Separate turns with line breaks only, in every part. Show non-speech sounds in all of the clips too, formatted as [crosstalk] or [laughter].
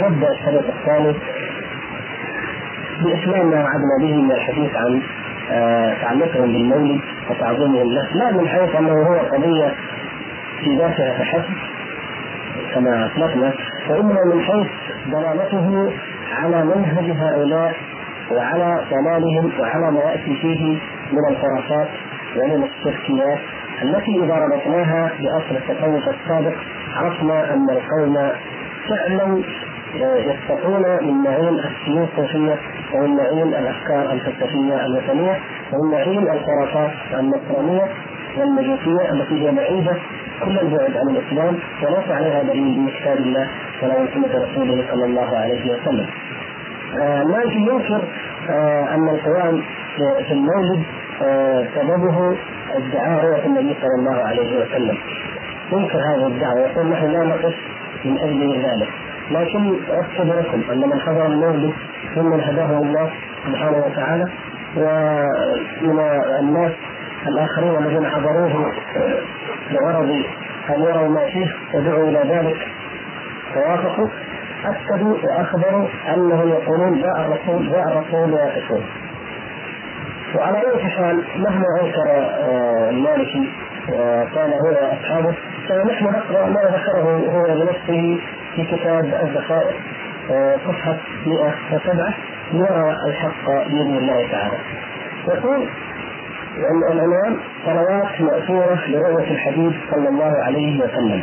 نبدا الشريط الثاني بإتمام ما وعدنا به من الحديث عن آه، تعلقهم بالمولد وتعظيمهم له لا من حيث أنه هو قضية في ذاتها فحسب كما أطلقنا وإنما من حيث دلالته على منهج هؤلاء وعلى ضلالهم وعلى ما ياتي فيه من الخرافات ومن الشركيات التي إذا ربطناها بأصل التصوف السابق عرفنا أن القوم فعلا يستقون من معين السيوف الصوفيه ومن معين الأفكار الفلسفية الوثنية ومن معين الخرافات النصرانية والمجوسية التي هي بعيدة كل البعد عن الإسلام وليس عليها دليل من كتاب الله ولا من سنة رسوله صلى الله عليه وسلم. آه مالك ينكر آه أن القيام في المولد آه سببه ادعاء رؤية النبي صلى الله عليه وسلم. ينكر هذه الدعوة يقول نحن لا نقف من أجل ذلك لكن اكتب لكم أن من حضر المولد ممن هداه الله سبحانه وتعالى ومن الناس الآخرين الذين حضروه لغرض أن يروا ما فيه ودعوا إلى ذلك. فوافقوا أكدوا وأخبروا أنهم يقولون جاء الرسول جاء الرسول ويقفون وعلى أي حال مهما أنكر آه، المالكي وقال هو وأصحابه فنحن نقرأ ما ذكره هو بنفسه في كتاب الذخائر آه، صفحة 107 ليرى الحق بإذن الله تعالى. يقول العنوان صلوات مأثورة لرؤية الحبيب صلى الله عليه وسلم.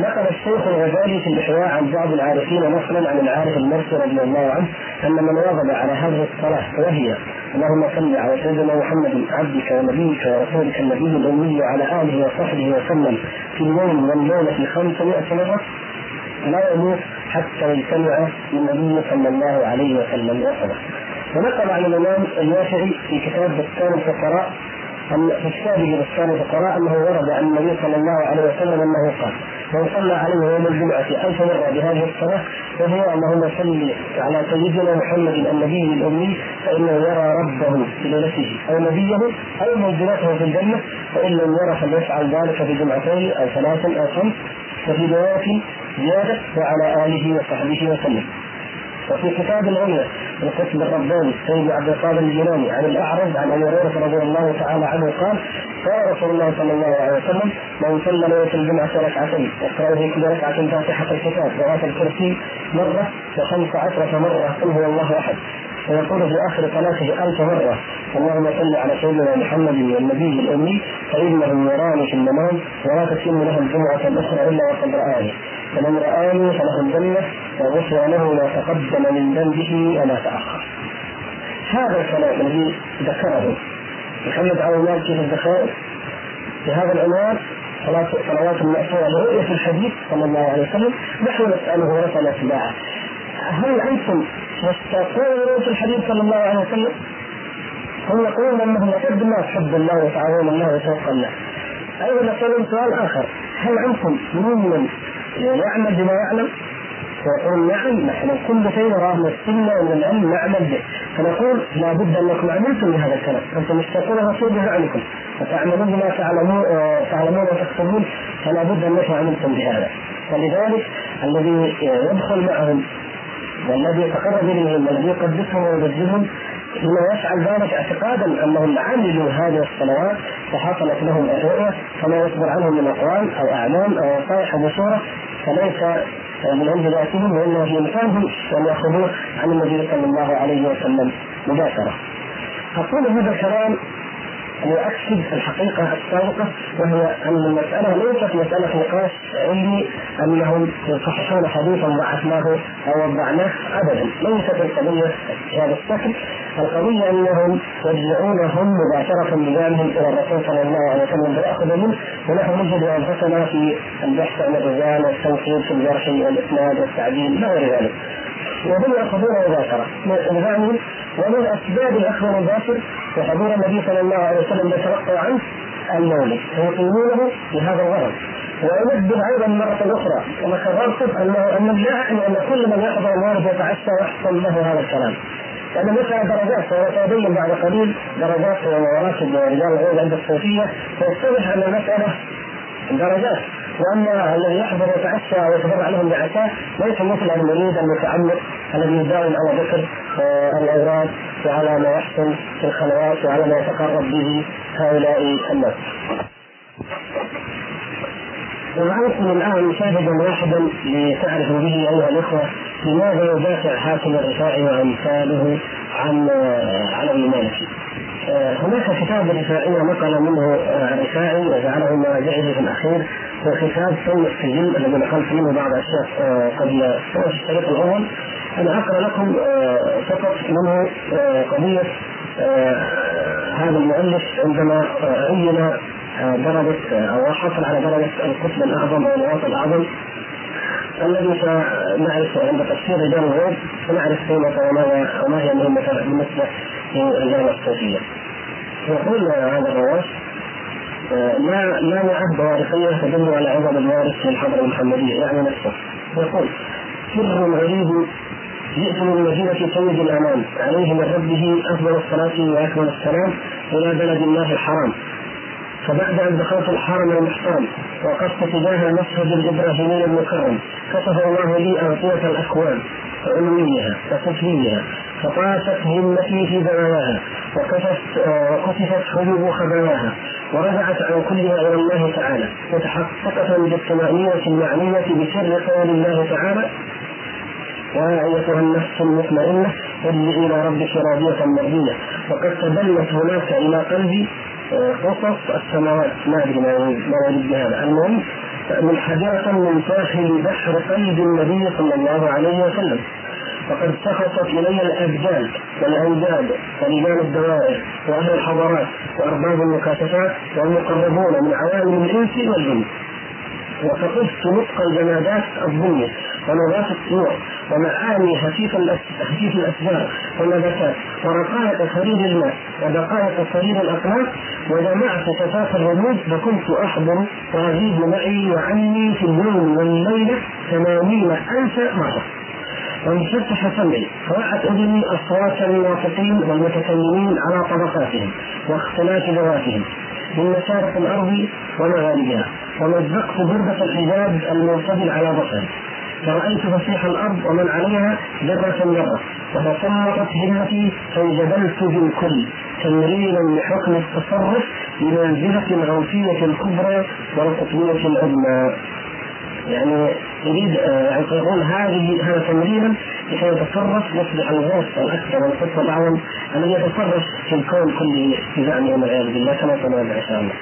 نقل الشيخ الغزالي في الإحياء عن بعض العارفين نقلا عن العارف المرسي رضي الله عنه أن من واظب على هذه الصلاة وهي اللهم صل على سيدنا محمد عبدك ونبيك ورسولك النبي الأمي وعلى آله وصحبه وسلم في اليوم والليلة 500 مرة لا يموت حتى يجتمع بالنبي صلى الله عليه وسلم وصله. ونقل عن الإمام اليافعي في كتاب بستان الفقراء أن في كتابه بستان الفقراء أنه ورد عن النبي صلى الله عليه وسلم أنه قال من صلى عليه يوم الجمعة ألف مرة بهذه الصلاة وهو اللهم صل على سيدنا محمد النبي الأمي فإنه يرى ربه في ليلته أو نبيه أو منزلته في الجنة فإن لم يرى فليفعل ذلك في جمعتين أو ثلاث أو خمس وفي رواية زيادة وعلى آله وصحبه وسلم. وفي كتاب العليا القطب الرباني سيد عبد القادر الجيلاني عن الأعرج عن أبي هريرة رضي الله تعالى عنه قال قال رسول الله صلى الله عليه وسلم من صلى ليلة الجمعة ركعتين يقرا في كل ركعة فاتحة الكتاب وآية الكرسي مرة وخمس عشرة مرة قل هو الله أحد. ويقول في آخر صلاته ألف مرة اللهم صل على سيدنا محمد والنبي الأمي فإنه يراني في المنام ولا تتم له الجمعه الاخرى إلا وقد رآني فمن رآني فله الجنة وغفر له ما تقدم من ذنبه وما تأخر. هذا الكلام الذي ذكره محمد عبد المالك في الذخائر بهذا العنوان صلوات المأثورة لرؤية الحديث صلى الله عليه وسلم نحن نسأله ونسأل أتباعه هل أنتم مشتاقون لرؤية الحديث صلى الله عليه وسلم؟ هم يقولون انهم اشد الناس حب الله وتعظيم الله وشوقا له. أيضا نسالهم سؤال آخر، هل أنتم ممن يعمل بما يعلم ويقول نعم نحن كل شيء نراه من السنة ومن العلم نعمل به فنقول لابد انكم عملتم بهذا الكلام أنتم مشتاقون الرسول بفعلكم وتعملون بما تعلمون تعلمون وتكتبون فلا بد انكم عملتم بهذا ولذلك الذي يدخل معهم والذي يتقرب اليهم والذي يقدسهم ويبجلهم بما يفعل ذلك اعتقادا أنهم عملوا هذه الصلوات فحصلت لهم الرؤية فما يصدر عنهم من أقوال أو أعمال أو نصائح أو بشورة فليس من عند ذاتهم وإنما في امكانهم ان يأخذوه عن النبي صلى الله عليه وسلم مباشرة. أقول هذا الكلام يؤكد الحقيقة السابقة وهي أن المسألة ليست مسألة نقاش علمي أنهم يصححون حديثا ضعفناه أو وضعناه أبدا. ليست القضية بهذا الشكل القضية أنهم يرجعون هم مباشرة بذلهم إلى الرسول صلى الله عليه وسلم فيأخذ منه ونحن نجد أنفسنا في البحث عن الرجال والتوحيد في الجرح والإسناد والتعديل ما غير ذلك. وهم ياخذون مباشرة. لزعمهم ومن أسباب الاخذ المباشر وحضور النبي صلى الله عليه وسلم يتلقى عنه المولد. فيقيمونه بهذا الغرض. وأنبه أيضا مرة أخرى كما أنه أن لا يعني أن كل من يحضر المولد يتعشى ويحصل له هذا الكلام. لأن المسألة درجات وسيبين بعد قليل درجات ومراتب ورجال الغيب عند الصوفية فيتضح أن المسألة درجات وأن الذي يحضر يتعشى أو يتبرع لهم بعشاء ليس مثل المريد المتعمق الذي يداوم على ذكر آه، الاوراد وعلى ما يحصل في الخلوات وعلى ما يتقرب به هؤلاء الناس. ومعكم الآن شاهدا واحدا لتعرفوا به أيها الأخوة لماذا يدافع حاكم الرفاعي وأمثاله عن آه، عن المالكي. آه، هناك كتاب رفاعي نقل منه الرفاعي وجعله مراجعه في الأخير. هو كتاب سوء السجن الذي نقلت منه بعض الاشياء قبل في الشريط الأول. أنا أقرأ لكم فقط منه قضية هذا المؤلف عندما عين درجة أو حصل على درجة القطب الأعظم أو الوسط الأعظم. الذي سنعرف عند تفسير رجال الغيب سنعرف قيمته وما وما هي مهمته بالنسبة للرجال الصوفية. يقول هذا الرواس ما لا نعد وارثية تدل على عظم الوارث للحضرة المحمدية يعني نفسه يقول سر غريب جئت من مدينة سيد الأمان عليه من ربه أفضل الصلاة وأكمل السلام إلى بلد الله الحرام فبعد أن دخلت الحرم المحترم وقفت تجاه المسجد الإبراهيمي المكرم كشف الله لي اغطيه الأكوان علويها وسفليها فطاشت همتي في زواياها وكشفت وكشفت حجب خباياها ورجعت عن كلها إلى الله تعالى متحققة بالطمانينه المعنيه بسر قول الله تعالى يا أيتها النفس المطمئنة ارجعي إلى ربك راضية مرضيه وقد تبلت هناك إلى قلبي قصص السماوات. ما أدري ما يريد بهذا. المهم منحدرة من ساحل بحر قلب النبي صلى الله عليه وسلم. فقد سخطت إلي الابدان والأنداد ورجال الدوائر وأهل الحضارات وأرباب المكاشفات والمقربون من عوالم الإنس والجن. وفقدت نطق الجمادات الظلمة ونبات الطيور ومعاني خفيف خفيف والنباتات ورقائق خريج الماء ودقائق صرير الاقلام وجمعت شفاف الرموز فكنت أحضر واغيب معي وعني في اليوم والليلة ثمانين ألف مرة. وانفتح سمعي فوعت أذني أصوات الناطقين والمتكلمين على طبقاتهم واختلاف ذواتهم. من مشارق الأرض ومغاربها. ومزقت بردة الحجاب المنفصل على بصري. فرأيت فسيح الأرض ومن عليها ذرة ذرة وتسلطت همتي فانجبلت بالكل. تمرينا لحكم التصرف بمنزلة الغوثية الكبرى والقطبية العظمى. يعني يريد يعني يقول هذه هذا تمرينا لكي يتصرف يصبح الغوث الأكثر والقطب الاعظم الذي يتصرف في الكون كله بزعمه والعياذ بالله كما سنرى إن شاء الله.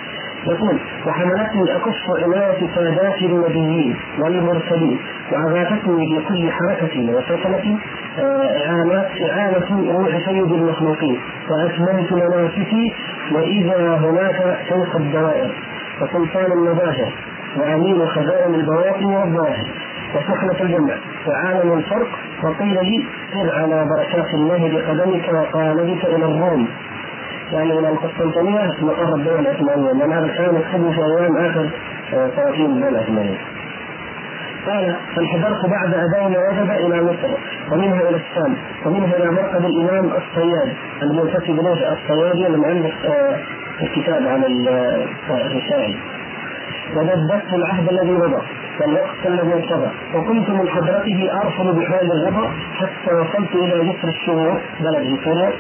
يقول وحملتني أكف عناية سادات النبيين والمرسلين واغاثتني في كل حركة وسكنة إعانة إعانة روح سيد المخلوقين وأتممت مناسكي وإذا هناك شيخ الدوائر وسلطان المظاهر وأمين خزائن البواطن والظواهر وسخنة الجنة. وعالم الفرق وقيل لي سر على بركات الله بقدمك وقالبك إلى الروم. يعني إلى القسطنطينية مقر الدولة العثمانيه لأن هذا كان يكتب في أيام آخر طواقين الدولة العثمانيه. قال فانحدرت بعد اداء وجب إلى مصر ومنها إلى الشام ومنها إلى مرقد الإمام الصياد المنتسب إليه الصيادي المؤلف الكتاب عن الرشاعي ودبست العهد الذي مضى والوقت الذي انقضى وكنت من حضرته ارسل بحال الغضب حتى وصلت إلى جسر الشهور بلد سوريا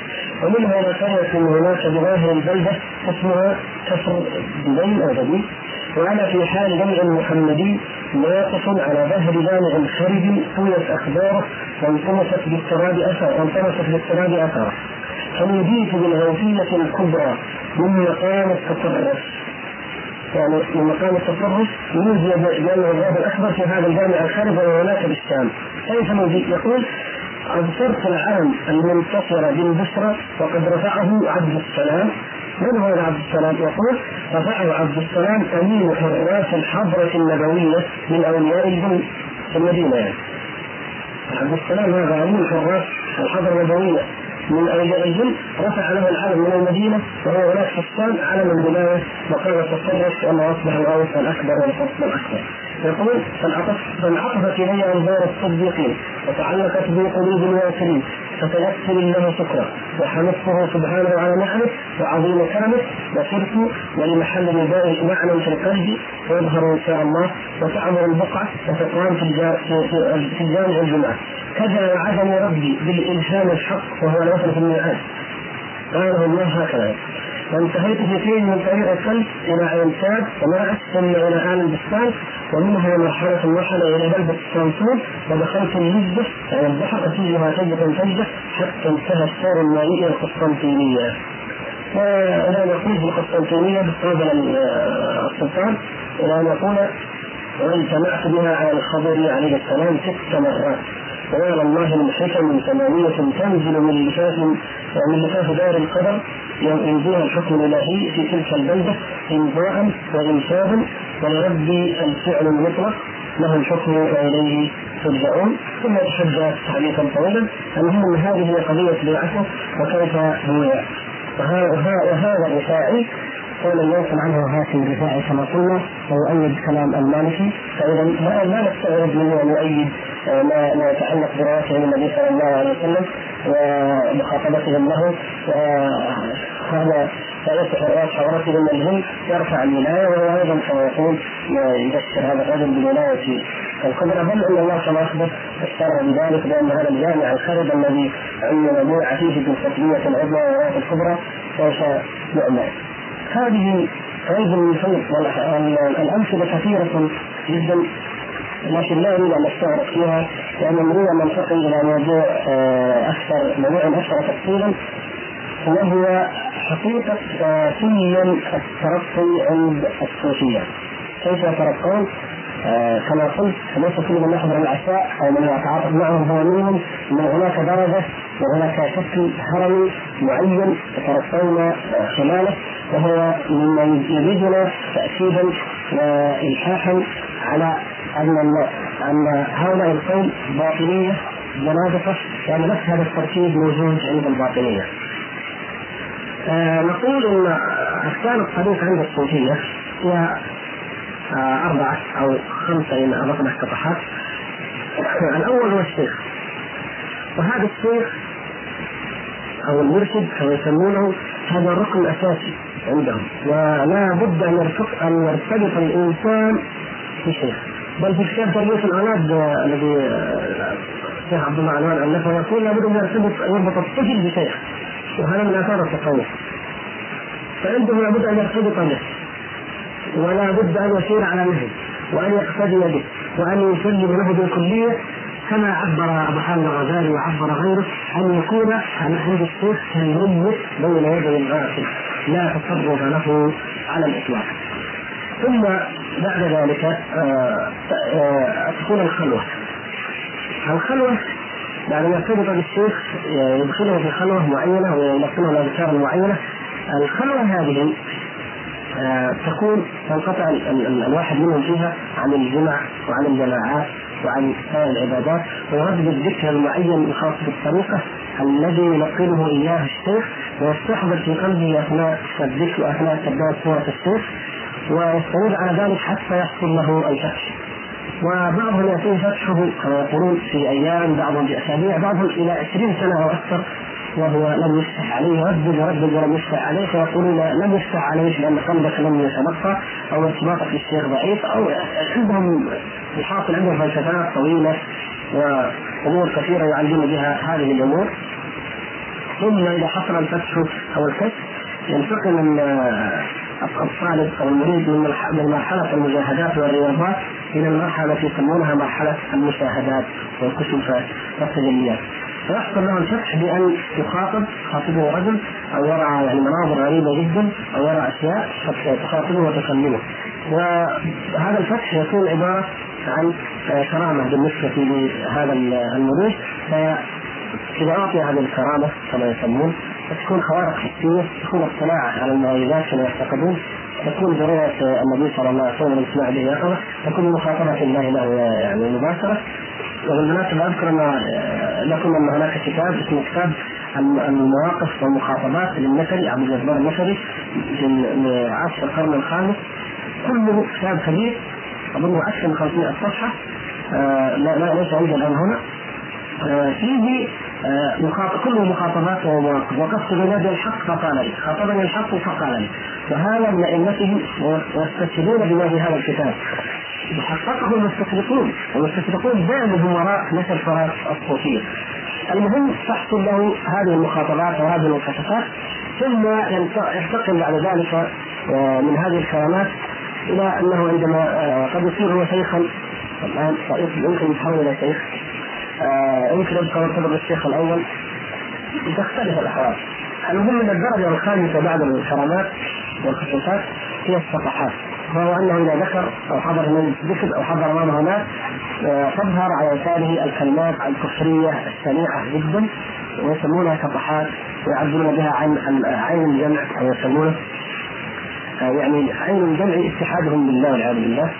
ومنها إلى قريه هناك بظاهر البلدة اسمها كفر دبي أو دبي. وأنا في حال جمع محمدي واقف على ظهر جامع خرج طويت أخباره وانطمست بالتراب اثر وانطمست بالتراب أثره. فنوديت بالغوثية الكبرى من مقام التصرف يعني من مقام التصرف نودي جامع الغاب الاكبر في هذا الجامع الخارج وهناك بالشام كيف نودي؟ يقول ابصرت العلم المنتصر بالبشرى وقد رفعه عبد السلام من هو عبد السلام؟ يقول رفعه عبد السلام أمين حراس الحضرة النبوية من أولياء الجن في المدينة يعني. عبد السلام هذا أمين حراس الحضرة النبوية من اولياء رفع له العلم من المدينة وهو هناك الشام علم الولايه وقال التصرف وانه اصبح الغوث الأكبر والفصل الأكبر. يقول فانعطفت الي أنظار الصديقين وتعلقت بي قلوب الواصلين فتيسر له شكره وحمدته سبحانه على نعمه وعظيم كرمه وصرت ولمحل نداء معنى في القلب ويظهر إن شاء الله وتعمر البقعة وتقام في في الجامع الجمعة. كذا وعدني ربي بالإلهام الحق وهو لا في الميعاد. قاله الله هكذا وانتهيت في حين من طريق القلب إلى عين ساد ومرأت ثم إلى ال البستان ومنها مرحلة مرحلة إلى بلدة الصنصور ودخلت النجدة يعني البحر اسيرها سجدة سجدة حتى انتهى السير المائي إلى القسطنطينية. والى أن يقول في القسطنطينية قابل السلطان إلى أن يقول واجتمعت بها على الخضر عليه السلام ست مرات ويرى الله من حكم ثمانية تنزل من لفاف من لفاف دار القدر ينزلها الحكم الإلهي في تلك البلدة امضاء وانشادا ولربي الفعل المطلق له الحكم وإليه ترجعون. ثم يتحدث حديثا طويلا المهم هذه هي قضيه بيعته وكيف هي؟ وهذا الرفاعي قول ينقل عنه هاشم الرفاعي كما قلنا ويؤيد كلام المالكي. فإذا ما نستغرب منه أن يؤيد ما ما يتعلق برواته النبي صلى الله عليه وسلم ومخاطبتهم له. وهذا فيصح الراس حضرتهم الهم يرفع الولايه وهو أيضا كما يقول يبشر هذا الرجل بالولايه الكبرى. بل إن الله كما اخبر اشار بذلك بان هذا الجامع الخرب الذي عين بيع فيه بالفتويه العظمى والولايه الكبرى سوف يعمل. هذه غير من الأمثلة كثيرة جدا لكن لا اريد أن استغرق فيها لأن نريد ان ننتقل إلى موضوع آه، أكثر موضوع أكثر تفصيلا وهو حقيقة سلم الترقي عند الصوفية. كيف يترقون؟ آه كما قلت ليس كل من يحضر العشاء أو من يتعاطف معهم هو منهم إن هناك درجة وهناك شكل هرمي معين يترقون خلاله وهو مما يزيدنا تاكيدا والحاحا على أن أن هؤلاء القوم باطنية زنادقه يعني نفس هذا التركيب موجود عند الباطنية. آه نقول إن اقسام الطريق عند الصوفية هي آه أربعة أو خمسة ان اردنا افتتاحات. الأول هو الشيخ. وهذا الشيخ أو المرشد كما يسمونه هذا الركن الاساسي عندهم. ولا بد أن يرتبط أن يرتبط الإنسان بشيخ. بل في كتاب تربية الأولاد الذي الشيخ عبد الله عنوان الفه يقول لابد أن يرتبط يربط الطفل بشيخ. وهذا من آثار التصوف فعنده لابد أن يرتبط به. ولا بد أن يسير على نهج وأن يقتدي به وأن يسلم له بالكلية كما عبر أبو حامد الغزالي وعبر غيره أن يكون عند الشيخ كالميت بين يدي الغاسل لا تصرف له على الإطلاق. ثم بعد ذلك آه، آه، تكون الخلوة. الخلوة بعد ما يرتبط بالشيخ يدخله في خلوة معينة ويلقنه الأذكار المعينة الخلوة هذه تكون تنقطع الواحد منهم فيها عن الجمع وعن الجماعات وعن سائر العبادات ويردد الذكر المعين الخاص بالطريقة الذي يلقنه إياه الشيخ ويستحضر في قلبه أثناء الذكر وأثناء تبدأ سورة الشيخ ويستمر على ذلك حتى يحصل له الفتح. وبعضهم يكون فتحه كما يقولون في أيام بعضهم في اسابيع بعضهم إلى 20 سنة أو أكثر. وهو لم يفتح عليه. يردد يردد ولم يفتح عليه. فيقولون لم يفتح عليه لأن قلبك لم يتلقى أو ارتباطك بالشيخ ضعيف أو عندهم الحاصل عندهم فلسفات طويلة وأمور كثيرة يعلمون بها هذه الأمور. ثم إذا حصل الفتح أو الكشف ينتقل الطالب أو المريد من مرحلة المجاهدات والرياضات إلى المرحلة التي يسمونها مرحلة المشاهدات والكشوفات والتجليات. فيحصل له الفتح بأن يخاطب خاطبه رجل أو يرى يعني مناظر غريبة جدا أو يرى أشياء تخاطبه وتكلمه. وهذا الفتح يكون عبارة عن كرامة بالنسبة لهذا المريد فإذا أعطي هذه الكرامة كما يسمون تكون خوارق حسيه تكون اطلاع على المعجزات كما يعتقدون تكون ضرورة النبي صلى الله عليه وسلم الاجتماع به يقظة تكون مخاطبة الله له يعني مباشرة وبالمناسبة أذكر أن لكم أن هناك كتاب اسمه كتاب المواقف والمخاطبات للنشري عبد الجبار النشري في عصر القرن الخامس. كله كتاب كبير أظنه أكثر من 500 صفحة. آه لا لا ليس عندي الآن هنا. آه فيه آه، كله مخاطبات ومواقف. وقفت بنادي الحق فقال لي. خاطبني الحق فقال لي. وهذا من ائمته ويستشهدون بنادي هذا الكتاب. حققه المستشرقون. والمستشرقون دائما وراء نشر التراث الصوفيه المهم تحصل له هذه المخاطبات وهذه المكاشفات ثم ينتقل بعد ذلك آه، من هذه الكرامات إلى أنه عندما آه، قد يصير هو شيخا الآن يمكن يتحول إلى شيخ. آه، يمكن يبقى مرتبط بالشيخ الأول. تختلف الأحوال. المهم أن الدرجة الخامسة بعد الكرامات والخصوصات هي الصفحات. وهو أنه إذا ذكر أو حضر من ذكر أو حضر امامه ناس آه، تظهر على يساره الكلمات الكفرية الشنيعه جدا ويسمونها شطحات ويعبرون بها عن عين الجمع أو يسمونه آه، يعني عين الجمع اتحادهم بالله والعياذ بالله.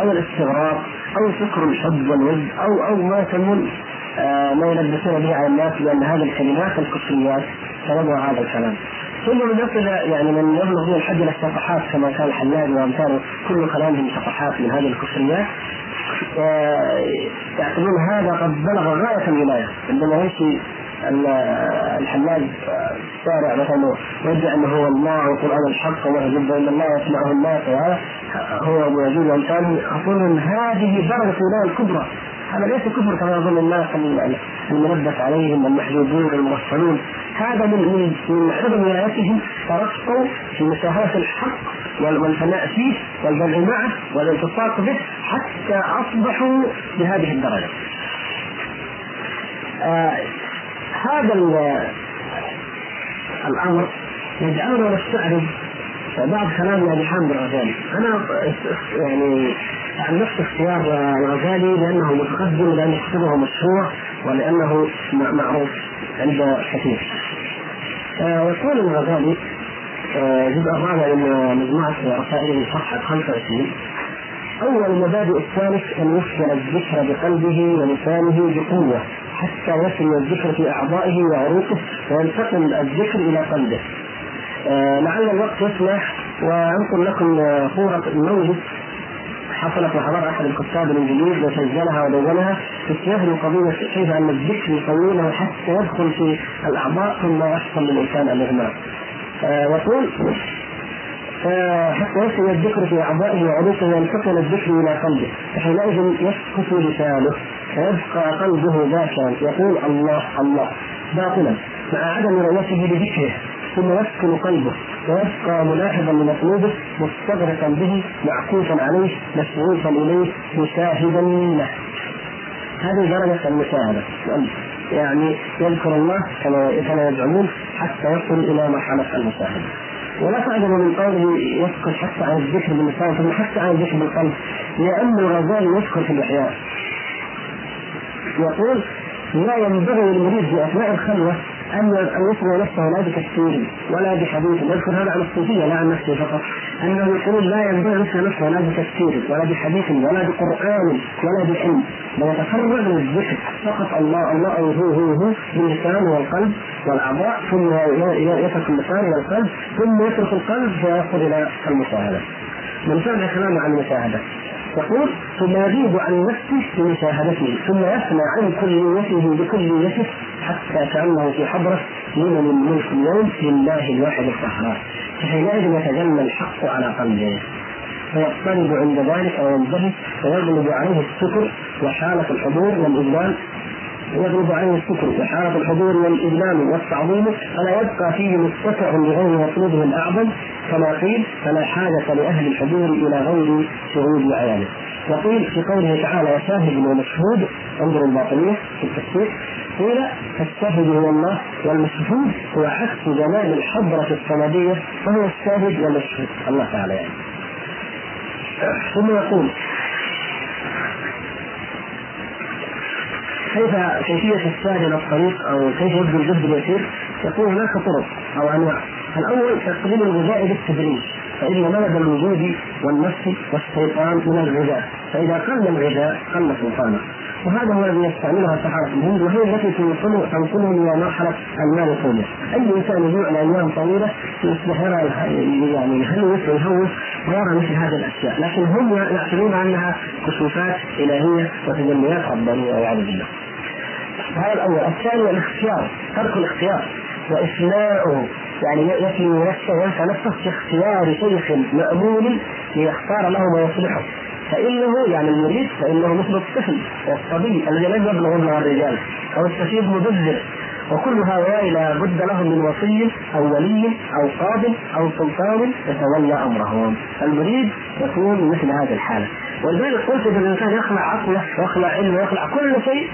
أو الاستغراق أو فكر الحب والود أو أو ما يسمون آه، ما يلبسون به على الناس بان هذه الكلمات الكفريات سببها هذا الكلام. ثم نصل يعني من يبلغ به الحد إلى الصفحات كما كان الحلاج وامثاله كل كلامهم صفحات من هذه الكفريات آه، يعتبرون هذا قد بلغ غاية الولاية عندما يمشي الحلاج الشارع مثلا ويدعي أنه هو الله وقران الحق ويجب إن الله يسمعه الناس وهذا هو أبو يزيد وامثاله يقولون هذه درجة الولايه الكبرى. هذا ليس كفر كما يظن الناس الملبس عليهم المحجوبون المغفلون هذا من من عدم ولايتهم ترقوا في مشاهدة الحق والفناء فيه والجمع معه والالتصاق به حتى أصبحوا بهذه الدرجة. آه هذا الأمر يجعلنا نستعرض بعض كلام ابي حامد الغزالي. أنا يعني عن نفس اختيار الغزالي لأنه متقدم لأن كتبه مشهور ولأنه معروف عند كثير. آه، الغزالي آه، الجزء الرابع من مجموعة رسائله صفحة 25 أول مبادئ الثالث أن يفعل الذكر بقلبه ولسانه بقوة. حتى يصل الذكر في أعضائه وعروقه وينتقل الذكر إلى قلبه. آه لعل الوقت يسمح وأنقل لكم صورة المولد حصلت وحضر أحد الكتاب الإنجليز وسجلها ودونها في سياق القضية كيف أن الذكر يطوله حتى يدخل في الأعضاء ثم يحصل للانسان الإغماء. آه يقول آه حتى يصل الذكر في أعضائه وعروقه وينتقل الذكر إلى قلبه فحينئذ يسكت لسانه فيبقى قلبه ذاكرا يقول الله الله باطلا مع عدم رؤيته لذكره ثم يسكن قلبه ويبقى ملاحظا لمطلوبه مستغرقا به معكوفا عليه مشغوفا إليه مشاهدا له. هذه درجة المشاهدة. يعني يذكر الله كما كما يزعمون حتى يصل إلى مرحلة المشاهدة. ولا تعجب من قوله يسكت حتى عن الذكر باللسان ثم حتى عن الذكر بالقلب لأن الغزالي يذكر في الإحياء. يقول لا ينبغي للمريد في أثناء الخلوة أن ان يسمع نفسه لا بتفسير ولا بحديث يذكر هذا عن الصوفية لا عن نفسه فقط. أنه يقول لا ينبغي أن يسمع نفسه لا بتفسير ولا بحديث ولا بقرآن ولا بعلم. بل يتفرغ للذكر فقط الله الله أو هو هو هو باللسان والقلب والأعضاء ثم يترك اللسان إلى القلب ثم يترك القلب فيصل إلى المشاهدة. من كلامه عن المشاهدة. يقول ثم يغيب عن نفسه في مشاهدته ثم يفنى عن كليته بكليته حتى كأنه في حضرة لمن الملك اليوم لله الواحد القهار. فحينئذ يتجلى الحق على قلبه. فيضطرب عند ذلك وينتهي فيغلب عليه السكر وحالة الحضور والإذلال يغلب عليه السكر وحالة الحضور والإذلال والتعظيم فلا يبقى فيه متسع لغير مطلوبه الأعظم كما قيل فلا حاجة لأهل الحضور إلى غير شهود عيانه وقيل في قوله تعالى وشاهد ومشهود انظروا الباطنية في التفسير قيل فالشاهد هو الله والمشهود هو عكس جمال الحضرة الصمدية فهو الشاهد والمشهود. الله تعالى يعني ثم يقول كيف كيفية إلى الطريق أو كيف يبدو الجهد اليسير؟ يقول هناك طرق أو أنواع. الأول تقديم الغذاء بالتدريج فإن مدد الوجود والنفس والشيطان من الغذاء. فإذا قل الغذاء قل سلطانه. وهذا هو الذي يستعملها سحرة الهند وهي التي تنقله تنقله إلى مرحلة المال الطويلة، أي إنسان يجوع لايام طويلة يصبح يرى يعني يهلوس ويهوس ويرى مثل هذه الأشياء، لكن هم يعتبرون انها كشوفات إلهية وتجليات ربانية والعياذ بالله. هذا الأول، الثاني الاختيار، ترك الاختيار. وإفناؤه يعني يفني نفسه وينسى نفسه في اختيار شيخ مأمون ليختار له ما يصلحه. فإنه يعني المريد فإنه مثل الطفل والصبي الذي لم يبلغ مبلغ الرجال أو السفيد مبذر وكل هؤلاء لا بد لهم من وصي أو ولي أو قاض أو سلطان يتولى أمرهم. المريد يكون مثل هذه الحاله ولذلك قلت ان الإنسان يخلع عقله ويخلع علمه ويخلع كل شيء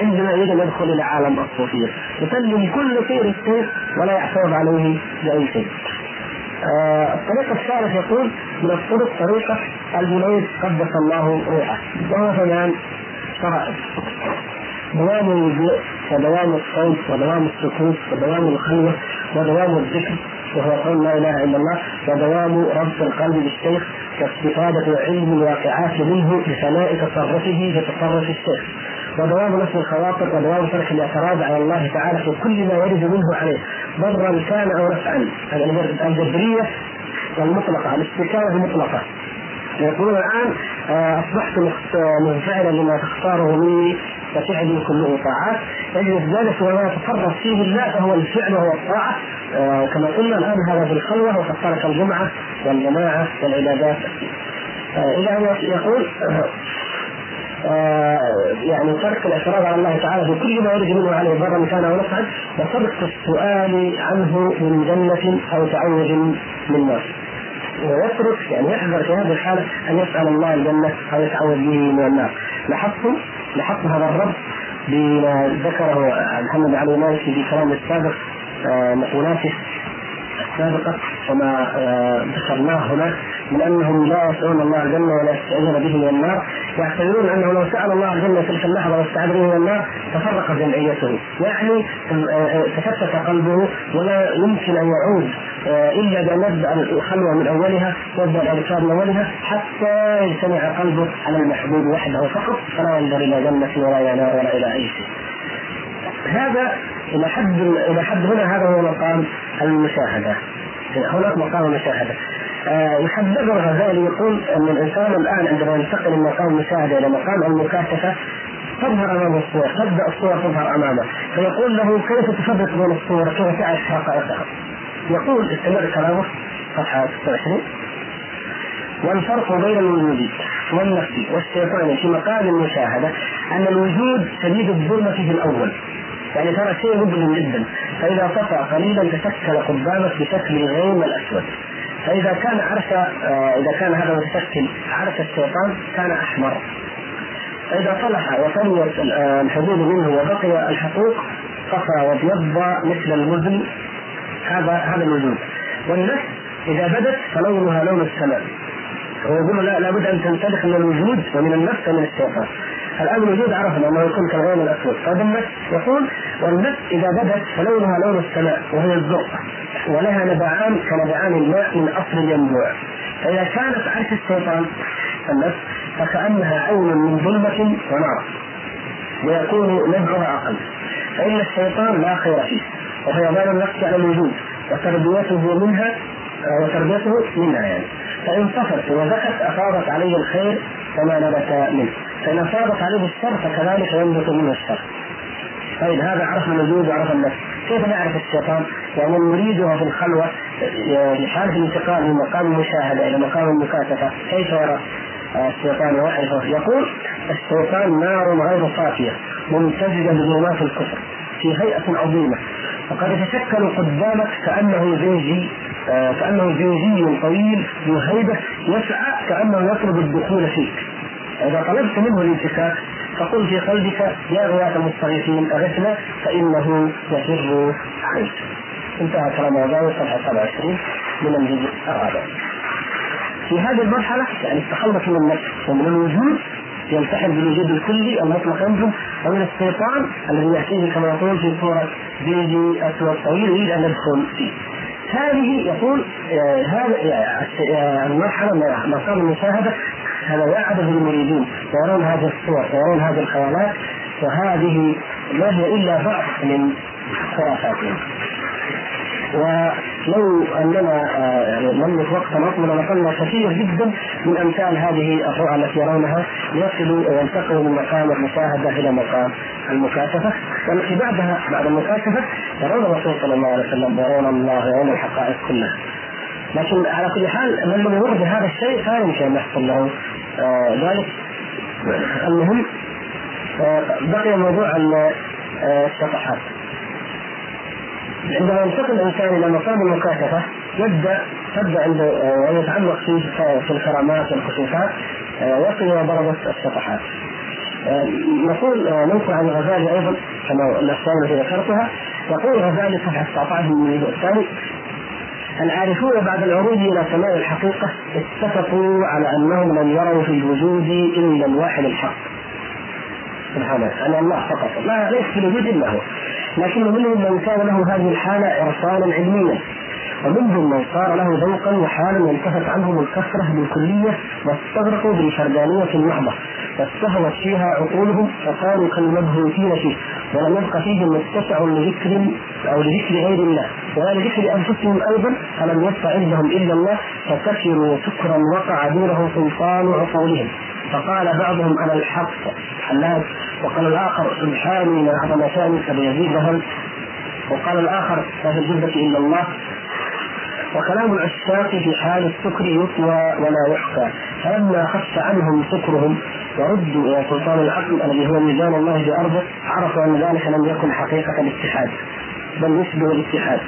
عندما يريد أن يدخل إلى عالم الصوفيه يسلم كل شيء للشيخ ولا يعترض عليه بأي شيء. آه الطريق الثالث يقول من الطرق طريقة الجنيد قدس الله روحه. وهو ثمان فرائض. دوام الوضوء ودوام الصوت ودوام السكوت ودوام الخلوة ودوام الذكر وهو قول لا إله إلا الله ودوام ربط القلب بالشيخ واستفاده علم الواقعات منه بثناء تصرفه في تصرف الشيخ. ودوام نفس الخواطر ودوام ترك الإعتراض على الله تعالى في كل ما يرد منه عليه. ضرا كان أو نفعا. الجبرية المطلقه الاستكانه المطلقه يقولون الآن آه، أصبحت منفعلا لما تختاره مني ففعلي كله طاعات يجب ذلك وما يتصرف فيه الله فهو الفعل وهو الطاعة. آه، كما قلنا الآن هذا في الخلوة وقد ترك الجمعة والجماعة والعبادات. آه، إذا يقول يعني ترك الاعتراض على الله تعالى في كل ما يرد منه عليه ضرا كان أو نفعا وترك السؤال عنه من جنة أو تعوذ من نار ويترك يعني يحذر في هذه الحالة أن يسأل الله الجنة أو يتعوذ به من النار. لاحظتم؟ لاحظتم هذا الربط بما ذكره محمد علي مالكي في كلامه السابق آه، مقولاته السابقة وما آه، ذكرناه هناك من أنهم لا يسالون الله الجنه ولا يستعيذون به من النار يعتبرون أنه لو سأل الله الجنه تلك اللحظه واستعاذ به من النار تفرق جمعيته يعني آه، تفتت قلبه ولا يمكن أن يعود إلا بان يبدا الخلوة من أولها يبدا الاذكار من أولها حتى يجتمع قلبه على المحبوب وحده فقط فلا ينظر إلى جنة ولا إلى نار ولا إلى اي شيء. هذا إلى حد إلى حد هنا هذا هو مقام المشاهدة. هناك مقام المشاهدة. آه يحدد الغزالي يقول أن الإنسان الآن عندما ينتقل من مقام المشاهدة إلى مقام المكاشفة تظهر امامه الصور تبدأ الصور تظهر أمامه. فيقول له كيف تفرق بين الصور كيف تعرف حقائقها؟ يقول استمر كلامه صفحة 26 والفرق بين الوجود والنفس والشيطان في مقام المشاهدة أن الوجود شديد الظلمة في الأول. يعني ترى شيء مظلم جدا. فإذا طفى قليلا تشكل قدامك بشكل الغيم الأسود. فإذا كان عرش آه، إذا كان هذا متشكل عرش الشيطان كان أحمر. فإذا صلح وسوت آه، الحدود منه وبقي الحقوق صفى وابيض مثل المزن هذا هذا الوجود والنفس إذا بدت فلونها لون السماء. ويقول لا لابد أن تنسلخ من الوجود ومن النفس ومن الشيطان. الآن الوجود عرفنا انه يكون كالغيم الأسود. طيب النفس يقول والنفس إذا بدت فلونها لون السماء وهي الزرقاء. ولها نبعان كنبعان الماء من أصل الينبوع فإذا كانت عرش الشيطان النفس فكأنها عين من ظلمة ونار. ويكون نبعها أقل. فإن الشيطان لا خير فيه وفيضان النفس على الوجود وتربيته منها وتربيته منها يعني. فإن صفت وزكت أفاضت عليه الخير كما نبت منه. فإن أصابت عليه الشر فكذلك ينبت منه الشر طيب هذا عرف الوجود وعرف النفس. كيف نعرف الشيطان؟ يعني نريدها في الخلوة لحالة الانتقال من مقام المشاهدة إلى مقام المكاشفة كيف يرى؟ الشيطان ويعرفه؟ يقول الشيطان نار غير صافية ممتزجة بظلمات الكفر في هيئة عظيمة. وقد يتشكل قدامك كأنه زوجي كأنه زوجي طويل ذو هيبة يسعى كأنه يطلب الدخول فيك. إذا طلبت منه الانتكاك فقل في قلبك يا غياث المستغيثين أغثنا فإنه يفر عنك انتهى كلام الغزالي صفحة 27 من الجزء الرابع. في هذه المرحلة يعني التخلص من النفس ومن الوجود يلتحم بالوجود الكلي المطلق عندهم ومن الشيطان الذي يأتيه كما يقول في صورة بيجي أسود طويل يريد أن يدخل فيه. هذه يقول آه هذا آه المرحلة من مقام المشاهدة. هذا وعد المريدين يرون هذه الصور ويرون هذه الخيالات وهذه ما هي إلا بعض من خرافاتهم. لو أننا آه، يعني نملك وقتا اطول لقلنا كثير جدا من أمثال هذه الرؤى التي يرونها ليصلوا وينتقلوا من مقام المشاهدة إلى مقام المكاشفه والتي بعدها بعد المكاشفه يرون الرسول صلى الله عليه وسلم يرون الله يرون الحقائق كلها. لكن على كل حال من لم يمر بهذا الشيء لا يمكن أن يحصل له آه ذلك. المهم آه بقي موضوع الشطحات عندما ينتقل الإنسان إلى مقام المكاشفه يبدا تبدأ عنده آه، يتعمق في في الكرامات والكشوفات آه، يصل إلى درجة الشطحات. نقول ننقل عن الغزالي أيضا كما الاشياء التي ذكرتها يقول الغزالي صفحة 19 من الجزء الثاني العارفون بعد العروج إلى سماء الحقيقة اتفقوا على أنهم لم يروا في الوجود إلا الواحد الحق. سبحانه يعني الله فقط. لا ليس في الوجود الا هو. لكن منهم من كان له هذه الحالة إرسالا علميا. ومنهم من صار له ذوقا وحالا ينتهت عنهم الكثره بالكلية واستغرقوا بالفردانيه المحضه فاستهوت فيها عقولهم فصاروا كالمبهوتين فيه ولم يبق فيهم متسع لذكر أو لذكر غير الله. ولا لذكر أنفسهم أيضا فلم يبق عندهم إلا الله. فسكروا سكرا وقع دونه سلطان عقولهم. فقال بعضهم أنا الحق. حلاج وقال الآخر سبحاني ما عظم شاني ابي يزيد ذهب وقال الآخر في الجبه إلا الله. وكلام العشاق في حال السكر يطوى ولا يحكى فلما خف عنهم سكرهم وردوا إلى سلطان العقل الذي هو ميزان الله بأرضه عرفوا أن ذلك لم يكن حقيقة الاتحاد بل يشبه الاتحاد.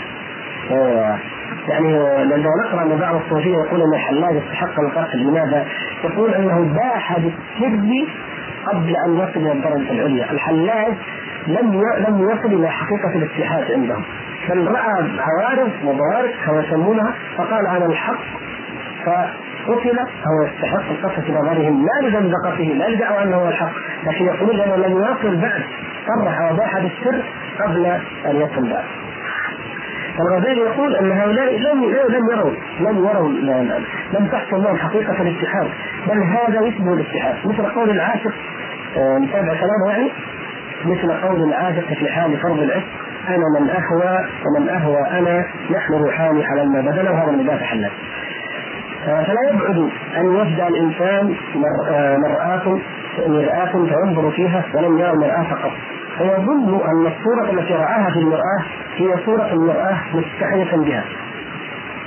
يعني لو نقرأ أن بعض الصوفيه يقول إن الحلاج استحق القتل لماذا؟ يقول إنه باح بالسر قبل أن يصل إلى الدرجة العليا، الحلاج لم لم يصل إلى حقيقة الاتحاد عندهم. بل رأى حوادث وضوارب كما يسمونها فقال أنا الحق فقتل هو يستحق القتل في نظرهم لا لزندقته لا لدعوى أنه هو الحق لكن يقولون لأنه لم يصل بعد صرح وباح بالسر قبل أن يصل بعد. الغزالي يقول أن هؤلاء لم لم يروا لم يروا لم تحصل لهم حقيقة الاتحاد. بل هذا يشبه الاتحاد. مثل قول العاشق نتابع آه، كلامه يعني مثل قول العاشق في حال فرض العشق أنا من أهوى ومن أهوى أنا نحن روحان حللنا بدلا وهذا من ذات حلال فلا يبعد أن يبدا الإنسان آه، مرآة مرآة فينظر فيها ولم يرى المرآة فقط. فيظن أن الصورة التي رآها في المرآة هي صورة المرآة مستحية بها.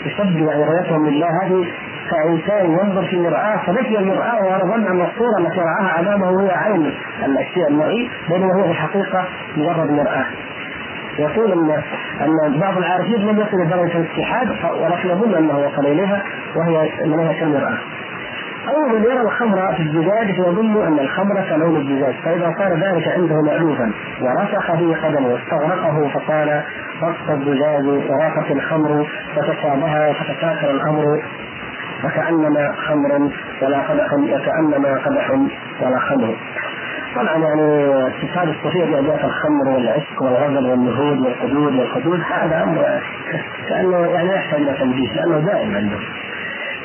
يشبه رؤيتهم لله. هذه كإنسان ينظر في المرآة فنسي المرآة وظن أن الصورة التي رآها أمامه هي عين. الأشياء المرئي بينما هو في الحقيقة مجرد مرآة. يقول ان إن بعض العارفين لم يصل لدرجه الاتحاد ولكن يظن أنه وصل إليها وهي انها كالمراه. أو من يرى الخمر في الزجاج فيظن أن الخمر كلون الزجاج فإذا صار ذلك عنده مالوفا ورسخ به قدمه واستغرقه فقال رق الزجاج ورافت الخمر فتشابه فتكاثر الأمر فكأنما خمر ولا قدح وكانما قدح ولا خمر طبعا يعني اتصال الصوفيه بأداة الخمر والعشق والغزل والنهوض والحدود والحدود هذا أمر كأنه يعني يحتاج إلى تنبيه لأنه دائم عندهم.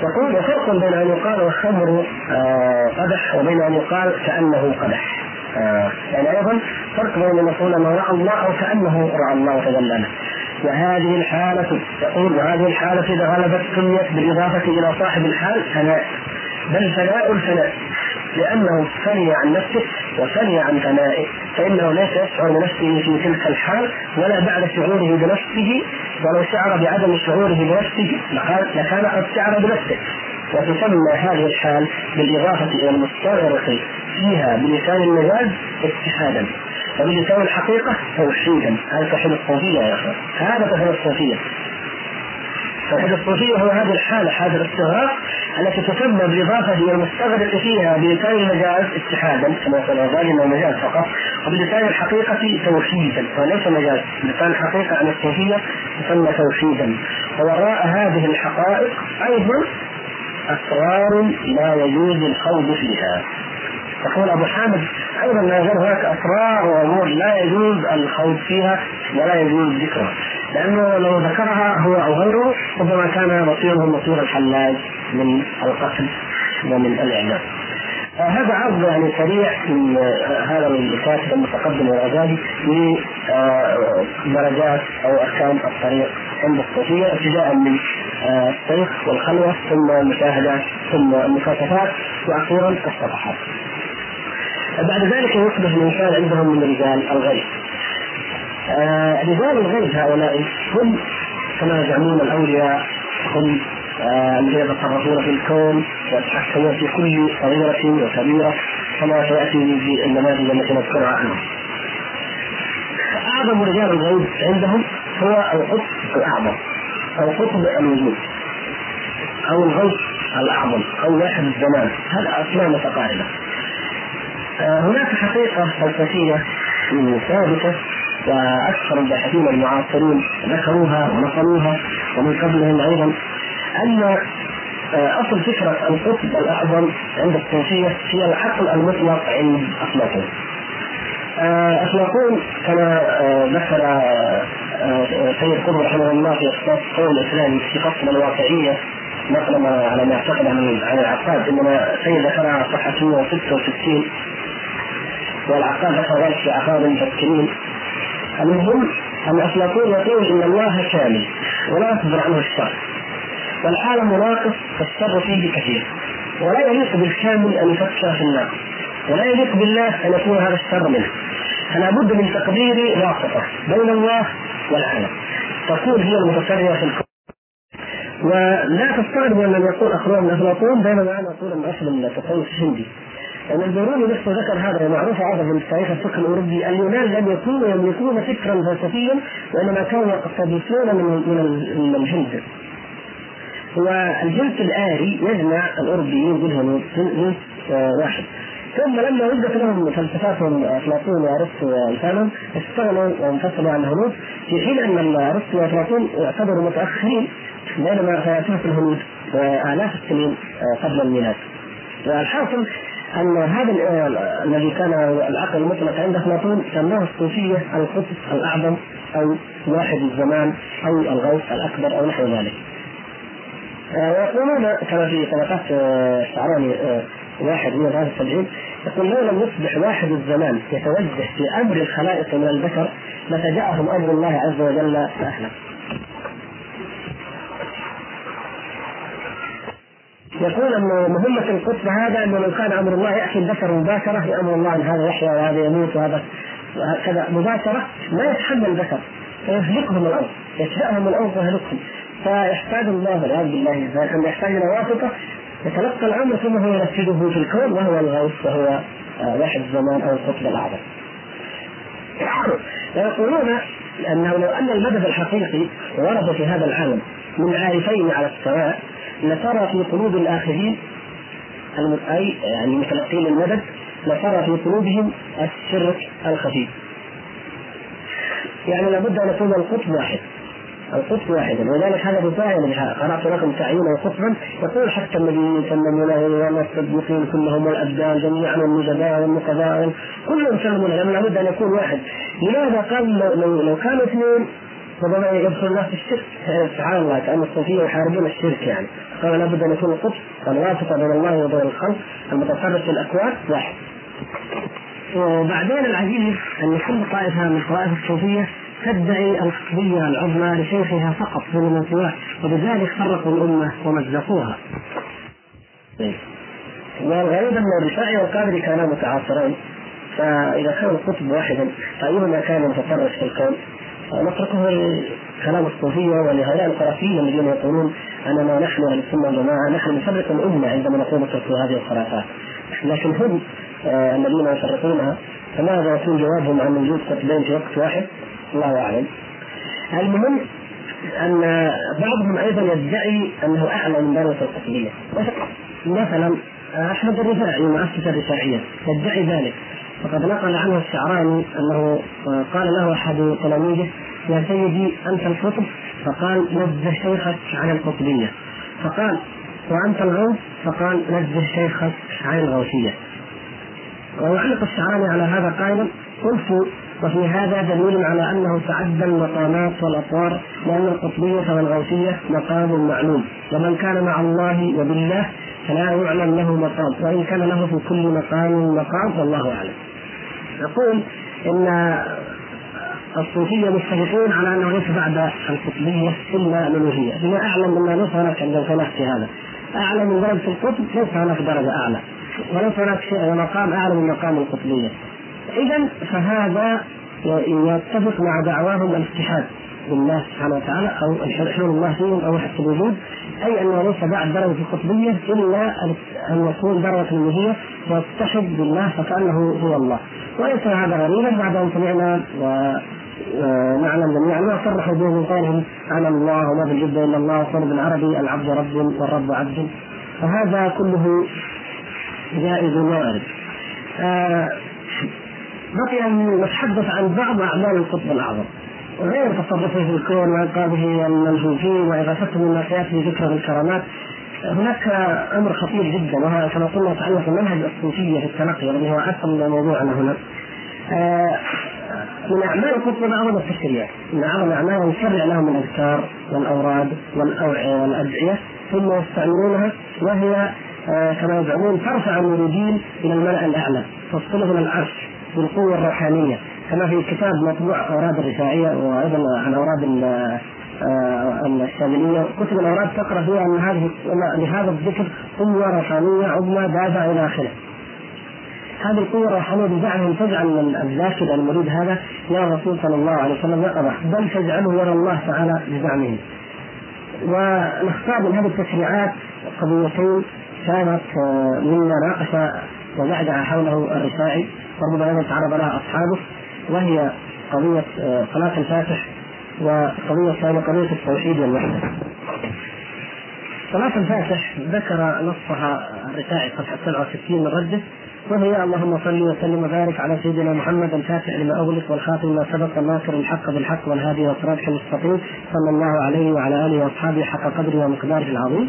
يقول وفرق بين أن يقال الخمر آه، قدح وبين أن يقال كأنه قدح. آه، يعني أيضا فرق بين أن يقول أنه رأى الله أو كأنه رأى الله وتجلى له. وهذه الحالة يقول وهذه الحالة إذا غلبت سميت بالإضافة إلى صاحب الحال فناء بل فناء الفناء لأنه فني عن نفسه وفني عن فنائه فإنه ليس يشعر بنفسه في تلك الحال ولا بعد شعوره بنفسه ولو شعر بعدم شعوره بنفسه لكان قد شعر بنفسه. وتسمى هذه الحال بالإضافة إلى المستغرق فيها بلسان المجاز اتحادا وبلسان الحقيقة توحيدا. هذا توحيد الصوفية يا أخي؟ هذا توحيد الصوفية. توحيد الصوفية هو هذه الحالة حالة الاستغراق التي تسمى بالإضافة إلى المستغرق فيها بلسان المجاز اتحادا كما يقول الغزالي أنه مجاز فقط وبلسان الحقيقة توحيدا وليس مجاز. لسان الحقيقة عن الصوفية تسمى توحيدا. ووراء هذه الحقائق أيضا أسرار لا يجوز الخوض فيها. يقول أبو حامد أيضا لا يزال هناك أسرار وأمور لا يجوز الخوض فيها ولا يجوز ذكرها لأنه لو ذكرها هو أو غيره ربما كان مصيره مصير الحلاج من القتل ومن الإعدام. آه هذا عرض يعني سريع من آه هذا الكاتب المتقدم الغزالي لدرجات أو أركان الطريق عند الصوفيه ابتداء من آه، الشيخ والخلوة ثم المشاهده ثم المكاشفات وأخيرا الصفحات. بعد ذلك يصبح الانسان عندهم من رجال الغيب. آه، رجال الغيب هؤلاء هم كما يزعمون الأولياء هم آه، الذين يتصرفون في الكون ويتحكمون في كل صغيرة وكبيرة كما سيأتي في النماذج التي نذكرها عنهم. أعظم رجال الغيب عندهم هو القطب الأعظم أو قطب الوجود أو الغوث الأعظم أو واحد الزمان هذا اسماء متقاربة هناك حقيقة فلسفية ثابتة وأكثر الباحثين المعاصرين ذكروها ونقلوها ومن قبلهم أيضا أن آه، أصل فكرة القطب الأعظم عند الصوفيه هي العقل المطلق عند افلاطون. آه، افلاطون كما ذكر سيد قطب رحمه الله في اختصاص القول الاسلامي في فصل الواقعية نقلا على ما اعتقد عن العقاد إنما سيد ذكرها صفحة 166 والعقاد ذكر ذلك في عقاد المفكرين المهم أن افلاطون يقول إن الله كامل ولا يصدر عنه الشر. والعالم ناقص فالشر فيه كثير. ولا يليق بالكامل أن يفكر في الناقص ولا يليق بالله أن يكون هذا الشر منه. فلا بد من تقدير واسطة بين الله والعالم. تكون هي المتصرفه في الكون. ولا تستغرب من يقول اخرون افلاطون بينما أنا أقول أن اصل التصوف الهندي. لأن البيروني نفسه ذكر هذا ومعروف هذا في تاريخ الفقه الأوروبي اليونان لم يكونوا يملكون فكرا فلسفيا وإنما كانوا يقتبسون من من الهند. والجنس الآري يجمع الأوروبيين والهنود جنس واحد. ثم لما وجدت لهم فلسفاتهم أفلاطون وأرسطو وامثالهم استغنوا وانفصلوا عن الهنود في حين أن أرسطو وأفلاطون يعتبروا متأخرين بينما في الهنود آلاف السنين قبل الميلاد. والحاصل أن هذا الذي كان العقل المطلق عند افلاطون سماه الصوفية القطب الأعظم أو واحد الزمان أو الغوث الأكبر أو نحو ذلك. ويقولون كما في طبقات الشعراني واحد من 73 يقول لو لم يصبح واحد الزمان يتوجه في أمر الخلائق من البشر لفجأهم أمر الله عز وجل فأهلك. يقول أن مهمة القطب هذا أنه لو كان أمر الله يأتي البشر مباشرة لامر الله أن هذا يحيا وهذا يموت وهذا كذا مباشرة ما يتحمل البشر فيهلكهم الأرض يشفاهم الأرض ويهلكهم فيحتاج الله والعياذ بالله أن يحتاج إلى واسطة يتلقى الأمر ثم هو ينفذه في الكون وهو الغوث وهو آه، واحد الزمان أو القطب الاعظم. [coughs] ويقولون أنه لو أن المدد الحقيقي ورد في هذا العالم من عارفين على السواء لترى في قلوب الآخرين أي يعني متلقين المدد لترى في قلوبهم الشرك الخفي. يعني لابد أن يكون القطب واحد. القطب واحدا ولذلك هذا بفاعل قرأت لكم تعيينه قطبا. يقول حتى النبيين يسلمون والصديقين كلهم والابدان جميعا والنجباء والنقباء كلهم يسلمون لأنه لابد أن يكون واحد. لماذا قال؟ لو, لو كانوا اثنين ربما يدخل الناس في الشرك. سبحان الله كأن الصوفية يحاربون الشرك يعني. قال لابد أن يكون القطب الواسطه بين الله وبين الخلق المتصرف في الأكوان. واحد. وبعدين العجيب أن كل طائفة من الطوائف الصوفية تدعي القطبية العظمى لشيخها فقط دون من سواه وبذلك فرقوا الأمة ومزقوها. والغريب أن الرفاعي والقادري كانا متعاصرين. فإذا كان القطب واحدا فأيهما كان متطرف في الكون؟ نتركه كلام الصوفية ولهؤلاء الخرافيين الذين يقولون أننا نحن أهل السنة والجماعة نحن نفرق الأمة عندما نقول نترك هذه الخرافات لكن هم آه الذين يفرقونها فماذا يكون جوابهم عن وجود قطبين في وقت واحد؟ الله أعلم. المهم أن بعضهم أيضا يدعي أنه أعلى من درجه القطبية. مثلا أحمد الرفاعي مؤسس الرفاعية يدعي ذلك وقد نقل عنه الشعراني أنه قال له أحد تلاميذه يا سيدي أنت القطب فقال نزه شيخك عن القطبية. فقال وأنت الغوث؟ فقال نزه شيخك عن الغوثية. ويعلق الشعراني على هذا قائلا قلت وفي هذا دليل على أنه تعدى المقامات والأطوار لأن القطبية والغوثية مقام معلوم ومن كان مع الله وبالله فلا يعلم له مقام وإن كان له في كل مقام مقام والله أعلم. يقول إن الصوفية متفقون على أنه ليس بعد القطبية إلا الالوهيه، بما أعلم ان ليس هناك خلاف في هذا. اعلى من درجة القطب ليس هناك درجة أعلى. وليس هناك مقام أعلى من مقام القطبية. اذا فهذا يتفق مع دعواهم الاتحاد بالله سبحانه وتعالى أو حلول الله فيهم أو وحده الوجود أي أنه ليس بعد درجه القطبية إلا أن يكون درجه الالوهيه ويتحد بالله فكأنه هو الله. وليس هذا غريبا بعد أن سمعنا ونعلم جميعا ما صرحوا به من قولهم أنا الله وما في الجد إلا الله وقول بالعربي العبد رب والرب عبد. فهذا كله جائز وارد آه بقي أن نتحدث عن بعض أعمال القطب الأعظم. غير تصرفه في الكون وانقاذه المنفوذين واغاثته من ناحيته ذكر الكرامات هناك أمر خطير جدا وهذا كما قلنا يتعلق بالمنهج الصوفية في التلقي الذي هو أصل موضوعنا هنا. آه، من أعمال القطب أعظم التشريع، من أعظم اعمالهم يشرع لهم الأذكار والأوراد والأوعية والأدعية ثم يستعملونها وهي آه، كما يزعمون ترفع المريدين إلى الملأ الأعلى تصلهم إلى العرش بالقوة الروحانية كما في كتاب مطبوع اوراد الرفاعية وأيضا عن اوراد الشامليه كتب الاوراد تقرأ فيها أن هذه لهذا الذكر قوة روحانية عظمى دافع إلى آخره. هذه القوة الروحانية بزعمهم تجعل الذاكر المريد هذا يرى الرسول صلى الله عليه وسلم يقظه بل تجعله يرى الله تعالى بزعمهم. ونختار من هذه التشريعات قضيتين كانت آه، مما ناقش وزعزع حوله الرفاعي وربما أيضا تعرض لها أصحابه وهي قضية آه، صلاة الفاتح وقضية ثانية قضية التوحيد والوحدة. صلاة الفاتح ذكر نصها الرفاعي صفحة 67 من رده وهي اللهم صل وسلم وبارك على سيدنا محمد الفاتح لما أغلق والخاتم ما سبق الناصر الحق بالحق والهادي وصراطك المستقيم صلى الله عليه وعلى آله وأصحابه حق قدره ومقداره العظيم.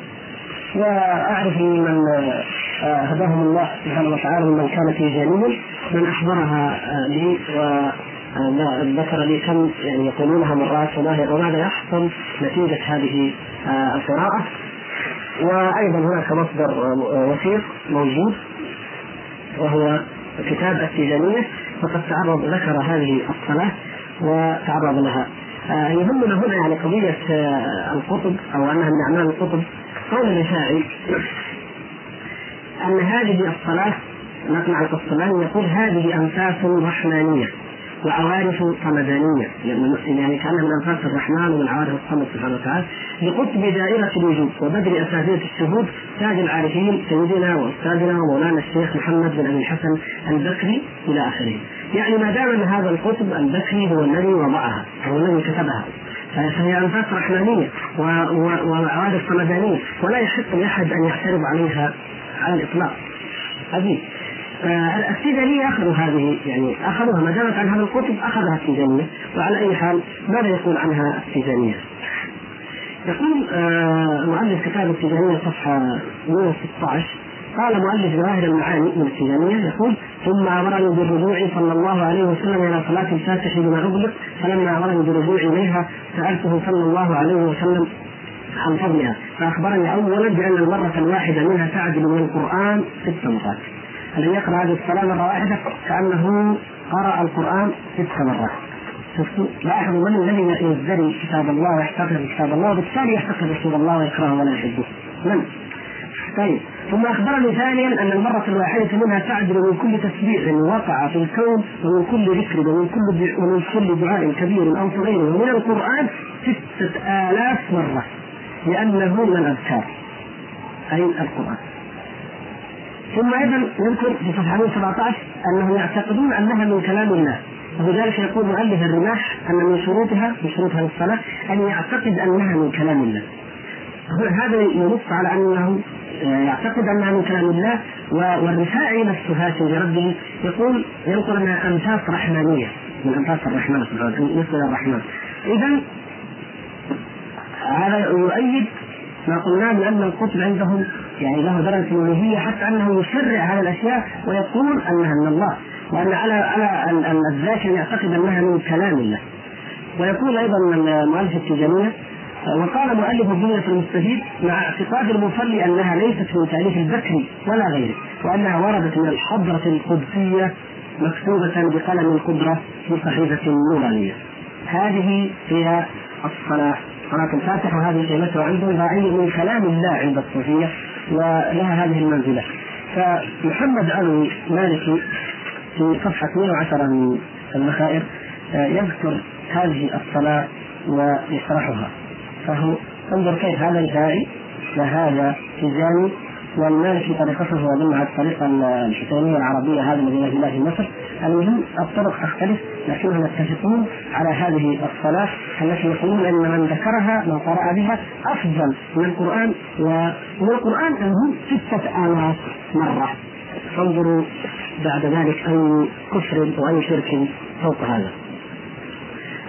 وأعرف من آه، هداهم الله سبحانه وتعالى ممن كان في جانبه من احضرها آه، لي و ذكر لي كم يعني يقولونها مرات وماذا يحصل نتيجة هذه آه، القراءة. وأيضا هناك مصدر وثيق موجود وهو كتاب التيجانية فقد تعرض ذكر هذه الصلاة وتعرض لها. يهمنا هنا يعني قضية القطب أو أنها من أعمال القطب. قول الرفاعي أن هذه الصلاة عن الصلاة يقول هذه أنفاس رحمانية وعوارف صمدانية يعني كأنها من أنفاس الرحمن ومن عوارف الصمد سبحانه وتعالى لقطب دائرة الوجود وبدر أساتذة الشهود تاج العارفين سيدنا وأستاذنا ومولانا الشيخ محمد بن أبي الحسن البكري إلى آخره. يعني ما دام هذا القطب البكري هو الذي وضعها هو الذي كتبها. فهي انفاس رحمانيه وعوارف صمدانيه ولا يحق لأحد أن يعترض عليها على الإطلاق. هذه. التيجانية أخذوا هذه يعني أخذوها ما دامت عن هذا الكتب أخذها التيجانية وعلى أي حال ماذا يقول عنها التيجانية؟ يقول آه مؤلف كتاب التيجانية صفحة 116 قال مؤلف جواهر المعاني من التيجانية يقول ثم أمرني بالرجوع صلى الله عليه وسلم إلى صلاة الفاتح بما أغلق فلما أمرني بالرجوع إليها سألته صلى الله عليه وسلم عن فضلها فأخبرني اولا بأن المرة الواحدة منها تعدل من القرآن ست مرات الذي يقرأ هذه الصلاة مرة واحدة؟ كأنه قرأ القرآن ست مرات. لاحظوا من الذي يزدري كتاب الله ويحتقر كتاب الله وبالتالي يحتقر رسول الله ويكرهه ولا يحبه. من؟ طيب. ثم أخبرني ثانيا أن المرة الواحدة منها تعدل من كل تسبيح وقع في الكون ومن كل ذكر ومن كل ومن كل دعاء كبير أو صغير. ومن القرآن ستة آلاف مرة لأنه من الأذكار. أي القرآن. ثم أيضا نذكر في صفحة 17 أنهم يعتقدون أنها من كلام الله. وبذلك يقول مؤلف الرماح أن من شروطها من شروطها الصلاة أن يعتقد أنها من كلام الله. هذا ينص على أنه يعتقد أنها من كلام الله والرفاعي نفسه هاشم بربه يقول ينقل انها أنفاس رحمانية. من أنفاس الرحمن سبحانه وتعالى الرحمن. اذا هذا يؤيد ما قلناه من أن القطب عندهم يعني له درجة الالوهيه حتى أنه يشرع هذه الأشياء ويقول أنها من الله وأن على على الذاكر يعتقد أنها من كلام الله. ويقول أيضا المؤلف التجانيه وقال مؤلف في المستفيد مع اعتقاد المصلي أنها ليست من تأليف البكري ولا غيره وأنها وردت من الحضرة القدسية مكتوبة بقلم القدرة في صحيفة نورانية. هذه هي الصلاة. صلاة الفاتحة وهذه قيمتها عندهم فهي من كلام الله عند الصوفية ولها هذه المنزلة. فمحمد علوي مالكي في صفحة 110 من المخائر آه، يذكر هذه الصلاة ويشرحها. فهو انظر كيف هذا الداعي وهذا تجاني والمالكي طريقته اظن على الطريقة الحسينيه العربية هذه الذي في مصر المهم الطرق تختلف لكنهم يتفقون على هذه الصلاة التي يقولون إن من ذكرها من قرأ بها أفضل من القرآن ومن القرآن المهم ستة آلاف مرة فانظروا بعد ذلك أي كفر وأي شرك فوق هذا.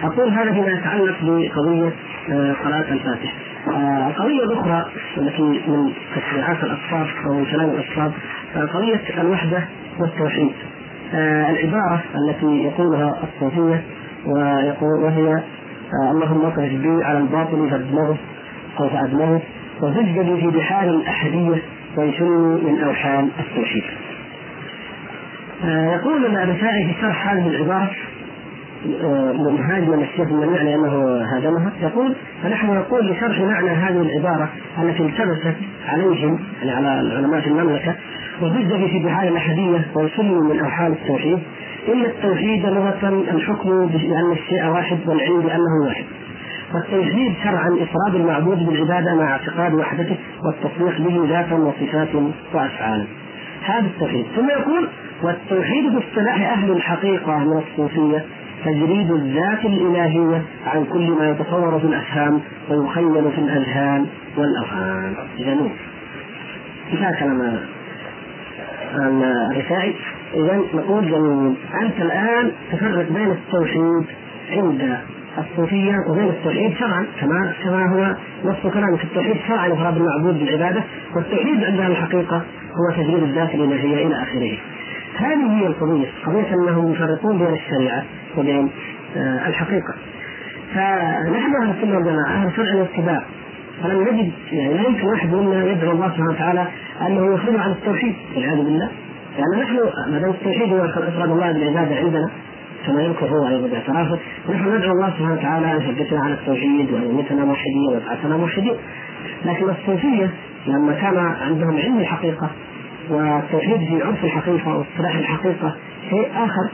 أقول هذا فيما يتعلق بقضية آه، صلاه الفاتحة. آه، القضية الأخرى التي من تشريعات الأصحاب أو من كلام الأصحاب آه، قضية الوحدة والتوحيد آه، العبارة التي يقولها الصوفية ويقول وهي اللهم اصرف بي على الباطل فادمغه أو فأدمغه وزجني في بحار الأحدية ويشن من أوحام التوحيد. يقول الرفاعي في شرح هذه العبارة هاجما الشيخ الجميع لأنه هاجمها يقول فنحن نقول لشرح معنى هذه العبارة التي التبست عليهم يعني على علماء في المملكة وزج في بحار الأحدية ويسلم من أوحال التوحيد. إن التوحيد لغة الحكم بأن الشيء واحد والعلم بأنه واحد. والتوحيد شرعا إفراد المعبود بالعبادة مع اعتقاد وحدته والتصديق به ذاتا وصفات وافعالا. هذا التوحيد. ثم يقول والتوحيد باصطلاح أهل الحقيقة من الصوفية. تجريد الذات الإلهية عن كل ما يتصور في الأفهام ويخيل في الأذهان والأوهام جميل انتهى كلام الرفاعي إذا نقول جميل. أنت الآن تفرق بين التوحيد عند الصوفية وبين التوحيد شرعا كما كما هو نص كلامك التوحيد شرعا إفراد المعبود بالعبادة والتوحيد عندنا الحقيقة هو تجريد الذات الإلهية إلى آخره. هذه هي القضية قضية أنهم يفرقون بين الشريعة وبين آه، الحقيقة. فنحن أهل السنة والجماعة أهل شرع واتباع فلم نجد يعني لا يمكن واحد منا يدعو الله سبحانه وتعالى أنه يخرج عن التوحيد والعياذ بالله. لأن نحن ما دام التوحيد هو إفراد الله بالعبادة عندنا كما يذكر هو أيضا باعترافه نحن ندعو الله سبحانه وتعالى أن يثبتنا على التوحيد وأن يميتنا موحدين ويبعثنا موحدين. لكن الصوفية لما كان عندهم علم الحقيقة والتوحيد في عرف الحقيقة واصطلاح الحقيقة شيء آخر.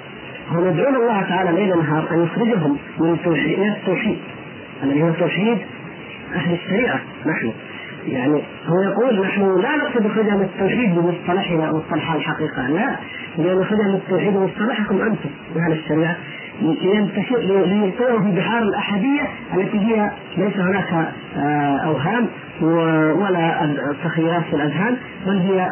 هم يدعون الله تعالى ليل نهار أن يخرجهم من التوحيد إلى التوحيد. الذي هو توحيد أهل الشريعة نحن. يعني هو يقول نحن لا نقصد من التوحيد بمصطلحنا مصطلح الحقيقة. لا لأن من التوحيد بمصطلحكم أنتم أهل الشريعة. ليلقوه في بحار الأحادية التي هي ليس هناك آه، أوهام ولا تخيلات في الأذهان بل هي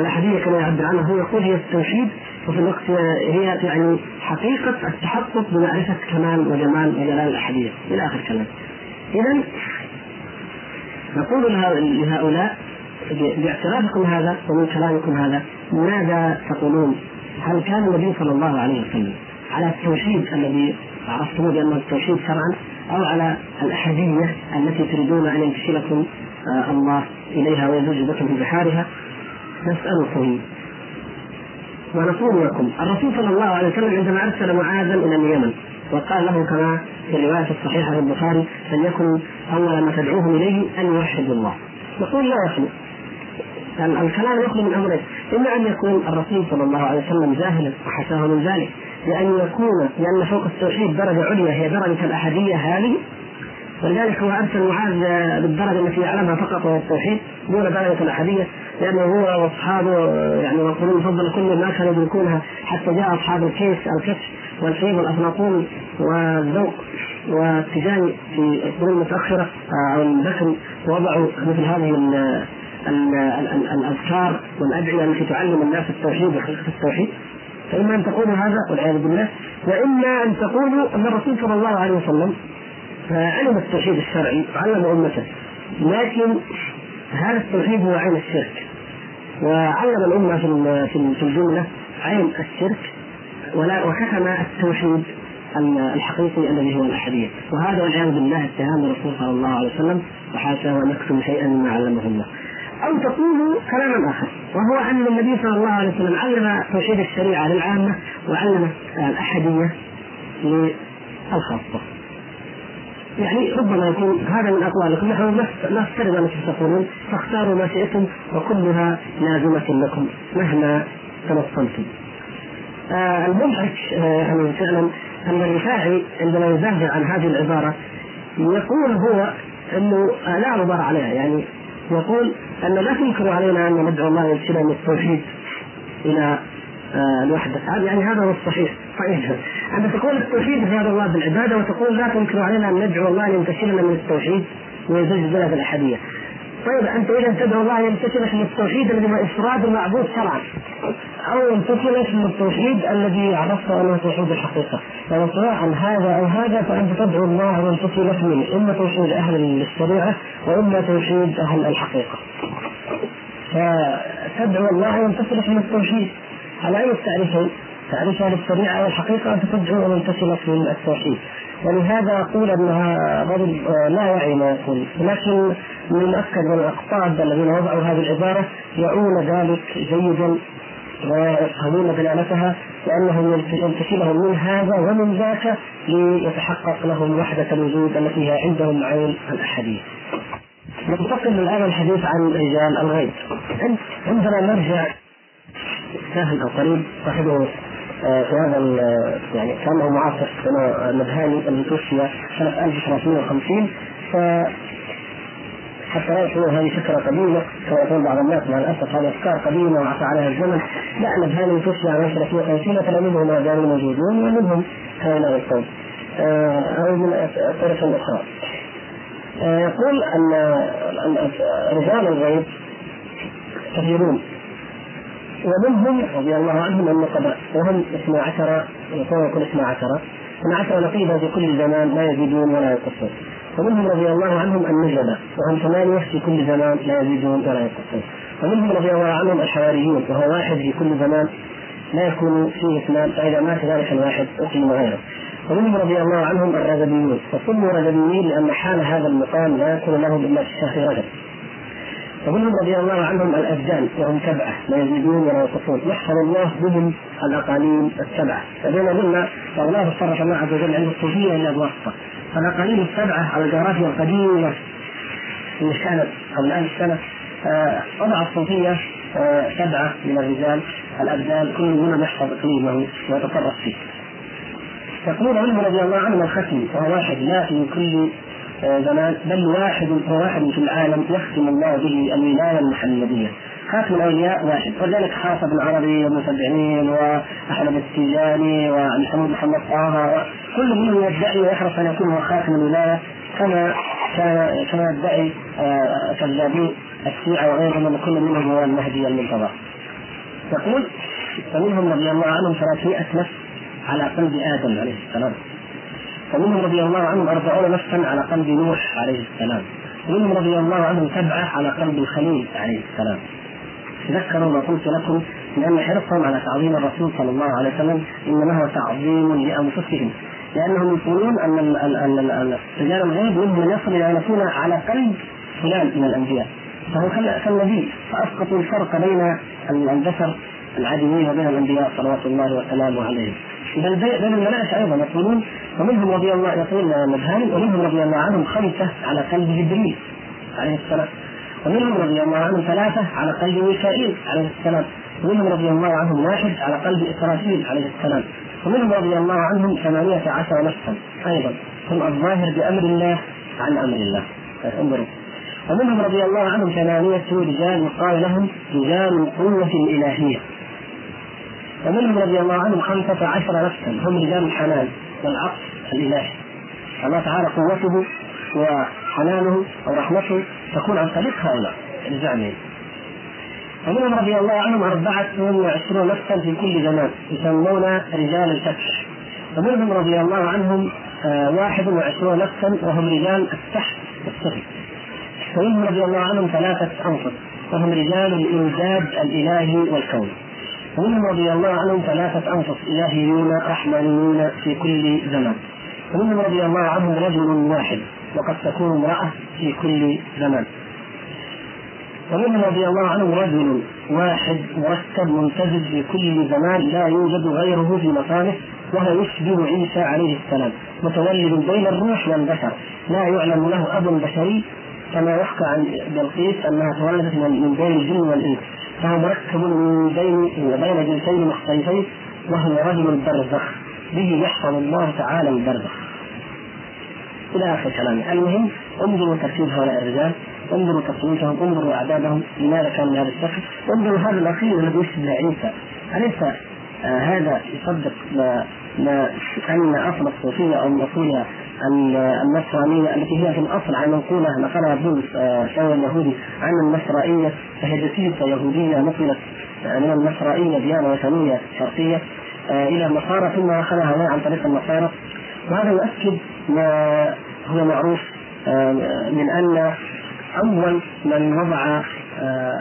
الاحاديه كما يعبر عنها هو يقول هي التوحيد وفي الوقت هي يعني حقيقة التحقق بمعرفة كمال وجمال وجلال الاحاديه إلى آخر كلام. اذا نقول لهؤلاء باعترافكم هذا ومن كلامكم هذا ماذا تقولون؟ هل كان النبي صلى الله عليه وسلم على التوحيد الذي عرفتموه بانه التوحيد شرعا أو على الأحادية التي تريدون أن ينتشلكم آه، الله إليها ويزوج بكم في بحارها نسألكم ونقول لكم الرسول صلى الله عليه وسلم عندما أرسل معاذا إلى اليمن وقال له كما في الرواية الصحيحة في البخاري فليكن أول ما تدعوهم إليه أن يوحدوا الله. نقول لا يخلو الكلام يخلو من أمرين إما أن يكون الرسول صلى الله عليه وسلم جاهلا وحشاه من ذلك لأن يكون لأن فوق التوحيد درجة عليا هي درجة الأحدية هذه ولذلك هو أرسل معاذ بالدرجة التي يعلمها فقط وهي التوحيد دون درجة الاحاديه لأنه هو وأصحابه يعني والقرون المفضله كلهم ما كانوا يدركونها حتى جاء أصحاب الكيس الكشف والكيف والأفلاطون والذوق والتجاني في القرون المتأخرة أو البكري وضعوا مثل هذه الأذكار والأدعية التي تعلم الناس التوحيد وحقيقه التوحيد. فإما أن تقولوا هذا والعياذ بالله وإما أن تقولوا أن الرسول صلى الله عليه وسلم فعلم التوحيد الشرعي وعلم أمته. لكن هذا التوحيد هو عين الشرك. وعلم الأمة في في الجملة عين الشرك ولا وختم التوحيد الحقيقي الذي هو الاحديه وهذا والعياذ بالله اتهام الرسول صلى الله عليه وسلم وحاشاه أن يكتم شيئا مما علمه الله. أو تقول كلاما آخر وهو أن النبي صلى الله عليه وسلم علم توحيد الشريعة للعامة وعلم الاحديه
الخاصة يعني ربما يكون هذا من أقوالكم نحن نفترض أنكم تقولون فاختاروا ما شئتم وكلها لازمة لكم مهما تنصلتم. آه المضحك آه فعلا أن الرفاعي عندما يزهزه عن هذه العبارة يقول هو إنه لا غبار عليها يعني يقول أن لا تنكروا علينا أن ندعو الله من التوحيد إلى الوحدة يعني هذا هو الصحيح. طيب. أنت تقول التوحيد إفراد الله بالعبادة وتقول لا تنكر علينا أن ندعو الله أن ينتشلنا من التوحيد ويزج بنا بالأحدية طيب أنت إذا تدعو الله أن ينتشلك من التوحيد الذي هو إفراد المعبود شرعا. أو ينتشلك من التوحيد الذي عرفته أنه توحيد الحقيقة. يعني سواء هذا أو هذا فأنت تدعو الله أن ينتشلك منه إما توحيد أهل الشريعة وإما توحيد أهل الحقيقة. فتدعو الله أن ينتشلك من التوحيد. على أي تعريفين؟ تعريفها للشريعة والحقيقة أن تدعو أن ينتشلك من التوحيد ولهذا أقول أنها رجل لا يعي ما يقول لكن من المؤكد من الأقطاب الذين وضعوا هذه العبارة يعون ذلك جيدا ويفهمون دلالتها لأنهم ينتشلهم من هذا ومن ذاك ليتحقق لهم وحدة الوجود التي هي عندهم عين الأحدية. ننتقل الآن الحديث عن رجال الغيب. عندما نرجع سهل أو قريب صاحبه آه، في هذا يعني كانه معاصر سنه مدهاني الذي توفي سنة 1350 ف حتى لا يكون هذه فكرة قديمة كما يقول بعض الناس مع الأسف هذه أفكار قديمة وعفى عليها الزمن. لا نبهاني توفي عام 350 فلمنهم ما زالوا موجودون ومنهم هؤلاء القوم. آه، أو من طرق أخرى آه، يقول أن رجال الغيب كثيرون. ومنهم رضي الله عنهم النقباء وهم اثنا عشر يكون اثنا عشر. اثنا عشر نقيبا في كل زمان لا يزيدون ولا ينقصون ومنهم رضي الله عنهم النجبة وهم ثمانية في كل زمان لا يزيدون ولا ينقصون ومنهم رضي الله عنهم الحواريون وهو واحد في كل زمان لا يكون فيه اثنان فإذا مات ذلك الواحد أقيم غيره. ومنهم رضي الله عنهم الرجبيون. وسموا رجبيين لأن حال هذا المقام لا يكون له إلا في شهر رجب. ومنهم رضي الله عنهم الابدان وهم سبعة لا يزيدون ولا ينقصون يحفظ الله بهم الأقاليم السبعة. فبين قلنا والله صرف الله عز وجل عند الصوفيه الا بواسطه فالأقاليم السبعة على الجغرافيا القديمة اللي كانت قبل ألف آه، وضع الصوفية آه، سبعة من الرجال الأبدان كل منهم يحفظ اقليمه ويتصرف فيه. يقول عنه رضي الله عنه الختم وهو واحد لا في كل زمان بل واحد واحد في العالم يختم الله به الولاية المحمدية. خاتم الأولياء واحد. ولذلك خاص ابن عربي وابن سبعين وأحمد التيجاني ومحمد محمد طه. كل منهم يدعي ويحرص أن يكون هو خاتم الولاية كما كما يدعي آه، كذابين الشيعة وغيرهم ان كل منهم هو المهدي المنتظر. يقول فمنهم رضي الله عنهم 300 نفس على قلب آدم عليه السلام. ومنهم رضي الله عنهم أربعون نفسا على قلب نوح عليه السلام. ومنهم رضي الله عنهم سبعة على قلب الخليل عليه السلام. تذكروا ما قلت لكم من أن حرصهم على تعظيم الرسول صلى الله عليه وسلم إنما هو تعظيم لأنفسهم. لأنهم يقولون أن رجال الغيب منهم من يصل إلى أن يكون على قلب فلان من الأنبياء. فهو كالنبي فأسقطوا الفرق بين البشر العاديين وبين الأنبياء صلوات الله وسلامه عليهم. بل بين الملائكة أيضا يقولون ومنهم رضي الله يقول مبهاني ومنهم رضي الله عنهم خمسه على قلب جبريل عليه السلام. ومنهم رضي الله عنهم ثلاثة على قلب ميكائيل عليه السلام. ومنهم رضي الله عنهم واحد على قلب إسرافيل عليه السلام. ومنهم رضي الله عنهم ثمانية عشر نفسا أيضا. هم الظاهر بأمر الله عن أمر الله. انظروا. ومنهم رضي الله عنهم ثمانية رجال يقال لهم رجال القوة الإلهية ومنهم رضي الله عنهم خمسة عشر نفسا. هم رجال الحنان والعطف الإلهي الله تعالى قوته وحنانه ورحمته تكون عن طريق هؤلاء بزعمهم ومنهم رضي الله عنهم أربعة وعشرون نفسا في كل زمان يسمون رجال الفتح. ومنهم رضي الله عنهم آه، واحد وعشرون نفسا وهم رجال التحت والسفل ومنهم رضي الله عنهم ثلاثة أنفس وهم رجال الإمداد الإلهي والكون. ومنهم رضي الله عنهم ثلاثة أنفس إلهيون رحمانيون في كل زمان ومنهم رضي الله عنهم رجل واحد وقد تكون امرأة في كل زمان ومنهم رضي الله عنهم رجل واحد مرتب ممتزج في كل زمان لا يوجد غيره في مكانه وهو يشبه عيسى عليه السلام. متولد بين الروح والبشر. لا يعلم له أب بشري كما يحكى عن بلقيس أنها تولدت من بين الجن والإنس. فهو مركب من بين وبين جنسين مختلفين وهو رجل البرزخ به يحفظ الله تعالى البرزخ. إلى آخر كلامه. المهم انظروا ترتيب هؤلاء الرجال. انظروا تصويتهم انظروا أعدادهم. لماذا كان بهذا الشكل انظروا هذا الأخير الذي يشبه عيسى أليس آه هذا يصدق ما, ما أن أصل الصوفية أو من النصرانية التي هي في الأصل عن منقوله نقلها بولس شاول اليهودي عن النصرانية فهي جسيسه يهودية نقلت من النصرانية ديانة وثنية شرقية إلى النصارى ثم أخذها عن طريق النصارى. وهذا يؤكد ما هو معروف من أن أول من وضع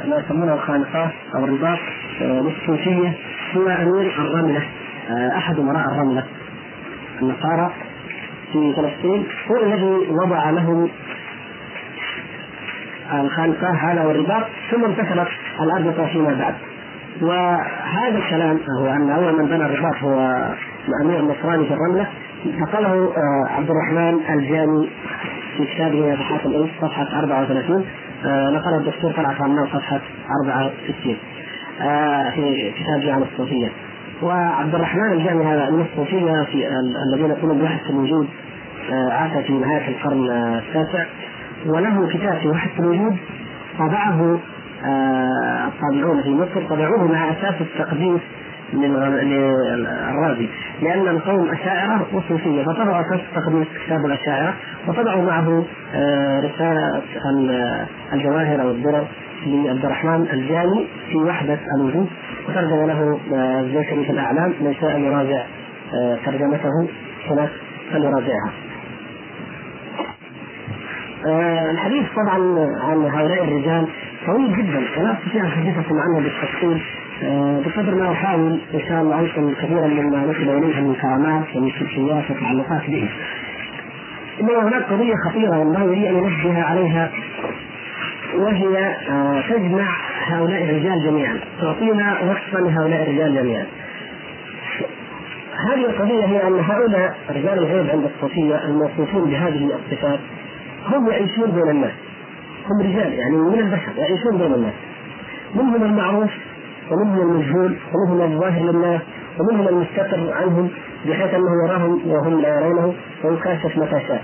ما يسمونه الخانقات أو الرباط للصوفية هو أمير الرملة أحد أمراء الرملة. النصارى في فلسطين هو الذي وضع لهم الخانقاه هذا والرباط ثم انتشرت الاربطه فيما بعد. وهذا الكلام هو أن أول من بنى الرباط هو الأمير النصراني في الرملة. نقله عبد الرحمن الجامي في كتابه نفحات الأنس صفحة 34 نقله الدكتور طلعت رمال صفحة 64 في كتاب جامع الصوفية. وعبد الرحمن الجامي هذا من الصوفية في الذين يقولون بوحده الوجود عاش في نهاية القرن التاسع وله كتاب في وحده الوجود طبعه الطابعون في مصر طبعوه مع أساس التقديس للرازي لأن القوم أشاعرة وصوفية فطبعوا أساس تقديس كتاب الأشاعرة وطبعوا معه رسالة الجواهر أو الدرر لعبد الرحمن الجاني في وحدة الوجود وترجم له الزيكري في الأعلام من شاء يراجع ترجمته هناك فليراجعها. الحديث طبعا عن هؤلاء الرجال طويل جدا. ولا استطيع ان احدثكم عنه بالتفصيل. بقدر ما أحاول إن شاء الله انقل كثيرا مما نسب إليها من كرامات ومن سلوكيات وتعلقات به. إنما هناك قضية خطيرة ينبغي لي أن انبه عليها وهي تجمع هؤلاء الرجال جميعا تعطينا وصفا لهؤلاء الرجال جميعا. هذه القضية هي أن هؤلاء رجال الغيب عند الصوفية الموصوفون بهذه الصفات هم يعيشون بين الناس. هم رجال يعني من البشر يعيشون بين الناس. منهم المعروف ومنهم المجهول ومنهم الظاهر للناس ومنهم المستتر عنهم بحيث أنه يراهم وهم لا يرونه ويكاشف متى شاء.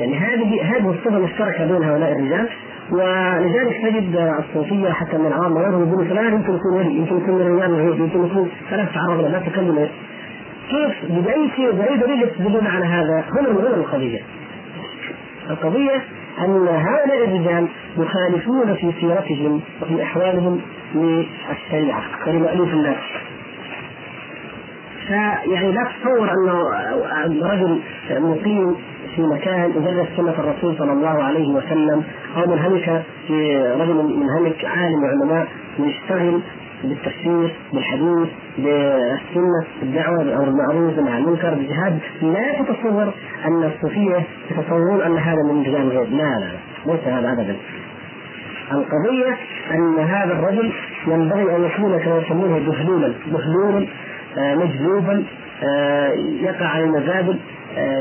يعني هذه هذه الصفة مشتركه بين هؤلاء الرجال. ولذلك تجد الصوفية حتى من العوام يقولوا يقولوا فلان يمكن يكون ولي يمكن يكون من رجال الغيب يمكن يكون فلا تتعرض له لا تكلم. كيف؟ بأي شيء بأي دليل يستدلون على هذا؟ هنا هنا القضية القضية أن هؤلاء الرجال يخالفون في سيرتهم وفي أحوالهم للشريعه ولمألوف الناس فيعني لا تتصور انه رجل مقيم في مكان يدرس سنة الرسول صلى الله عليه وسلم أو منهمك في رجل منهمك عالم وعلماء يشتغل بالتفسير بالحديث بالسنة بالدعوة بالأمر بالمعروف عن المنكر بالجهاد. لا تتصور أن الصوفية يتصورون أن هذا من رجال الغيب لا لا ليس هذا أبدا. القضية أن هذا الرجل ينبغي أن يكون كما يسمونه بهلولا بهلولا مجذوبا يقع على المزابل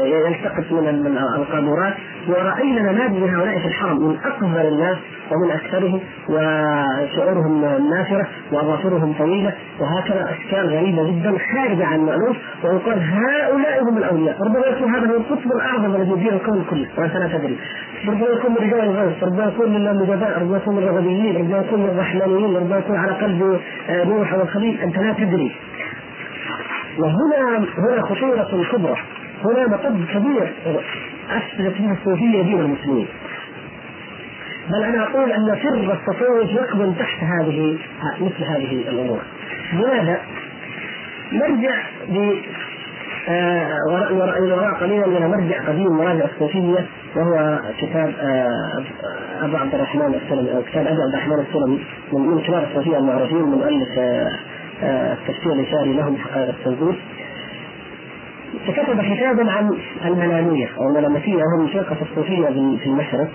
يلتقط من القاذورات ورأينا نماذج هؤلاء في الحرم من أكبر الناس ومن أكثرهم وشعورهم نافرة وأظافرهم طويلة وهكذا أشكال غريبة جدا خارجة عن المألوف ويقال هؤلاء هم الأولياء. ربما يكون هذا هو القطب الأعظم الذي يدير الكون كله وأنت لا تدري. ربما يكون من رجال الغوث ربما يكون من النجباء ربما يكون من الرغبيين ربما يكون من الرحمانيين ربما يكون على قلب نوح والخليل أنت لا تدري. وهنا هنا خطورة كبرى هنا مطب كبير. أفسدت فيه الصوفية دين المسلمين. بل أنا أقول أن سر التصوف يقبل تحت هذه مثل هذه الأمور. لماذا؟ نرجع ب وراء قليلا إلى مرجع قديم مراجع الصوفية وهو كتاب أبو عبد الرحمن السلمي أو كتاب ابي عبد الرحمن السلمي من كبار الصوفية المعروفين من مؤلف التفسير الإشاري لهم حقائق التنزيل. فكتب كتابا عن المنامية أو الملامتية وهم فرقة الصوفية في المشرق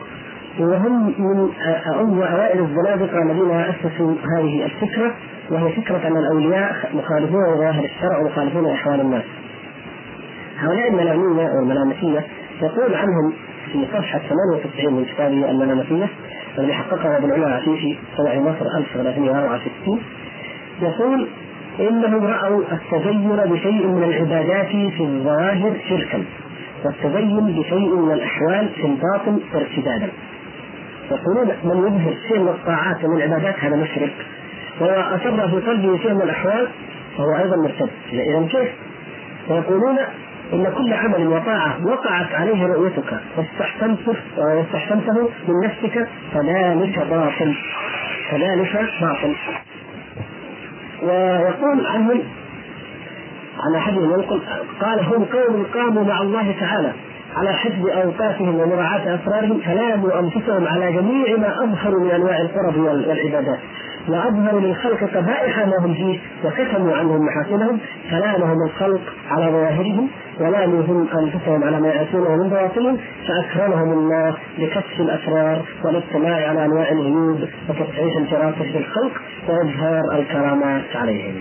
وهم من أول أوائل الزنادقة الذين أسسوا هذه الفكرة وهي فكرة أن الأولياء مخالفون لظاهر الشرع ومخالفون لاحوال الناس. هؤلاء الملامية أو الملامسيه يقول عنهم في صفحة 98 من كتابه الملامسيه الذي حققه ابن عمر عفيفي طبع مصر 1364 يقول انهم رأوا التدين بشيء من العبادات في الظاهر شركا والتدين بشيء من الأحوال في الباطن ارتدادا يقولون من يظهر شيء من الطاعات ومن العبادات هذا مشرك وأسر في قلبه شيء من الأحوال فهو أيضا مرتد. إذا كيف؟ ويقولون إن كل عمل وطاعة وقعت عليه رؤيتك واستحسنته من نفسك فذلك باطل. فذلك باطل. ويقول عنهم على أحدهم قال هم قوم قاموا مع الله تعالى. على حفظ أوقاتهم ومراعاة أسرارهم فلاموا أنفسهم على جميع ما اظهروا من أنواع القرب والعبادات وأظهروا للخلق قبائح ما هم فيه وكتموا عنهم محاسنهم فلامهم الخلق على ظواهرهم ولاموا هم أنفسهم على ما ياتونه من باطنهم فأكرمهم الله لكشف الأسرار والاطلاع على أنواع الغيوب وتصحيح الفراسه في الخلق وإظهار الكرامات عليهم.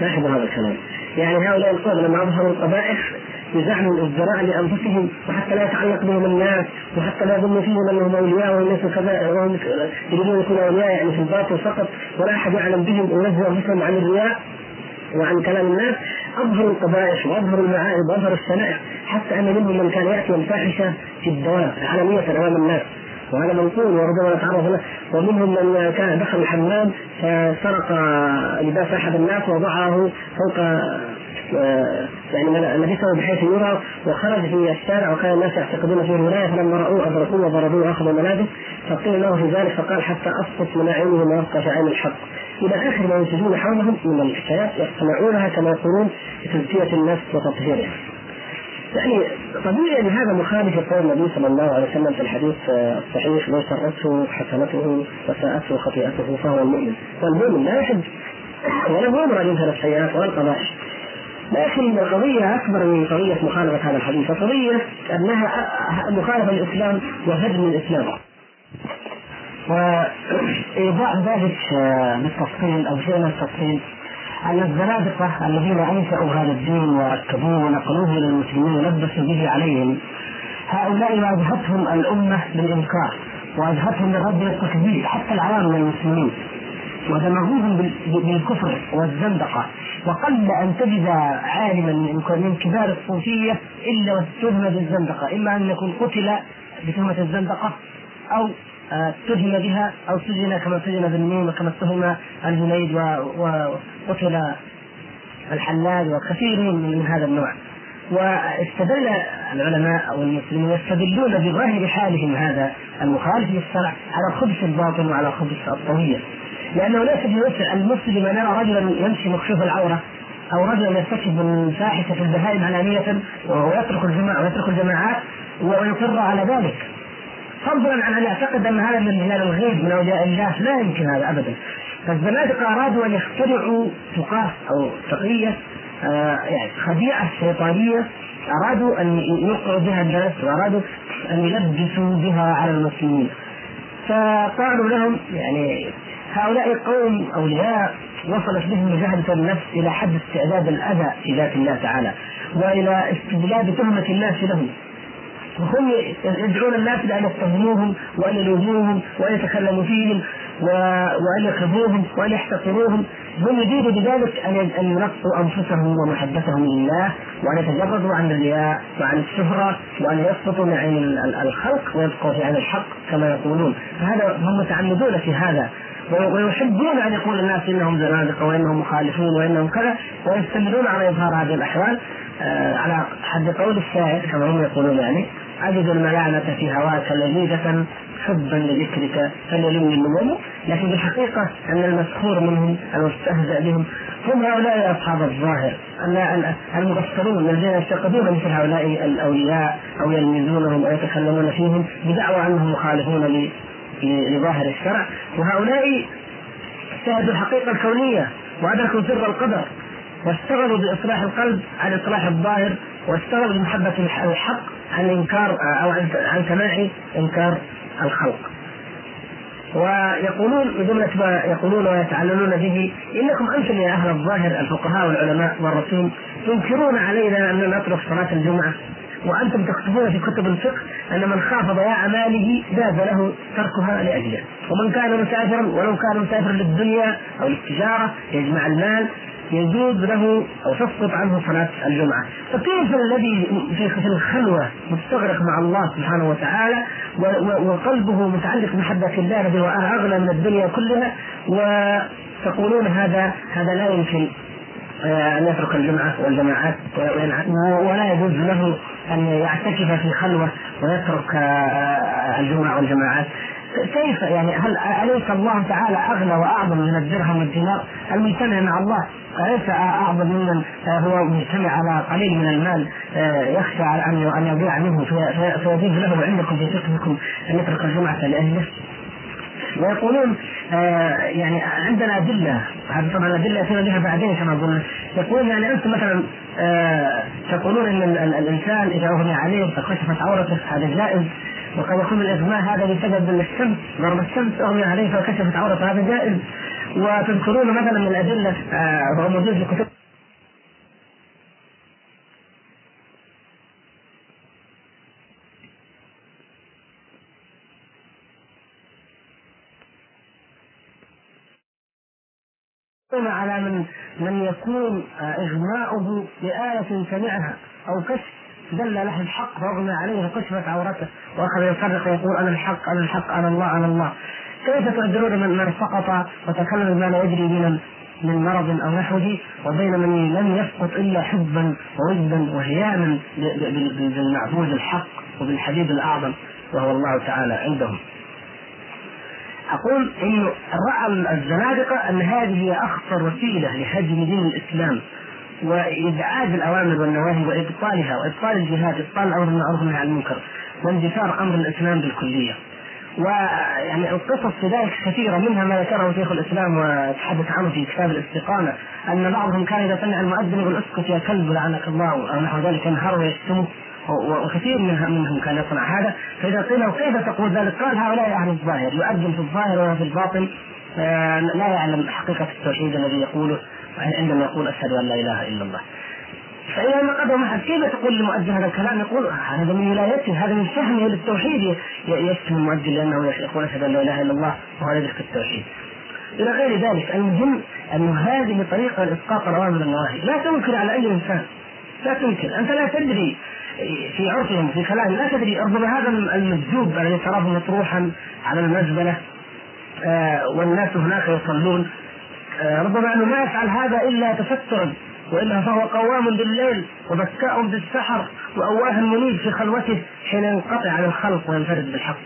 لاحظوا هذا الكلام. يعني هؤلاء القوم لما أظهروا القبائح بزعم الازدراء لأنفسهم وحتى لا يتعلق بهم الناس وحتى لا يظن فيهم أنهم أولياء وهم ليسوا كذا وهم يريدون يكونوا أولياء يعني في الباطل فقط ولا أحد يعلم بهم وينزه أنفسهم عن الرياء وعن كلام الناس. اظهروا القبائح واظهروا المعائب واظهروا الشنائع حتى أن منهم من كان يأتي الفاحشة في الدوام علنيه أمام الناس. وهذا منقول وربما نتعرض له ومنهم من كان دخل الحمام فسرق لباس أحد الناس ووضعه فوق يعني لبسه بحيث يرى وخرج في الشارع وكان الناس يعتقدون فيه الولاية فلما رأوه أدركوه وضربوه وأخذوا ملابس فقيل له في ذلك فقال حتى اسقط من اعينهم ويبقى في عين الحق. إلى آخر ما ينتجون حولهم من الحكايات يصنعونها كما يقولون لتزكية النفس وتطهيرها. يعني طبيعي أن هذا مخالف لقول النبي صلى الله عليه وسلم في الحديث الصحيح لو سرته حسنته وساءته خطيئته فهو المؤمن. والمؤمن لا يحب وله أمر ان ينكر السيئات والقبائح لكن القضية أكبر من قضية مخالفة هذا الحديث، القضية أنها مخالفة للإسلام وهدم الإسلام.
وإيضاح ذلك بالتفصيل أو شيء من التفصيل أن الزنادقة الذين أنشأوا هذا الدين وركبوه ونقلوه إلى المسلمين ولبسوا به عليهم هؤلاء واجهتهم الأمة بالإنكار واجهتهم بالرد والتكذيب حتى العوام من المسلمين ودمغوهم بالكفر والزندقة. وقل أن تجد عالما من كبار الصوفية إلا واتهم بالزندقة إما أن يكون قتل بتهمة الزندقة أو اتهم بها أو سجن كما سجن بالنون وكما اتهم الجنيد وقتل الحلاج وكثير من هذا النوع. واستدل العلماء أو المسلمين يستدلون بظاهر حالهم هذا المخالف للشرع على خبث الباطن وعلى خبث الطوية لأنه ليس بوسع المسلم ان يرى رجلا يمشي مكشوف العورة أو رجلا يرتكب الفاحشة في البهائم علانية ويترك الجماعه ويترك الجماعات ويقر على ذلك. فضلا عن ان يعتقد أن هذا من هلال الغيب من اولياء الله لا يمكن هذا ابدا. فالزنادقة أرادوا أن يخترعوا تقاة أو تقية آه يعني خديعة شيطانية أرادوا أن يوقعوا بها الناس وأرادوا أن يلبسوا بها على المسلمين. فقالوا لهم يعني هؤلاء قوم أولياء وصلت بهم مجاهدة النفس إلى حد استعداد الأذى في ذات الله تعالى وإلى استجلاب تهمة الناس لهم. وهم يدعون الناس لأن يتهموهم وأن يلوموهم وأن يتكلموا فيهم وأن يكذبوهم وأن يحتقروهم. هم يريدوا بذلك أن ينقوا أنفسهم ومحبتهم لله وأن يتجردوا عن الرياء وعن الشهره وأن يسقطوا من عين الخلق ويبقوا في عين الحق كما يقولون. فهذا هم متعمدون في هذا. ويحبون أن يقول الناس إنهم زنادقة وإنهم مخالفون وإنهم كذا ويستمرون على إظهار هذه الأحوال. آه على حد قول الشاعر كما هم يقولون يعني أجد الملامة في هواك لذيذة حبا لذكرك فليلمني النمو. لكن بالحقيقة أن المسخور منهم المستهزأ بهم هم هؤلاء أصحاب الظاهر. المبصرون الذين يعتقدون مثل هؤلاء الأولياء أو يلمزونهم أو يتكلمون فيهم بدعوى أنهم مخالفون لظاهر الشرع وهؤلاء شاهدوا الحقيقة الكونية وأدركوا سر القدر واشتغلوا بإصلاح القلب عن إصلاح الظاهر واشتغلوا بمحبة الحق عن إنكار أو عن سماع إنكار الخلق.
ويقولون بجملة ما يقولون ويتعللون به إنكم أنتم يا أهل الظاهر الفقهاء والعلماء والرسول تنكرون علينا ان نترك صلاة الجمعة. وأنتم تكتبون في كتب الفقه أن من خاف ضياع ماله جاز له تركها لأجله، ومن كان مسافرا ولو كان مسافرا للدنيا أو للتجارة يجمع المال يجوز له أو تسقط عنه صلاة الجمعة، فكيف الذي في الخلوة مستغرق مع الله سبحانه وتعالى وقلبه متعلق بمحبه الله الذي اغنى من الدنيا كلها وتقولون هذا هذا لا يمكن آه، أن يترك الجمعة والجماعات ولا يجوز له أن يعتكف في خلوة ويترك آه، الجمعة والجماعات. كيف يعني هل أليس الله تعالى أغنى وأعظم من الدرهم والدينار؟ المجتمع مع الله؟ أليس أعظم ممن هو مجتمع على قليل من المال؟ آه، يخشى أن أن يضيع منه فيجوز له عندكم في فقهكم أن يترك الجمعة لأهله ويقولون آه يعني عندنا أدلة طبعا الادله ياتينا بها بعدين كما قلنا. يقولون يعني أنتم مثلا آه تقولون إن الإنسان إذا أغمي عليه فكشفت عورته هذا جائز وقد يكون الاغماء هذا بسبب الشمس ضرب الشمس أغمي عليه فكشفت عورته هذا جائز. وتذكرون مثلا من الأدلة آه وهو موجود في كتب على من من يكون آه، إغماؤه بآية سمعها أو كشف دل له الحق فاغمى عليه فكشفت عورته وأخذ يفرق ويقول أنا الحق أنا الحق أنا الله أنا الله كيف تقدرون من من سقط وتكلم بما لا يدري من من مرض أو نحوه وبين من لم يسقط إلا حبا ووجدا وهياما بالمعبود الحق وبالحبيب الأعظم وهو الله تعالى عندهم. أقول انه رأى الزنادقة أن هذه هي أخطر وسيلة لهدم دين الإسلام وإبعاد الأوامر والنواهي وإبطالها وإبطال الجهاد إبطال الأمر بالمعروف والنهي عن المنكر واندثار أمر الإسلام بالكلية. ويعني القصص في ذلك كثيرة منها ما ذكره شيخ الإسلام وتحدث عنه في كتاب الاستقامة أن بعضهم كان اذا سمع المؤذن يقول اسكت يا كلب لعنك الله أو نحو ذلك ينهار ويشتمه وكثير منهم كان يصنع هذا. فإذا قيل له كيف تقول ذلك؟ قال هؤلاء أهل الظاهر. يؤذن في الظاهر وفي الباطن. آه، لا يعلم حقيقة التوحيد الذي يقوله. عندما يقول أشهد أن لا إله إلا الله. فإذا قدم أحد كيف تقول للمؤذن هذا الكلام؟ يقول هذا من ولايته. هذا من فهمه للتوحيد. يشتم المؤذن لأنه يقول أشهد أن لا إله إلا الله وهذا يدرك التوحيد. إلى غير ذلك المهم أن هذه طريقة لإسقاط الأوامر والنواهي لا تنكر على أي إنسان. لا تنكر. أنت لا تدري في عرفهم في كلامهم. لا تدري ربما هذا المسجوب الذي تراه مطروحا على المزبلة آه والناس هناك يصلون. آه ربما أنه ما يفعل هذا إلا تسترا والا فهو قوام بالليل وبكاء بالسحر وأواه منيب في خلوته حين ينقطع عن الخلق وينفرد بالحق.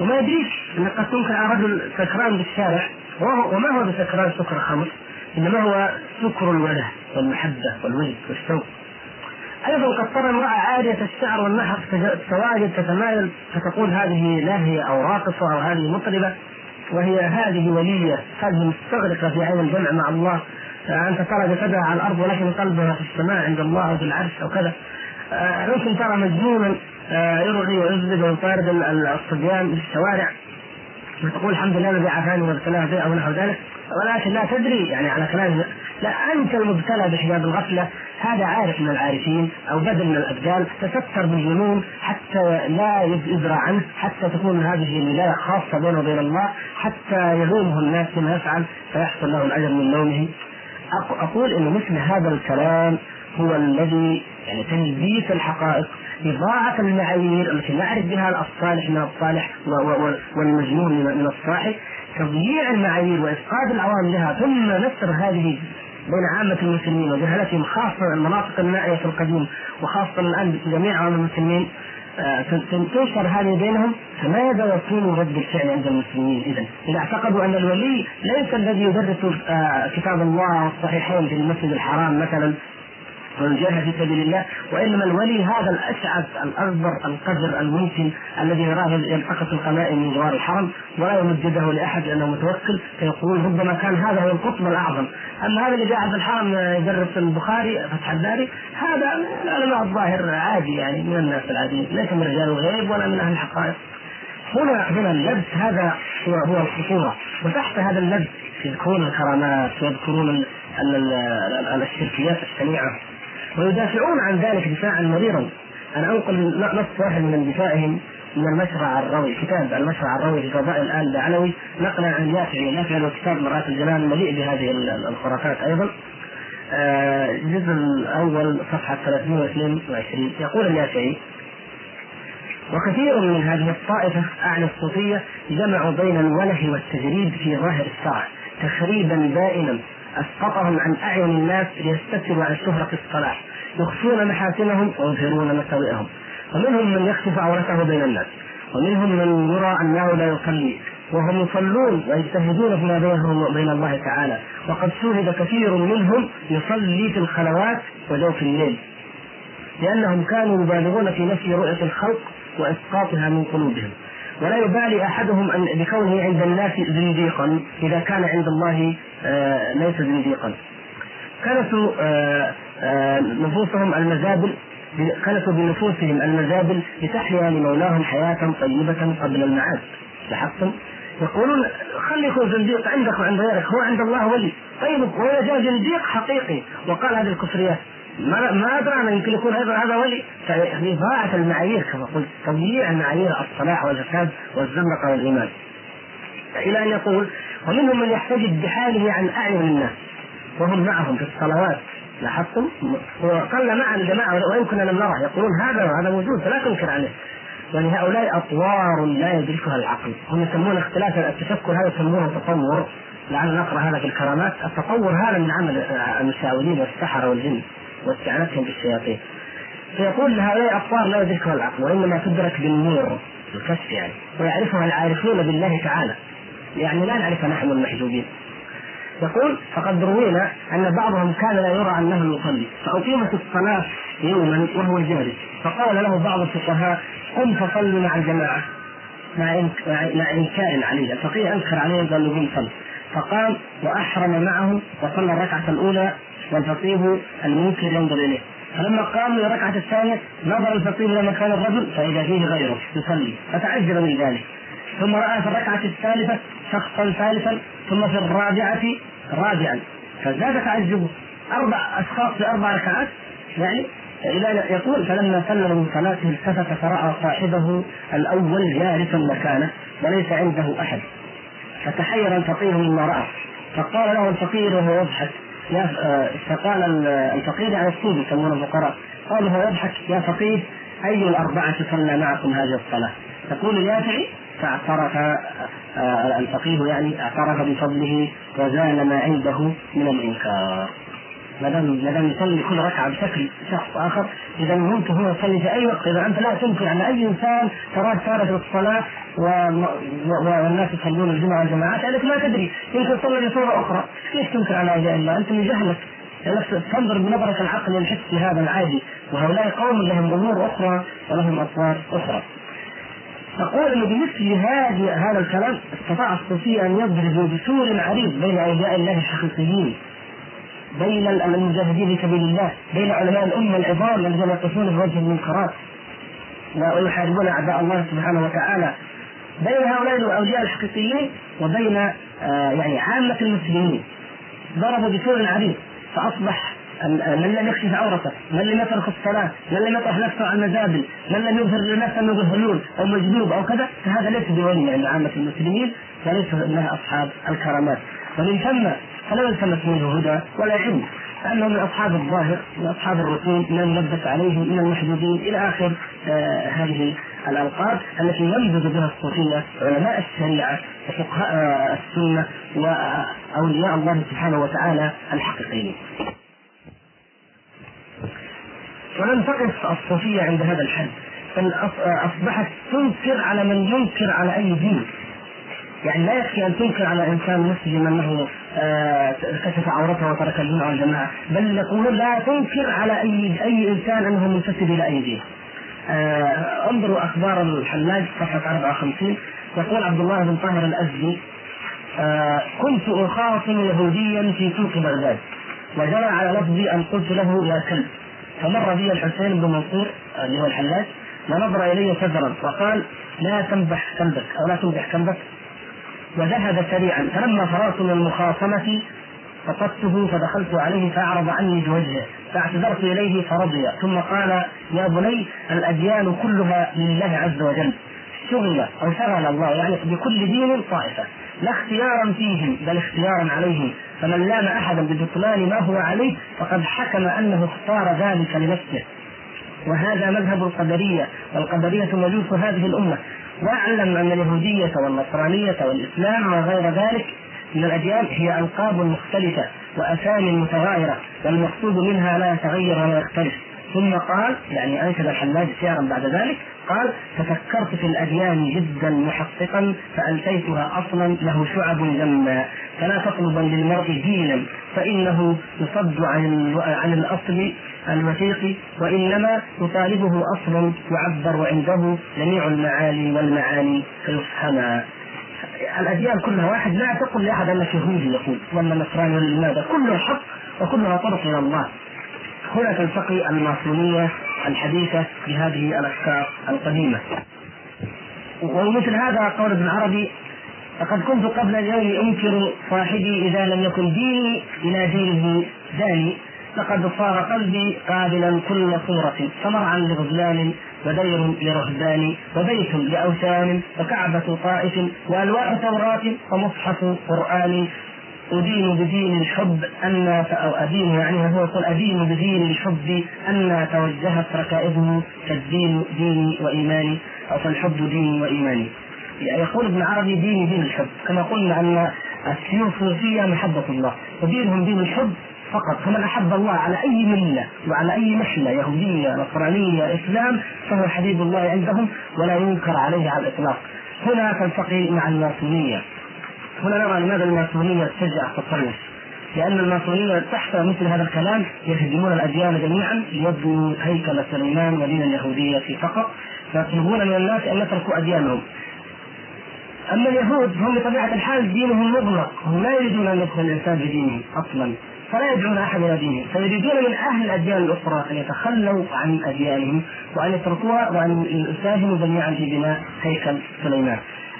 وما يدريك أنك قد تنكر على رجل سكران بالشارع. وما هو بسكران سكر خمر إنما هو سكر الوله والمحبة والود والشوق. أيضا قد ترى امراه عاريه الشعر والنحر تواجد تتمايل فتقول هذه لاهيه أو راقصة أو هذه مطربة وهي هذه ولية هذه مستغرقة في عين الجمع مع الله. انت ترى جسدها على الأرض ولكن قلبها في السماء عند الله أو في العرش أو كذا. ممكن آه، ترى مجنونا آه، يرغي ويزبد ويطارد الصبيان في الشوارع. وتقول الحمد لله الذي عافاني وابتلاه به أو نحو ذلك. ولكن لا تدري يعني على كلام لا أنت المبتلى بحجاب الغفلة. هذا عارف من العارفين أو بدل من الأبدال. تستر بالجنون حتى لا يدرى عنه حتى تكون هذه الولايه خاصة بينه وبين الله. حتى يلومه الناس بما يفعل فيحصل له الاجر من لومه. أقول إن مثل هذا الكلام هو الذي يعني تلبيس الحقائق إضاعة المعايير التي نعرف بها الصالح من الصالح والمجنون من الصاحب تضييع المعايير وإسقاط العوام لها ثم نشر هذه بين عامة المسلمين وجهلتهم خاصة المناطق النائية في القديم وخاصة الآن جميع عوام المسلمين آه، تنشر هذه بينهم فماذا يكون رد الفعل عند المسلمين اذا؟ إذا اعتقدوا أن الولي ليس الذي يدرس آه، كتاب الله والصحيحين في المسجد الحرام مثلا والجهاد في سبيل الله وإنما الولي هذا الاشعث الأكبر القذر الممكن الذي يراه يلتقط القنائم من جوار الحرم ولا يمد يده لأحد لأنه متوكل فيقول ربما كان هذا هو القطب الأعظم. أما هذا اللي قاعد في الحرم يدرس البخاري فتح الباري هذا العلماء الظاهر عادي يعني من الناس العاديين ليس من رجال الغيب ولا من أهل الحقائق. هنا هنا اللبس هذا هو هو الخطورة وتحت هذا اللبس يذكرون الكرامات ويذكرون الشركيات الشنيعه ويدافعون عن ذلك دفاعا مريرا أنا أنقل نص واحد من دفاعهم من المشرع الروي كتاب المشرع الروي في فضائل الآل العلوي نقلا عن اليافعي اليافعي له كتاب مرات الجنان مليء بهذه الخرافات أيضا. آه، الجزء الأول صفحة 322 يقول اليافعي وكثير من هذه الطائفة أعلى الصوفية جمعوا بين الوله والتجريد في ظاهر الشرع تخريبا دائما. أسقطهم عن أعين الناس ليستتروا عن شهرة الصلاح يخفون محاسنهم ويظهرون مساوئهم. ومنهم من يكشف عورته بين الناس ومنهم من يرى أنه لا يصلي وهم يصلون ويجتهدون فيما بينهم وبين الله تعالى. وقد شوهد كثير منهم يصلي في الخلوات وجوف الليل لأنهم كانوا يبالغون في نفي رؤية الخلق وإسقاطها من قلوبهم. ولا يبالي أحدهم أن بكونه عند الناس زنديقا إذا كان عند الله آه، ليس زنديقا. كنسوا آه، آه، نفوسهم المزابل كنسوا بنفوسهم المزابل لتحيا لمولاهم حياة طيبة قبل المعاد. لاحظتم؟ يقولون خلي يكون زنديق عندك وعند غيرك هو عند الله ولي. طيب وإذا جاء زنديق حقيقي وقال هذه الكفريات. ما ما أدرى أنا يمكن يكون أيضا هذا ولي. يعني ضاعت المعايير كما قلت. تضييع معايير الصلاح والفساد والزندقه والإيمان. إلى أن يقول ومنهم من يحتجب بحاله عن أعين الناس وهم معهم في الصلوات. لاحظتم؟ وقل معا الجماعه وان كنا لم نره يقولون هذا وهذا موجود فلا تنكر عليه. يعني هؤلاء أطوار لا يدركها العقل. هم يسمون اختلاف التفكر هذا يسمونه تطور لعل نقرأ هذا في الكرامات. التطور هذا من عمل المشاورين والسحرة والجن. واستعانتهم بالشياطين. فيقول هؤلاء اطوار لا يدركها العقل وإنما تدرك بالنور الكشف يعني ويعرفها العارفون بالله تعالى. يعني لا نعرف نحن المحجوبين. يقول فقد روينا أن بعضهم كان لا يرى أنه يصلي فأقيمت الصلاة يوما وهو جالس فقال له بعض الفقهاء قم فصل مع الجماعة مع مع إنكار عليه الفقيه أنكر عليه قال له قم صل. فقام وأحرم معه وصلى الركعة الأولى والفقيه المنكر ينظر إليه. فلما قام للركعة الثانية نظر الفقيه إلى مكان الرجل فإذا فيه غيره يصلي فتعجب من ذلك. ثم رأى في الركعة الثالثة شخصا ثالثا ثم في الرابعة رابعا. فزاد تعجبه. أربع أشخاص في أربع ركعات يعني إلى يقول فلما سلم من صلاته التفت فرأى صاحبه الأول جالسا مكانه وليس عنده أحد. فتحير الفقيه مما رأى. فقال له الفقير وهو يضحك فقال الفقير على السود يسمونه الفقراء. قال هو يضحك يا فقيه أي الأربعة صلى معكم هذه الصلاة؟ يقول اليافعي فاعترف آه، الفقيه يعني اعترف بفضله وزال ما عنده من الإنكار. ما دام ما دام يصلي كل ركعة بشكل شخص آخر إذا ممكن هو يصلي في أي وقت. إذا أنت لا تنكر على أي إنسان تراه تارك الصلاة والناس يصلون الجمعة والجماعات لانك ما تدري. يمكن تصلي بصورة أخرى. كيف تنكر على اولياء الله؟ أنت من جهلك. تنظر بنظرة العقل والحس هذا العادي. وهؤلاء قوم لهم أمور أخرى ولهم اطوار أخرى. تقول إنه بمثل هذه هذا الكلام استطاع الصوفيه أن يضربوا بسور عريض بين اولياء الله الحقيقيين. بين المجاهدين في سبيل الله بين علماء الأمة العظام الذين يقفون في وجه المنكرات ويحاربون أعداء الله سبحانه وتعالى. بين هؤلاء الأولياء الحقيقيين وبين آه يعني عامة المسلمين. ضربوا بسور عريض فأصبح من لم يكشف عورته، من لم يترك الصلاة، من لم يطرح نفسه على المزابل، من لم يظهر لنفسه انه مذهلون أو مجذوب أو كذا، فهذا ليس بولي عند عامة المسلمين وليس له أصحاب الكرامات، ومن ثم فلا يلتمس منه هدى ولا علم، لأنه من أصحاب الظاهر، من أصحاب الرسوم، من الملبس عليهم، من المحدودين إلى آخر آه هذه الالقاب التي يمزج بها الصوفيه علماء الشريعة وفقهاء السنة وأولياء الله سبحانه وتعالى الحقيقيين. ولم تقف الصوفية عند هذا الحد. بل أصبحت تنكر على من ينكر على أي دين. يعني لا يكفي أن تنكر على إنسان مسلم أنه آه، كشف عورته وترك الجمعه والجماعة، بل يقولون لا تنكر على أي أي إنسان أنه منتسب إلى أي دين. آه، انظروا أخبار الحلاج صفحة 54 يقول عبد الله بن طاهر الأزدي آه، كنت أخاصم يهوديا في سوق بغداد وجرى على لفظي أن قلت له يا كلب. فمر بي الحسين بن منصور اللي هو الحلاج ونظر إلي سذرا وقال لا تنبح كلبك أو لا تنبح كلبك. وذهب سريعا. فلما فرغت من المخاصمة فقدته فدخلت عليه فأعرض عني بوجهه. فاعتذرت إليه فرضي. ثم قال يا بني الأديان كلها لله عز وجل. شغل أو شغل الله يعني بكل دين طائفة. لا اختيارا فيهم بل اختيارا عليهم. فمن لام أحدا ببطلان ما هو عليه فقد حكم أنه اختار ذلك لنفسه. وهذا مذهب القدرية. والقدرية مجوس هذه الأمة. واعلم أن اليهودية والنصرانية والإسلام وغير ذلك من الأديان هي ألقاب مختلفة وأسامي متغايرة والمقصود منها لا يتغير ولا يختلف. ثم قال يعني انشد الحلاج شعرا بعد ذلك قال تفكرت في الأديان جدا محققا فألفيتها أصلا له شعب جما فلا تطلبا للمرء دينا فإنه يصد عن عن الأصل الوثيق وإنما يطالبه أصل يعبر عنده جميع المعالي والمعاني فيفهما الأديان كلها واحد لا تقل لأحد انك يهودي يقول ولا نصراني ولا ماذا كلها حق وكلها طرق إلى الله. هنا تلتقي الماسونيه الحديثة بهذه الأفكار القديمة. ومثل هذا قول ابن عربي لقد كنت قبل اليوم أنكر صاحبي إذا لم يكن ديني إلى دينه داني لقد صار قلبي قابلا كل صورة فمرعا لغزلان ودير لرهبان وبيت لأوثان وكعبة طائف وألواح توراة ومصحف قرآن. أدين بدين الحب أن أو أدين يعني هو يقول أدين بدين الحب أن توجهت ركائبه فالدين ديني وإيماني أو فالحب ديني وإيماني. يعني يقول ابن عربي ديني دين الحب كما قلنا أن الصوفية محبة الله ودينهم دين الحب فقط فمن أحب الله على أي ملة وعلى أي محله يهودية نصرانية إسلام فهو حبيب الله عندهم ولا ينكر عليه على الإطلاق. هنا تلتقي مع الماسونية. هنا نرى لماذا الماسونية تشجع التصرف لأن الماسونية تحت مثل هذا الكلام يهدمون الأديان جميعا ليبنوا هيكل سليمان ودين اليهوديه فقط فيطلبون من الناس أن يتركوا أديانهم. أما اليهود هم بطبيعة الحال دينهم مغلق هم لا يريدون أن يدخل الإنسان بدينه أصلا. فلا يدعون أحد إلى دينه فيريدون من أهل الأديان الأخرى أن يتخلوا عن أديانهم وأن يتركوها وأن يساهموا جميعا في بناء هيكل سليمان.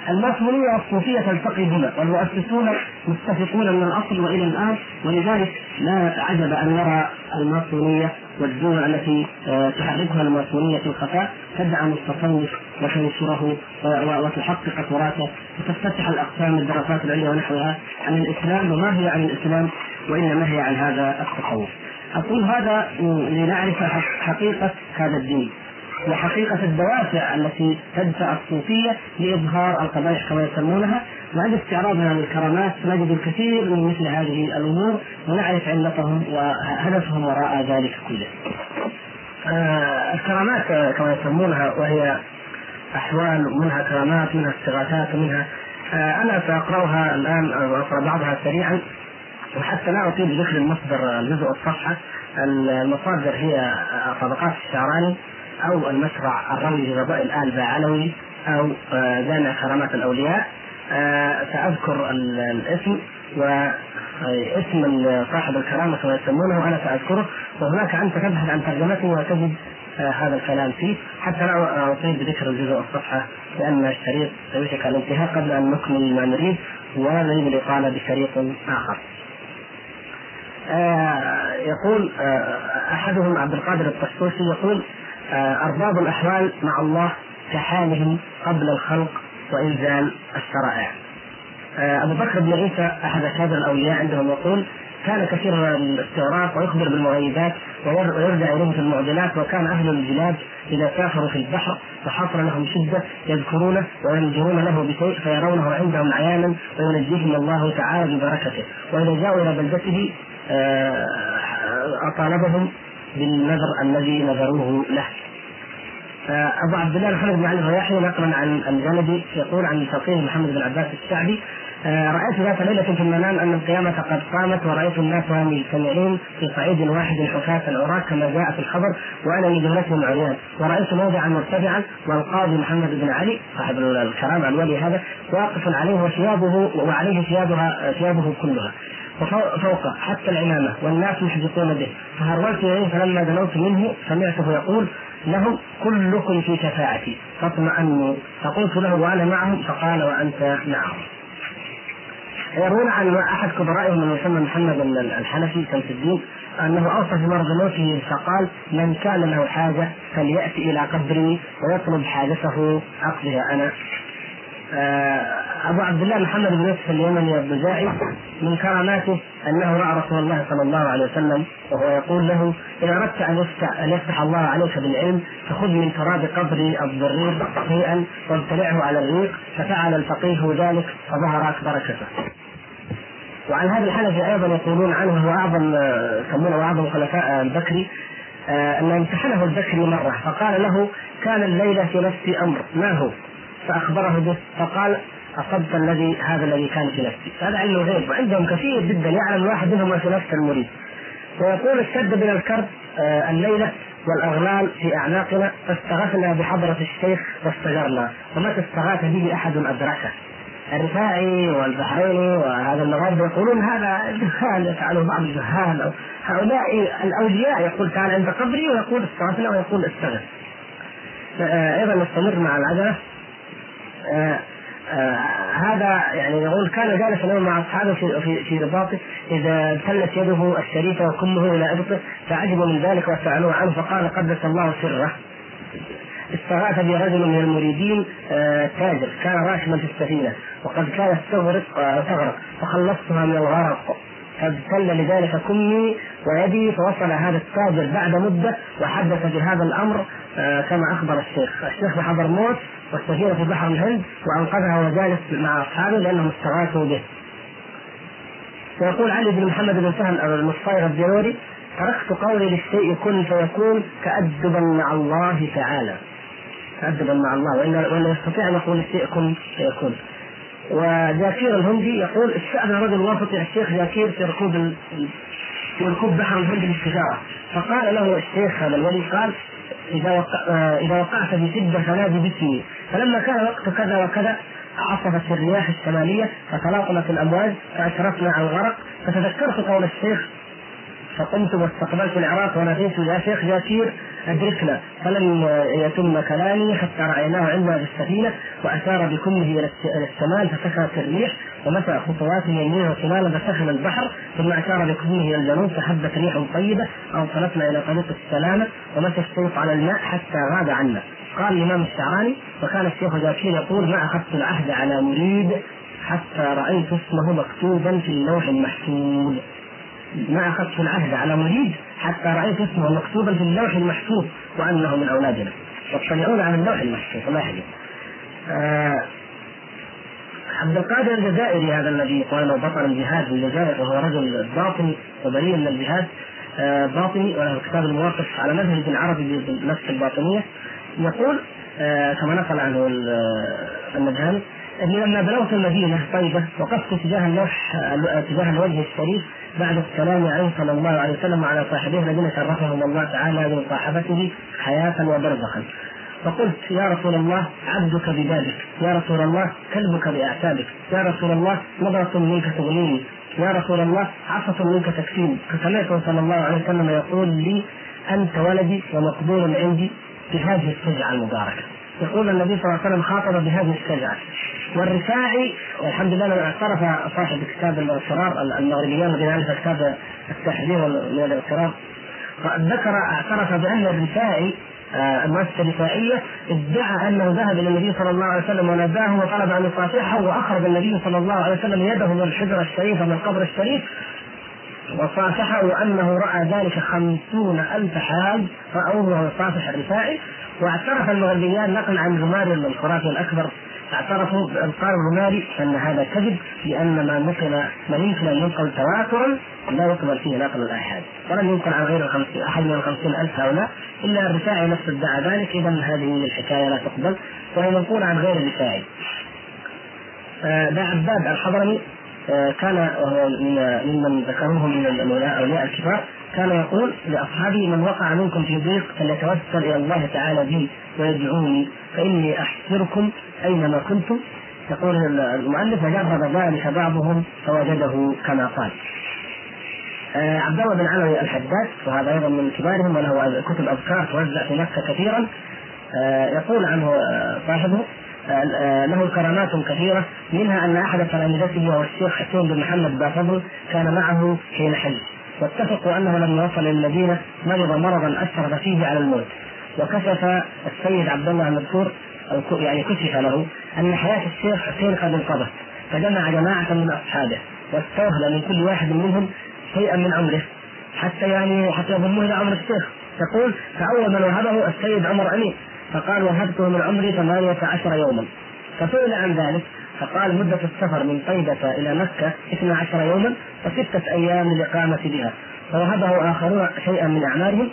الماسونية والصوفية تلتقي هنا والمؤسسون متفقون من الأصل وإلى الآن ولذلك لا عجب أن نرى الماسونية والدول التي آه، تحركها الماسونية في الخفاء تدعم التصوف وتنشره وتحقق تراثه وتفتتح الأقسام الدراسات العليا ونحوها عن الإسلام وما هي عن الإسلام وإنما هي عن هذا التصوف. أقول هذا لنعرف حقيقة هذا الدين. وحقيقة الدوافع التي تدفع الصوفية لإظهار القبائح كما يسمونها. وعند استعراضنا للكرامات نجد الكثير من مثل هذه الأمور ونعرف علتهم وهدفهم وراء ذلك كله. آه الكرامات كما يسمونها وهي أحوال منها كرامات منها استغاثات ومنها آه أنا سأقرأها الآن أقرأ بعضها سريعا وحتى لا أطيل بذكر المصدر الجزء الصفحة. المصادر هي طبقات الشعراني. أو المشرع الرمزي لرضاء الآل باعلوي أو آه، جامع كرامات الأولياء. آه، سأذكر الاسم واسم صاحب الكرامة كما يسمونه وأنا سأذكره. وهناك انت تبحث عن ترجمته وتجد آه، هذا الكلام فيه. حتى لا اطيل بذكر الجزء الصفحة لأن الشريط سيوشك الانتهاء قبل أن نكمل ما نريد ولا نريد الاطاله بشريط آخر. يقول أحدهم عبد القادر الطشطوشي يقول آه، أرباب الأحوال مع الله كحالهم قبل الخلق وإنزال الشرائع. آه، أبو بكر بن عيسى أحد أكابر الأولياء عندهم يقول كان كثير الاستغراق ويخبر بالمغيبات ويرجع اليه في المعضلات وكان أهل البلاد إذا سافروا في البحر وحصل لهم شدة يذكرونه وينجرون له بشيء فيرونه عندهم عيانا وينجيهم الله تعالى ببركته وإذا جاءوا إلى بلدته آه، أطالبهم بالنذر الذي نذروه له. ابو عبد الله محمد بن علي الرياحي نقلا عن الجندي يقول عن فقيه محمد بن عباس الشعبي آه، رأيت ذات ليلة في المنام أن القيامة قد قامت ورأيت الناس مجتمعين في صعيد واحد حفاة عراة كما جاء في الخبر وأنا من جملتهم عريان ورأيت موضعا مرتفعا والقاضي محمد بن علي صاحب الكرامة الولي هذا واقف عليه وثيابه وعليه ثيابها ثيابه كلها. وفوق حتى العمامة والناس محدثون به. فهرولت إليه فلما دنوت منه سمعته يقول لهم كلكم في شفاعتي فاطمأنوا. فقلت له وأنا معهم؟ فقال وأنت معهم. يروون عن أحد كبرائهم من يسمى محمد الحنفي شمس الدين أنه اوصى في مرض موته فقال من كان له حاجة فليأتي إلى قبري ويطلب حاجته اقضيها أنا. أبو عبد الله محمد بن يوسف اليمني الضجاعي من كراماته أنه رأى رسول الله صلى الله عليه وسلم وهو يقول له اذا أردت أن يفتح أن يفتح الله عليك بالعلم فخذ من تراب قبري الضرير شيئا وابتلعه على الريق ففعل الفقيه ذلك فظهرت بركته. وعن هذا الحنفي أيضا يقولون عنه هو أعظم يسمونه أعظم خلفاء البكري آه، أن امتحنه البكري مرة فقال له كان الليلة في نفسي أمر ما هو؟ فأخبره به فقال أصبت الذي هذا الذي كان في نفسي. هذا علم الغيب وعندهم كثير جدا يعلم الواحد منهم ما في نفس المريد. ويقول اشتد بنا الكرب آه الليلة والأغلال في أعناقنا فاستغثنا بحضرة الشيخ واستجرنا. ومتى استغاث به أحد أدركه. الرفاعي والبحريني وهذا المغرب يقولون هذا جهال يفعله بعض الجهال. هؤلاء الأولياء يقول تعالى عند قبري ويقول استغثنا ويقول استغث آه، أيضا نستمر مع العجلة. هذا يعني يقول كان جالسا مع أصحابه في في في رباطه إذا ابتلت يده الشريفة وكله إلى أبطه فعجبوا من ذلك وسألوه عنه فقال قدس الله سره. استغاث برجل من المريدين آه، تاجر كان راشما في السفينة وقد كانت تغرق تغرق فخلصتها من الغرق. فابتل لذلك كمي ويدي فوصل هذا التاجر بعد مدة وحدث بهذا الأمر كما أخبر الشيخ، الشيخ بحضر موت والسفينه في بحر الهند وأنقذها وهو جالس مع أصحابه لأنهم استغاثوا به. ويقول علي بن محمد بن سهل المصطفى الديوري تركت قولي للشيء كن فيكون تأدبا مع الله تعالى. تأدبا مع الله وإلا وإلا يستطيع أن يقول الشيء كن فيكون. وجاكير الهندي يقول استأذن رجل وافق الشيخ جاكير في ركوب في ركوب بحر الهند للتجارة فقال له الشيخ هذا الولي قال إذا وقع آه، إذا وقعت بشده فنادي باسمي فلما كان وقت كذا وكذا عصفت الرياح الشمالية فتلاطمت الأمواج فأشرفنا على الغرق. فتذكرت قول الشيخ فقمت واستقبلت العراق وناديت يا شيخ جاكير ادركنا فلم يتم كلامي حتى رأيناه عندنا في السفينة واشار بكمه إلى الشمال فسكنت الريح ومسى خطواته يمينا وشمالا فسخن البحر ثم اشار بكمه إلى الجنوب فحبت ريح طيبة أوصلتنا إلى طريق السلامة ومشى الشيخ على الماء حتى غاب عنا. قال الإمام الشعراني وكان الشيخ جاكير يقول ما أخذت العهد على مريد حتى رأيت اسمه مكتوبا في اللوح المحفوظ ما أخذت العهد على مريد حتى رأيت اسمه مكتوبا في اللوح المحفوظ وأنه من أولادنا. يطلعون على اللوح المحفوظ الله آه عبد القادر الجزائري هذا الذي قال بطل الجهاد في الجزائر وهو رجل باطني وبريء من الجهاد آه باطني وله كتاب المواقف على منهج عربي بنفس الباطنية. يقول آه كما نقل عنه النبهاني إني لما بلغت المدينة طيبة وقفت تجاه اللوح تجاه الوجه الشريف بعد السلام عليه صلى الله عليه وسلم وعلى صاحبيه الذين شرفهم الله تعالى بمصاحبته حياة وبرزخا. فقلت يا رسول الله عبدك ببابك يا رسول الله كلبك بأعتابك. يا رسول الله نظرة منك تغنيني. يا رسول الله عصة منك تكفيني. فسمعته صلى الله عليه وسلم يقول لي أنت ولدي ومقبول عندي بهذه الشجعه المباركة. يقول النبي صلى الله عليه وسلم خاطب بهذه الشجعه والرفاعي والحمد لله اعترف صاحب كتاب الاغترار المغربيان الذين ألف كتاب التحذير من الاغترار ذكر اعترف بأن الرفاعي آه، المؤسسة الرفاعية ادعى أنه ذهب إلى النبي صلى الله عليه وسلم وناداه وطلب أن يصافحه وأخرج النبي صلى الله عليه وسلم يده من الحجره الشريفه من القبر الشريف وصافحه وانه رأى ذلك خمسون ألف حاج رأوه وهو يصافح الرفاعي واعترف المغربيان نقلا عن زمار الخرافي الأكبر. اعترفوا بإنكار الرمالي أن هذا كذب لأن ما نقل ما يمكن أن ينقل تواترا لا يقبل فيه نقل الآحاد. ولم ينقل عن غير الخمسين أحد من الخمسين ألف هؤلاء إلا الرفاعي نفسه ادعى ذلك. إذا هذه الحكاية لا تقبل. وهي منقولة عن غير الرفاعي آه عباد الحضرمي آه كان وهو ممن ذكروه من الاولياء الكبار كان يقول لأصحابه من وقع منكم في ضيق فليتوسل إلى الله تعالى بي ويدعوني فإني احسركم أينما كنتم؟ يقول المؤلف وجرب ذلك بعضهم فوجده كما قال. آه عبد الله بن علوي الحداد وهذا أيضا من كبارهم وله كتب أذكار توزع في مكة كثيرا آه يقول عنه آه صاحبه آه، له كرامات كثيرة منها أن أحد تلامذته وهو الشيخ حسين بن محمد بافضل كان معه حين حج واتفقوا أنه لما وصل إلى المدينة مرض مرضا أثر فيه على الموت. وكشف السيد عبد الله المذكور يعني كشف له أن حياة الشيخ حسين قد انقضت فجمع جماعة من أصحابه واستوهل من كل واحد منهم شيئا من عمره حتى يعني حتى يضموه إلى عمر الشيخ. يقول فأول من وهبه السيد عمر أمين. فقال وهبته من عمري ثمانية عشر يوما. فسئل عن ذلك فقال مدة السفر من طيبة إلى مكة 12 يوما وستة أيام للإقامة بها. فوهبه آخرون شيئا من أعمارهم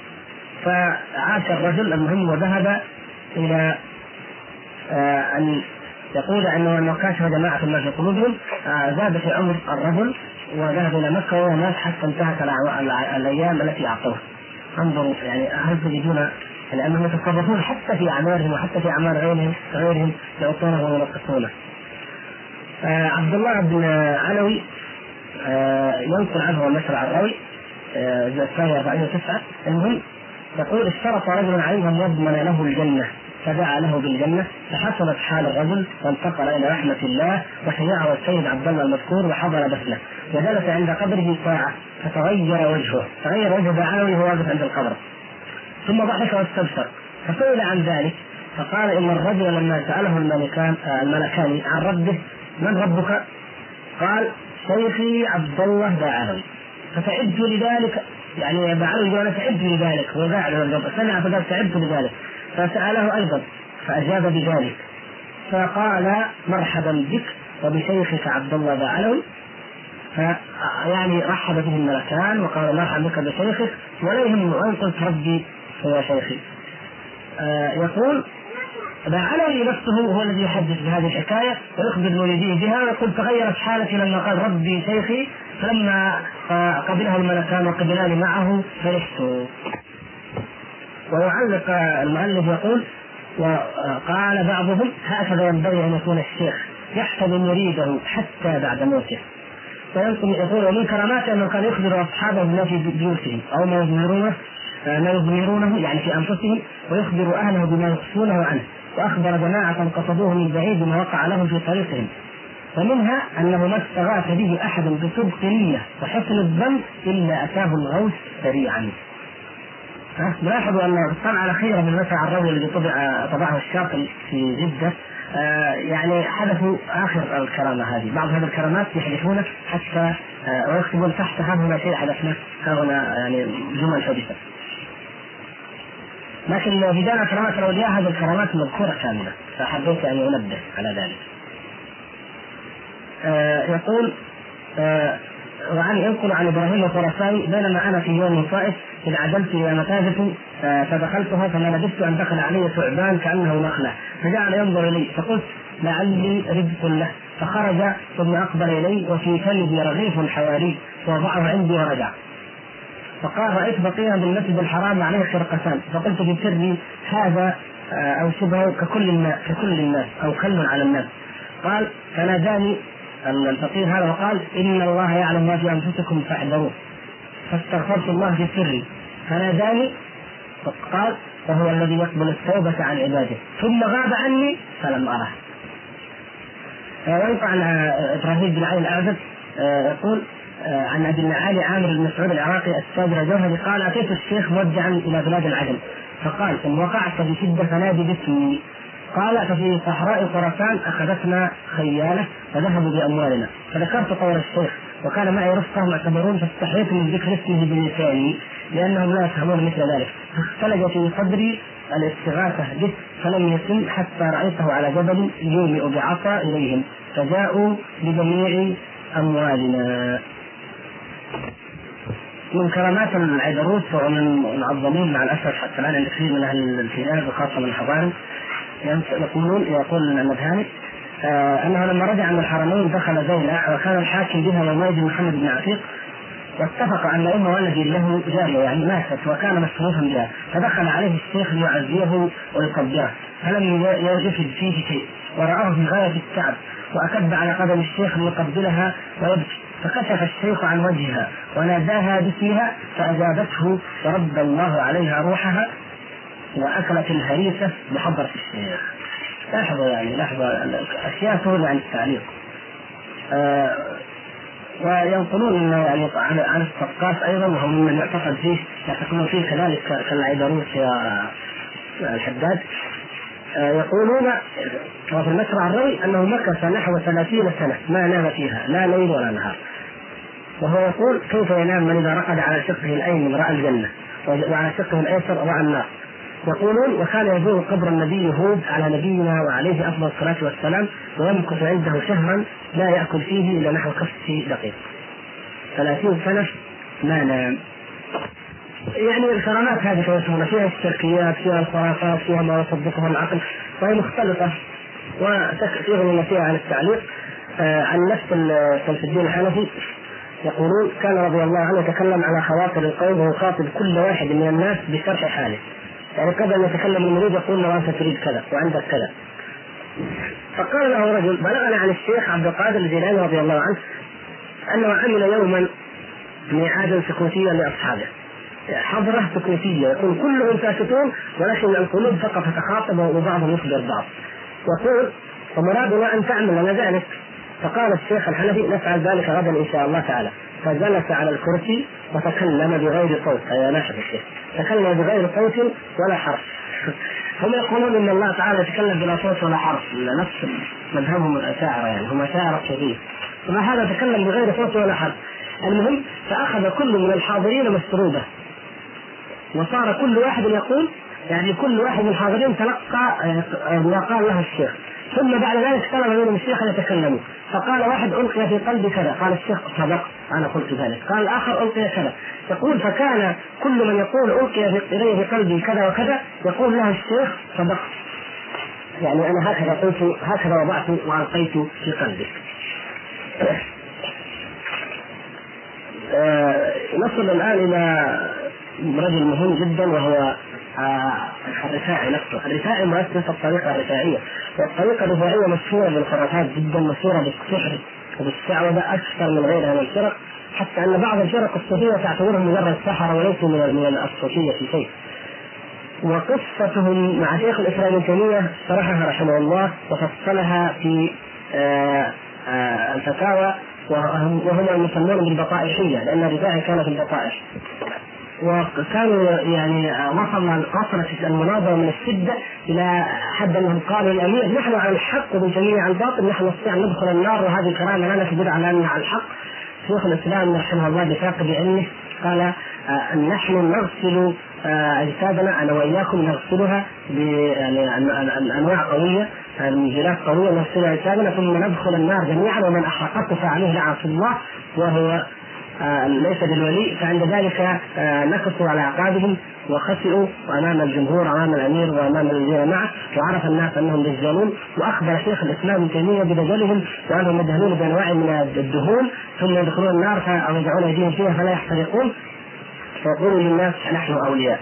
فعاش الرجل المهم وذهب إلى أن يقول أنه لما كاشف جماعة ما في قلوبهم آه زاد في عمر الرجل وذهب إلى مكة وهو مات حتى انتهت الأيام التي اعطوه انظروا يعني هل تجدون لانهم يتصرفون حتى في أعمارهم وحتى في أعمار غيرهم غيرهم يعطونه وينقصونه. آه عبد الله بن علوي آه ينقل عنه النشر الرأوي آه الثانية 409 المهم يقول اشترط رجل عليه أن يضمن له الجنة. فدعا له بالجنة فحصلت حال الرجل وانتقل إلى رحمة الله وشيعه السيد عبد الله المذكور وحضر دفنه. وجلس عند قبره ساعة فتغير وجهه تغير وجه علوي وهو واقف عند القبر. ثم ضحك واستبشر فسئل عن ذلك فقال إن الرجل لما سأله الملكان آه، الملكان عن ربه من ربك؟ قال شيخي عبد الله باعلوي فتعبت لذلك يعني باعلوي يقول أنا تعبت لذلك هو قاعد سمع فقال تعبت لذلك. فسأله أيضا فأجاب بذلك. فقال مرحبا بك وبشيخك عبد الله باعلوي فيعني رحب به الملكان وقال مرحبا بك بشيخك ولا يهمه وان قلت ربي هو شيخي. آه يقول علوي نفسه هو الذي يحدث بهذه الحكاية ويخبر المريدين بها. ويقول تغيرت حالتي لما قال ربي شيخي. فلما قبله الملكان وقبلاني معه فرحت. ويعلق المؤلف يقول وقال بعضهم هكذا ينبغي أن يكون الشيخ يحفظ مريده حتى بعد موته. وينقل يقول ومن كراماته أنه كان يخبر أصحابه بما في بيوتهم أو ما يظهرونه ما يظهرونه يعني في أنفسهم ويخبر أهله بما يخفونه عنه. وأخبر جماعة قصدوه من بعيد ما وقع لهم في طريقهم. ومنها أنه ما استغاث به أحد بصدق نية وحسن الظن إلا أتاه الغوث سريعا. لاحظوا أن الطبعه الاخيره من مسع الرجل الذي طبع طبعه الشاطئ في جدة. آه يعني حدثوا آخر الكرامة هذه، بعض هذه الكرامات يحدثونه حتى آه ويكتبون تحت ها هنا شيء حدثنا. ها هنا يعني جمل حدثت. لكن في جامعة كرامات الأولياء هذه الكرامات مذكورة كاملة. فحبيت أن أنبه على ذلك. آه يقول آه وعن ينقل عن إبراهيم الخراساني بينما أنا في يوم طائف إذ عدلت إلى آه فدخلتها فما لبثت أن دخل علي ثعبان كأنه نخلة. فجعل ينظر إلي فقلت لعلي رزق له. فخرج ثم أقبل إلي وفي فمه رغيف حواري فوضعه عندي ورجع. فقال رأيت بقية بالمسجد الحرام عليه خرقتان. فقلت في سري هذا آه، أو شبهه ككل الناس ككل الناس أو كل على الناس. قال فناداني الفقير هذا وقال إن الله يعلم ما في أنفسكم فاحذروه فاستغفرت الله في سري. فناداني قال وهو الذي يقبل التوبة عن عباده. ثم غاب عني فلم أره. وينقع عن إبراهيم بن علي الأعزب آه، يقول آه، عن أبي المعالي عامر بن مسعود العراقي التاجر الجوهري قال أتيت الشيخ مودعا إلى بلاد العجم فقال إن وقعت بشدة فنادي باسمي. قال ففي صحراء خراسان أخذتنا خيالة فذهبوا بأموالنا. فذكرت قول الشيخ وكان معي رفقة معتبرون فاستحييت من ذكر اسمه بلساني لأنهم لا يفهمون مثل ذلك. فاختلج في صدري الاستغاثة به فلم يتم حتى رأيته على جبل يومئ بعصا إليهم فجاءوا بجميع أموالنا. من كرامات العيدروس ومن المعظمين مع الأسف حتى الآن عند كثير من أهل الحجاز وخاصة من الحضاري يقولون يقول المذهبي آه أنه لما رجع من الحرمين دخل زينة وكان الحاكم بها يومئذ محمد بن عتيق واتفق أن أم ولد له جارية يعني ماتت وكان مصروفا بها فدخل عليه الشيخ ليعزيه ويقبله فلم يجد فيه شيء ورآه في غاية التعب وأكب على قدم الشيخ ليقبلها ويبكي فكشف الشيخ عن وجهها وناداها باسمها فأجابته ورد الله عليها روحها وأكلت الهريسة بحضرة الشيخ. لاحظوا يعني لاحظوا أشياء تغني عن التعليق. آه وينقلون إنه يعني عن عن السقاف أيضا وهو ممن يعتقد فيه يعتقدون فيه كذلك كالعيدروس الحداد. آه، يقولون وفي المشرع الروي أنه مكث نحو ثلاثين سنة ما نام فيها لا ليل ولا نهار. وهو يقول كيف ينام من إذا رقد على شقه الأيمن رأى الجنة وعلى شقه الأيسر رأى النار. يقولون وكان يزور قبر النبي هود على نبينا وعليه أفضل الصلاة والسلام ويمكث عنده شهرا لا يأكل فيه إلا نحو كف دقيق. ثلاثين سنة ما نام. يعني الكرامات هذه كما فيها الشركيات فيها الخرافات فيها ما يصدقها العقل وهي مختلطة وتكثير فيها عن التعليق آه عن نفس شمس الدين الحنفي يقولون كان رضي الله عنه يتكلم على خواطر القوم ويخاطب كل واحد من الناس بشرح حاله يعني قبل أن يتكلم المريض يقول له أنت تريد كذا وعندك كذا. فقال له رجل بلغنا عن الشيخ عبد القادر الجيلاني رضي الله عنه أنه عمل يوما ميعادا سكوتيا لأصحابه. حضرة سكوتية. يكون كلهم ساكتون ولكن القلوب فقط تتخاطب وبعضهم يخبر بعض. يقول ومرادنا أن تعمل لنا ذلك؟ فقال الشيخ الحنفي نفعل ذلك غدا إن شاء الله تعالى. فجلس على الكرسي وتكلم بغير صوت. هذا الشيخ. تكلم بغير صوت ولا حرف. [laughs] هم يقولون إن الله تعالى يتكلم بلا صوت ولا حرف. نفس مذهبهم الأشاعرة يعني. هم أشاعرة كثير فما هذا تكلم بغير صوت ولا حرف؟ المهم فأخذ كل من الحاضرين مسروبه وصار كل واحد يقول يعني كل واحد من الحاضرين تلقى آه، ما قال له الشيخ. ثم بعد ذلك طلب منهم الشيخ ان يتكلموا فقال واحد ألقي في قلبي كذا. قال الشيخ صدق أنا قلت ذلك. قال الآخر ألقي كذا. يقول فكان كل من يقول ألقي الي في قلبي كذا وكذا يقول له الشيخ صدق يعني أنا هكذا قلت هكذا وضعت وألقيت في قلبي. آه نصل الآن إلى رجل مهم جدا وهو الرفاعي نفسه، الرفاعي مؤسس الطريقة الرفاعية، والطريقة الرفاعية مشهورة بالخرافات جدا مشهورة بالسحر وبالشعوذه أكثر من غيرها من الفرق، حتى أن بعض الفرق الصوفية تعتبرهم مجرد سحره وليسوا من من الصوفية في شيء. وقصتهم مع شيخ الإسلام ابن شرحها رحمه الله وفصلها في آه آه الفتاوى وهم يسمون بالبطائحيه لأن الرفاعي كان في البطائح وكانوا يعني وصل وصلت المناظرة من الشدة إلى حد أنهم قالوا للامير نحن على الحق تيميه على الباطل نحن نستطيع أن ندخل النار وهذه الكرامة لنا تدل على ان على الحق. شيخ الإسلام رحمه الله بثاقب علمه قال آه نحن نغسل آه أجسادنا أنا وإياكم نغسلها بانواع قوية المنزلات قوية نغسل أجسادنا ثم ندخل النار جميعا ومن أحرقته فعليه لعنة الله وهو ليس بالولي فعند ذلك آه نكصوا على أعقابهم وخسئوا أمام الجمهور أمام الأمير وأمام الذين معه وعرف الناس أنهم دجالون وأخبر شيخ الإسلام ابن تيمية بدجلهم وأنهم يدهنون بأنواع من الدهون ثم يدخلون النار أو يضعون ايديهم فيها فلا يحترقون فيقولوا للناس نحن أولياء.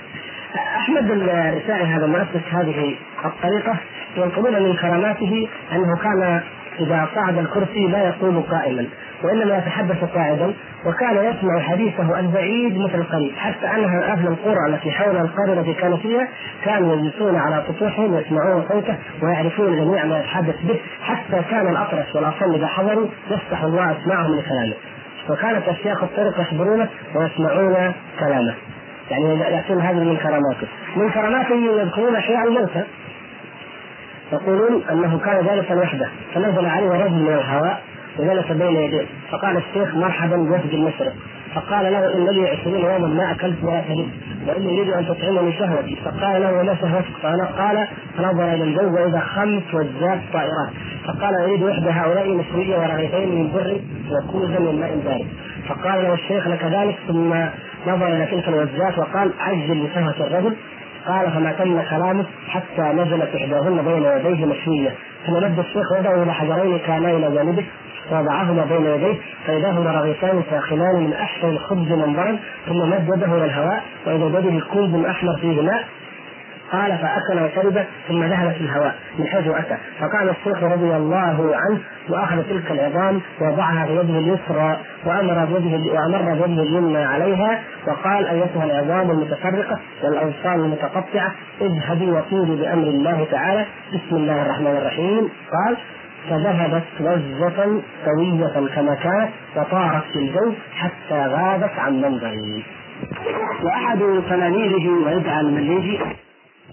أحمد الرسائي هذا مؤسس هذه الطريقة ينقلون من كراماته أنه كان إذا صعد الكرسي لا يقوم قائما وإنما يتحدث قاعدا وكان يسمع حديثه البعيد مثل القريب حتى أنها أهل القرى التي حول القرية التي كانوا فيها كانوا يجلسون على سطوحهم يسمعون صوته ويعرفون جميع ما يتحدث به حتى كان الأطرش والاصم إذا حضروا يفتح الله اسماعهم لكلامه. وكانت أشياخ الطرق يحضرونه ويسمعون كلامه. يعني يأتون هذه من كراماته من كراماته يذكرون احياء الموتى يقولون أنه كان جالسا وحده فنزل عليه رجل من الهواء وجلس بين يديه. فقال الشيخ مرحبا بوفد المشرق. فقال له إن لي عشرين يوما ما أكلت ولا شربت وإني أريد أن تطعمني شهوتي. فقال له وما شهوتك؟ قال فنظر إلى الجو وإذا خمس وجات طائرات. فقال أريد إحدى هؤلاء مشويه ورغيفين من بر وكوزا من ماء بارد فقال له الشيخ لك ذلك؟ ثم نظر إلى تلك الوجات وقال عجل بشهوة الرجل. قال فما تم كلامه حتى نزلت إحداهن بين يديه مشوية. ثم مد الشيخ يده إلى حجرين كانا إلى جانبه ووضعهما بين يديه فاذا هما رغيفان ساخنان من أحسن الخبز منظرا ثم مد يده إلى الهواء واذا بيده كوب أحمر فيه ماء. قال فأكل وشرب ثم ذهب في الهواء من حيث أتى. فقال الشيخ رضي الله عنه وأخذ تلك العظام ووضعها في يده اليسرى وأمر بيده وأمر بيده اليمنى عليها وقال أيتها العظام المتفرقة والأوصال المتقطعة؟ اذهبي وطيري بأمر الله تعالى بسم الله الرحمن الرحيم. قال فذهبت وزة سوية كما كانت وطارت في الجو حتى غابت عن منظري. وأحد تلاميذه ويدعى المليجي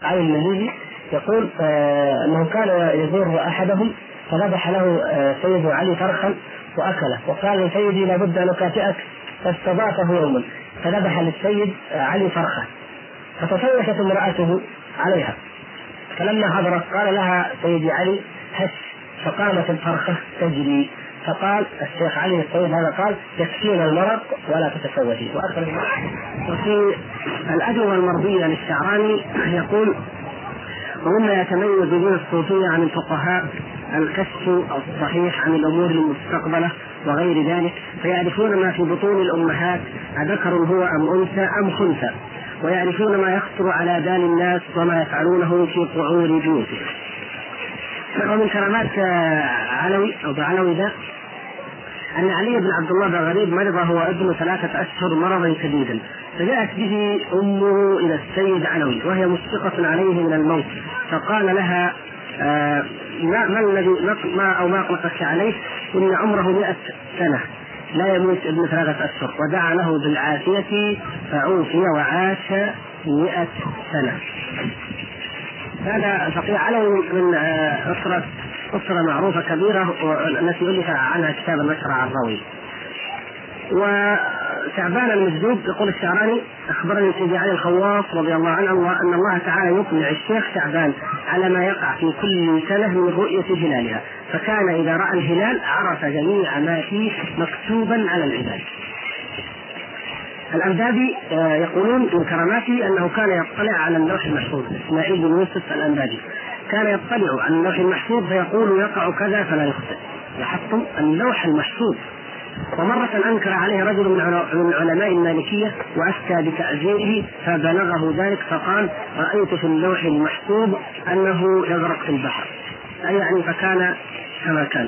علي المليجي يقول آه أنه كان يزور أحدهم فذبح له آه سيد علي فرخا وأكله. وقال لسيدي لابد أن أكافئك. فاستضافه يوما فذبح للسيد آه علي فرخه فتشوشت امرأته عليها. فلما حضرت قال لها سيدي علي هش. فقامت الفرخه تجري. فقال الشيخ علي السيد هذا قال يكفينا المرض ولا تتشوشي واخر وفي الأجوبة المرضية للشعراني يقول ومما يتميز به الصوفية عن الفقهاء الكشف الصحيح عن الأمور المستقبلة وغير ذلك فيعرفون ما في بطون الأمهات أذكر هو أم أنثى أم خنثى ويعرفون ما يخطر على بال الناس وما يفعلونه في قعور بيوتهم ومن كرامات علوي أو بعلوي ذا أن علي بن عبد الله بن غريب مرض هو ابن ثلاثة أشهر مرضا شديدا فجاءت به أمه إلى السيد علوي وهي مشفقة عليه من الموت فقال لها آه ما الذي ما أو ما أقلقك عليه؟ إن عمره مئة سنة لا يموت ابن ثلاثة أشهر ودعا له بالعافية فعوفي وعاش مئة سنة. هذا فقيه علوي من أسرة أسرة معروفة كبيرة التي ألف عنها كتاب النشر الروي وشعبان المجذوب يقول الشعراني أخبرني سيدي علي الخواص رضي الله عنه ان الله تعالى يطلع الشيخ شعبان على ما يقع في كل سنة من رؤية هلالها فكان إذا رأى الهلال عرف جميع ما فيه مكتوبا على العباد. الأنبابي يقولون من كراماته أنه كان يطلع على اللوح المحفوظ إسماعيل بن يوسف الأنبابي كان يطلع على اللوح المحفوظ فيقول يقع كذا فلا يخطئ. لاحظتم؟ اللوح المحفوظ. ومرة أنكر عليه رجل من علماء المالكية وأفتى بتأجيره فبلغه ذلك فقال رأيت في اللوح المحفوظ أنه يغرق في البحر. أي يعني فكان كما كان.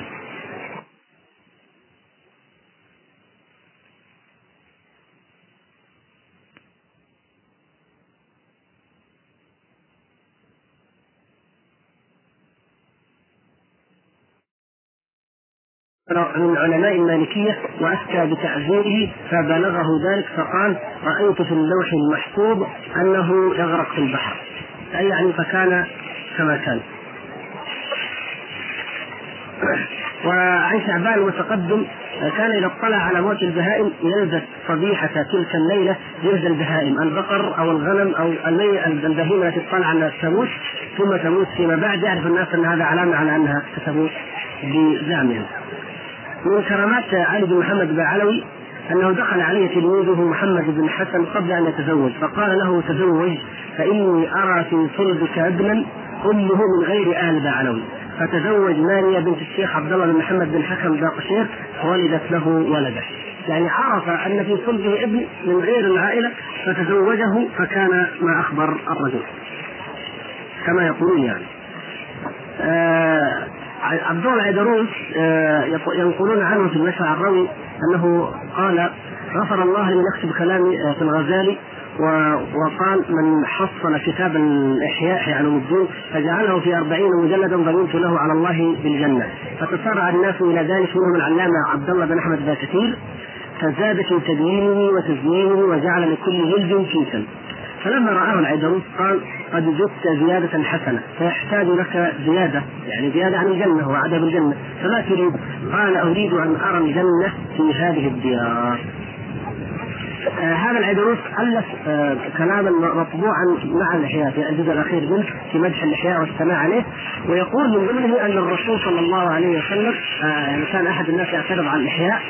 من علماء المالكية وأفتى بتعزيره فبلغه ذلك فقال رأيت في اللوح المحفوظ أنه يغرق في البحر. أي يعني فكان كما كان. [clears throat] وعن شعبان المتقدم كان إذا اطلع على موت البهائم يلبس صبيحة تلك الليلة جلد البهائم البقر أو الغنم أو البهيمة التي تطلع أنها تموت ثم تموت فيما بعد يعرف الناس أن هذا علامة على أنها ستموت بزعمهم. من كرامات علي بن محمد بن علوي أنه دخل عليه تلميذه محمد بن حسن قبل أن يتزوج فقال له تزوج فإني أرى في صلبك ابنا أمه من غير آل بعلوي فتزوج ماريا بنت الشيخ عبد الله بن محمد بن حكم باقشير فولدت له ولده. يعني عرف أن في صلبه ابن من غير العائلة فتزوجه فكان ما أخبر الرجل. كما يقولون يعني. آه عبد الله العيدروس ينقلون عنه في النشر الروي أنه قال غفر الله لمن يكتب كلامي في الغزالي وقال من حصل كتاب الإحياء إحياء علوم الدين فجعله في أربعين مجلدا ضمنت له على الله بالجنة. فتسارع الناس إلى ذلك منهم العلامة عبد الله بن أحمد بن كثير فزاد في تدوينه وتزيينه وجعل لكل جلد كيسا فلما رآه العيدروس قال قد زدت زيادة حسنة فيحتاج لك زيادة يعني زيادة عن الجنة وعدم بالجنة فما تريد؟ قال أريد أن أرى الجنة في هذه الديار آه هذا العيدروس ألف آه كلاما مطبوعا مع الإحياء في الجزء الأخير منه في مدح الإحياء والثناء عليه ويقول من ضمنه أن الرسول صلى الله عليه وسلم آه يعني كان أحد الناس يعترض على الإحياء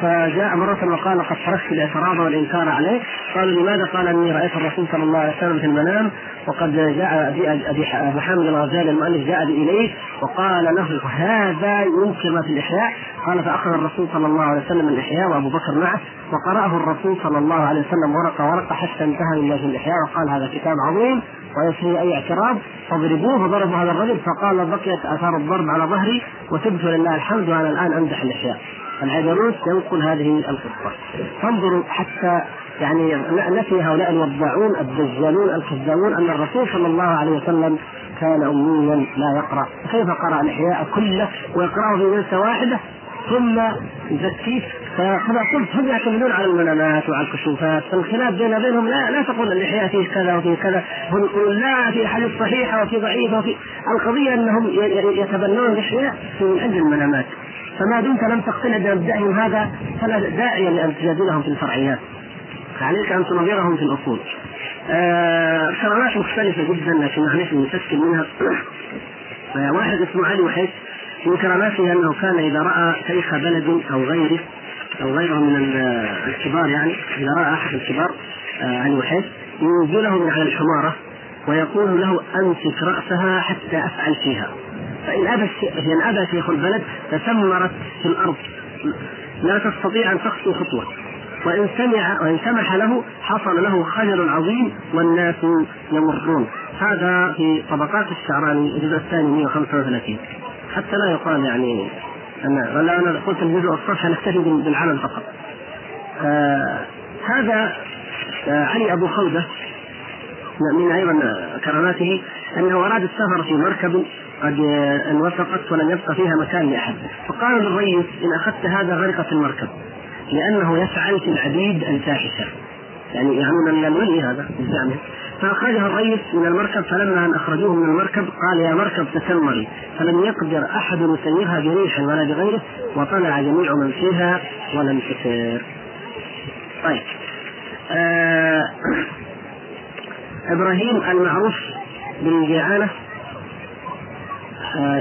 فجاء مرة وقال قد تركت الاعتراض والإنكار عليه قالوا لماذا؟ قال إني رأيت الرسول صلى الله عليه وسلم في المنام وقد جاء أبي أبي حامد الغزالي المؤلف جاء بي إليه وقال له هذا ينكر ما في الإحياء. قال فأخذ الرسول صلى الله عليه وسلم الإحياء وأبو بكر معه وقرأه الرسول صلى الله عليه وسلم ورقة ورقة حتى انتهى من الإحياء وقال هذا كتاب عظيم ويسري أي اعتراض. فاضربوه فضربوا هذا الرجل فقال بقيت آثار الضرب على ظهري وتبت لله الحمد وأنا الآن أمدح الإحياء. العجلوس ينقل هذه القصة. فانظروا حتى يعني نفي هؤلاء الوضاعون الدجالون الكذابون أن الرسول صلى الله عليه وسلم كان اميا لا يقرأ. كيف قرأ الإحياء كله ويقرأه في جلسة واحدة؟ ثم يزكيه فكما قلت هم يعتمدون على المنامات وعلى الكشوفات. فالخلاف بين بينهم لا لا تقول الإحياء فيه كذا وفيه كذا. هم يقولون لا في احاديث صحيحة وفي ضعيفة وفي القضية أنهم يتبنون الإحياء من أجل المنامات فما دمت لم تقتنع بمبدأهم هذا فلا داعي لأن تجادلهم في الفرعيات. عليك أن تنظرهم في الأصول. آه كرامات مختلفة جدا لكن معلش نتشكل منها. آه واحد اسمه علي وحيد من كراماته أنه كان إذا رأى شيخ بلد أو غيره أو غيره من الكبار يعني إذا رأى أحد الكبار آه علي وحيد ينزله من على الحمارة ويقول له أمسك رأسها حتى أفعل فيها. فإن أبى فإن أبى شيخ البلد تسمرت في الأرض. لا تستطيع أن تخطو خطوة. وإن سمع وإن سمح له حصل له خجل عظيم والناس يمرون. هذا في طبقات الشعراني الجزء الثاني 135 حتى لا يقال يعني أن ولا أنا قلت الجزء الصفحة نكتفي بالعلم فقط. آه هذا آه علي أبو خودة من أيضا كراماته أنه أراد السفر في مركب قد انوثقت ولم يبقى فيها مكان لأحد. فقال للريس إن أخذت هذا غرقت المركب لأنه يفعل في العبيد الفاحشه يعني يعنون ان الولي هذا بزعمه فأخرجها الريس من المركب فلما أن أخرجوه من المركب قال يا مركب تسمري. فلم يقدر أحد يسيرها بريح ولا بغيره وطلع جميع من فيها ولم تسير. طيب. آه إبراهيم المعروف بالجعانة آه،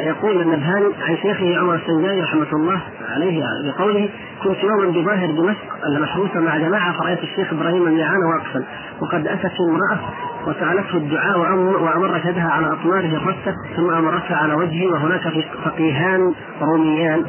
يقول النبهاني عن شيخه عمر السنجاني رحمة الله عليه بقوله كنت يوما بظاهر دمشق المحروسه مع جماعة فرأيت الشيخ إبراهيم الميعان واقفا وقد أتت امرأة وسألته الدعاء وامرت يدها على اطماره فست ثم امرتها على وجهي وهناك فقيهان روميان.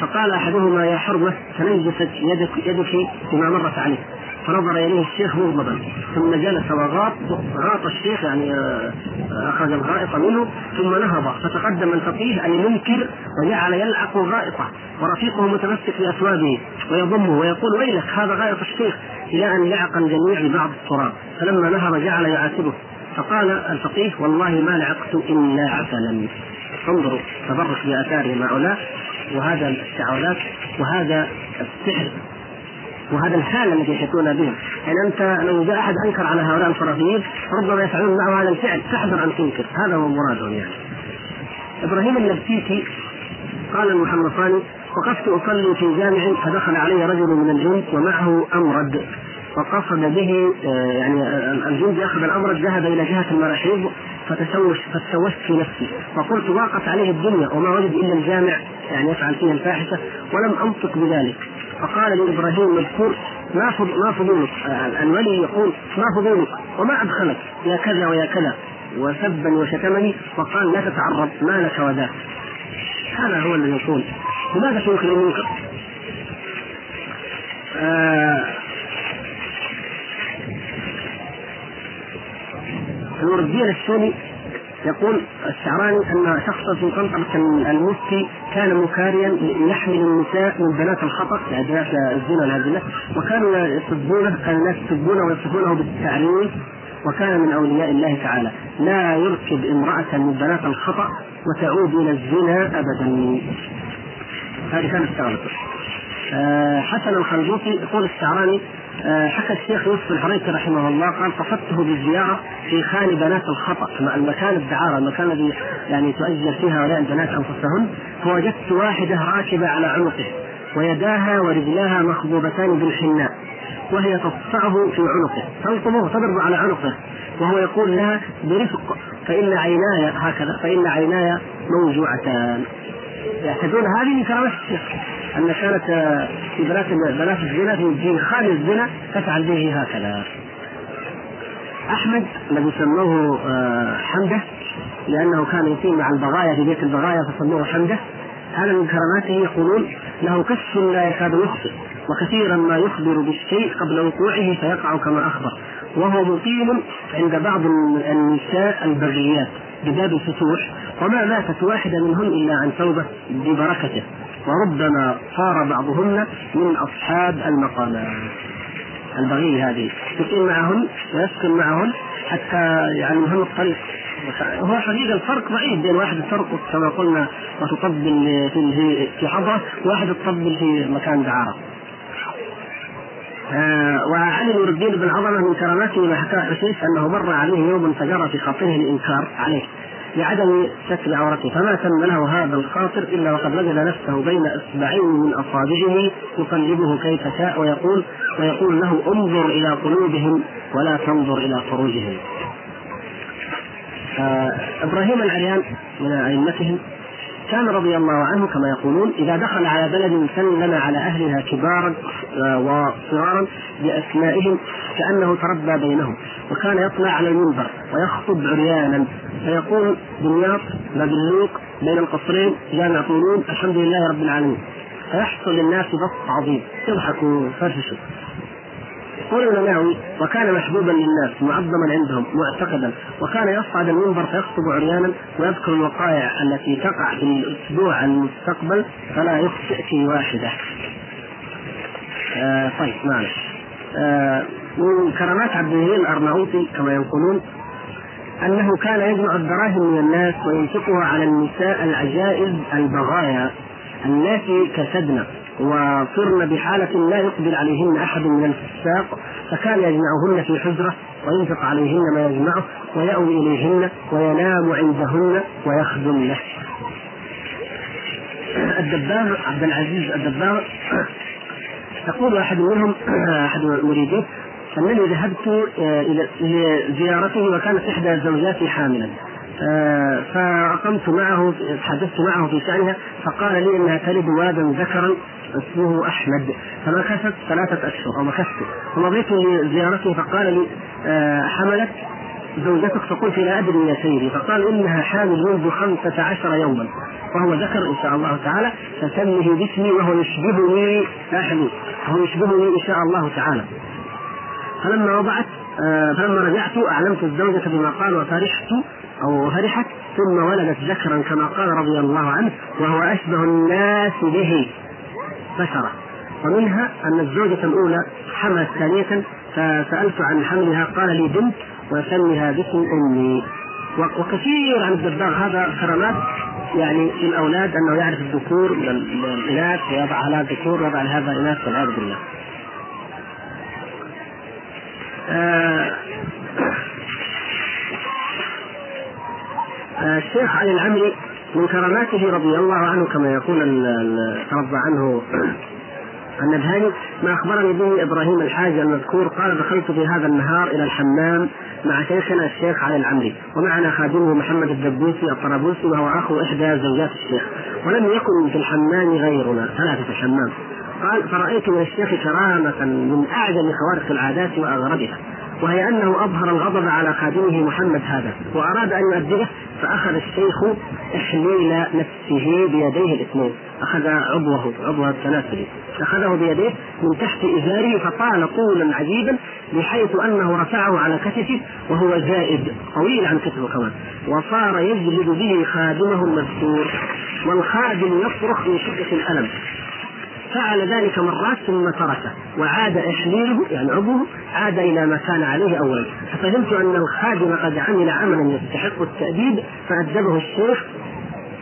فقال أحدهما يا حرمة تنجست يدك يدك بما مرت عليه فنظر اليه الشيخ مغضبا ثم جلس وغاط غاط الشيخ يعني آه، أخذ الغائط منه ثم نهض. فتقدم الفقيه أن ينكر وجعل يلعق غائطه ورفيقه متمسك باثوابه ويضمه ويقول ويلك هذا غائط الشيخ إلى أن لعق الجميع ببعض التراب. فلما نهض جعل يعاتبه. فقال الفقيه والله ما لعقت إلا عسلا. انظروا تبرك بآثار هؤلاء وهذا التعاونات وهذا السحر. وهذا الحال الذي يحيطون به. يعني أنت لو جاء أحد أنكر على هؤلاء الخرافيين ربما يفعلون معه هذا الفعل. فاحذر أن تنكر. هذا هو مرادهم يعني إبراهيم النبتيتي قال المحمصاني وقفت أصلي في جامع فدخل علي رجل من الجند ومعه أمرد. فقصد به آه، يعني الجند ياخذ الأمرد ذهب إلى جهة المراحيض فتشوش فتشوشت في نفسي. وقلت ضاقت عليه الدنيا وما وجد إلا الجامع. يعني يفعل فيه الفاحشة. ولم أنطق بذلك. فقال لإبراهيم مذكور ما ما فضولك؟ الولي يقول ما فضولك؟ وما أدخلك؟ يا كذا ويا كذا. وسبا وشتمني وقال لا تتعرض ما لك وذاك هذا هو الذي يقول. لماذا تنكر المنكر؟ آه الدين السوني يقول الشعراني أن شخصا في قنطرة المفتي كان مكاريا يحمل النساء من بنات الخطأ يعني بنات الزنا والهزيمه وكانوا يسبونه كان الناس يسبونه ويصفونه بالتعريف وكان من أولياء الله تعالى. لا يركب امرأة من بنات الخطأ وتعود إلى الزنا ابدا. هذه كانت شغلته آه، حسن الخرجوطي يقول الشعراني حكى الشيخ يوسف الحريثي رحمه الله قال قصدته بالزيارة في خان بنات الخطأ المكان الدعارة المكان الذي يعني تؤجر فيها هؤلاء البنات انفسهن فوجدت واحدة راكبة على عنقه ويداها ورجلاها مخضوبتان بالحناء وهي تصفعه في عنقه. تلطمه تضرب على عنقه وهو يقول لها برفق فإن عيناي هكذا فإن عيناي موجوعتان. يعتقدون هذه من كرامات الشيخ. أن كانت آه، في بنات بنات الزنا في جيل خالد الزنا تفعل به هكذا. أحمد الذي سموه آه، حمدة لأنه كان يقيم مع البغايا في بيت البغايا فسموه حمدة. هذا من كراماته يقولون له كف لا يكاد يخطئ وكثيرا ما يخبر بالشيء قبل وقوعه فيقع كما أخبر. وهو مقيم عند بعض النساء البغيات بباب الفتوح وما ماتت واحدة منهن إلا عن توبة ببركته. وربما صار بعضهن من أصحاب المقامات. البغي هذه. يقيم معهن ويسكن معهن حتى يعلمهن الطريق. هو حقيقة الفرق بعيد بين واحد ترقص كما قلنا وتطبل في في حضرة وواحد تطبل في مكان دعارة. آه وعن نور الدين بن عظمة من كراماته ما حكاه حسيس أنه مر عليه يوم فجرى في خاطره الإنكار عليه. لعدم ستر عورته فما تم له هذا الخاطر إلا وقد وجد نفسه بين إصبعين من أصابعه يقلبه كيف شاء ويقول ويقول له انظر إلى قلوبهم ولا تنظر إلى فروجهم. آه إبراهيم العريان من أئمتهم كان رضي الله عنه كما يقولون إذا دخل على بلد سلم على أهلها كبارا آه، وصغارا باسمائهم كأنه تربى بينهم وكان يطلع على المنبر ويخطب عريانا فيقول دمياط مبلوك بين القصرين جامع طولون الحمد لله رب العالمين. فيحصل للناس بسط عظيم يضحكوا ويفرفشوا يقول النووي وكان محبوبا للناس معظما عندهم معتقدا وكان يصعد المنبر فيخطب عريانا ويذكر الوقائع التي تقع في الأسبوع المستقبل فلا يخطئ في واحدة. آه طيب معلش. آه من كرامات عبد الهين الارناؤوطي كما ينقلون أنه كان يجمع الدراهم من الناس وينفقها على النساء العجائز البغايا اللاتي كسدن وصرن بحالة لا يقبل عليهن أحد من الفساق فكان يجمعهن في حجرة وينفق عليهن ما يجمعه ويأوي إليهن وينام عندهن ويخدم له. الدباغ عبد العزيز الدباغ يقول أحد منهم أحد مريديه أنني ذهبت آه، إلى لزيارته وكانت إحدى زوجاتي حاملا. آه، فأقمت معه تحدثت معه في شأنها فقال لي أنها تلد ولدا ذكرا اسمه أحمد. فمكثت ثلاثة أشهر أو مكثت ومضيت لزيارته فقال لي آه، حملت زوجتك فقلت لا أدري يا سيدي. فقال إنها حامل منذ خمسة عشر يوما. وهو ذكر إن شاء الله تعالى فسمه باسمي وهو يشبهني لا وهو يشبهني إن شاء الله تعالى. فلما وضعت آه، فلما رجعت أعلمت الزوجة بما قال وفرحت أو فرحت ثم ولدت ذكرا كما قال رضي الله عنه وهو أشبه الناس به. بشرة. ومنها أن الزوجة الأولى حملت ثانية فسألت عن حملها قال لي بنت وسمها باسم أمي. وكثير عن الدباغ. هذا كرامات يعني في الأولاد أنه يعرف الذكور من الإناث ويضع على الذكور ويضع هذا الإناث والعياذ بالله. آه الشيخ علي العمري من كراماته رضي الله عنه كما يقول ترضى عنه [clears throat] النبهاني ما أخبرني به إبراهيم الحاج المذكور قال دخلت في هذا النهار إلى الحمام مع شيخنا الشيخ علي العمري ومعنا خادمه محمد الدبوسي الطرابوسي وهو أخو إحدى زوجات الشيخ ولم يكن في الحمام غيرنا ثلاثة في الحمام قال فرأيت من الشيخ كرامة من أعجب خوارق العادات وأغربها. وهي أنه أظهر الغضب على خادمه محمد هذا وأراد أن يؤدبه فأخذ الشيخ إحليل نفسه بيديه الاثنين. أخذ عضوه عضو التناسلي أخذه بيديه من تحت إزاره فطال طولا عجيبا بحيث أنه رفعه على كتفه وهو زائد طويل عن كتفه كمان. وصار يجلد به خادمه المذكور والخادم يصرخ من شدة الألم. فعل ذلك مرات ثم تركه وعاد إحليله يعني عضوه عاد إلى ما كان عليه أولا. ففهمت أن الخادم قد عمل عملا يستحق التأديب فأدبه الشيخ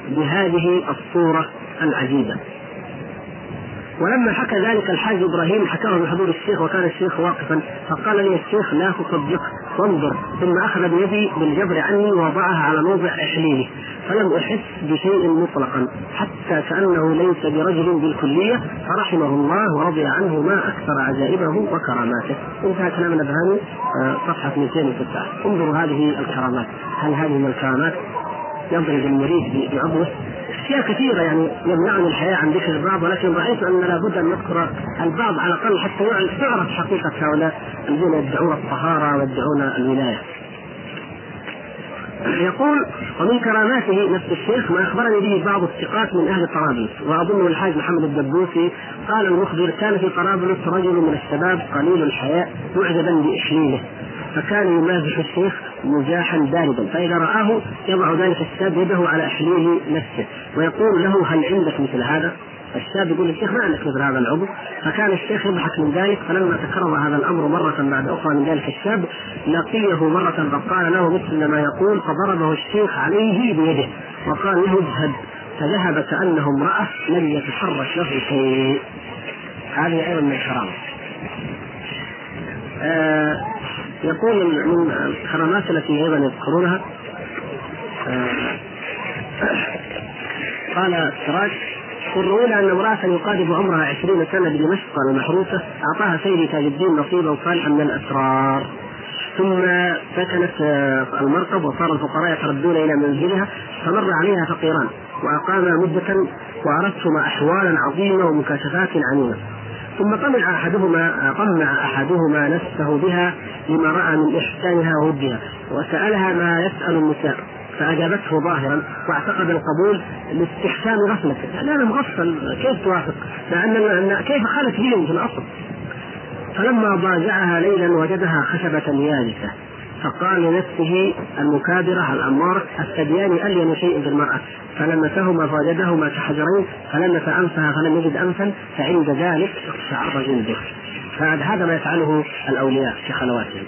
بهذه الصورة العجيبة. ولما حكى ذلك الحاج إبراهيم حكاه بحضور الشيخ وكان الشيخ واقفا فقال لي الشيخ لا تصدق وانظر ثم أخذ بيدي بالجبر عني ووضعها على موضع احليله فلم أحس بشيء مطلقا حتى كأنه ليس برجل بالكلية فرحمه الله ورضي عنه ما أكثر عجائبه وكراماته. انتهى كلام الابهاني آه، صفحة 206 انظروا هذه الكرامات. هل هذه من الكرامات؟ يضرب المريد بعضوه اشياء كثيرة يعني يمنعني الحياة عن ذكر البعض ولكن رأيت أن لابد أن نذكر البعض على الأقل حتى تعرف حقيقة هؤلاء الذين يدعون الطهارة ويدعون الولاية. يقول ومن كراماته نفس الشيخ ما أخبرني به بعض الثقات من أهل طرابلس واظن الحاج محمد الدبوسي قال المخبر كان في طرابلس رجل من الشباب قليل الحياء معجبا بإحليله فكان يمازح الشيخ مزاحا باردا فإذا رآه يضع ذلك الشاب يده على أحليه نفسه ويقول له هل عندك مثل هذا؟ الشاب يقول الشيخ ما عندك مثل هذا العضو؟ فكان الشيخ يضحك من ذلك فلما تكرر هذا الأمر مرة بعد أخرى من ذلك الشاب لقيه مرة فقال له مثل ما يقول فضربه الشيخ عليه بيده وقال له اذهب فذهب كأنه امرأة لم يتحرك له شيء. هذه أيضا من الكرامه آه يقول من الكرامات التي أيضا يذكرونها آه قال السراج يروون أن امرأة يقارب عمرها عشرين سنة بدمشق المحروسة أعطاها سيدي تاج الدين نصيبا صالحا من الأسرار. ثم سكنت المركب وصار الفقراء يتردون إلى منزلها فمر عليها فقيران واقاما مدة وارثهما احوالا عظيمة ومكاشفات عنيفة. ثم طمع أحدهما طمع أحدهما نفسه بها لما رأى من إحسانها وودها وسألها ما يسأل النساء فأجابته ظاهرا واعتقد القبول لاستحسان غفلته. يعني أنا مغفل كيف توافق؟ مع ان كيف خلت بهم في الأصل؟ فلما ضاجعها ليلا وجدها خشبة يابسة فقال لنفسه المكابرة الأمارة الثديان ألين شيء في المرأة فلمسهما فوجدهما كحجرين فلمس أنفها فلم يجد أنفا فعند ذلك اقشعر جلده فهذا ما يفعله الأولياء في خلواتهم.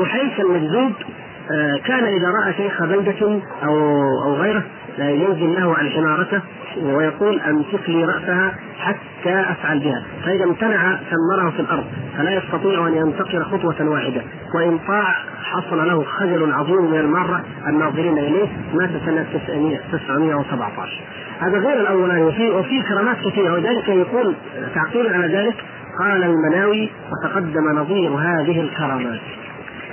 وحيث المجذوب آه، كان إذا رأى شيخ بلدة أو أو غيره ينزل له عن حمارته ويقول أمسك لي رأسها حتى أفعل بها، فإذا امتنع سمره في الأرض فلا يستطيع أن ينتقل خطوة واحدة، وإن طاع حصل له خجل عظيم من الماره الناظرين إليه مات سنة 917 هذا غير الأولاني. وفي وفي كرامات كثيرة ولذلك يقول تعقيبا على ذلك قال المناوي وتقدم نظير هذه الكرامات.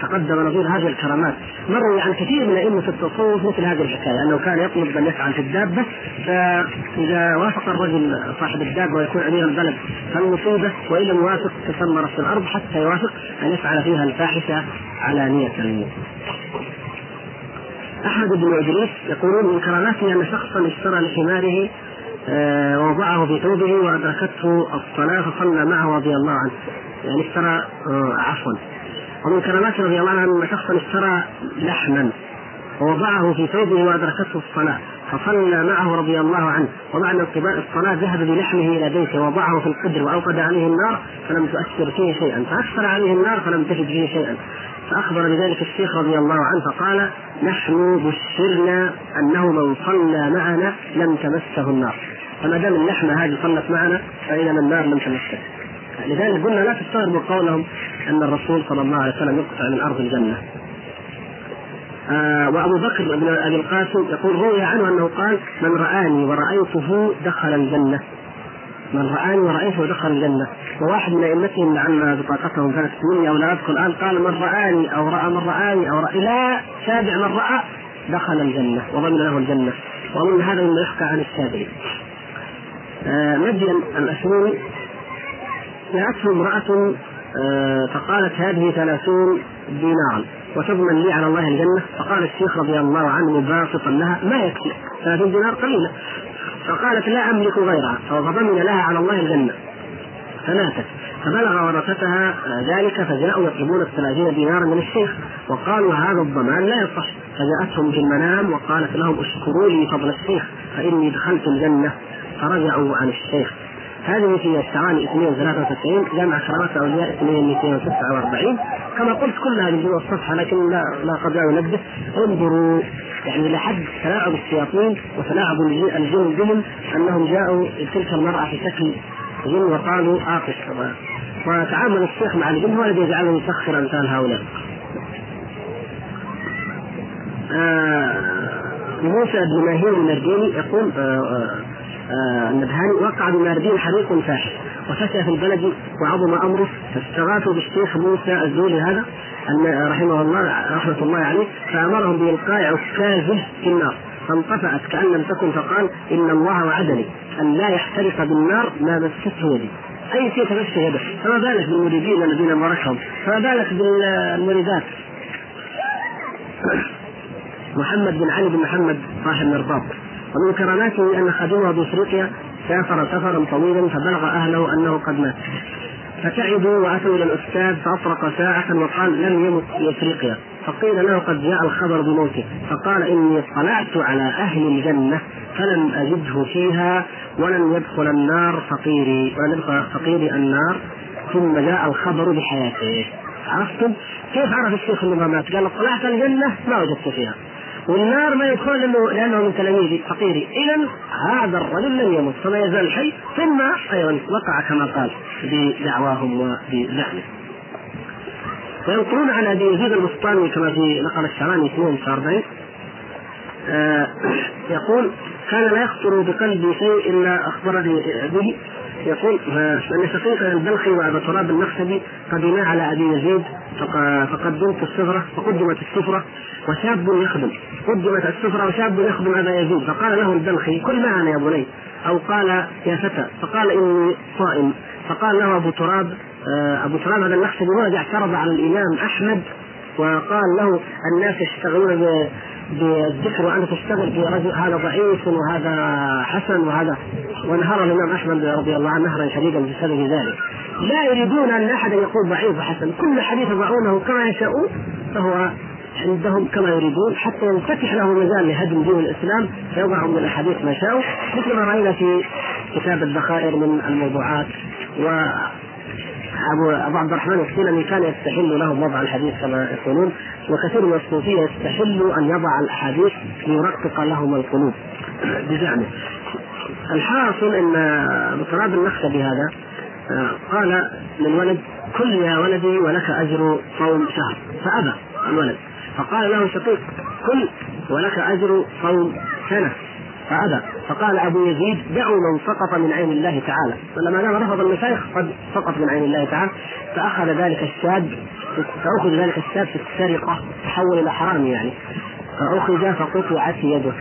تقدم نظير هذه الكرامات. مروي عن كثير من ائمه التصوف مثل هذه الحكاية انه كان يطلب أن يفعل في الدابه فاذا وافق الرجل صاحب الدابه ويكون أمير البلد فالمصيبه وإن لم يوافق تسمر في الأرض حتى يوافق أن يفعل فيها الفاحشة علانيه أحمد بن إدريس يقولون من كراماته أن شخصا اشترى لحماره آه، ووضعه في ثوبه وأدركته الصلاة فصلى معه رضي الله عنه. يعني اشترى آه، عفوا. ومن كراماته رضي الله عنه أن شخصا اشترى لحما ووضعه في ثوبه وأدركته الصلاة فصلى معه رضي الله عنه وبعد انقضاء الصلاة ذهب بلحمه إلى بيته ووضعه في القدر وأوقد عليه النار فلم تؤثر فيه شيئا. فأكثر عليه النار فلم تجد فيه شيئا. فأخبر بذلك الشيخ رضي الله عنه فقال نحن بشرنا أنه من صلى معنا لم تمسه النار. فما دام اللحمة هذه صلت معنا فاذا النار لم تمسه لذلك قلنا لا تستغربوا قولهم أن الرسول صلى الله عليه وسلم يقطع من ارض الجنة. آه وأبو بكر بن أبي القاسم يقول روي عنه أنه قال من رآني ورأيته دخل الجنة. من رآني ورأيته دخل الجنة. وواحد من أئمتهم لعل بطاقتهم كانت مني أو لا أذكر الآن. قال من رآني أو رأى من رآني أو رأى. إلى سابع من رأى دخل الجنة وضمن له الجنة. وأظن هذا مما يحكى عن الشافعي آه مدين الأشموني جاءته امرأة آه، فقالت هذه ثلاثون دينارا. وتضمن لي على الله الجنة؟ فقال الشيخ رضي الله عنه باسطا لها ما يكفي ثلاثون دينار قليلة فقالت لا أملك غيرها. فضمن لها على الله الجنة. فماتت. فبلغ ورثتها ذلك فجاءوا يطلبون الثلاثين دينارا من الشيخ. وقالوا هذا الضمان لا يصح. فجاءتهم في المنام وقالت لهم اشكروا لي فضل الشيخ فإني دخلت الجنة. فرجعوا عن الشيخ. هذه في الشعاني 293 جامع كرامات الاولياء 249 كما قلت كل هذه جوا الصفحة لكن لا لا قد انبه انظروا يعني لحد تلاعب الشياطين وتلاعب الجن بهم أنهم جاءوا تلك المرأة في شكل جن وقالوا آقف وتعامل الشيخ مع الجن هو الذي يجعله يسخر أمثال هؤلاء. آه موسى بن ماهين المرديني يقول آه آه النبهاني وقع بماردين حريق فاحش. وفشى في البلد وعظم أمره. فاستغاثوا بالشيخ موسى الزولي هذا رحمه الله رحمة الله عليه فامرهم بإلقاء عكازه في النار. فانطفأت كأن لم تكن فقال إن الله وعدني أن لا يحترق بالنار ما مسته يدي. أي شيء تمس يده؟ فما بالك بالمريدين الذين باركهم فما بالك بالمريدات؟ [coughs] محمد بن علي بن محمد صاحب مرباط. ومن كراماته أن خادمه أبو إفريقيا سافر سفرا طويلا فبلغ أهله أنه قد مات. فتعبوا وأتوا إلى الأستاذ فأطرق ساعة وقال لم يمت في افريقيا فقيل له قد جاء الخبر بموته. فقال إني اطلعت على أهل الجنة فلم أجده فيها ولن يدخل النار فقيري ولن يدخل فقيري النار. ثم جاء الخبر بحياته. عرفتم؟ كيف عرف الشيخ إنه مات؟ قال اطلعت الجنة ما وجدت فيها. والنار ما يدخل لأنه لأنه من تلاميذي فقيري إذا هذا الرجل لم يمت فما يزال حي. ثم أيضا وقع كما قال بدعواهم وبزعمه وينقلون عن ابي يزيد البسطامي كما في نقل الشعراني 42 آه يقول كان لا يخطر بقلبي شيء إلا أخبرني به يقول ان شقيق البلخي وأبا تراب النخشبي قدما على أبي يزيد فقدمت السفرة فقدمت السفرة وشاب يخدم قدمت السفرة وشاب يخدم أبا يزيد فقال له البلخي كل معنا يا بني؟ أو قال يا فتى. فقال إني صائم. فقال له أبو تراب آه، أبو تراب هذا النخشبي ورجع اعترض على الإمام أحمد وقال له الناس يشتغلون بالذكر وانت تشتغل في رجل هذا ضعيف وهذا حسن وهذا وانهار الإمام أحمد رضي الله عنه نهرا شديدا بسبب ذلك. لا يريدون أن احدا يقول ضعيف وحسن. كل حديث يضعونه كما يشاءون فهو عندهم كما يريدون. حتى ينفتح له مجال لهدم دين الإسلام فيضعوا من الاحاديث ما شاءوا مثل ما رأينا في كتاب الذخائر من الموضوعات و أبو أبو عبد الرحمن السلمي كان يستحل له وضع الحديث كما يقولون وكثير من الصوفية يستحل أن يضع الاحاديث ليرقق لهم القلوب. بزعمه. الحاصل إن ابو تراب النخشبي هذا آه، قال للولد كل يا ولدي ولك أجر صوم شهر. فأبى الولد. فقال له شقيق كل ولك أجر صوم سنة. فأبى. فقال أبو يزيد دعوا من سقط من عين الله تعالى. فلما دام رفض المشايخ قد سقط من عين الله تعالى. فأخذ ذلك الشاب فأخذ ذلك الشاب في السرقة تحول إلى حرام يعني. فأخذ فقطعت يده.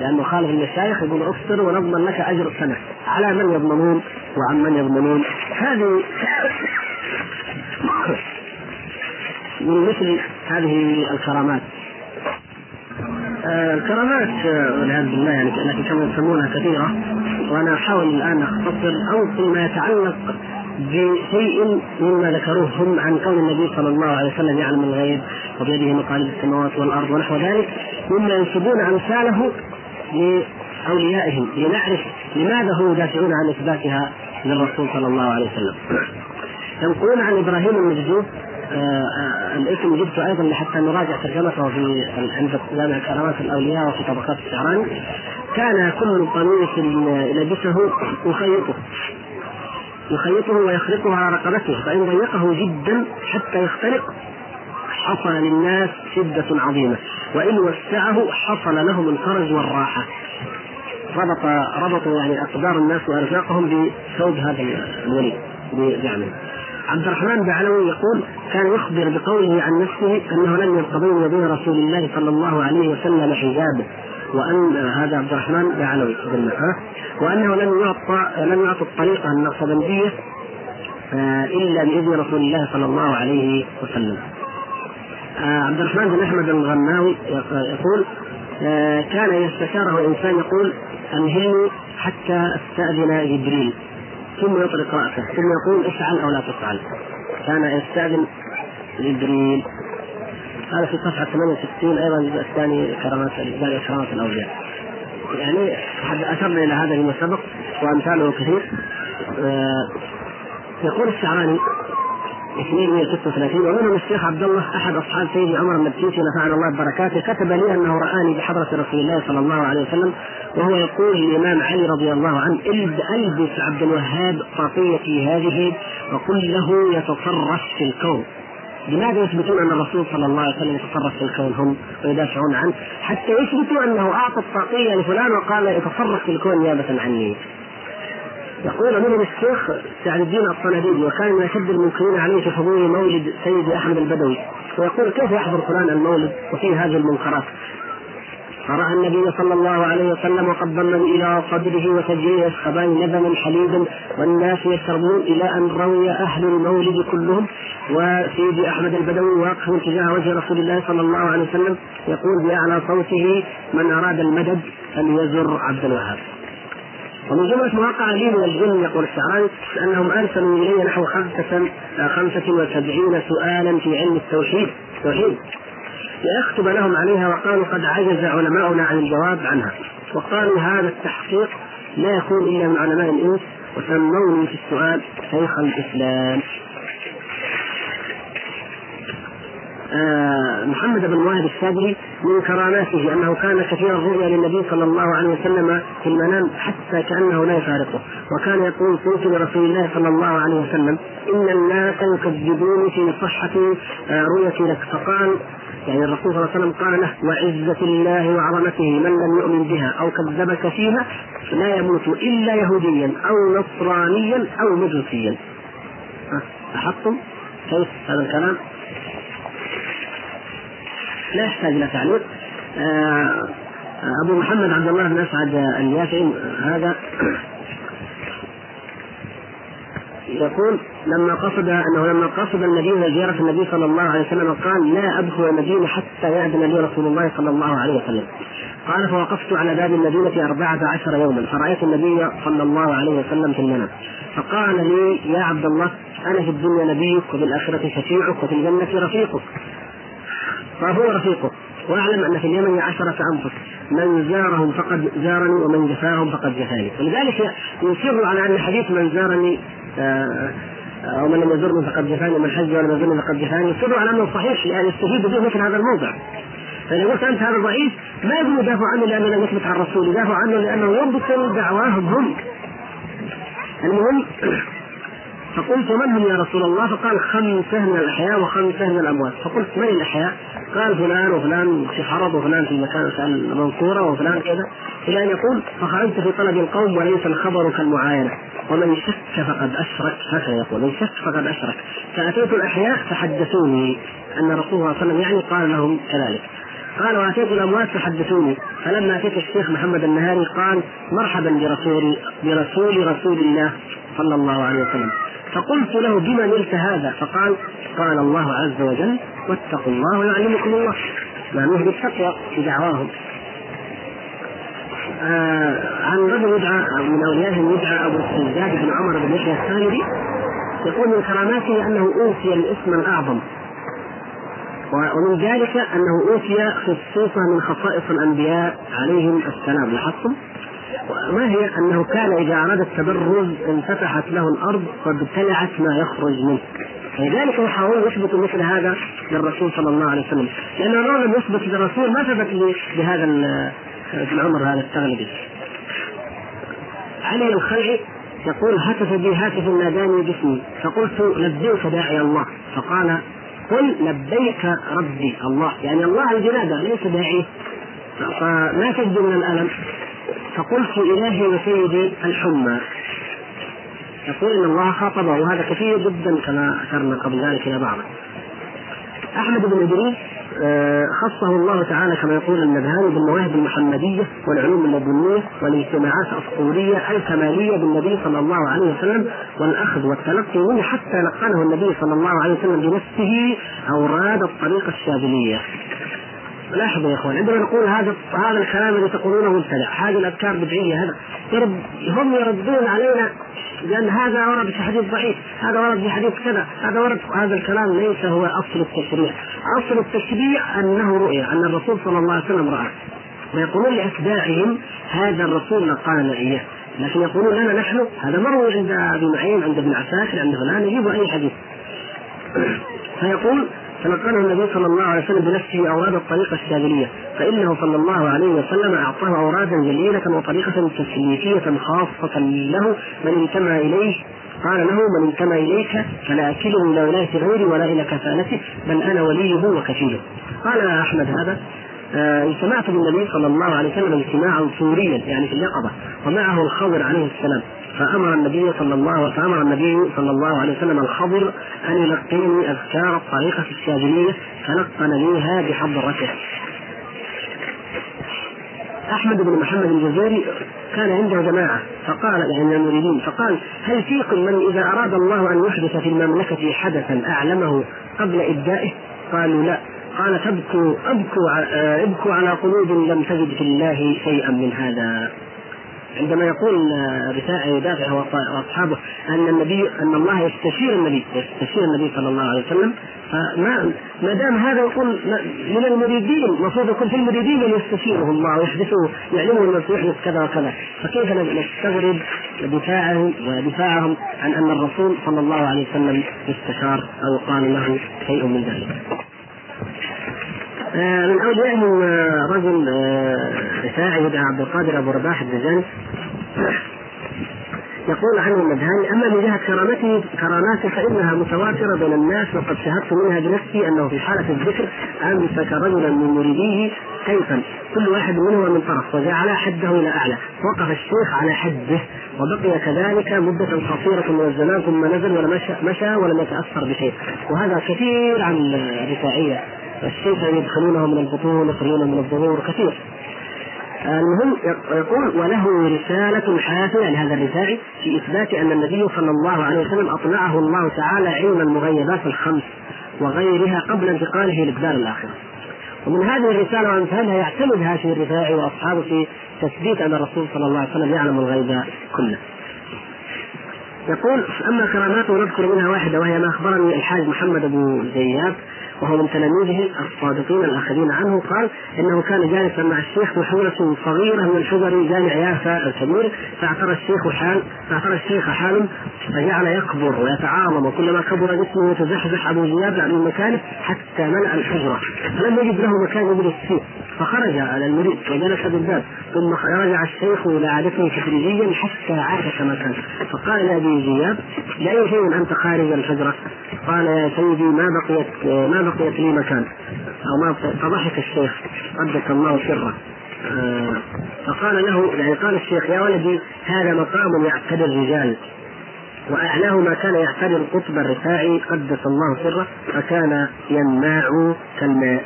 لأنه خالف المشايخ يقول أفطر ونضمن لك أجر سنة على من يضمنون وعن من يضمنون. هذه [coughs] من مثل هذه الكرامات. الكرامات والعياذ بالله يعني لكن كما يسمونها كثيرة وأنا أحاول الآن أختصر انقل ما يتعلق بشيء مما ذكروه هم عن كون النبي صلى الله عليه وسلم يعلم الغيب وبيده مقاليد السماوات والأرض ونحو ذلك مما ينسبون أمثاله لأوليائهم لنعرف لماذا هم يدافعون عن إثباتها للرسول صلى الله عليه وسلم. ينقلون عن إبراهيم المجدوب آه، آه، الاسم جبته أيضا حتى نراجع ترجمته في جامع كرامات الأولياء وفي طبقات الشعراني كان كل قميص لبسه يخيطه يخيطه ويخرقه على رقبته فإن ضيقه جدا حتى يخترق حصل للناس شدة عظيمة. وإن وسعه حصل لهم الفرج والراحة. ربط ربطوا يعني أقدار الناس وأرزاقهم بثوب هذا الولي بزعمه عبد الرحمن بعلوي يقول كان يخبر بقوله عن نفسه أنه لم يبق بين يدي رسول الله صلى الله عليه وسلم حجاب وأن هذا عبد الرحمن بعلوي وأنه لم يعطى لم يعطى الطريقة النقشبنديه آه، إلا بإذن رسول الله صلى الله عليه وسلم. آه، عبد الرحمن بن أحمد الغناوي يقول آه، كان يستشاره إنسان يقول امهلني حتى أستأذن جبريل ثم يطلق رأسه ثم يقول افعل أو لا تفعل. كان يستأذن جبريل. هذا في صفحة 68 أيضا الجزء الثاني كرامات كرامات الأولياء. يعني اشرنا إلى هذا فيما سبق وأمثاله كثير. آه، يقول الشعراني 236 ومنهم الشيخ عبد الله أحد أصحاب سيدي عمر النبتيسي نفعنا الله ببركاته كتب لي أنه رآني بحضرة رسول الله صلى الله عليه وسلم وهو يقول للامام علي رضي الله عنه ألبس عبد الوهاب طاقيتي هذه وقل له يتصرف في الكون. لماذا يثبتون أن الرسول صلى الله عليه وسلم يتصرف في الكون هم؟ ويدافعون عنه. حتى يثبتوا أنه أعطى الطاقية لفلان وقال يتصرف في الكون نيابة عني. يقول منهم الشيخ سعد الدين الطنابيدي وكان من اشد المنكرين عليه في حضور مولد سيدي أحمد البدوي. ويقول كيف يحضر فلان المولد وفيه هذه المنكرات؟ فرأى النبي صلى الله عليه وسلم وقد إلى صدره وثديه يسخبان لبنا حليبا والناس يشربون إلى أن روي أهل المولد كلهم. وسيدي أحمد البدوي واقف تجاه وجه رسول الله صلى الله عليه وسلم يقول بأعلى صوته من أراد المدد فليزر عبد الوهاب. ومن جملة مواقع لي من يقول الشعراني أنهم أرسلوا إلي نحو خمسة خمسة وسبعين سؤالا في علم التوحيد. التوحيد لأكتب لهم عليها وقالوا قد عجز علماؤنا عن الجواب عنها. وقالوا هذا التحقيق لا يكون إلا من علماء الإنس وسموني في السؤال شيخ الإسلام. آه محمد بن واهب الشاذلي من كراماته أنه كان كثير الرؤيا للنبي صلى الله عليه وسلم في المنام حتى كأنه لا يفارقه. وكان يقول قلت لرسول الله صلى الله عليه وسلم إن الناس يكذبوني في صحة آه رؤيتي لك. فقال يعني الرسول صلى الله عليه وسلم قال له وعزة الله وعظمته من لم يؤمن بها أو كذبك فيها لا يموت إلا يهوديا أو نصرانيا أو مجوسيا. لاحظتم كيف هذا الكلام؟ لا يحتاج إلى تعليق. آه، أبو محمد عبد الله بن أسعد اليافعي هذا يقول لما قصد أنه لما قصد المدينة زيارة النبي صلى الله عليه وسلم قال لا أدخل المدينة حتى يأذن لي رسول الله صلى الله عليه وسلم. قال فوقفت على باب المدينة أربعة عشر يوما فرأيت النبي صلى الله عليه وسلم في المنام. فقال لي يا عبد الله أنا في الدنيا نبيك وفي الآخرة شفيعك وفي الجنة رفيقك. فهو رفيقه. واعلم أن في اليمن عشرة أنفس من زارهم فقد زارني ومن جفاهم فقد جفاني. ولذلك يصر على أن حديث من زارني أو من لم يزرني فقد جفاني ومن حج ولم يزرني فقد جفاني يصر على أنه صحيح يعني يستفيد به مثل هذا الموضع فاذا قلت أنت هذا ضعيف ما يقول يدافع عنه لأنه لم يثبت عن الرسول يدافع عنه لأنه يبطل دعواهم هم المهم فقلت من هم يا رسول الله؟ فقال خمسة من الأحياء وخمسة من الأموات، فقلت من الأحياء؟ قال فلان وفلان في حرب وفلان في مكان منصورة وفلان كذا. إلى أن يقول فخرجت في طلب القوم وليس الخبر كالمعاينة ومن شك فقد أشرك هكذا يقول. من شك فقد أشرك. فأتيت الأحياء فحدثوني أن رسول الله صلى الله عليه وسلم يعني قال لهم كذلك. قال وأتيت الأموات فحدثوني. فلما أتيت الشيخ محمد النهاري قال مرحبا برسول برسول رسول الله صلى الله عليه وسلم. فقلت له بما نلت هذا؟ فقال قال الله عز وجل واتقوا الله ويعلمكم الله. معنوه بالتقوى في دعواهم. آه عن رجل يدعى من اوليائهم يدعى أبو السجاد بن عمر بن يحيى السامري يقول من كراماته أنه اوتي الاسم الأعظم. ومن ذلك أنه اوتي خصوصا من خصائص الأنبياء عليهم السلام. لاحظتم؟ ما هي؟ أنه كان إذا أراد التبرز انفتحت له الأرض وابتلعت ما يخرج منه. لذلك يحاول يثبت مثل هذا للرسول صلى الله عليه وسلم. لو لم يثبت للرسول ما ثبت بهذا العمر هذا التغلبي علي الخلعي يقول هتف بي هاتف ناداني باسمي. فقلت لبيك داعي الله. فقال قل لبيك ربي الله. يعني الله الجنادة ليس داعيه فما تجد من الألم؟ فقلت إلهي وسيدي الحمى. يقول إن الله خاطبه وهذا كثير جدا كما اشرنا قبل ذلك إلى بعض. أحمد بن إدريس آه، خصه الله تعالى كما يقول النبهاني بالمواهب المحمدية والعلوم اللدنيه والاجتماعات الأسطورية الكمالية بالنبي صلى الله عليه وسلم والأخذ والتلقي منه حتى لقنه النبي صلى الله عليه وسلم بنفسه أوراد الطريقة الشاذلية. لاحظوا يا إخوان عندما نقول هذا هذا الكلام الذي تقولونه مبتدع، هذه الافكار بدعية هذا يرد هم يردون علينا لأن هذا ورد في حديث ضعيف، هذا ورد في حديث كذا، هذا ورد هذا الكلام ليس هو أصل التشريع، أصل التشريع أنه رؤيا، أن الرسول صلى الله عليه وسلم رأى. ويقولون لأتباعهم هذا الرسول قال لنا اياه، لكن يقولون لنا نحن هذا مروي عند أبي معين عند ابن عساكر عند فلان يجيب أي حديث. فيقول تلقنه النبي صلى الله عليه وسلم بنفسه أوراد الطريقة الشاذليه فإنه صلى الله عليه وسلم أعطاه أورادا جليلة وطريقة تسليكيه خاصة له من انتمى اليه قال له من انتمى إليك فلا اكله إلى ولاية غيري ولا إلى كفالته بل أنا وليه وكفيله. قال أحمد هذا آه، اجتمعت بالنبي صلى الله عليه وسلم اجتماعا سوريا يعني في اليقظة ومعه الخضر عليه السلام فأمر النبي صلى الله فأمر النبي صلى الله عليه وسلم الخضر أن يلقيني أذكار الطريقة الشاذليه فلقن ليها بحضرته. أحمد بن محمد الجزيري كان عنده جماعة فقال يعني من المريدين فقال هل فيكم من إذا أراد الله أن يحدث في المملكة حدثا أعلمه قبل إبدائه؟ قالوا لا قال تبكوا أبكوا آه، ابكوا على قلوب لم تجد في الله شيئا من هذا عندما يقول يدافع وأصحابه أن النبي أن الله يستشير النبي يستشير النبي صلى الله عليه وسلم فما ما دام هذا يقول من المريدين المفروض يكون في المريدين من يستشيره الله ويحدثه يعلمه أنه سيحدث كذا وكذا فكيف نستغرب دفاعه ودفاعهم عن أن الرسول صلى الله عليه وسلم يستشار أو قال له شيء من ذلك. آه، من اوليائهم آه، رجل آه، رفاعي يدعى عبد القادر أبو رباح الدجاني يقول عنه النبهاني أما من جهة كرامته كراماته فإنها متواترة بين الناس وقد شهدت منها بنفسي أنه في حالة الذكر أمسك رجلا من مريديه سيفا كل واحد منهما من طرف وجعل حده إلى أعلى وقف الشيخ على حده وبقي كذلك مدة قصيرة من الزمان ثم نزل ولم مشى ولم يتأثر بشيء. وهذا كثير عن الرفاعية. الشيخ يدخلونه من البطون يخرجونه من الظهور كثير المهم يقول وله رسالة حافلة لهذا الرفاعي في إثبات أن النبي صلى الله عليه وسلم أطلعه الله تعالى علم المغيبات الخمس وغيرها قبل انتقاله للدار الآخرة. ومن هذه الرسالة وأمثالها يعتمد هاشم الرفاعي وأصحابه في تثبيت أن الرسول صلى الله عليه وسلم يعلم الغيب كله. يقول أما كراماته نذكر منها واحدة وهي ما أخبرني الحاج محمد أبو زياد وهو من تلاميذه الصادقين الاخذين عنه قال إنه كان جالسا مع الشيخ حجره صغيره من حجر جامع يافا الكبير فاعترى الشيخ حال فاعترى الشيخ حال فجعل يكبر ويتعاظم وكلما كبر جسمه يتزحزح أبو زياد عن مكانه حتى ملا الحجرة فلم يجد له مكان يجلس فيه فخرج على المريد وجلس بالباب ثم رجع الشيخ إلى عادته تدريجيا حتى عاد كما كان فقال لأبي زياد لاي شيء انت خارج الحجرة؟ قال يا سيدي ما بقيت ما بقيت لي مكان. أو ما فضحك الشيخ. قدس الله سره آه، فقال له يعني قال الشيخ يا ولدي هذا مقام يعتبر الرجال. واعلاه ما كان يعتبر القطب الرفاعي قدس الله سره فكان ينماع كالماء.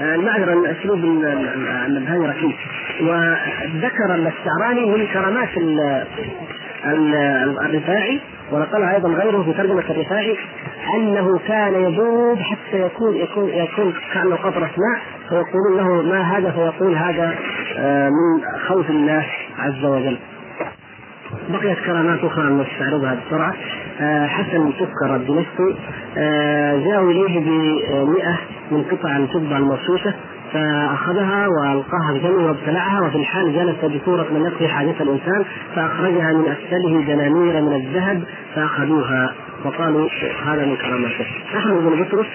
المعذرة الأسلوب النبهاني ركيك وذكر الشعراني من كرامات الرفاعي ونقلها أيضا غيره في ترجمة الرفاعي أنه كان يذوب حتى يكون يكون يكون كانه قطره ماء فيقولون له ما هذا؟ فيقول هذا آه، من خوف الله عز وجل. بقيت كرامات أخرى نستعرضها بسرعة. آه، حسن سكر الدمشقي آه، جاءوا إليه ب 100 من قطع الفضة المرشوشه فأخذها وألقاها في فمه وابتلعها وفي الحال جلس بصورة من يقضي حاجة الإنسان فأخرجها من أسفله دنانير من الذهب فأخذوها وقالوا هذا من كرامته. احمد بن بطرس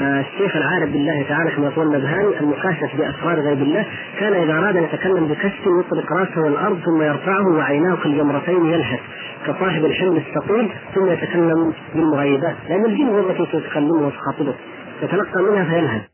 آه، الشيخ العارف بالله تعالى كما يقول النبهاني المكاشف باسرار غيب الله كان إذا أراد أن يتكلم بكشف يطلق رأسه الأرض ثم يرفعه وعيناه كالجمرتين يلهث كصاحب الحلم الثقيل ثم يتكلم بالمغيبات لأن الجن هو التي تتكلمه وتخاطبه يتلقى منها فيلهث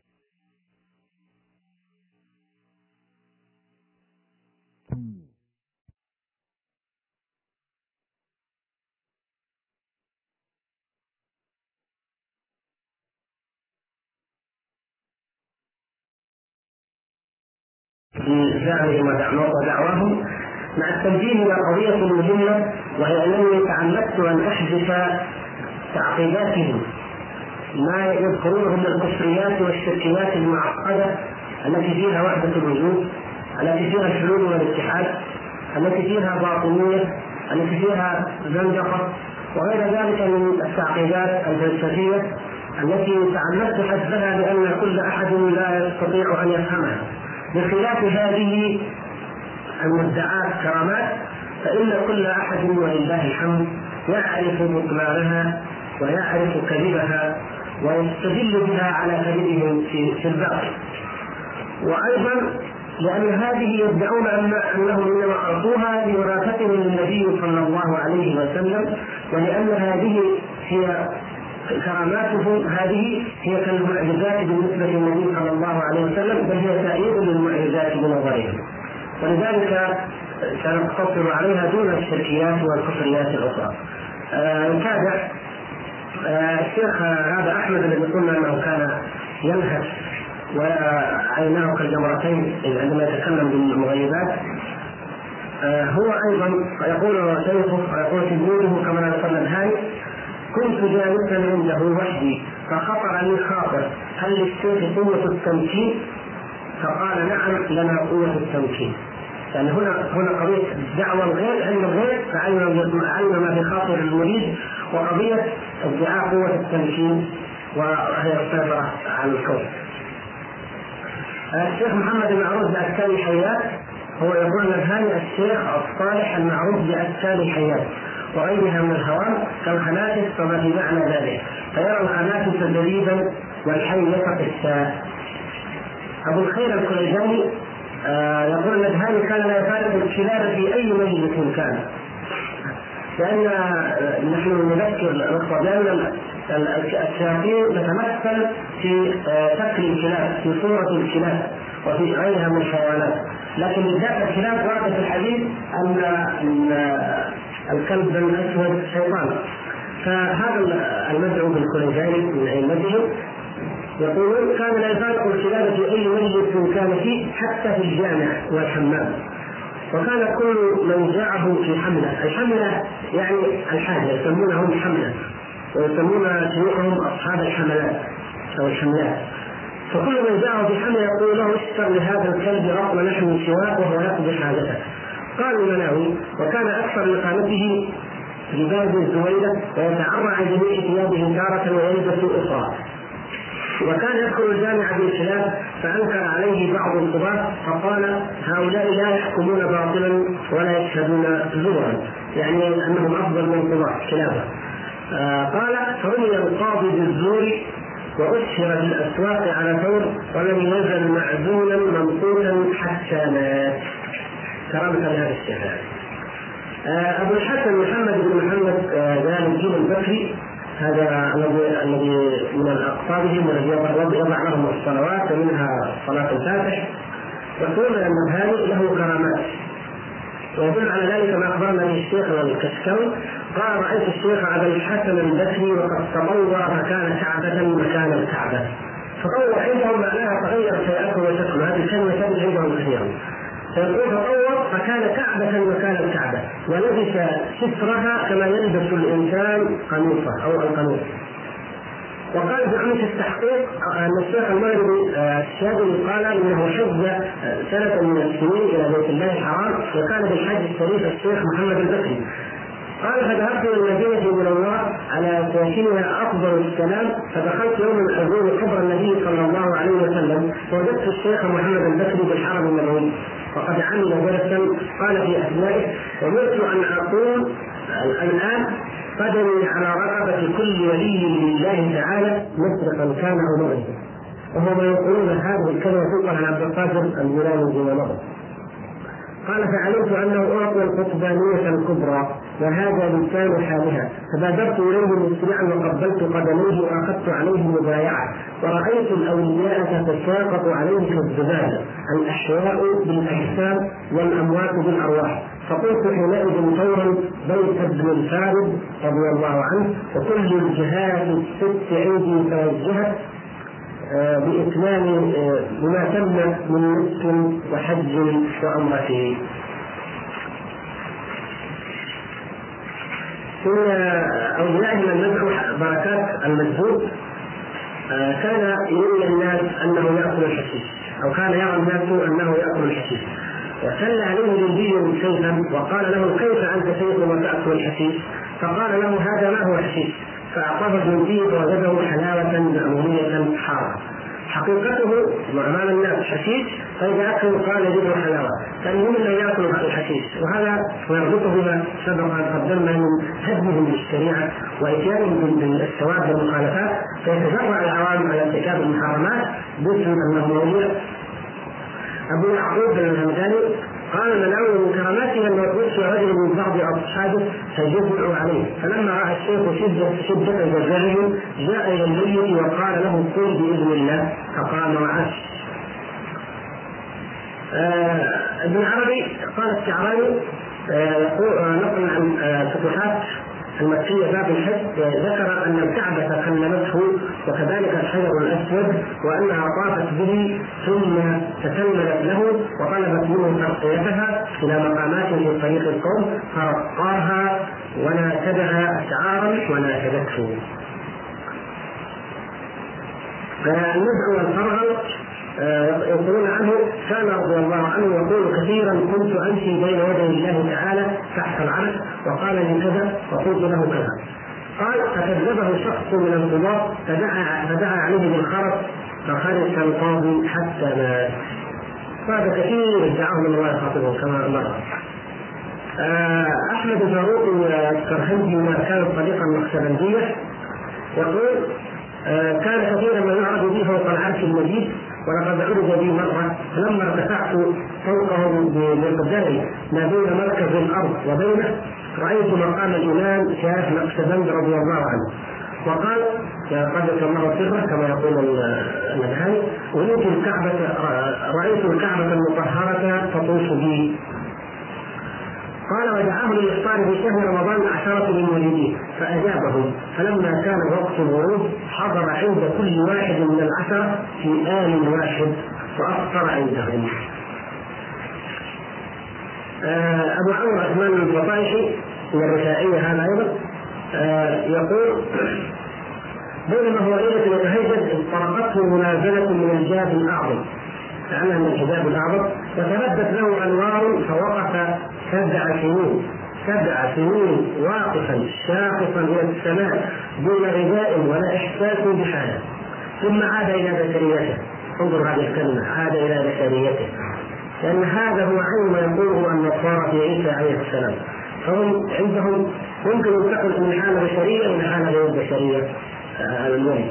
دعوهم ودعواهم. مع التنبيه إلى قضية مهمه وهي أنني تعمدت أن احذف تعقيداتهم. ما يذكرونه من الكفريات والشركيات المعقدة التي فيها وحدة الوجود التي فيها الحلول والاتحاد التي فيها باطنية التي فيها زندقه وغير ذلك من التعقيدات الفلسفية التي تعمدت حذفها بأن كل أحد لا يستطيع أن يفهمها. بخلاف هذه المدعاة كرامات فإن كل أحد ولله الحمد يعرف بطلانها ويعرف كذبها ويستدل بها على كذبهم في الباطل. وأيضا لأن هذه يدعون أن أنهم إنما أعطوها لوراثتهم للنبي صلى الله عليه وسلم ولأن هذه هي
كراماته هذه هي كالمعجزات بالنسبة للنبي صلى الله عليه وسلم بل هي تأييد للمعجزات بنظرهم ولذلك سنقتصر عليها دون الشركيات والكفريات الأخرى. آه نتابع آه الشيخ هذا أحمد الذي قلنا أنه كان ينهش وعيناه كالجمرتين عندما يتكلم بالمغيبات آه هو أيضا يقول شيخه ويقول تلميذه كما ذكرنا الهاني كنت جالسا عنده وحدي فخطر لي خاطر هل للشيخ قوة التمكين؟ فقال نعم لنا قوة التمكين. يعني هنا هنا قضية دعوة الغير علم الغير فعلم علم ما في خاطر المريد وقضية ادعاء قوة التمكين وهي السيطرة على الكون. الشيخ محمد المعروف بأشكال حيات هو يقول الهاني الشيخ الصالح المعروف بأشكال حيات وغيرها من الهوام كالخنافس فما في معنى ذلك. فيرى الخنافس جديدا والحي يفق الشاة أبو الخير الكليجاني آه يقول النبهاني كان لا يفارق الكلاب في أي مجلس كان. لأن نحن نذكر الأخوة بأن الشياطين تتمثل في شكل الكلاب في صورة الكلاب وفي غيرها من الحيوانات لكن بالذات الكلاب ورد في الحديث أن الكلب الأسود شيطان فهذا المدعو بالكوليجاني من أئمتهم. يقولون كان لا يفارق الكلاب في أي مجلس كان فيه حتى في الجامع والحمام. وكان كل من جاءه في حملة، الحملة يعني الحاجة يسمونهم حملة. ويسمون شيوخهم أصحاب الحملات أو الحملات. فكل من جاءه في حملة يقول له اشتر لهذا الكلب رقم لحم سواك وهو يقضي حاجته. قال المناوي وكان أكثر لقامته جبال الزويدة ويتعرى عن جميع ثيابه تارة ويلبس أخرى. وكان يدخل الجامع بالخلاف فأنكر عليه بعض القضاة فقال هؤلاء لا يحكمون باطلا ولا يشهدون زورا يعني أنهم أفضل من القضاة خلافه آه قال فرمي القاضي بالزور وأشهر في الأسواق على ثور ولم يزل معزولا ممقوتا حتى مات. كرامة لهذا الشيخ آه أبو الحسن محمد بن محمد آه جلال الدين البكري هذا الذي الذي من أقطابهم والذي يضع لهم الصلوات ومنها صلاة الفاتح. يقول أن الهاني له كرامات. ويدل على ذلك ما اخبرنا به الشيخ الكشكوي قال رأيت الشيخ ابا الحسن البكري وقد تطور فكان كعبة مكان الكعبة. تطور عندهم معناها تغير شيئته وشكله هذه الكلمة تجد عندهم كثيرا فيقول تطور فكان كعبة مكان الكعبة ولبس سترها كما يلبس الإنسان قميصه أو القميص. وقال في عملة التحقيق أن الشيخ المغربي الشاذلي قال إنه حج سنة من السنين إلى بيت الله الحرام وكان بالحج الشريف الشيخ محمد البكري. قال فذهبت إلى المدينة المنوره على ساكنها أفضل السلام فدخلت يوما ازور قبر النبي صلى الله عليه وسلم فوجدت الشيخ محمد البكري بالحرم النبوي وقد عمل درسا قال في أثنائه أمرت أن أقول الآن قدمي على رقبة كل ولي لله تعالى مسرقا كان أو مغربا. وهم يقولون هذه الكلمة تنقل عن عبد القادر الجيلاني فيما مضى قال فعلمت أنه أعطي القطبانية الكبرى وهذا لسان حالها. فبادرت إليه مسرعا وقبلت قدميه وأخذت عليه المبايعه ورأيت الأولياء تتساقط عليه كالزباله الأحياء بالأجسام والأموات بالأرواح. فقلت حينئذ فورا بيت ابن الفارد رضي الله عنه وكل الجهات الست عندي توجهت بإتمام بما تم من نصف وحج وعمرة. إن أولياء من ندعو بركات المجهود كان يري الناس أنه يأكل الحشيش أو كان يرى الناس أنه يأكل الحشيش. وسل عليه جندي سيفا وقال له كيف أنت سيف وتأكل الحشيش؟ فقال له هذا ما هو حشيش فأعطاه الجندي فوجده حلاوة مأمونية حارة. حقيقته امام الناس حشيش فاذا اكلوا قال يجب حلاوه فالمهم انه ياكل الحشيش وهذا ويربطه بما سبق أن قدمنا من هدمهم للشريعه واتيانهم بالثواب والمخالفات فيتجرع العوام على ارتكاب المحرمات باسم موجود. أبو يعقوب الهمداني قال من من كراماته انه توفي رجل من بعض أصحابه فجزعوا عليه. فلما رأى الشيخ شدة شدة جزعهم جاء إلى الميت وقال له قل بإذن الله. فقام وعاش. آه ابن عربي قال الشعراني آه آه نقل عن فتوحات. المكية باب الحج ذكر أن الكعبة كلمته وكذلك الحجر الأسود وأنها طافت به ثم تسلمت له وطلبت منه ترقيتها إلى مقامات في طريق القوم فرقاها وناشدها أشعارا وناشدته. النزع والفرغل يقولون عنه. كان رضي الله عنه يقول كثيرا كنت أمشي بين يدي الله تعالى تحت العرش وقال لي كذا وقلت له كذا. قال فكذبه شخص من القضاة فدعا فدعا عليه بالخرس فخرج القاضي حتى مات. وهذا كثير ادعاه من الله خاطبه كما مر أحمد فاروق الكرهندي ما كان طريقا نقشبنديه يقول كان كثيرا ما يعرض بي فوق العرش المجيد ولقد عرض بي مرة فلما ارتفعت فوقه بمقدار ما بين مركز الأرض وبينه. رأيت مقام الإمام شاف نقشبند رضي الله عنه. وقال قدس الله سره كما يقول النبهاني أريد الكعبة رأيت الكعبة المطهرة تطوف بي. قال ودعاه للافطار في شهر رمضان عشرة من مريديه فأجابهم فلما كان وقت الورود حضر عند كل واحد من العشرة في آن واحد وأفطر عندهم. أبو عمرو عثمان البطايحي من الرفاعية هذا أيضا يقول بينما هو ليلة يتهجد طرقته منازلة من الجاب الأعظم من الحجاب الأعظم وتبدت له أنوار فوقف سبع سنين. سبع سنين واقفا شاخصا إلى السماء دون غذاء ولا إحساس بحاله ثم عاد إلى بشريته انظر هذه الكلمة عاد إلى بشريته لأن هذا هو عين ما يقوله النصارى في عيسى عليه السلام. فهم عندهم ممكن ينتقل من حالة بشرية إلى حالة غير بشرية المهم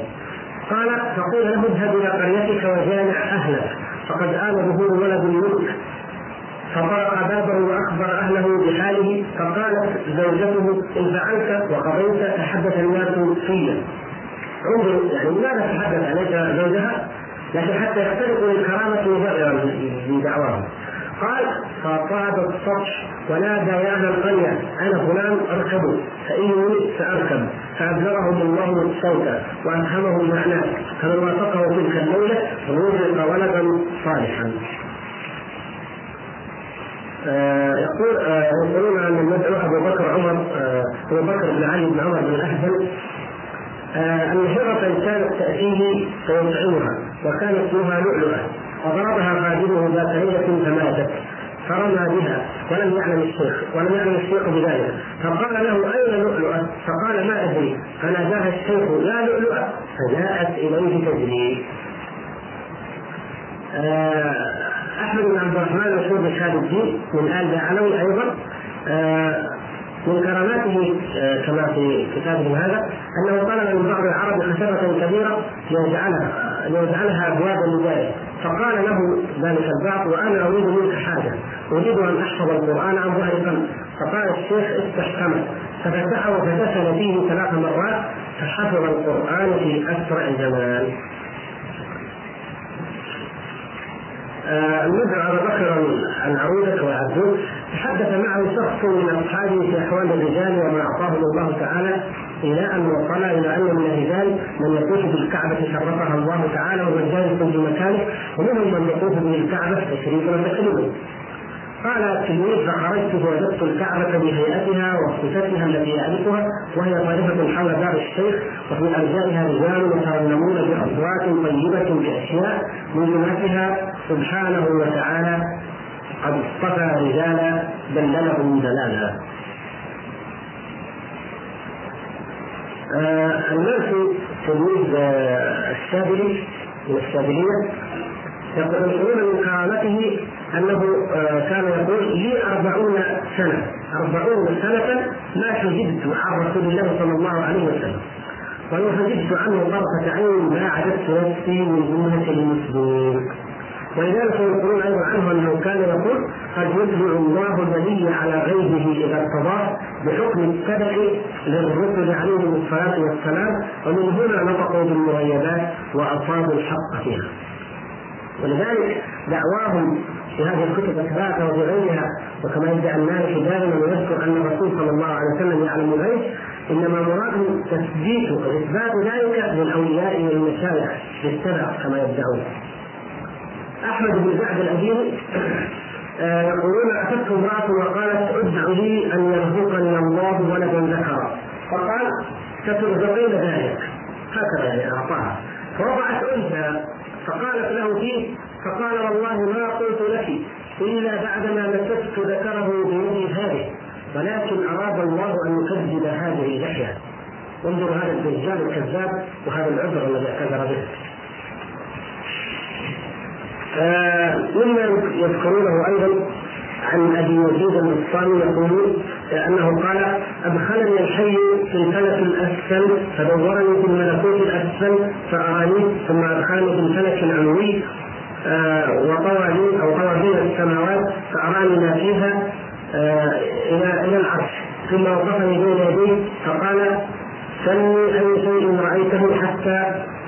قال فقيل له اذهب إلى قريتك وجامع أهلك فقد آل ظهور ولد الملك. فطرق بابه وأخبر أهله بحاله فقالت زوجته إن فعلت وقضيت تحدث الناس فيا انظر يعني لماذا تحدث؟ عليك زوجها؟ لكن حتى يختلقوا للكرامه من دعواهم. قال فطاب السطح ونادى يا أهل القرية. أنا فلان اركبوا فإني ساركب فأبلغهم الله الصوت والهمهم معناه. فمن وافقه تلك الليلة رزق ولدا صالحا. آه يقول آه يقولون ان المدعو أبو بكر عمر آه أبو بكر بن علي بن عمر بن الاهبل أن هرة كانت تأتيه فيطعمها وكان اسمها لؤلؤة. فضربها خادمه ذات ليلة فماتت. فرمى بها ولم يعلم الشيخ ولم يعلم الشيخ بذلك. فقال له أين لؤلؤة؟ فقال ما أدري. فناداها الشيخ يا لؤلؤة. فجاءت إليه تجري أحمد بن عبد الرحمن مشهور بشهاد الدين من آل دعلوي أيضا. من كراماته كما في كتابه هذا أنه طلب من بعض العرب خشبه كبيرة ليجعلها ليجعلها ابوابا لذلك فقال له ذلك البعض وأنا أريد منك حاجة. أريد أن أحفظ القرآن عن ظهر قلب فقال الشيخ افتح فمك ففتحه فدخل فيه ثلاث مرات فحفظ القرآن في أسرع زمان المدعو ابا بكر العروده والعبدون تحدث معه شخص من اصحابه في احوال الرجال وما اعطاهم الله تعالى إلى ان وصل إلى أن من الرجال من يطوف بالكعبة شرفها الله تعالى والرجال في مكانه ومنهم من يطوف بالكعبه تشريفا وتكريما قال التلميذ فخرجت فوجدت الكعبة بهيئتها وصفتها التي يعرفها وهي طائفة حول دار الشيخ وفي أرجائها رجال يترنمون بأصوات طيبة بأشياء من جملتها سبحانه وتعالى قد اصطفى رجالا دللهم دلالا. آه المرسي تلميذ آه الشاذلي من الشاذلية يقولون من كرامته أنه كان يقول لي أربعون سنة. أربعون سنة ما حجبت عن رسول الله صلى الله عليه وسلم. ولو حجبت عنه طرفة عين ما عددت نفسي من جملة المسلمين. ولذلك يقولون أيضا عنه أنه كان يقول قد يتبع الله الولي على غيبه إذا ارتضاه بحكم السبق للرسل عليهم الصلاة والسلام ومن هنا نطقوا بالمغيبات واصابوا الحق فيها. ولذلك دعواهم في هذه الكتب الثلاثة وفي غيرها وكما يدعي المالكي دائما ويذكر أن الرسول صلى الله عليه وسلم يعلم الغيب إنما مراده تثبيت واثبات ذلك للأولياء والمشايخ بالسبع كما يدعون. أحمد بن سعد الاديني آه، يقولون اتته امرأة وقالت ادع لي أن يرزقني الله ولدا ذكرا. فقال سترزقين ذلك. هكذا يعني أعطاها. فوضعت أنثى فقالت له فيه فقال والله ما قلت لك إلا بعدما مسكت ذكره بيدي هذه ولكن أراد الله أن يكذب هذه اللحيه انظر هذا الدجال الكذاب وهذا العذر الذي اعتذر به. مما يذكرونه أيضا عن أبي يزيد البسطامي يقول انه قال أدخلني الحي في الفلك الأسفل فدورني في الملكوت الأسفل فأراني ثم أدخلني في الفلك العلوي آه، وطوى لي أو طوى بين السماوات فأراني ما فيها آه، إلى إلى العرش. ثم وقفني بين يديه فقال سلني أي شيء رأيته حتى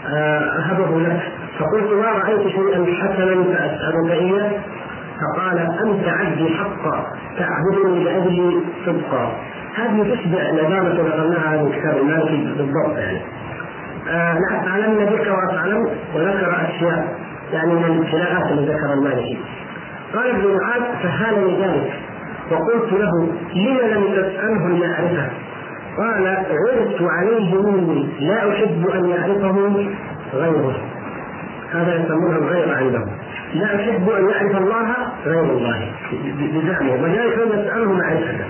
آه، أهبه لك. فقلت ما رأيت شيئا حسنا فأسألك إياه. فقال أنت عبدي حقا تعبدني لاجل صدقا. هذه تشبه العباره ذكرناها من كتاب المالكي بالضبط يعني. آه لأفعلن بك وأفعلن وذكر أشياء يعني من الابتلاءات اللي ذكر المالكي. قال ابن معاذ فهالني ذلك. وقلت له لم لم تسأله المعرفة؟ قال عرت عليه مني لا أحب أن يعرفه غيره. هذا يسمونه الغير عندهم لا أحب أن يعرف الله غير الله. بزعمه. ولذلك لم يسأله معرفته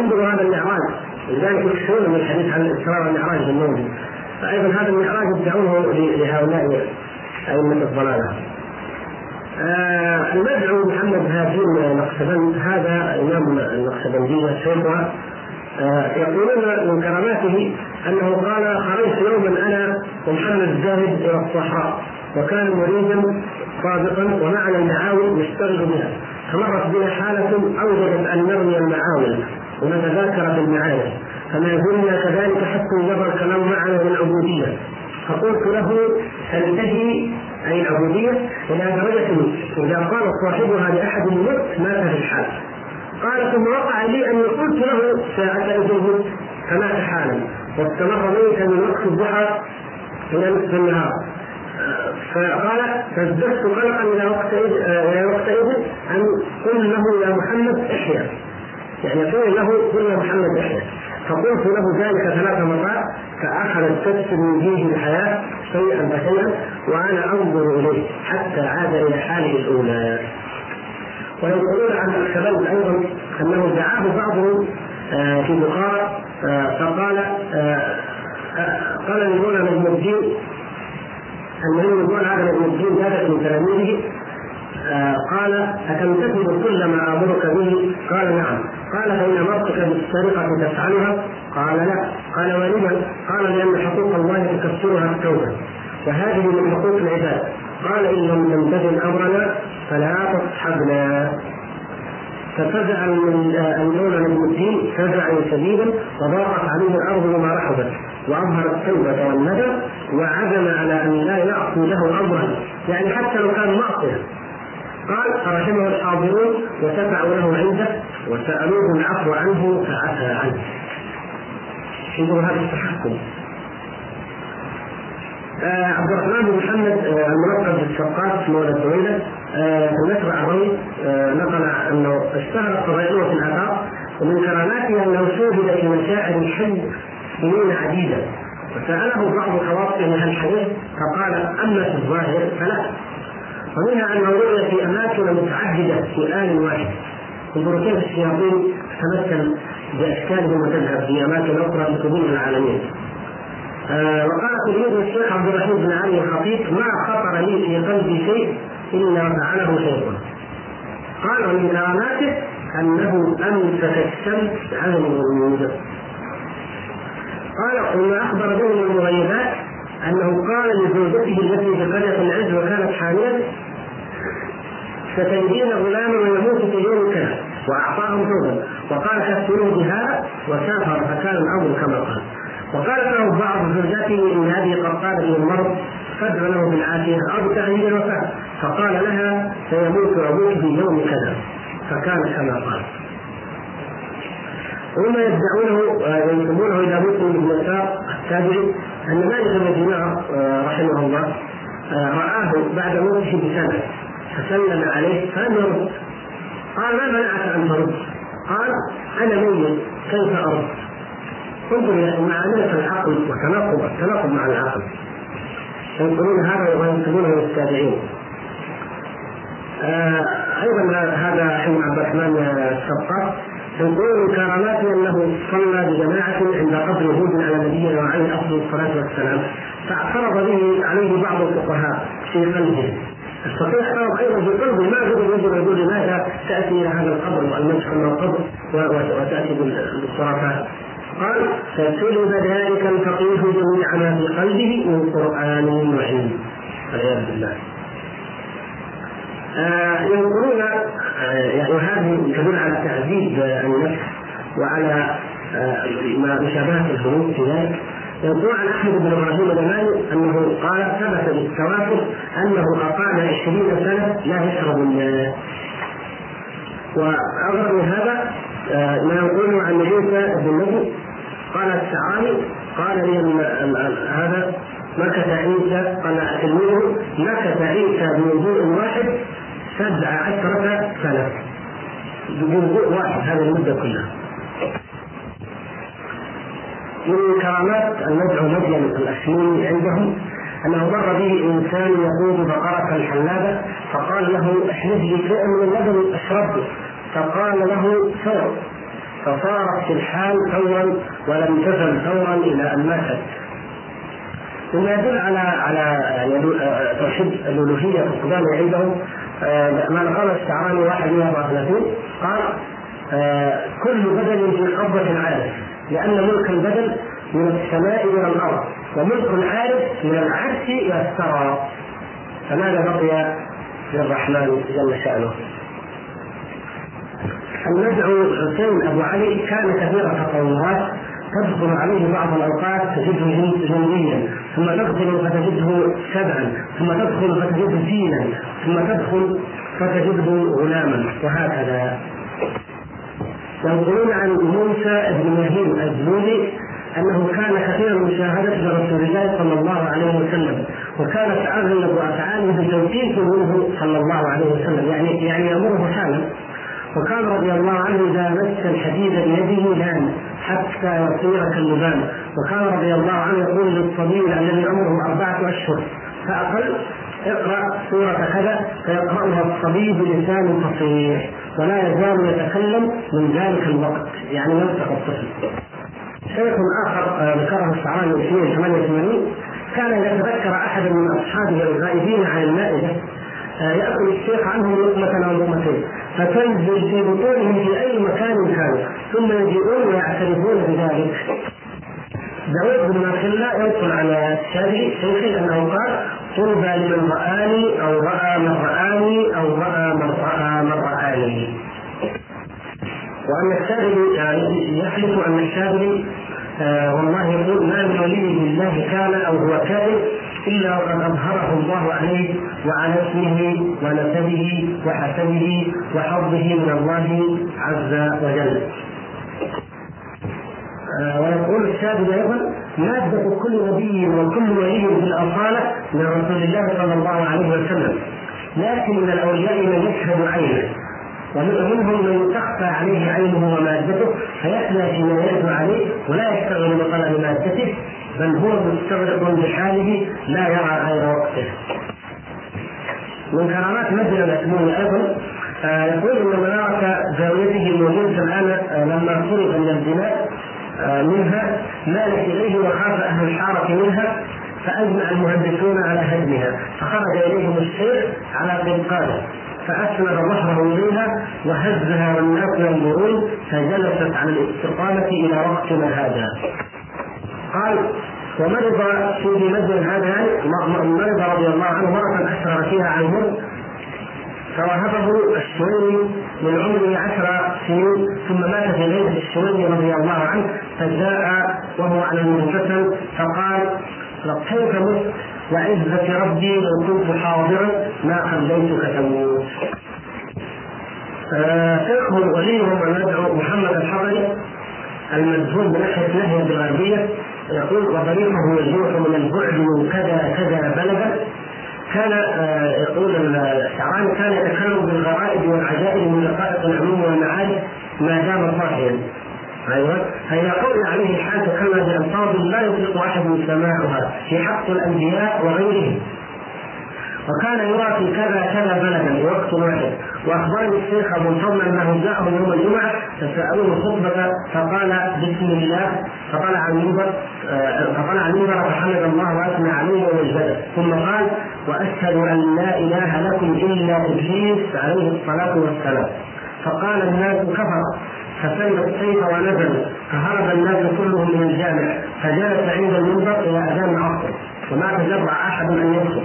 انظروا هذا المعراج. لذلك يكثرون من الحديث عن الإسراء والمعراج بالموجود فأيضا هذا المعراج يدعونه لهؤلاء أئمة الضلالة. آه المدعو محمد هاشم النقشبند هذا إمام النقشبندية شيخها آه يقولون من كراماته أنه قال خرجت يوما أنا ومحمد الزاهد إلى الصحراء. وكان مريضا صادقا ومعنا المعاول نشتغل بها. فمرت بنا حالة أوجبت أن نرمي المعاول ونتذاكر في المعايا فما زلنا كذلك حتى جرى الكلام معنا بالعبودية. فقلت له تنتهي أي العبودية إلى درجة إذا قال صاحبها لأحد الموت مات في الحال. قال ثم وقع لي أني قلت له ساعة إذن فمات حالا. واستمر ميتا من وقت الضحى إلى نصف النهار. فقال فازددت قلقا إلى وقت إلى وقتئذ أن قل له يا محمد احيا. يعني قل له قل يا محمد احيا. فقلت له ذلك ثلاث مرات فأخذت تبسم من فيه الحياة شيئا فشيئا وأنا أنظر إليه حتى عاد إلى حاله الأولى. ويقولون عن الشباب أيضا أنه دعاه بعضهم آه، في بخارى آه، فقال آه، قال لمولى نجم الدين المهم يقول هذا ابن الدين ثابت من تلاميذه آه قال أتمتثل كل ما آمرك به؟ قال نعم قال فإن أمرتك بالسرقة تفعلها؟ قال لا قال ولما؟ قال لأن حقوق الله تكسرها التوبة وهذه من حقوق العباد قال إن لم تمتثل أمرنا فلا تصحبنا ففزع المولى نجم الدين فزعا شديدا وضاقت عليه الأرض وما رحبت واظهر التوبه والندم وعزم على أن لا يعصي له أمرا. يعني حتى لو كان معصية. قال فرحمه الحاضرون وشفعوا له عنده وسألوه العفو عنه فعفى عنه. انظروا هذا التحكم. آه عبد الرحمن بن محمد آه الملقب بالشقاق مولى الدويلة النشر العربي آه نقل أنه اشتهرت قضاياه في الافاق ومن كراماته أنه شوهد في مشاعر الحي سنين عديدة. وساله بعض خواصه هل حدث فقال أما في الظاهر فلا. ومنها أنه رؤي في أماكن متعددة في آن واحد. انظروا كيف الشياطين تتمثل بأشكالهم وتذهب في أماكن أخرى في قبول العالمين. وقال تلميذ الشيخ عبد الرحيم بن علي الخطيب ما خطر لي في قلبي شيء إلا فعله شيخ قال ومن كراماته أنه امسك الشمس عن الغروب قال وما أخبر به من المغيبات أنه قال لزوجته التي في قرية العز وكانت حاملا ستجدين غلاما ويموت في يوم كذا. وأعطاهم ثوبا. وقال كفنوه بهذا وسافر فكان الامر كما قال. وقال له بعض زوجاته إن هذه قد قالت للمرض فادع له بالعافية أو بتغيير الوفاة. فقال لها سيموت أبوك في يوم كذا. فكان كما قال. وهم يدعونه آه، ينسبونه إلى مسلم بن يسار التابعي أن مالك بن دينار آه، رحمه الله آه، رآه بعد موته بسنة. فسلم عليه فلم يرد قال ما منعك أن ترد؟ قال أنا ميت. كيف أرد؟ انظر مع أمانة العقل وتناقض التناقض مع العقل. ينقلون هذا وينقلونه للتابعين آه أيضا هذا حين عبد الرحمن السقاف يقول من كراماته أنه صلى بجماعة عند قبر هود على نبينا وعليه أفضل الصلاة والسلام. فاعترض به عليه بعض الفقهاء في قلبه. الصحيح اعترض أيضا في قلبه ما قدر يجب يقول لماذا تأتي إلى هذا القبر والمدح من القبر وتأتي بالخرافات قال فسلب ذلك الفقيه جميع ما في قلبه من قرآن وعلم. والعياذ بالله. آه ينظرون آه يعني وهذه تدل على تعذيب النفس وعلى آه ما مشابهة الهروب في ذلك. يقول عن أحمد بن إبراهيم اليماني أنه قال ثبت بالتواتر أنه أقام عشرين سنة لا يشرب الماء. واغرب هذا آه، ما يقول عن موسى بن نبي قال الشعراني قال لي هذا مكث عيسى قال تلميذه مكث عيسى بوضوء واحد سبع عشرة سنة. بوضوء واحد هذه المدة كلها. من كرامات المدعو مدين الأشموني عندهم أنه مر به إنسان يقود بقرة حلابة فقال له احلف لي شيئا من اللبن أشربه. فقال له ثور فصارت في الحال ثورا ولم تزل ثورا إلى أن ماتت. مما يدل على على يعني توحيد الألوهية فقدان عندهم آه، ما نقل الشعراني واحد 134 قال آه، كل بدل في قبضة عارف لأن ملك البدل من السماء إلى الأرض وملك العارف من العرش إلى الثرى. فماذا بقي للرحمن جل شأنه؟ المدعو حسين أبو علي كان كثير التطورات تدخل عليه بعض الأوقات تجده جنديا ثم تدخل فتجده سبعا ثم تدخل فتجده دينا ثم تدخل فتجده غلاما وهكذا. ينقلون عن موسى بن مهين الزولي أنه كان كثير مشاهده لرسول الله صلى الله عليه وسلم وكانت اغلب أفعاله بتوقيف منه صلى الله عليه وسلم يعني يعني يأمره حالا. وكان رضي الله عنه إذا مس الحديد بيده نام حتى يصير كاللبان وكان رضي الله عنه يقول للصبي الذي عمره أربعة أشهر فأقل اقرأ سورة كذا فيقرأها الصبي بلسان فصيح ولا يزال يتكلم من ذلك الوقت. يعني يلتقى الطفل شيخ آخر آه، ذكره الشعراني في 88 كان إذا تذكر أحدا من أصحابه الغائبين عن المائدة آه، يأكل الشيخ عنهم لقمة أو لقمتين. فتنزل في بطونهم في أي مكان كانوا ثم يجيئون ويعترفون بذلك. داود بن مخلة ينقل على الشافعي شيخه أنه قال طلبى لمن رآني أو رأى من رآني أو رأى من رأى من رآني. وأن الشافعي يعني يحلف أن الشافعي آه والله يقول ما من ولي بالله كان أو هو كائن إلا وقد أظهره الله عليه وعلى اسمه ونسبه وحسبه وحظه من الله عز وجل. آه ويقول الشاهد أيضا ماده كل نبي وكل ولي بالاصاله من رسول الله صلى الله عليه وسلم لكن من الأولياء من يشهد عينه ومنهم من تخفى عليه عينه ومادته فيحلى فيما يرد عليه ولا يشتغل بطلب مادته بل هو مستغرق بحاله لا يرى غير وقته. من كرامات مسجد الاسمون أيضا آه يقول إن مناره زاويته الموجوده الآن آه لما فرغ من البناء آه منها مالت إليه وخاف أهل الحارة منها فأجمع المهندسون على هدمها فخرج اليهم الشيخ على قنقاله فأسند ظهره إليها وهزها والناس ينظرون فجلست على الاستقامة إلى وقتنا هذا قال ومرض سيدي مجد هذا مرض رضي الله عنه مرة أشرع فيها عن مرض
فوهبه الشويني من عمره عشر سنين ثم مات في ليلة الشويني رضي الله عنه فجاء وهو على المنفصل فقال كيف مت وعزة ربي لو كنت حاضرا ما خليتك تموت. فقه آه وليهم ان ندعو محمد الحضري المدفون بناحية نهي بالغربيه يقول وطريقه يجوح من البعد من كذا كذا بلدا كان آه، يقول الشعراني كان يتكلم بالغرائب والعجائب من دقائق العلوم والمعارف ما دام صاحيا أيوه. فاذا قلنا عليه الحال تكلم بالالفاظ لا يطلق أحد سماعها في حق الأنبياء وغيرهم. وكان في كذا كذا بلدا وقت واحد. وأخبرني الشيخ أبو الفضل أنه جاءه يوم الجمعة فسألوه خطبه فقال بسم الله. فطلع المنبر آه، فطلع المنبر فحمد الله وأثنى عليه ومجده ثم قال وأشهد أن لا إله لكم إلا إبليس عليه الصلاة والسلام. فقال الناس كفر فسلم السيف ونزل فهرب الناس كلهم من الجامع فجلس عند المنبر إلى أذان العصر. وما تجرع أحد أن يدخل.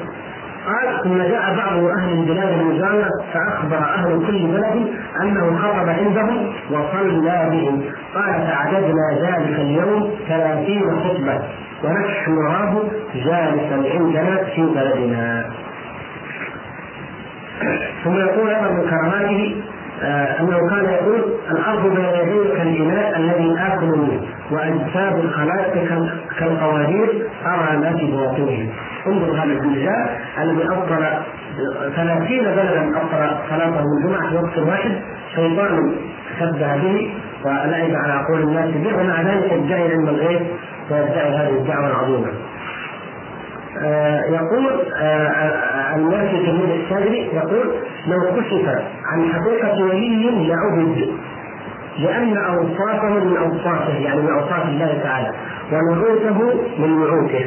قال ثم جاء بعض أهل البلاد المجاورة فأخبر أهل كل بلد أنه خطب عندهم وصلى بهم. قال فعددنا ذلك اليوم ثلاثين خطبة ونحن نراه جالسا عندنا في بلدنا. ثم يقول أيضا من كراماته آه أنه كان يقول الأرض بين يدي كالإناء الذي آكل منه وأجساد الخلائق كالقوارير أرى ما في بواطنهم انظر هذا الزلزال الذي ابطل ثلاثين بلدا ابطل صلاته الجمعة في وقت واحد. شيطان شبه به ولعب على عقول الناس به ومع ذلك يدعي علم الغيب ويدعي هذه الدعوة العظيمة. آه يقول آه الناس تلميذ الشاذلي يقول لو كشف عن حقيقة ولي لعبد لأن أوصافه من أوصافه يعني من أوصاف الله تعالى ونعوته من نعوته.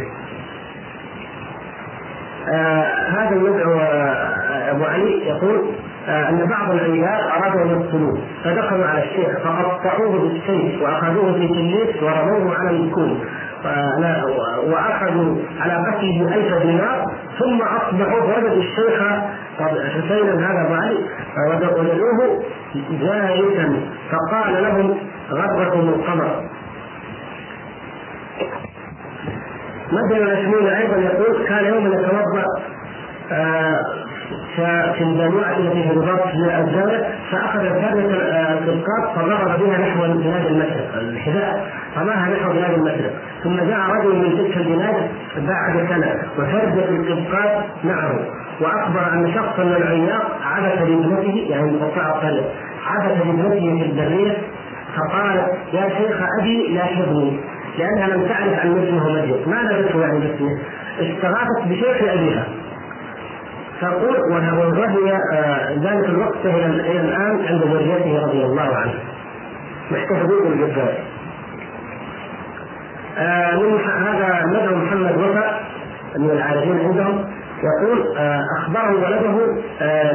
هذا المدعو آه أبو علي يقول آه أن بعض العباد أرادوا أن يقتلوه فدخلوا على الشيخ فقطعوه بالسيف وأخذوه في تليس ورموه على الكون. وأخذوا على قتله ألف دينار ثم أصبحوا وجدوا الشيخ حسينا هذا أبو علي ودعوه جالسا فقال لهم غركم القمر. مثلا الأشمون أيضا يقول كان يوما يتوضأ آه، في الجامعة التي في رباط الزاوية فأخذ فردة القرقاط فضرب بها نحو بلاد المشرق الحذاء رماها نحو بلاد المشرق. ثم جاء رجل من تلك البلاد بعد سنة وفردة القرقاط معه وأخبر أن شخصا من العياق عبث بابنته يعني مقطع الطريق عبث بابنته في البرية فقال يا شيخ أبي لا تبني لأنها لم تعرف أن اسمه مجد ما نبته يعني باسمه استغاثت بشيخ أبيها تقول وهي آه، ذلك الوقت إلى الآن عند زوجته رضي الله عنها محتفظين بالجبار آه من هذا مدعو محمد وفاء من العارفين عندهم. يقول آه أخبره ولده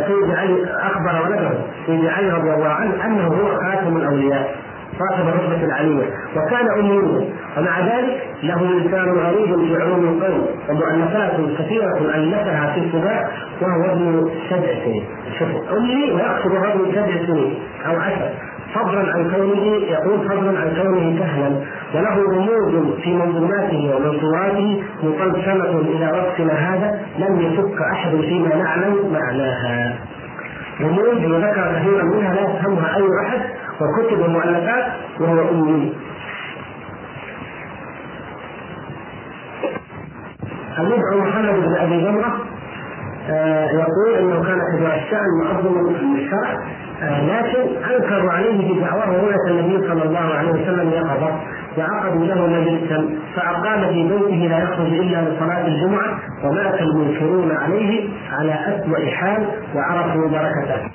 سيد علي أخبر ولده سيد علي رضي الله عنه أنه هو خاتم الأولياء. صاحب الرتبة العلية وكان أميا ومع ذلك له لسان غريب في علوم القول ومؤلفات كثيرة ألفها في السباع وهو ابن سبع سنين. أمي ويقصد الرجل سبع سنين أو عشر. فضلا عن كونه يقول فضلا عن كونه سهلا. وله رموز في منظوماته ومنصوراته مقسمة إلى وقتنا هذا لم يفك أحد فيما نعلم معناها. رموز وذكر كثيرا منها لا يفهمها أي أحد وكتب المؤلفات وهو أمي المدعو محمد بن أبي جمره آه يقول إنه كان كبير الشأن معظما في الشرع آه لكن أنكروا عليه في دعواه رؤيه النبي صلى الله عليه وسلم يقظة وعقدوا له مجلسا فأقام في بيته لا يخرج إلا لصلاة الجمعة ومات المنكرون عليه على اسوء حال وعرفوا بركته.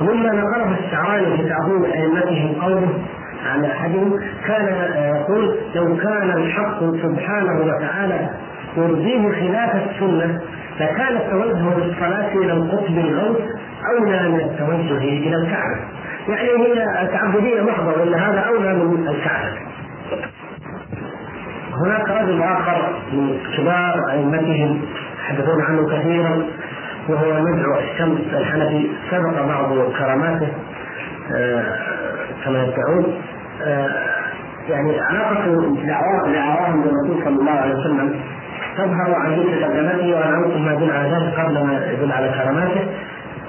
مما نقله الشعراني في تعظيم أئمتهم قوله عن احدهم كان يقول لو كان الحق سبحانه وتعالى يرضيه خلاف السنة لكان التوجه بالصلاه إلى القطب الغوث أولى من التوجه إلى الكعبة. يعني هي تعبديه محضه ولا هذا أولى من الكعبة. هناك رجل آخر من كبار أئمتهم يتحدثون عنه كثيرا
وهو نزع الشمس الحنفي سبق بعض كراماته آه، كما يدعون آه، يعني علاقة دعواهم بالرسول صلى الله عليه وسلم تظهر عن ذكر وأنا انقل ما يدل على ذلك قبل ما يدل على كراماته.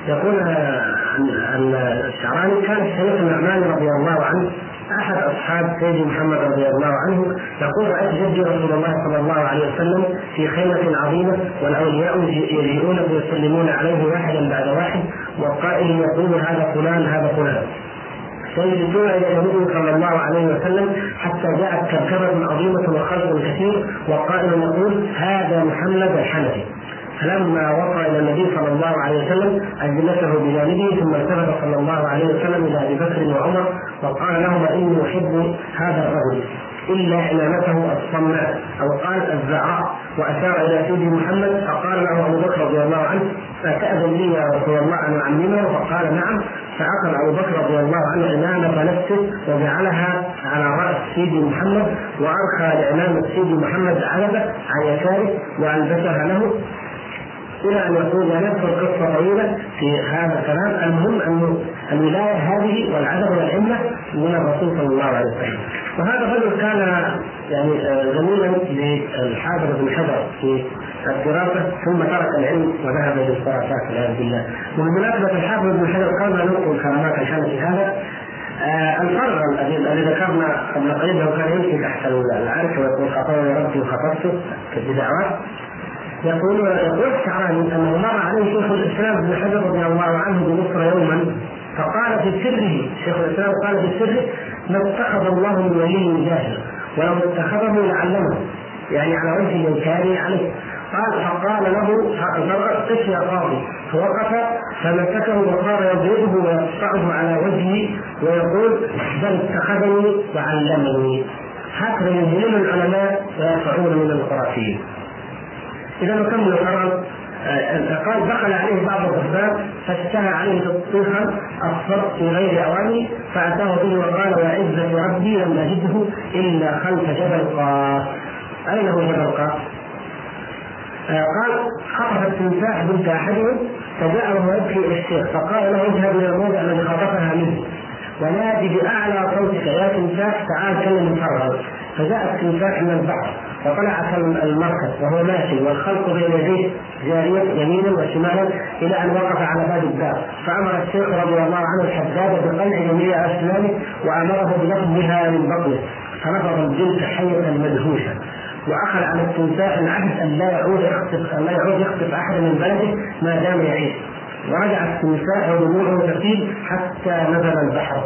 يقول ان الشعراني كان الشيخ النعمان رضي الله عنه. أحد أصحاب سيدي محمد رضي الله عنه يقول رأيت جدي رسول الله صلى الله عليه وسلم في خيمة عظيمة والأولياء يجيئون ويسلمون عليه واحدا بعد واحد والقائل يقول هذا فلان هذا فلان. ويجدون إلى النبي صلى الله عليه وسلم حتى جاءت كركبه عظيمة وخلق كثير وقائل يقول هذا محمد الحنفي. فلما وصل إلى النبي صلى الله عليه وسلم اجلسه بجانبه ثم التفت صلى الله عليه وسلم إلى أبي بكر وعمر وقال لهما إني أحب هذا الرجل إلا حمامته الصماء أو قال الزعراء وأشار إلى سيدي محمد فقال له أبو بكر رضي الله عنه أتأذن لي يا رسول الله أن اعممه فقال نعم. فاخذ أبو بكر رضي الله عنه عمامه نفسه وجعلها على رأس سيدي محمد وأرخى لعمامه سيدي محمد عدبه عن يساره وألبسها له. إلى أن يقول لا نذكر قصه طويله في هذا الكلام المهم أن الولايه هذه والعدد والعمه من الرسول صلى الله عليه وسلم. وهذا الرجل كان يعني آه، زميلا للحافظ بن حجر في الدراسة ثم ترك العلم وذهب إلى الخرافات والعياذ بالله. وبمناسبة الحافظ بن حجر قبل ان ننقل كرامات في هذا. آه الفرق الذي ذكرنا قبل قليل انه كان يمشي تحت العرش ويقول خطأني ربي وخطبته كالبدعوات يقول يقول الشعراني أنه مر عليه شيخ الإسلام ابن حجر رضي الله عنه بمصر يوما فقال في سره شيخ الإسلام قال في سره ما اتخذ الله من ولي جاهل ولو اتخذه لعلمه. يعني على وجه الانكار عليه. قال فقال له قف يا قاضي. فوقف فمسكه وصار يضربه ويقطعه على وجهه ويقول بل اتخذني وعلمني. هكذا يهين العلماء ويرفعون من الخرافيين. إذا نكمل آه، قال دخل عليه بعض الضباب فاشتهى عليه تطبيخا اصفر في غير اوانه فأتاه به وقال عزة ربي لم أجده إلا خلف جبل قاف أين هو جبل قاف؟ آه، قال خطف التمساح بنت أحدهم فجاء وهو يبكي إلى الشيخ فقال له اذهب إلى الموضع الذي خطفها منه. ونادي بأعلى صوتك يا تمساح تعال كلم فرغا فجاء التمساح من البحر وطلع المركز وهو ماشي والخلق بين يديه جارية يمينا وشمالا إلى أن وقف على باب الباب فأمر الشيخ رضي الله عنه الحداد بقلع جميع أسنانه وأمره بلفظها من بطنه. فنفض الجلد حية مدهوشة وأخذ على التمساح العهد أن لا يعود يخطف أن لا يعود يخطف احدا من بلده ما دام يعيش. ورجع التمساح ودموعه تسيل حتى نزل البحر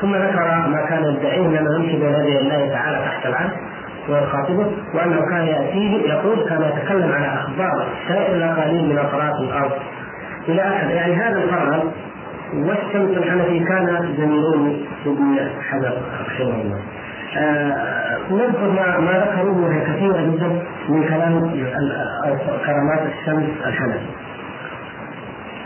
ثم ذكر ما كان يدعيه انه يمشي بين يدي الله تعالى تحت العرش ويخاطبه وأنه كان يأتيه يقول كان يتكلم على أخبار سائر الأقاليم من اطراف الأرض إلى آخر يعني هذا القرار والشمس الحنفي كان زميلون ابن حجر رحمه الله. آه نذكر ما ما ذكروه وهي كثيره جدا من كلام كرامات الشمس الحنفي.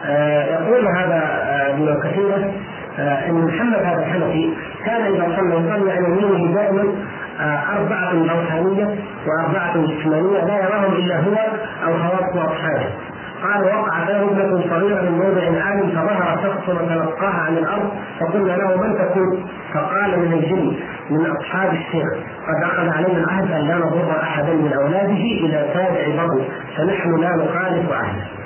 آه يقول هذا آه، ابن كثيره آه، إن محمد هذا الحنفي كان إذا صلى يصلي عن يمينه دائما أربعة روحانية وأربعة جسمانية لا يراهم إلا هو أو خواص أصحابه قال وقعت له ابنة صغيرة من موضع عالم فظهر شخص وتلقاها عن الأرض فقلنا له من تكون؟ فقال من الجن من أصحاب الشيخ. قد أخذ علينا العهد أن لا نضر أحدا من أولاده إلى تابع بطن فنحن لا نخالف عهده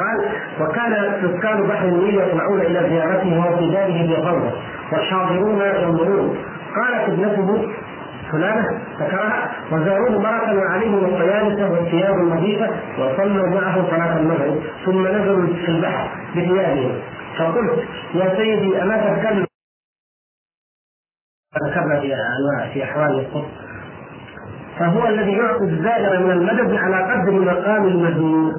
قال وكان سكان بحر النيل يطلعون إلى زيارته داره بغربة والحاضرون ينظرون. قالت ابنته فلانة ذكرها وزاروه مرة وعليهم القيادة والثياب النظيفة وصلوا معه صلاة المغرب ثم نزلوا في البحر بثيابهم. فقلت يا سيدي أما تتكلم ذكرنا في أنواع في أحوال القدس فهو الذي يعطي الزائر من المدد على قدر مقام المدين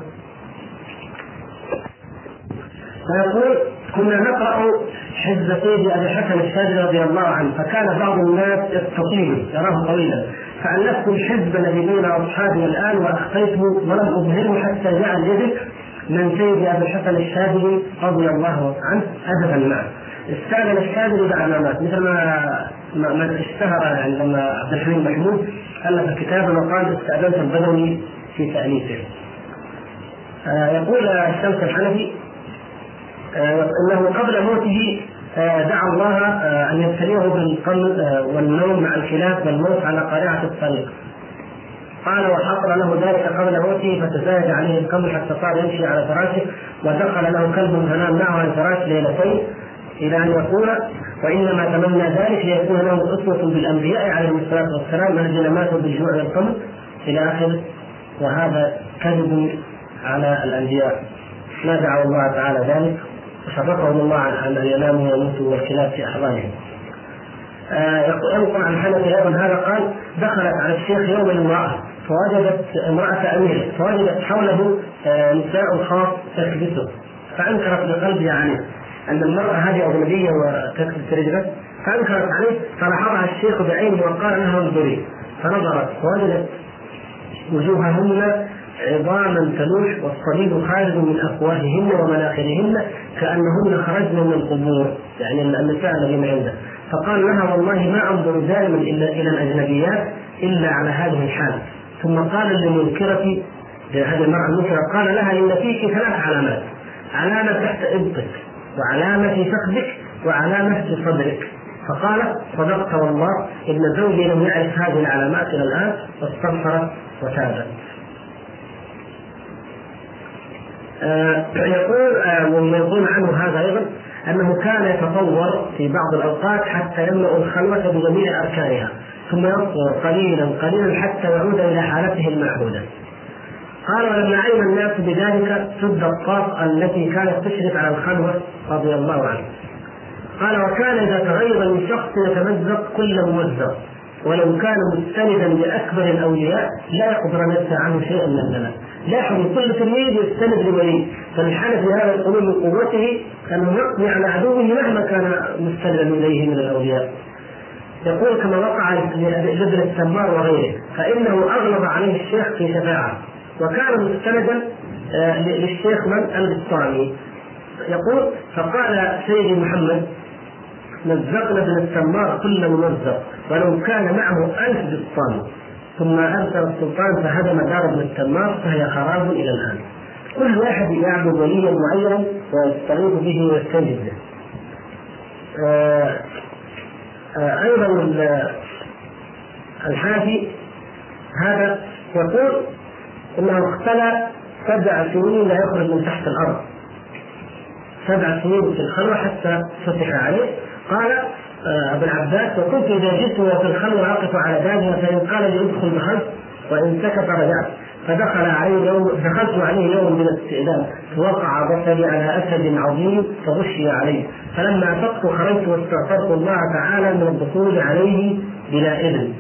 فيقول كنا نقرأ حزب سيدي أبي الحسن الشاذلي رضي الله عنه فكان بعض الناس يستطيل يراه طويلا فألفت الحزب الذي بين أصحابي الآن وأخفيته ولم اظهره حتى جاء الجدل من سيدي أبي الحسن الشاذلي رضي الله عنه ادبا معه. استاذن الشاذلي بأمامات مثل ما ما اشتهر لما عبد الحليم محمود ألف كتابا وقال استأذنت البدوي في تاليفه
آه، يقول الشمس الحنفي انه قبل موته آه، دعا الله ان يبتليه بالقمل والنوم مع الخلاف والموت على قارعة الطريق. قال وحصل له ذلك قبل موته فتزايد عليه القمل حتى صار يمشي على فراشه ودخل له كلب فنام معه على الفراش ليلتين. إلى أن يقول وإنما تمنى ذلك ليكون له أسوة بالأنبياء عليهم الصلاة والسلام الذين ماتوا بالجوع والقمل. إلى آخره وهذا كذب على الأنبياء. ما دعوا الله تعالى ذلك؟ وشرفهم الله عن أن يناموا ويموتوا والكلاب في أحضانهم. ينقل عن حنفي أيضا هذا قال دخلت على الشيخ يوما امرأة فوجدت امرأة امير فوجدت حوله آه نساء خاص تكبسه فأنكرت بقلبها عليه أن المرأة هذه اجنبيه وتكبس رجله فأنكرت عليه فلاحظها الشيخ بعينه وقال لها انظري فنظرت فوجدت وجوههن عظاما تلوح والصليب خارج من أفواههن ومناخرهن كأنهن خرجن من القبور يعني النساء الذين عنده. فقال لها والله ما أنظر دائما إلا إلى الأجنبيات إلا على هذه الحال. ثم قال للمنكرة لهذه المرأة المنكرة قال لها إن فيك ثلاث علامات علامة تحت إبطك وعلامة في فخذك وعلامة في صدرك. فقال صدقت والله إن زوجي لم يعرف هذه العلامات إلى الآن واستغفر وتاب آه يقول آه يقول عنه هذا أيضا أنه كان يتطور في بعض الأوقات حتى يملأ الخلوة بجميع أركانها ثم يصبر قليلا قليلا حتى يعود إلى حالته المعهودة. قال ولما علم الناس بذلك سد الطاق التي كانت تشرف على الخلوة رضي الله عنه. قال وكان إذا تغير من شخص يتمزق كل ممزق ولو كان مستندا لأكبر الأولياء لا يقدر ان يدفع عنه شيئا من الزمان. لاحظوا كل تلميذ يستند لولي فالحنفي هذا يقولون من قوته انه على عدوه مهما كان مستندا إليه من الأولياء. يقول كما وقع لابن التمار وغيره فإنه أغلب عليه الشيخ في شفاعة وكان مستندا آه، للشيخ من البسطامي يقول فقال سيدي محمد مزقنا ابن التمار كل ممزق ولو كان معه ألف بسطام ثم أرسل السلطان فهدم دار ابن التمار فهي خراب إلى الآن. كل واحد يعبد وليا معينا ويستغيث به ويستنجد به. آه آه أيضا الحافي هذا يقول إنه اختلى سبع سنين لا يخرج من تحت الأرض. سبع سنين في الخلوة حتى فتح عليه. قال آه أبو العباس وكنت إذا جئت في الخلوه أقف على بابها فإن قال لي ادخل دخلت وإن سكت رجعت. فدخل عليه يوم دخلت عليه يوم من الاستئذان فوقع بصري على أسد عظيم فغشي عليه. فلما افقت خرجت واستغفرت الله تعالى من الدخول عليه بلا إذن.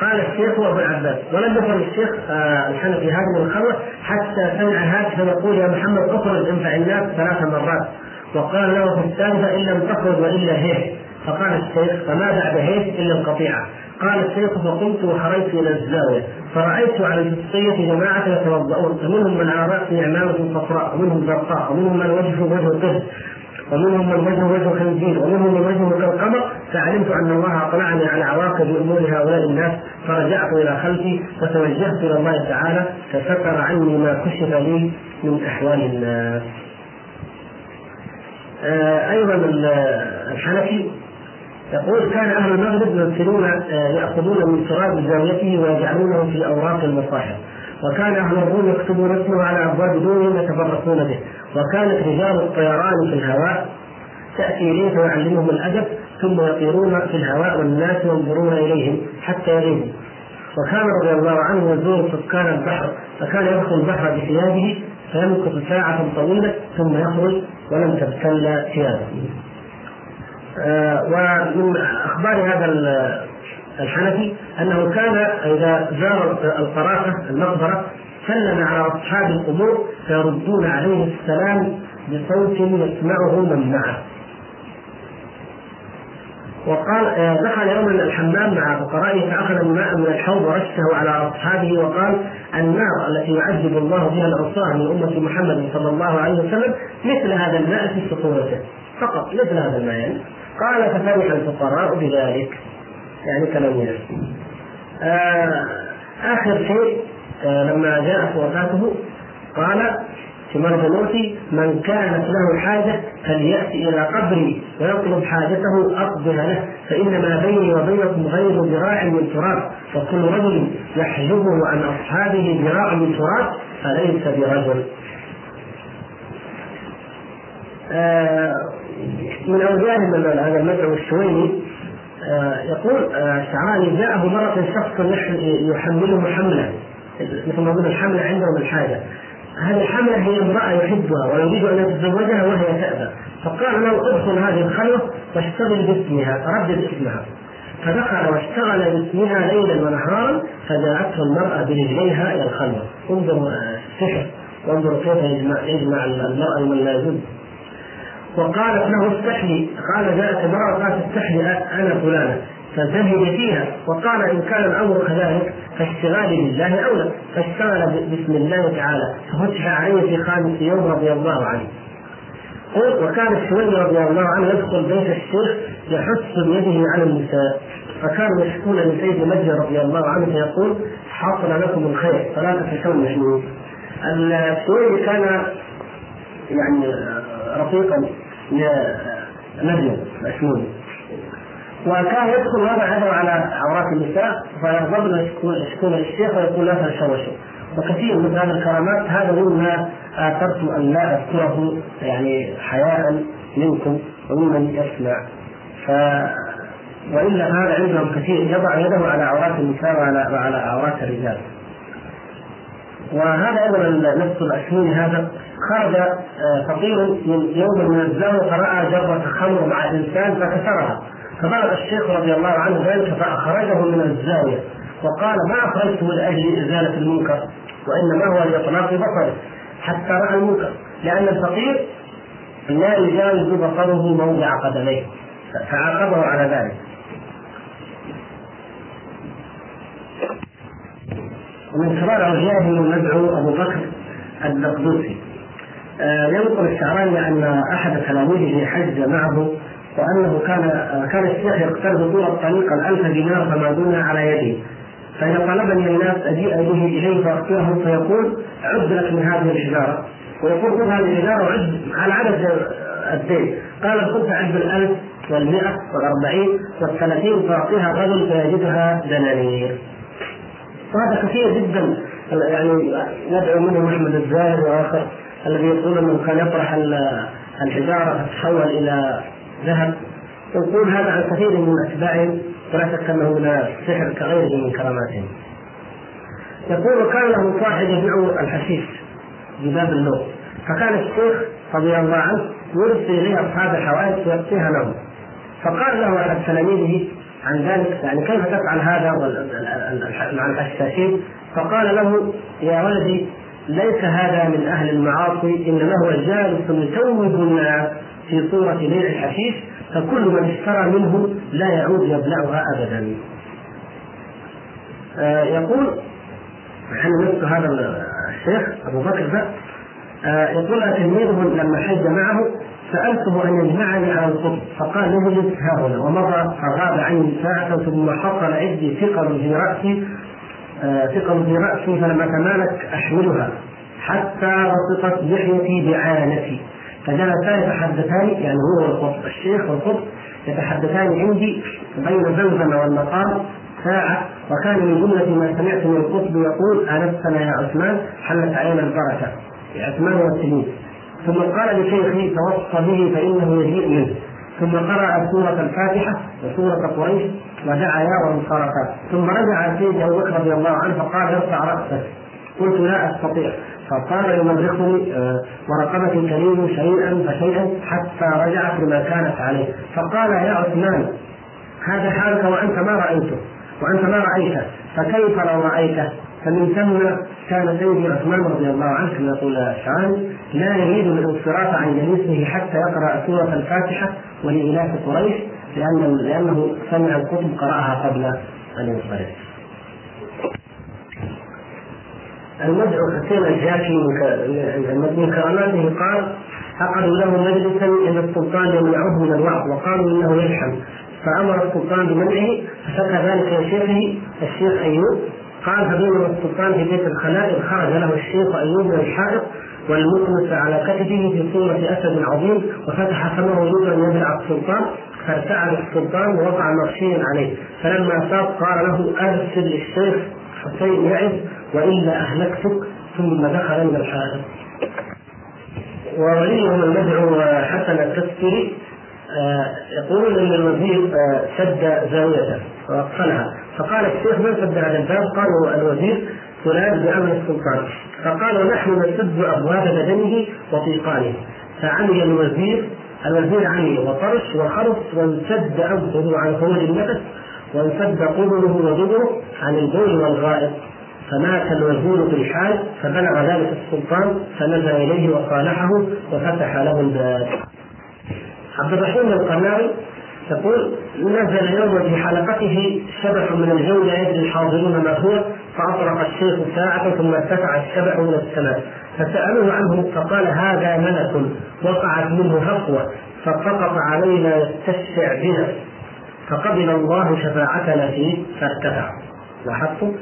قال الشيخ أبو العباس ولم يفر الشيخ آه الحنفي هذا من الخلوه حتى سمع هاتفا يقول يا محمد اخرج انفع الناس ثلاث مرات. وقال له في الثالثه ان لم تخرج وإلا هيك. فقال الشيخ فما بعد هيك إلا القطيعة. قال الشيخ فقمت وخرجت إلى الزاوية. فرأيت على الجثية جماعة يتوضؤون فمنهم من على رأسه عمامة صفراء ومنهم زرقاء ومنهم من وجهه وجه قرد ومنهم من وجهه وجه خنزير ومنهم من وجهه كالقمر فعلمت أن الله اطلعني على عواقب أمور هؤلاء الناس. فرجعت إلى خلفي وتوجهت إلى الله تعالى فستر عني ما كشف لي من أحوال الناس. آه أيضا الحنفي يقول كان أهل المغرب يرسلون آه، يأخذون من تراب زاويته ويجعلونه في أوراق المصاحف. وكان أهل الروم يكتبون اسمه على أبواب دونهم يتبركون به. وكانت رجال الطيران في الهواء تأتي إليه فيعلمهم الأدب ثم يطيرون في الهواء والناس ينظرون إليهم حتى يغيبوا. وكان رضي الله عنه يزور سكان البحر فكان يدخل البحر بثيابه فيمكث ساعة طويلة ثم يخرج ولم تبتل ثيابه آه، ومن أخبار هذا الحنفي أنه كان إذا زار القرافه المقبرة سلم على أصحاب القبور فيردون عليه السلام بصوت يسمعه من معه. وقال آه، دخل يوما الحمام مع فقرائه فأخذ الماء من الحوض ورشه على أصحابه وقال النار التي يعذب الله بها العصاه من أمة محمد صلى الله عليه وسلم مثل هذا الماء في سطورته. فقط مثل هذا الماء يعني. قال ففرح الفقراء بذلك. يعني كلام آه آخر شيء آه لما جاءت وفاته قال في مرض موتي من كانت له حاجة فليأتي إلى قبري ويطلب حاجته أقبل له فإنما بيني وبينكم غير ذراع من تراب وكل رجل يحجبه عن أصحابه ذراع من تراب فليس برجل. آه من أوجاه هذا المدعو الشويني آه يقول آه الشعراني جاءه مرة شخص يحمله حملة مثل ما الحملة عندهم الحاجة. هذه الحملة هي امرأة يحبها ويريد أن يتزوجها وهي تأبى. فقال له ادخل هذه الخلوة واشتغل باسمها ردد اسمها. فدخل واشتغل باسمها ليلا ونهارا فجاءته المرأة برجليها إلى الخلوة انظروا السحر وانظروا كيف يجمع, يجمع المرأة من لا يجوز وقالت له استحلي قال جاءت امرأة قالت استحلي أنا فلانة. فزهد فيها وقال إن كان الأمر كذلك فاشتغالي بالله أولى. فاشتغل باسم الله تعالى. ففتح عليه في خامس يوم رضي الله عنه. وكان الشويني رضي الله عنه يدخل بيت الشيخ يحث بيده على النساء. فكانوا يشكون لسيد مجد رضي الله عنه فيقول حصل لكم الخير فلا تتشوشوا الشويني كان يعني رفيقا لمجد مشمول وكان يدخل وضع يده على عورات النساء فيغضبن يشكون الشيخ ويقول لا تتشوشوا وكثير من هذه الكرامات هذا مما أثرت أن لا أذكره يعني حياء منكم وممن يسمع. ف وإلا هذا عندهم كثير يضع يده على عورات النساء وعلى وعلى عورات الرجال. وهذا أيضا نفس الاشموني هذا. خرج فقير من يوم من الزاويه فرأى جرة خمر مع انسان فكسرها. فبلغ الشيخ رضي الله عنه ذلك فأخرجه من الزاوية. وقال ما أخرجته لأجل إزالة المنكر؟ وإنما هو لإطلاق بصره. حتى رأى المنكر. لأن الفقير لا يجاوز بصره موضع قدميه. فعاقبه على ذلك. ومن كبار اوليائه المدعو أبو بكر الدقدوسي. آه ينقل الشعراني أن أحد تلاميذه حج معه وانه كان كان الشيخ يقترض طول الطريق الألف دينار فما دون على يده. فإذا طلبني الناس أجيء به إليه فأخبرهم فيقول عد لك من هذه الحجارة. ويقول خذ هذه الحجارة وعد على عدد الدين. قال خذ عد الألف والمئة والأربعين والثلاثين فأعطيها الرجل فيجدها دنانير. وهذا كثير جدا يعني ندعو منهم احمد الزاهر وآخر الذي يقول إنه كان يطرح الحجارة فتتحول إلى ذهب يقول هذا عن كثير من اتباعهم ولا شك أنه من السحر كغيره من كراماتهم. يقول كان له صاحب يبيع الحشيش بباب اللوم فكان الشيخ رضي الله عنه يرسل إليه أصحاب الحوائج ويعطيها لهم فقال له احد تلاميذه عن ذلك يعني كيف تفعل هذا مع الحشاشين؟ فقال له يا ولدي ليس هذا من أهل المعاصي إنما هو جالس يتوج الناس في صورة بيع الحشيش فكل من اشترى منه لا يعود يبلعها أبدا. آه يقول عن نفس هذا الشيخ أبو بكر ذا آه يقول تلميذه لما حج معه سألته أن يجمعني على القطب فقال اجلس ها هنا ومضى فغاب عني ساعة ثم حصل عندي ثقل في رأسي آه ثقل في رأسي فلم أتمالك أحملها حتى وسطت لحيتي بعانتي. فجلسا يتحدثان يعني هو والقطب الشيخ والقطب يتحدثان عندي بين زمزم والمقام ساعة وكان من جملة ما سمعت من القطب يقول آنستنا يا عثمان حلت علينا البركة. عثمان والتلميذ. ثم قال لشيخي توصى به فإنه يجيء منه. ثم قرأ سورة الفاتحة وسورة قريش ودعا وانصرفا. ثم رجع سيدي أبو بكر رضي الله عنه فقال ارفع رأسك. قلت لا أستطيع. فقال يمرقني آه، ورقبة الكريم شيئا فشيئا حتى رجعت لما كانت عليه فقال يا عثمان هذا حالك وأنت ما رأيته وأنت ما رأيته فكيف لو رأيته فمن ثم كان سيدي عثمان رضي الله عنه كما يقول الشعراني لا يريد الانصراف عن جليسه حتى يقرأ سورة الفاتحة ولإلاف قريش لأنه لأنه سمع الكتب قرأها قبل أن ينصرف. المدعو حسين الجاكي من كراماته. قال عقدوا له مجلسا ان السلطان يمنعه من الوعظ. وقالوا إنه يلحم. فأمر السلطان بمنعه. فشكى ذلك لشيخه الشيخ أيوب. قال فبينما السلطان في بيت الخلائق خرج له الشيخ أيوب من الحائط والمطمس على كتفه في صورة أسد عظيم وفتح فمه يريد أن السلطان فارتعد السلطان ووقع مغشيا عليه. فلما فاق قال له أرسل الشيخ حسين يعز وإلا أهلكتك ثم دخل من الحائط. ووليهم المدعو حسن التستري آه، يقولون إن الوزير آه، سد زاويته وقفلها فقال الشيخ من سد هذا الباب؟ قالوا الوزير فلان بأمر السلطان. فقالوا نحن نسد أبواب بدنه وطيقانه فعمي الوزير الوزير عمي وطرش وخرس وانسد أنفه عن خروج النفس وانسد قبله ودبره عن البول والغائط. فمات الوزير في الحال فبلغ ذلك السلطان فنزل إليه وصالحه وفتح له الباب. عبد الرحيم القناوي يقول نزل يوما في حلقته شبح من الجو لا يدري الحاضرون ما هو فأطرق الشيخ ساعة ثم ارتفع الشبح من السماء فسألوه عنه فقال هذا ملك وقعت منه هفوة فسقط علينا يستشفع بنا فقبل الله شفاعتنا فيه فارتفع لاحظتم؟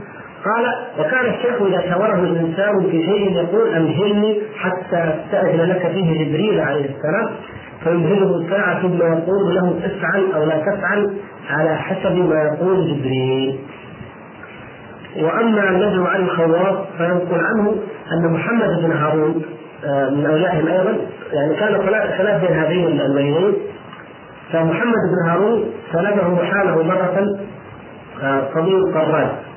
قال وكان الشيخ إذا شاوره الإنسان في شيء يقول أمهلني حتى استأذن لك فيه جبريل عليه السلام فيمهله ساعة ثم يقول له افعل أو لا تفعل على حسب ما يقول جبريل. وأما النجم عن الخواص فينقل عنه أن محمد بن هارون آه، من أوليائهم أيضا يعني كان خلاف بين هذين الوجهين فمحمد بن هارون سلبه حاله صديق آه، قراد آه،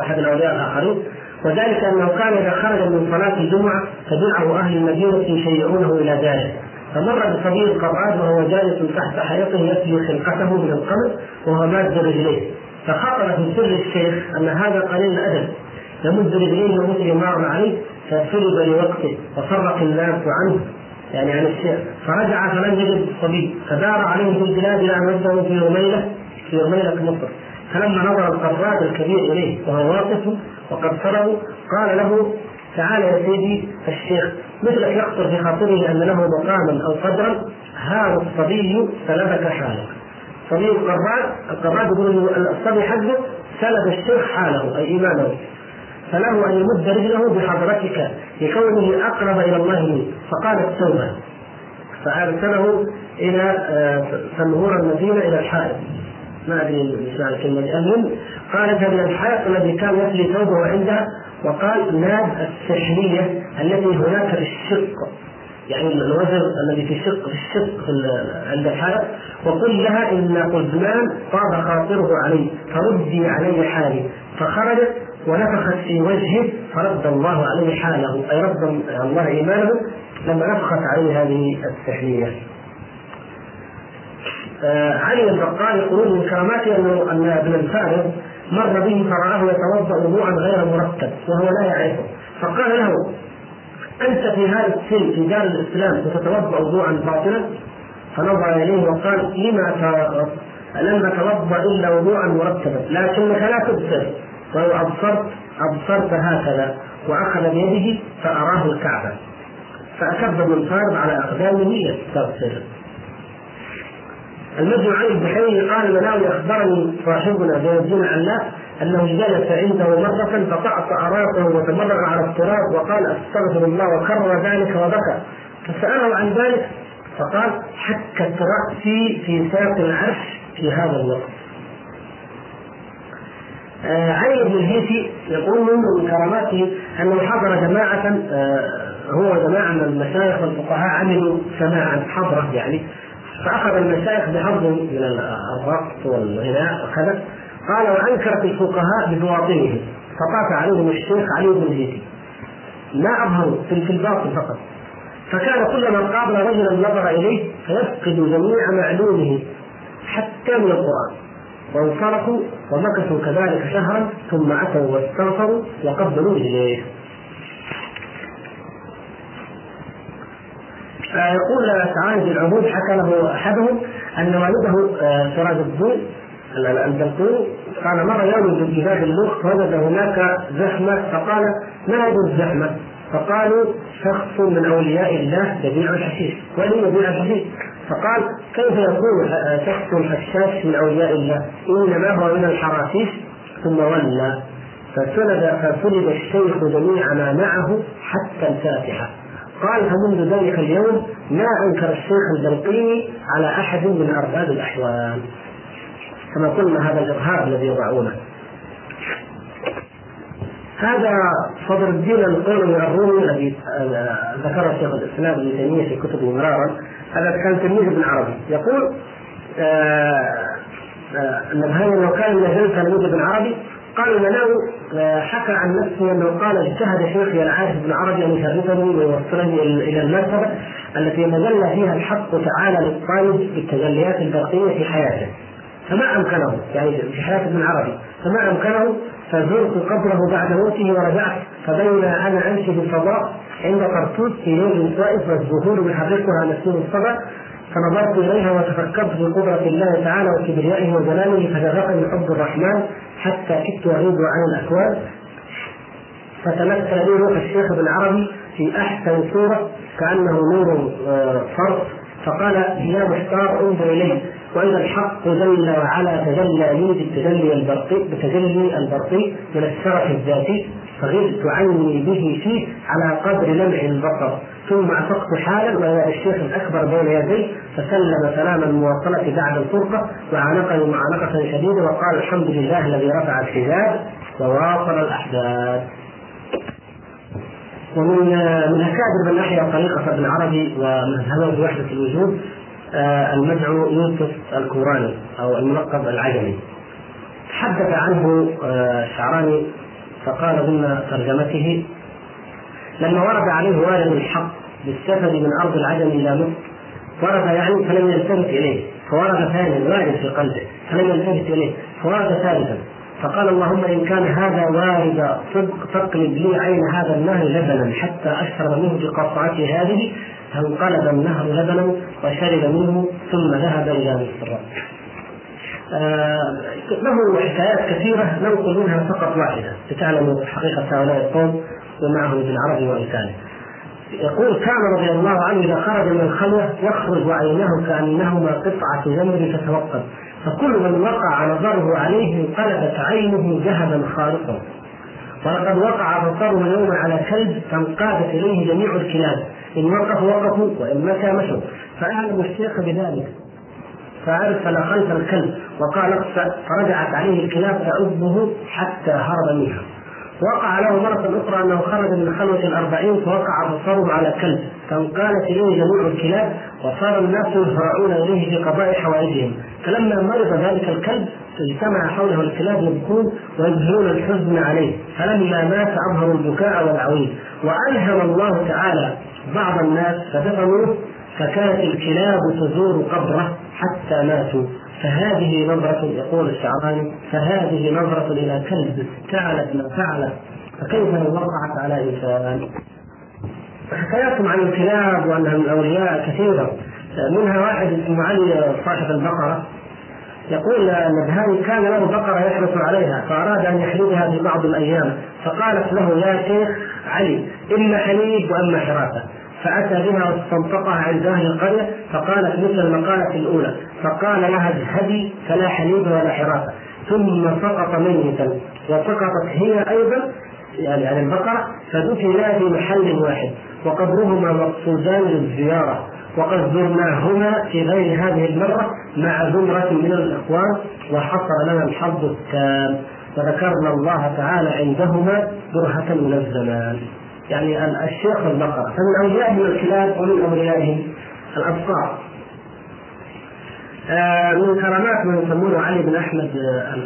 أحد الأولياء الاخرين وذلك أنه كان إذا خرج من صلاة الجمعة تبعه أهل المدينة يشيعونه إلى ذلك. فمر بصبي قراد وهو جالس تحت حيطه يسلي خلقته من القمر وهو ماد رجليه فخطر في سر الشيخ أن هذا قليل الأدب. يمد رجليه ومثل ما عليه فسلب لوقته وفرق الناس عنه يعني عن الشيخ. فرجع فلم يجد الصبي فدار عليه في البلاد إلى أن في يوميلة في يوميلة مصر. فلما نظر القراد الكبير إليه وهو واقف وقد صره قال له تعال يا سيدي الشيخ مثلك يخطر في خاطره أن له مقاما أو قدرا هذا الصبي سلبك حالك. صبي القراد القراد يقول الصبي حقه سلب الشيخ حاله أي إيمانه. فله أن يمد رجله بحضرتك لكونه أقرب إلى الله منه. فقال التوبة. فأرسله إلى آه، المدينة إلى الحائط. ما ادري معنى الكلمة المهم قال إلى الحائط الذي كان يفلي ثوبه عندها وقال ناد السحليه التي هناك في الشق. يعني الوزر الذي في الشق في الشق عند الحائط وقل لها إن قزمان طاب خاطره علي فردي علي حالي. فخرجت ونفخت في وجهه فرد الله عليه حاله أي رد الله إيمانه لما نفخت عليه هذه السحليه علي البقال يقول من كراماته أن ابن الفارغ مر به فرآه يتوضأ وضوءا غير مرتب وهو لا يعرفه. فقال له أنت في هذا السن في دار الإسلام وتتوضا وضوءا باطلا؟ فنظر إليه وقال لما لم نتوضا إلا وضوءا مرتبا لكنك لا تبصر. ولو أبصرت أبصرت هكذا وأخذ بيده فأراه الكعبة. فأكب ابن فارض على أقدامه يستغفر. المجمع عن البحيري قال المناوي أخبرني صاحبنا الدين علاء أنه جلس عنده مرة فقطع راسه وتمرغ على التراب وقال أستغفر الله وكرر ذلك وبكى. فسأله عن ذلك فقال حكت رأسي في ساق العرش في هذا الوقت. آه علي بن الهيثي يقول من كراماته أنه حضر جماعة آه هو جماعة من المشايخ والفقهاء عملوا سماعا حضرة يعني. فأخذ المشايخ بحظ من الرقص والغناء وكذا قال وأنكرت الفقهاء ببواطنهم. فطاف عليهم الشيخ علي بن الهيثي ما اظهروا في الباطن فقط. فكان كلما قابل رجلا نظر إليه فيفقد جميع معلومه حتى من القرآن. وانصرفوا ومكثوا كذلك شهرا ثم أتوا واستغفروا وقبلوا رجليه يقول تعالى العهود حكى له أحدهم أن والده آه، سراج الدين البلقيني قال مر يوم ببلاد اللوط فوجد هناك زحمة فقال ما هذه الزحمة؟ فقالوا شخص من أولياء الله يبيع الحشيش وين يبيع الحشيش؟ فقال كيف يكون شخص حشاش من أولياء الله؟ إنما هو من الحرافيش ثم ولى فسند فسند الشيخ جميع ما معه حتى الفاتحة قال فمنذ ذلك اليوم ما أنكر الشيخ البلقيني على أحد من أرباب الأحوال. كما قلنا هذا الإرهاب الذي يضعونه. هذا صدر الدين القيمي الرومي الذي آه، ذكره شيخ الإسلام ابن تيمية في كتبه مرارا. هذا كان تلميذ ابن عربي. يقول النبهاني انه كان من تلميذ ابن عربي قال المناوي حكى عن نفسه أنه قال اجتهد شيخي العارف ابن عربي أن يشرفني ويوصلني إلى المرتبه التي يتجلى فيها الحق تعالى للطالب بالتجليات البرقيه في حياته. فما أمكنه يعني في حياة ابن عربي فما أمكنه فزرت قبره بعد موته ورجعت فبينا أنا أمشي بالفضاء عند قرطوس في يوم سائف والزهور يحركها نسيم الصبا فنظرت إليها وتفكرت في قدرة الله تعالى وكبريائه وجلاله فجرأني حب الرحمن حتى كدت اغيب عن الأكوان. فتمثل لي روح الشيخ ابن عربي في أحسن صورة كأنه نور آه، فرق فقال يا محتار انظر الي واذا الحق جل وعلا تجلى لي بالتجلي البرقي بتجلي البرقي من الشرف الذاتي فغرت عني به فيه على قدر لمع البصر ثم أفقت حالا واذا الشيخ الأكبر بين يدي فسلم سلام المواصله بعد الفرقة وعانقني معانقة شديدة وقال الحمد لله الذي رفع الحجاب وواصل الأحداث. ومن من اكابر من أحيا طريقة ابن عربي ومذهبه بوحده الوجود آه، المدعو يوسف الكوراني أو الملقب العجمي. تحدث عنه آه، فقال ضمن ترجمته لما ورد عليه والد الحق بالسفر من أرض العجم إلى مصر ورد يعني فلم يلتفت إليه فورد ثانيا وارد في قلبه فلم يلتفت إليه فورد ثالثا. فقال اللهم إن كان هذا وارد صدق تقلب لي عين هذا النهر لبنا حتى أشرب منه بقطعته هذه فانقلب النهر لبنا وشرب منه ثم ذهب إلى مصر. آه له حكايات كثيرة ننقل منها فقط واحدة. لتعلموا حقيقة هؤلاء القوم. ومعه ابن عربي وامثاله. يقول كان رضي الله عنه إذا خرج من الخلوة يخرج عيناه كأنهما قطعة جمر تتوقد فكل من وقع نظره عليه انقلبت عينه ذهبا خالصا ولقد وقع بصره يوما على كلب فانقادت إليه جميع الكلاب. إن وقفوا وقفوا وإن مشى مشوا. فأعلم الشيخ بذلك. فارسل خلف الكلب وقال فرجعت عليه الكلاب تعبه حتى هرب منها. وقع له مرة أخرى أنه خرج من خلوة الأربعين فوقع بصره على كلب. فانقالت إليه جميع الكلاب وصار الناس يهرعون إليه في قضاء حوائجهم. فلما مرض ذلك الكلب اجتمع حوله الكلاب يبكون ويظهرون الحزن عليه. فلما مات أظهروا البكاء والعويل وألهم الله تعالى بعض الناس فدفنوه فكانت الكلاب تزور قبره حتى ماتوا. فهذه نظرة يقول الشعراني فهذه نظرة إلى كلب فعلت ما فعلت فكيف لو وقعت على إنسان؟ حكاياتهم عن الكلاب وأنها الأولياء كثيرة. منها واحد اسمه علي صاحب البقرة. يقول النبهاني كان له بقرة يحرص عليها فأراد أن يحلبها في بعض الأيام فقالت له يا شيخ علي إما حليب وأما حراسة فأتى بها واستنطقها عند أهل القرية فقالت مثل المقالة الأولى فقال لها اذهبي فلا حليب ولا حراسة ثم سقط ميتا وسقطت هي أيضا يعني عن البقرة فدفنا في محل واحد وقبرهما مقصودان للزيارة وقد زرناهما في غير هذه المرة مع زمرة من الإخوان وحصل لنا الحظ التام وذكرنا الله تعالى عندهما برهة من الزمان. يعني الشيخ البقرة فمن أوليائهم الكلاب ومن أوليائهم الأبصار. آه، من كرامات من يسمونه علي بن أحمد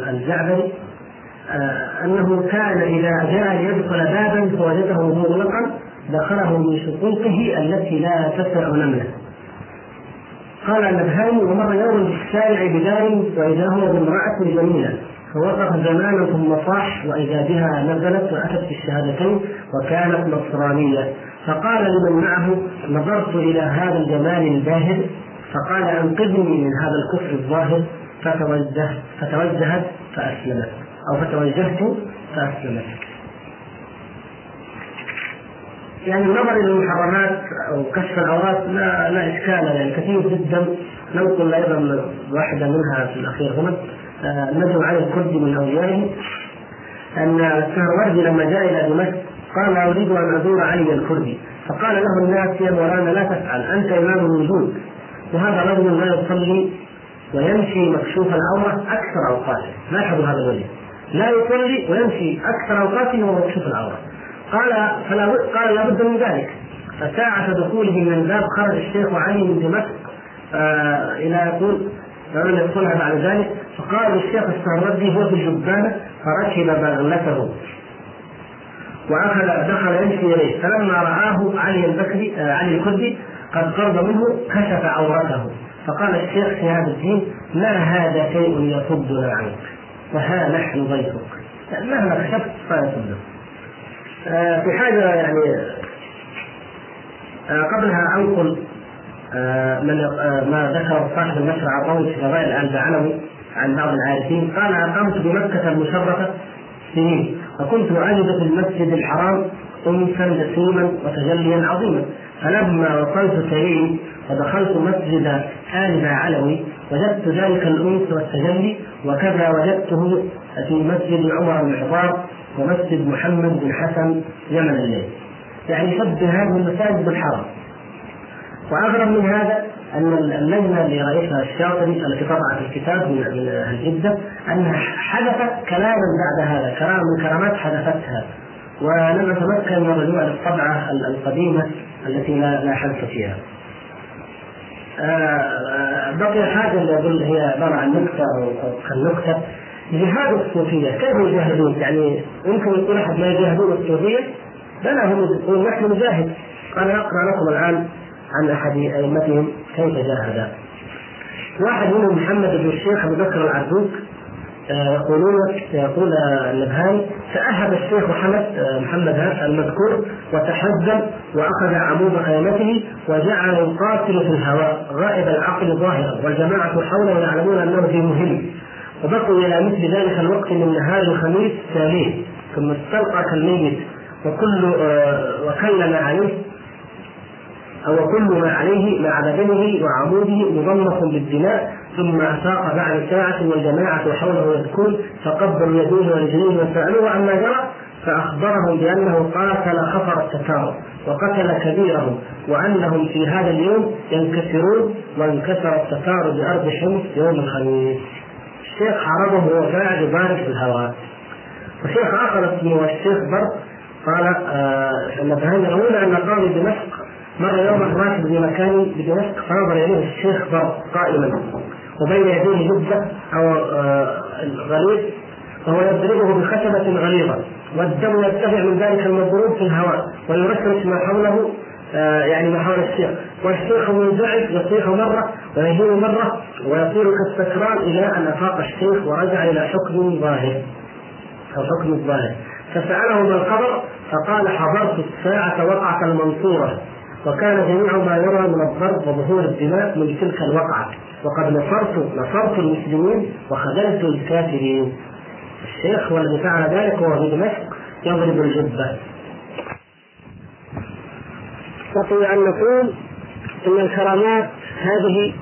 الجعبري آه، أنه كان إذا جاء ليدخل بابا فوجده مغلقا دخله من شقوقه التي لا تسع نملة. قال النبهاني ومر يوم في الشارع بدار وإذا هو بامرأة جميلة. فوقف زمانا ثم صاح وإذا بها نزلت وأتت بالشهادتين وكانت نصرانية. فقال لمن معه نظرت إلى هذا الجمال الباهر فقال أنقذني من هذا الكفر الظاهر فتوجه فتوجهت فأسلمت. أو فتوجهت فأسلمت. يعني النظر إلى المحرمات أو كشف العورات لا لا إشكال يعني كثير جدا. ننقل أيضا واحدة منها في الأخير هنا. ندعو على الكرد من أوليائه أن السهروردي لما جاء إلى دمشق قال أريد أن أزور علي الكردي فقال له الناس يا مولانا لا تفعل أنت إمام الوجود وهذا رجل لا يصلي ويمشي مكشوف العورة أكثر أوقاته. لاحظوا هذا الرجل لا يصلي ويمشي أكثر أوقاته وهو مكشوف العورة. قال فلا قال لابد من ذلك. فساعة دخوله من الباب خرج الشيخ علي من دمشق آه إلى يقول لم يدخلها بعد ذلك فقال الشيخ السهردي هو في الجبانه فركب بغلته. وأخذ دخل يمشي إليه. فلما رآه علي البكري آه علي الكردي قد قرب منه كشف عورته. فقال الشيخ شهاب الدين ما هذا شيء يصدنا عنك؟ وها نحن ضيفك. مهما كشفت فيصدك آه في حاجة يعني آه قبلها أنقل آه من آه ما ذكر صاحب النشر عطوي في فضائل ال بعلوي عن بعض العارفين قال اقمت بمكة المشرفه سنين فكنت اجد في المسجد الحرام انسا جسيما وتجليا عظيما فلما وصلت سريري ودخلت مسجد آل علوي وجدت ذلك الأنس والتجلي وكذا وجدته في مسجد عمر بن الخطاب ومسجد محمد بن حسن يمن الليل. يعني شبه هذه المساجد بالحرم وأغرب من هذا أن اللجنه اللي رئيسها الشاطبي التي طبعت الكتاب من أهل جده أنها حدثت كلاما بعد هذا كلام من كرامات حدثتها ولم اتمكن من الرجوع للطبعه القديمة التي لا لا حدث فيها. بقي حاجة اللي أقول هي عبارة عن نكته أو كالنكته جهاد الصوفية كيف يجاهدون؟ يعني يمكن يقول أحد ما يجاهدون الصوفية بلى هم يقول نحن نجاهد أنا اقرا لكم الآن عن أحد أئمتهم كيف جاهد. واحد منهم محمد بن الشيخ أبو بكر العربوك يقولون يقول النبهاني تأهب الشيخ محمد محمد المذكور وتحزم وأخذ عمود خيمته وجعل يقاتل في الهواء غائب العقل ظاهرا والجماعة حوله يعلمون أنه في مهم. وبقوا إلى مثل ذلك الوقت من نهار الخميس سالين ثم استلقى كالميت وكل وكلم عليه أو كل ما عليه مع بدنه وعموده مضمخ بالدماء ثم أفاق بعد ساعة والجماعة حوله يبكون فقبلوا يديه ورجليه وسألوه عما جرى فأخبرهم بأنه قاتل خطر التتار وقتل كبيرهم وأنهم في هذا اليوم ينكسرون وانكسر التتار بأرض حمص يوم الخميس. الشيخ عرضه وهو قاعد يبارك في الهواء. وشيخ آخر اسمه الشيخ بر قال آه النبهاني يرون أن قاضي دمشق مر يوما راكب في مكان بدمشق فنظر إليه الشيخ بر قائما وبين يديه جبه أو آه غليظ وهو يضربه بخشبة غليظة والدم يرتفع من ذلك المضروب في الهواء ويرشرش ما حوله آه يعني ما حول الشيخ. والشيخ منزعج يصيح مرة ويهين مرة ويصير كالسكران إلى أن أفاق الشيخ ورجع إلى حكم ظاهر. أو حكم الظاهر فسأله ما الخبر فقال حضرت الساعة وقعة المنصورة. وكان جميع ما يرى من الضرب وظهور الدماء من تلك الوقعة وقد نصرت نصرت المسلمين وخذلت الكافرين. الشيخ هو الذي فعل ذلك وهو في دمشق يضرب الجبة. نستطيع أن نقول أن الكرامات هذه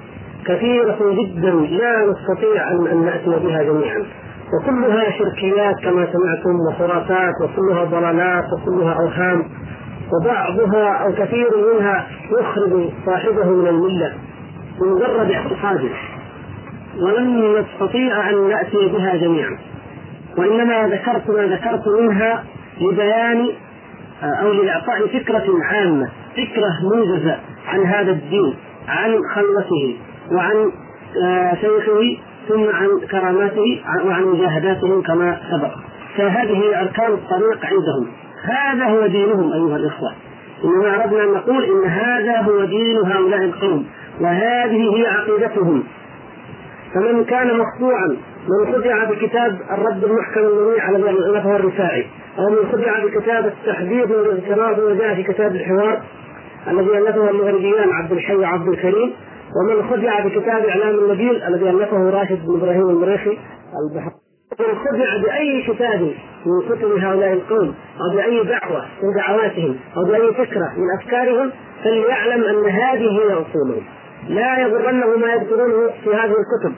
كثيرة جدا لا نستطيع أن نأتي بها جميعا. وكلها شركيات كما سمعتم وخرافات وكلها ضلالات وكلها أوهام. وبعضها أو كثير منها يخرج صاحبه من الملة بمجرد اعتقاده ولن نستطيع أن ناتي بها جميعا. وإنما ذكرت ما ذكرت منها لبيان أو لإعطاء فكرة عامة فكرة موجزه عن هذا الدين عن خلوته وعن شيخه ثم عن كراماته وعن مجاهداتهم كما سبق. فهذه أركان الطريق عندهم. هذا هو دينهم أيها الإخوة. إنما أردنا أن نقول إن هذا هو دين هؤلاء القوم وهذه هي عقيدتهم. فمن كان مخدوعا من خدع بكتاب الرد المحكم المنيع على الذي الرفاعي أو من خدع بكتاب التحديد والاغتراب ما جاء في كتاب الحوار الذي ألفه المغربيان عبد الحي وعبد الكريم ومن خدع بكتاب إعلام النبيل الذي ألفه راشد بن إبراهيم المريخي البحر. من خدع بأي كتاب من كتب هؤلاء القوم أو بأي دعوة من دعواتهم أو بأي فكرة من أفكارهم فليعلم أن هذه هي أصولهم لا يغرنه ما يذكرونه في هذه الكتب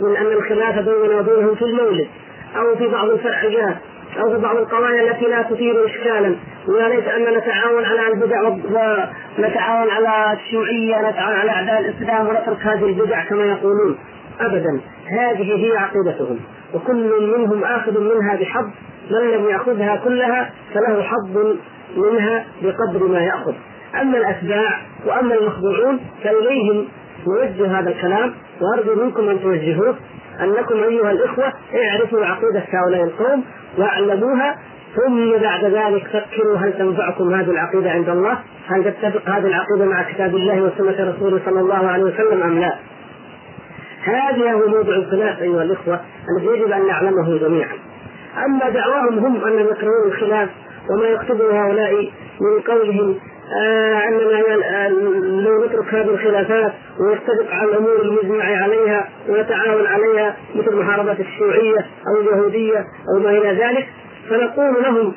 من أن الخلاف بيننا وبينهم في المولد أو في بعض الفرعيات أو في بعض القضايا التي لا تثير إشكالا. ويا ليت أن نتعاون على البدع ونتعاون على الشيوعية نتعاون على أعداء الإسلام ونترك هذه البدع كما يقولون. أبدا. هذه هي عقيدتهم. وكل منهم آخذ منها بحظ. من لم يأخذها كلها فله حظ منها بقدر ما يأخذ. أما الأتباع وأما المخضوعون فإليهم نوجه هذا الكلام. وأرجو منكم أن توجهوه. أنكم أيها الإخوة اعرفوا عقيدة هؤلاء القوم واعلموها. ثم بعد ذلك فكروا هل تنفعكم هذه العقيدة عند الله؟ هل تتفق هذه العقيدة مع كتاب الله وسنة رسوله صلى الله عليه وسلم أم لا؟ هذا هو موضوع الخلاف أيها الإخوة الذي يجب أن نعلمه جميعا. أما دعواهم هم أنهم يكرهون الخلاف وما يكتبه هؤلاء من قولهم آه اننا لو نترك هذه الخلافات ونتفق على الأمور المجمع عليها ونتعاون عليها مثل محاربة الشيوعية أو اليهودية أو ما إلى ذلك فنقول لهم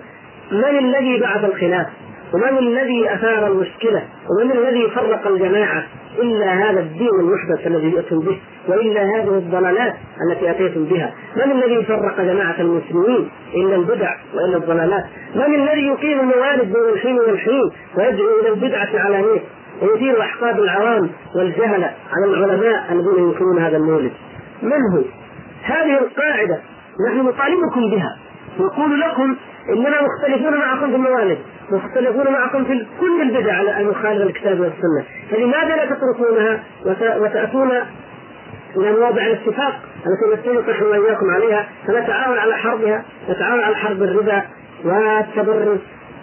من الذي بعث الخلاف؟ ومن الذي أثار المشكلة؟ ومن الذي فرق الجماعة؟ إلا هذا الدين المحدث الذي جئتم به وإلا هذه الضلالات التي أتيتم بها، من الذي فرق جماعة المسلمين إلا البدع وإلا الضلالات؟ من الذي يقيم الموالد بين الحين والحين ويدعو إلى البدعة علانيه ويثير احقاد العوام والجهله على العلماء الذين ينكرون هذا المولد؟ من هو؟ هذه القاعدة نحن نطالبكم بها نقول لكم إننا مختلفون معكم في الموالد مختلفون معكم في كل البدع المخالفه للكتاب والسنة. فلماذا لا تتركونها وتأتون إلى مواضع الاتفاق التي نتفق نحن وإياكم عليها؟ فنتعاون على حربها نتعاون على حرب الربا والتبرج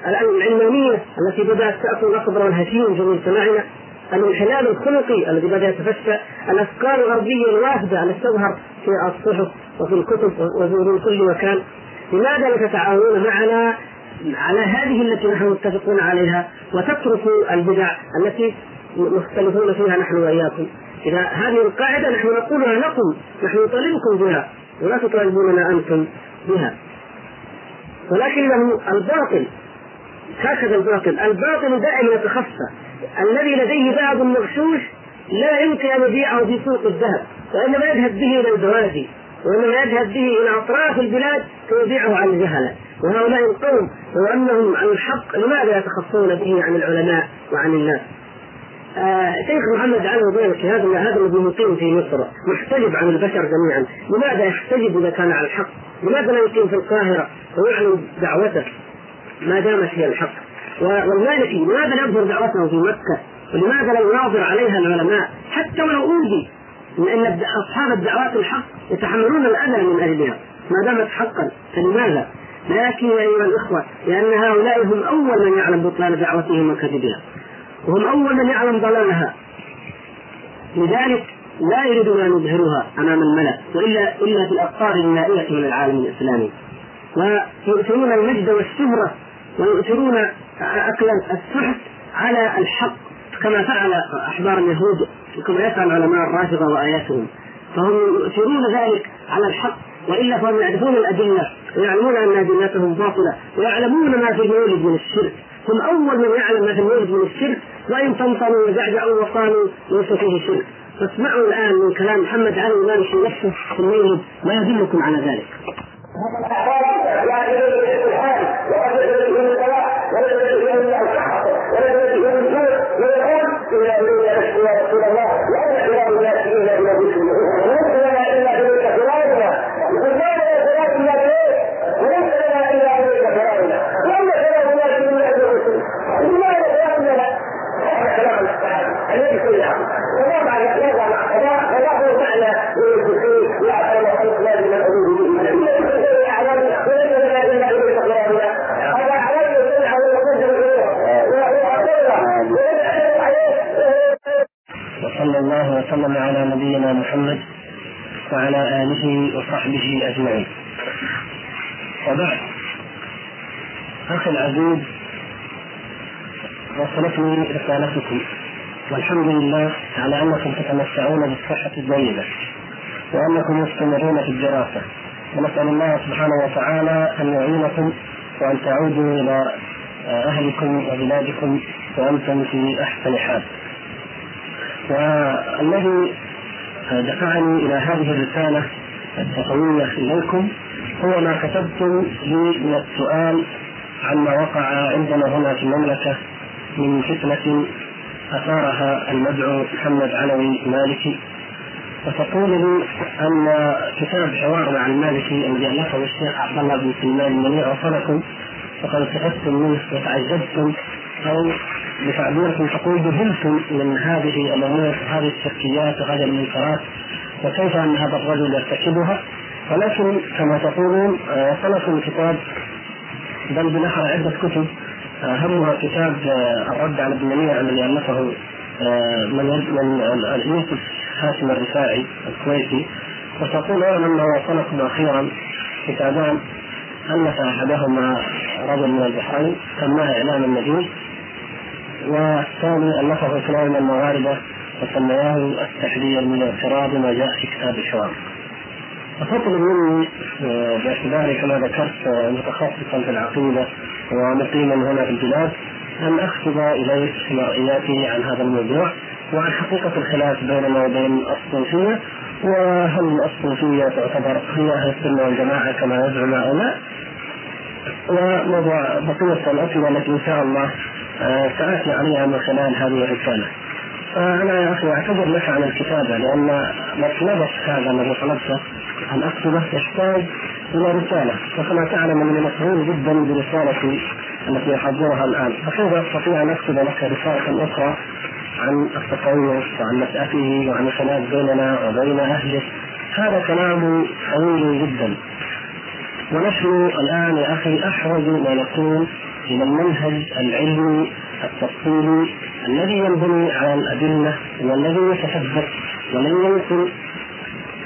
العلمانية التي بدأت تاكل الاخضر والهشيم في مجتمعنا الانحلال الخلقي الذي بدأ يتفشى. الأفكار الغربية الوافده التي تظهر في الصحف وفي الكتب وفي كل مكان. لماذا لا تتعاونون معنا على هذه التي نحن متفقون عليها وتتركوا البدع التي مختلفون فيها نحن وإياكم. إذا هذه القاعدة نحن نقولها لكم نحن نطالبكم بها ولا تطالبوننا أنتم بها. ولكنه الباطل هكذا الباطل الباطل دائما يتخفى الذي لديه ذهب مغشوش لا يمكن أن يبيعه في سوق الذهب وإنما يذهب به إلى البوادي وإنما يذهب به إلى أطراف البلاد فيبيعه عن الجهلة. وهؤلاء القوم لو أنهم عن الحق لماذا يتخفون به عن العلماء وعن الناس؟ آه شيخ محمد علي وبينك هذا هذا الذي مقيم في مصر محتجب عن البشر جميعا، لماذا يحتجب إذا كان على الحق؟ لماذا لا يقيم في القاهرة ويعلن دعوته ما دامت هي الحق؟ والمالكي لماذا لا يظهر دعوته في مكة؟ ولماذا لا يناظر عليها العلماء حتى ولو أوذي لأن أصحاب الدعوات الحق يتحملون الأذى من اجلها ما دامت حقا فلماذا؟ لكن يا أيها الإخوة لأن هؤلاء هم أول من يعلم بطلان دعوتهم وكذبها وهم أول من يعلم ضلالها. لذلك لا يريدون أن يظهروها أمام الملا وإلا إلا في الأقطار النائية من العالم الإسلامي. ويؤثرون المجد والشهرة ويؤثرون أكل السحت على الحق كما فعل أحبار اليهود كما يفعل علماء الرافضة وآياتهم. فهم يؤثرون ذلك على الحق. والا فهم يعرفون الادله ويعلمون ان ادلتهم باطله ويعلمون ما في المولد من الشرك هم اول من يعلم ما في المولد من الشرك وان طمطموا وزعزعوا وقالوا ليس فيه شرك فاسمعوا الان من كلام محمد علي المالكي نفسه في المولد ما يدلكم على ذلك.
يا رسول الله لا الناس الا إلى ذكر وليس لنا الا اليك فرارنا يقول ما لنا ثلاث الا اليك وليس لنا الا اليك فرارنا ولا ثلاث الناس الا إلى الرسل لماذا ثلاث لنا هذا كلام الذي كلها وما معنى ماذا مع قضاء قضاء هو معنى يقول لا اعلم خلق لازم اعوذ به اعلم وليس لنا الا اليك فرارنا هذا اعلم يصلح وصلى الله وسلم نبينا محمد وعلى آله وصحبه أجمعين. وبعد أخي العزيز وصلتني رسالتكم. والحمد لله على أنكم تتمتعون بالصحة الجيدة وأنكم مستمرون في الدراسة. ونسأل الله سبحانه وتعالى أن يعينكم وأن تعودوا إلى أهلكم وبلادكم وأنتم في أحسن حال. والذي دفعني إلى هذه الرسالة التقويه إليكم. هو ما كتبتم لي من السؤال عما وقع عندنا هنا في المملكة من فتنة أثارها المدعو محمد علوي مالكي. وتقول لي أن كتاب حوار مع المالكي الذي ألفه الشيخ عبد الله بن سليمان المنيع وصلكم وقد استفدتم منه وتعجبتم أو بتعبيركم تقول ذهلتم من هذه الأمور هذه الشركيات وهذه المنكرات وكيف أن هذا الرجل يرتكبها؟ ولكن كما تقولون آه، وصلكم كتاب بل بالاحرى عدة كتب اهمها كتاب آه، الرد على ابن منيع الذي ألفه آه، من من يوسف هاشم الرفاعي الكويتي. وتقول أنه وصلكم أخيرا كتابان ألف أحدهما رجل من البحرين سماه إعلام النبي والثاني الفه كلام المغاربة وسمياه التحذير من اعتراض ما جاء في كتاب الحوار. فتطلب مني آه، باعتباري كما ذكرت آه، متخصصا في العقيدة ومقيما هنا في البلاد أن اكتب إليك مرئياتي عن هذا الموضوع وعن حقيقة الخلاف بيننا وبين الصوفية وهل الصوفية تعتبر هي أهل السنة والجماعة كما يزعم هؤلاء وموضوع بقية الأسئلة التي إن شاء الله آه، ساتي عليها من خلال هذه الرسالة. فانا يا أخي أعتذر لك عن الكتابة لأن مطلبك هذا الذي طلبته أن أكتبه يحتاج إلى رسالة. وكما تعلم أنني مشغول جدا برسالتي التي أحضرها الآن. فكيف أستطيع أن أكتب لك رسالة أخرى عن التصوف وعن نشأته وعن الخلاف بيننا وبين أهله. هذا كلام طويل جدا. ونحن الآن يا أخي احوج ما نكون إلى المنهج العلمي التفصيلي الذي ينبني على الأدلة والذي يتثبت ولن ينقل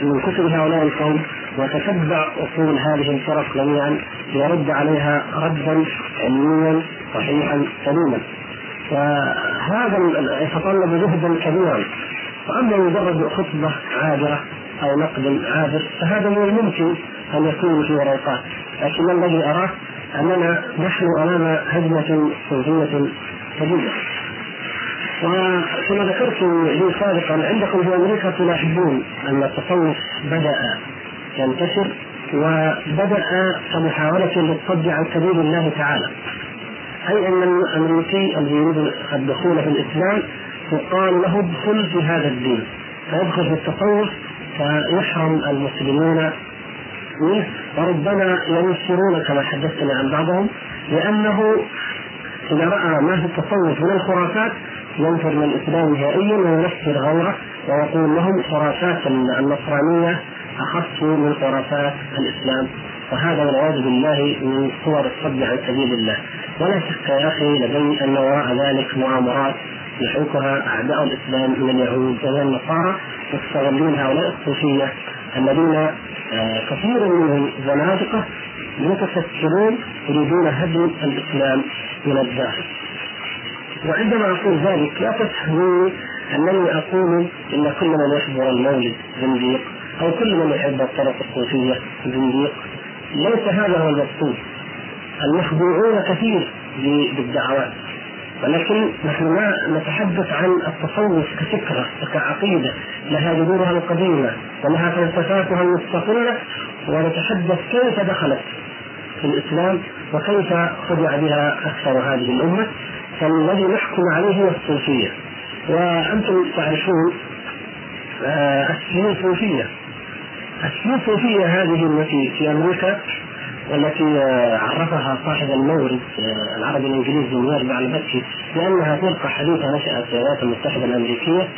من كتب هؤلاء القوم وتتبع أصول هذه الفرق جميعا ليرد عليها ردا علميا صحيحا سليما. وهذا يتطلب جهدا كبيرا. وأما مجرد خطبة عابرة أو نقد عابر فهذا من الممكن أن يكون في ورقات لكن الذي أراه؟ أننا نحن أمام هجمة صوفيه شديده وكما ذكرت لي سابقا عندكم في أمريكا تلاحظون أن التصوف بدأ ينتشر وبدأ كمحاولة للصد عن سبيل الله تعالى. أي أن الأمريكي الذي يريد الدخول في الإسلام يقال له ادخل في هذا الدين. فيدخل في التصوف فيحرم المسلمون منه وربما ينفرون كما حدثتني عن بعضهم لأنه إذا رأى ما في التصوف من الخرافات ينفر من الاسلام نهائيا وينفر غيره ويقول لهم خرافات النصرانية أخف من خرافات الإسلام. وهذا والعياذ بالله من صور الصد عن سبيل الله. ولا شك يا أخي لدي أن وراء ذلك مؤامرات يحركها أعداء الإسلام من اليهود ومن النصارى يستغلون هؤلاء الصوفية الذين كثير منهم زنادقه متفكرون يريدون هدم الإسلام من الداخل. وعندما أقول ذلك لا تفهموني أنني أقول إن كل من يحضر المولد زنديق أو كل من يحب الطرق الصوفيه زنديق. ليس هذا هو المقصود. المخدوعون كثير بالدعوات ولكن نحن ما نتحدث عن التصوف كفكرة وكعقيده لها جذورها القديمة ولها فلسفاتها المستقلة ونتحدث كيف دخلت في الإسلام وكيف خدع بها أكثر هذه الأمة فالذي نحكم عليه هو الصوفية. وأنتم تعرفون آه السيوصوفيه السيوصوفيه هذه التي في أمريكا والتي آه، عرفها صاحب المورد آه، العربي الإنجليزي المورد على بكي لأنها فرقه حديثة نشأت في الولايات المتحدة الأمريكية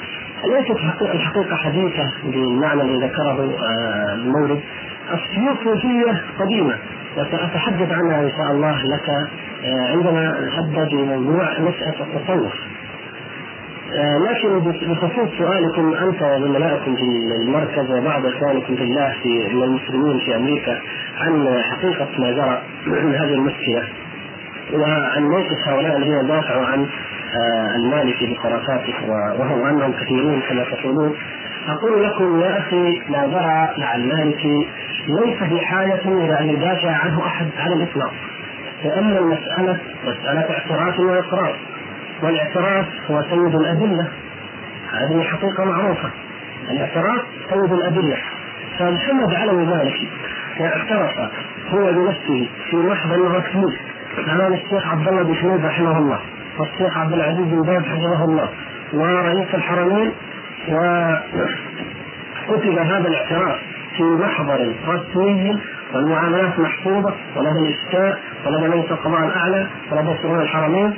ليست الحقيقة حديثة بالمعنى الذي ذكره آه، المورد. السيوصوفيه قديمة وسأتحدث عنها إن شاء الله لك عندما نحدد موضوع نشأة التصوف. لكن بخصوص سؤالكم أنت وزملائكم في المركز وبعض إخوانكم في الله في من المسلمين في أمريكا عن حقيقة ما جرى من هذه المشكلة وعن موقف هؤلاء الذين دافعوا عن آه، المالكي بخرافاته وهم انهم كثيرون كما تقولون. أقول لكم يا أخي لا جرى مع المالكي ليس بحاجه إلى أن يدافع عنه أحد على الإطلاق لأن المسألة مسألة اعتراف وإقرار. والاعتراف هو سيد الأدلة. هذه حقيقة معروفة. الاعتراف سيد الأدلة. فمحمد علوي مالكي اعترف
هو بنفسه في محضر رسمي امام الشيخ عبد الله بن حميد رحمه الله والشيخ عبد العزيز بن باز حفظه الله. ورئيس الحرمين وكتب هذا الاعتراف في محضر رسمي والمعاملات محفوظة ولدى الإفتاء ولدى مجلس القضاء الأعلى ولدى شؤون الحرمين.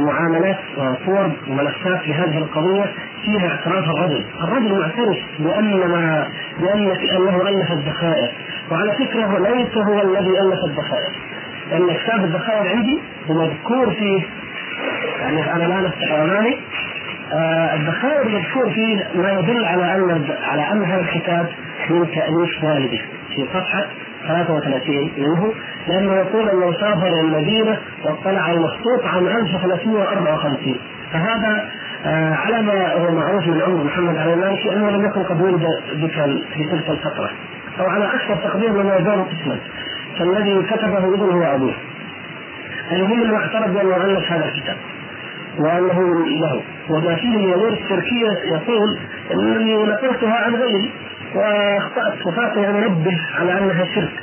معاملات وصور وملفات في هذه القضية فيها اعتراف الرجل، الرجل معترف بأن ما بأن أنه ألف الذخائر، وعلى فكرة ليس هو الذي ألف الذخائر، لأن كتاب الذخائر عندي مذكور فيه يعني أنا الآن أفتح أمامي آه الذخائر مذكور فيه ما يدل على أن على أن هذا الكتاب من تأليف والده في صفحة 33 منه لأنه يقول أنه سافر المدينة واطلع المخطوط عام 1354 فهذا آه على ما هو معروف من عمر محمد علي المالكي أنه لم يكن قد ولد بك في تلك الفترة. أو على أكثر تقدير مما يزال قسما. فالذي كتبه ابنه هو أبوه المهم أنه اعترف بأنه ألف هذا الكتاب. وأنه له. وما فيه من الأمور التركية يقول أنني نقلتها عن غيري. واخطات وفاتني ان انبه على أنها شرك.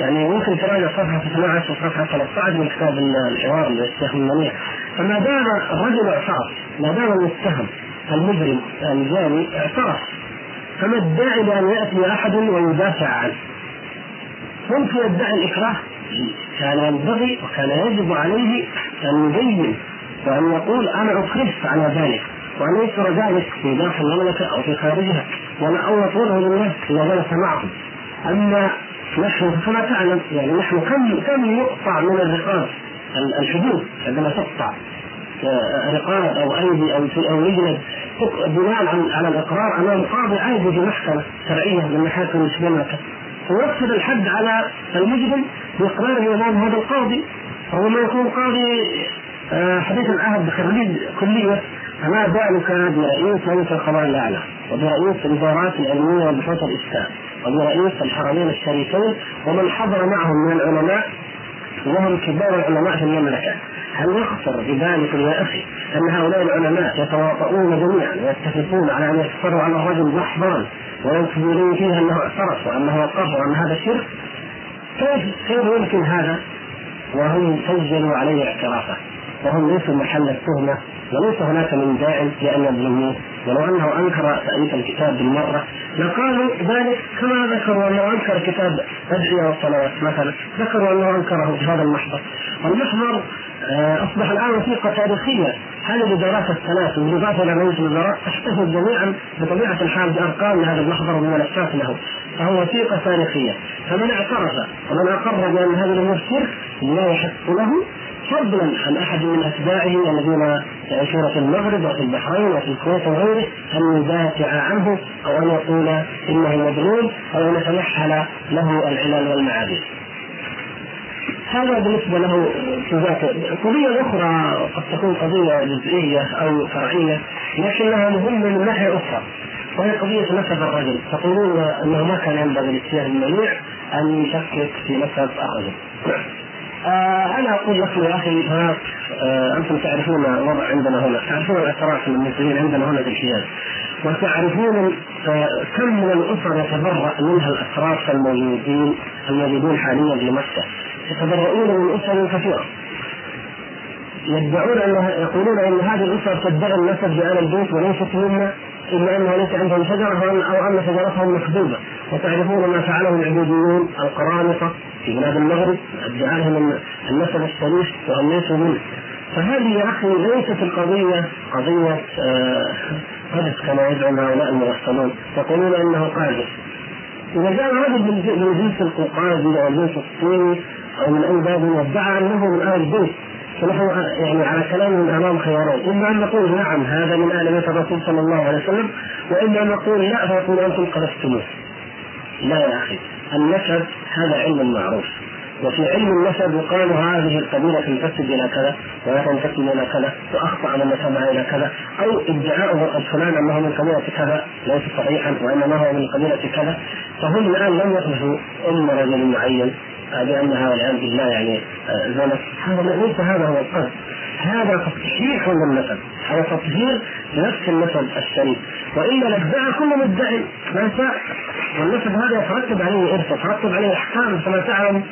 يعني ممكن تراجع صفحة 12 وصفحة 13 من كتاب الحوار للشيخ المنيع. فما دام الرجل اعترف ما دام المتهم المجرم الجاني اعترف فما الداعي لأن يأتي أحد ويدافع عنه؟ ممكن يدعي الإكراه. كان ينبغي وكان يجب عليه أن يبين وأن يقول أنا اكرهت على ذلك. وأن ينشر ذلك في داخل المملكة أو في خارجها ولا أو يطلبه للناس إذا جلس معهم. أما نحن كما تعلم يعني نحن كم كم يقطع من الرقاب الحدود عندما تقطع آه، رقاب أو أيدي أو أو يجلد بناء على الإقرار امام قاضي عادي في محكمة شرعية من محاكم المملكه ويقصد الحد على المجرم بإقراره امام هذا القاضي هو ما يكون قاضي آه، حديث العهد بخريج كلية. فما بالك برئيس مجلس القضاء الأعلى وبرئيس الإدارات العلمية وبحوث الافتاء وبرئيس الحرمين الشريفين ومن حضر معهم من العلماء وهم كبار العلماء في المملكة. هل يخطر بذلك يا أخي أن هؤلاء العلماء يتواطؤون جميعا ويتفقون على أن يكفروا على الرجل محضرا ويكذبون فيه أنه اعترف وأنه وقف وأن هذا شرك؟ كيف كيف يمكن هذا؟ وهم سجلوا عليه اعترافه وهم ليسوا محل التهمة وليس هناك من داع لأن يظلموه ولو أنه أنكر تأليف الكتاب بالمرة لقالوا ذلك كما ذكروا أنه أنكر كتاب ادعيه والصلوات مثلا. ذكروا أنه أنكره في هذا المحضر. والمحضر آه، أصبح الآن وثيقه تاريخية. هذه الادارات الثلاث بالاضافه إلى رئيس الوزراء تحتفظ جميعا بطبيعة الحال بأرقام لهذا المحضر وملفات له. فهو وثيقه تاريخية. فمن اعترف ومن أقر بأن هذا الأمور شرك لا يحق له فضلا عن أحد من أتباعه الذين يعيشون في المغرب وفي البحرين وفي الكويت وغيره أن يدافع عنه أو أن يقول إنه مظلوم أو أن يتمحل له العلل والمعادن. هذا بالنسبة له في ذاته، قضية أخرى قد تكون قضية جزئية أو فرعية لكنها مهمه من ناحية أخرى وهي قضية نسب الرجل، تقولون أنه ما كان ينبغي للسير المنيع أن يشكك في نسب الرجل. آه أنا أقول لكم يا أخي آه أنتم تعرفون الوضع عندنا هنا، تعرفون الإعتراف المسلمين عندنا هنا في الحجاز وتعرفون آه كم من الأسر يتبرأ منها الاتراك الموجودين الموجودون حاليا في مكة. يتبرؤون من أسر كثيرة. يدعون ان يقولون إن هذه الاسر تدعي النسب بآل البيت وليست منا إلا انها ليس عندهم شجرة أو ان شجرتهم مكذوبه وتعرفون ما فعله العبوديون القرامطة في بلاد المغرب ادعى لهم النسب الشريف ليسوا منه. فهذه يا أخي ليست القضية قضية آه كما يزعم هؤلاء المغفلون يقولون إنه قاذف إذا جاء رجل من جنس القوقازي أو الجنس الصيني أو من أي باب وادعى أنه من أهل البيت. فنحن يعني على كلامهم أمام خيارين، إما أن نقول نعم هذا من آل بيت الرسول صلى الله عليه وسلم، وإما أن نقول لا فيقول أنتم قذفتموه. لا يا أخي، النسب هذا علم معروف. وفي علم النسب يقال هذه القبيلة تنتسب إلى كذا ولا تنتسب إلى كذا واخطا من نسبها إلى كذا أو ادعاؤه فلان أنه من قبيلة كذا ليس صحيحا وإنما هو من قبيلة كذا فهم الآن لم يقذفوا أم رجل معين بانها والعياذ بالله يعني آه، زنت هذا ليس هذا هو القصد. هذا تصحيح للنسب هذا تطهير نفس النسب الشريف. وإلا لادعى كل مدعي ما شاء. والنسب هذا يترتب عليه إرث يترتب عليه أحكام. كما تعلم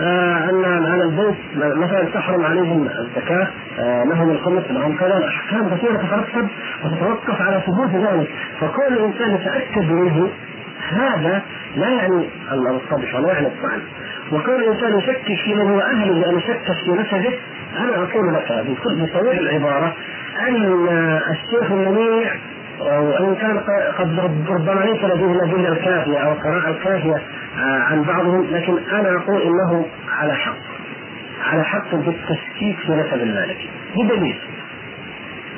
آه أن على البيت مثلا تحرم عليهم الزكاة آه لهم الخمس لهم كذا. أحكام كثيرة تترتب وتتوقف على ثبوت ذلك. فكل الانسان يتأكد منه هذا لا يعني القبح ولا يعني الطعن. وكون الإنسان يشكك في من هو أهل لأن يشكك في نسبه أنا أقول لك بصريح العبارة. أن الشيخ المنيع وان كان قد ربما ليس لديه الادله الكافية أو القراءه الكافية عن بعضهم لكن أنا أقول إنه على حق على حق في التشكيك في نسب المالكي بدليل.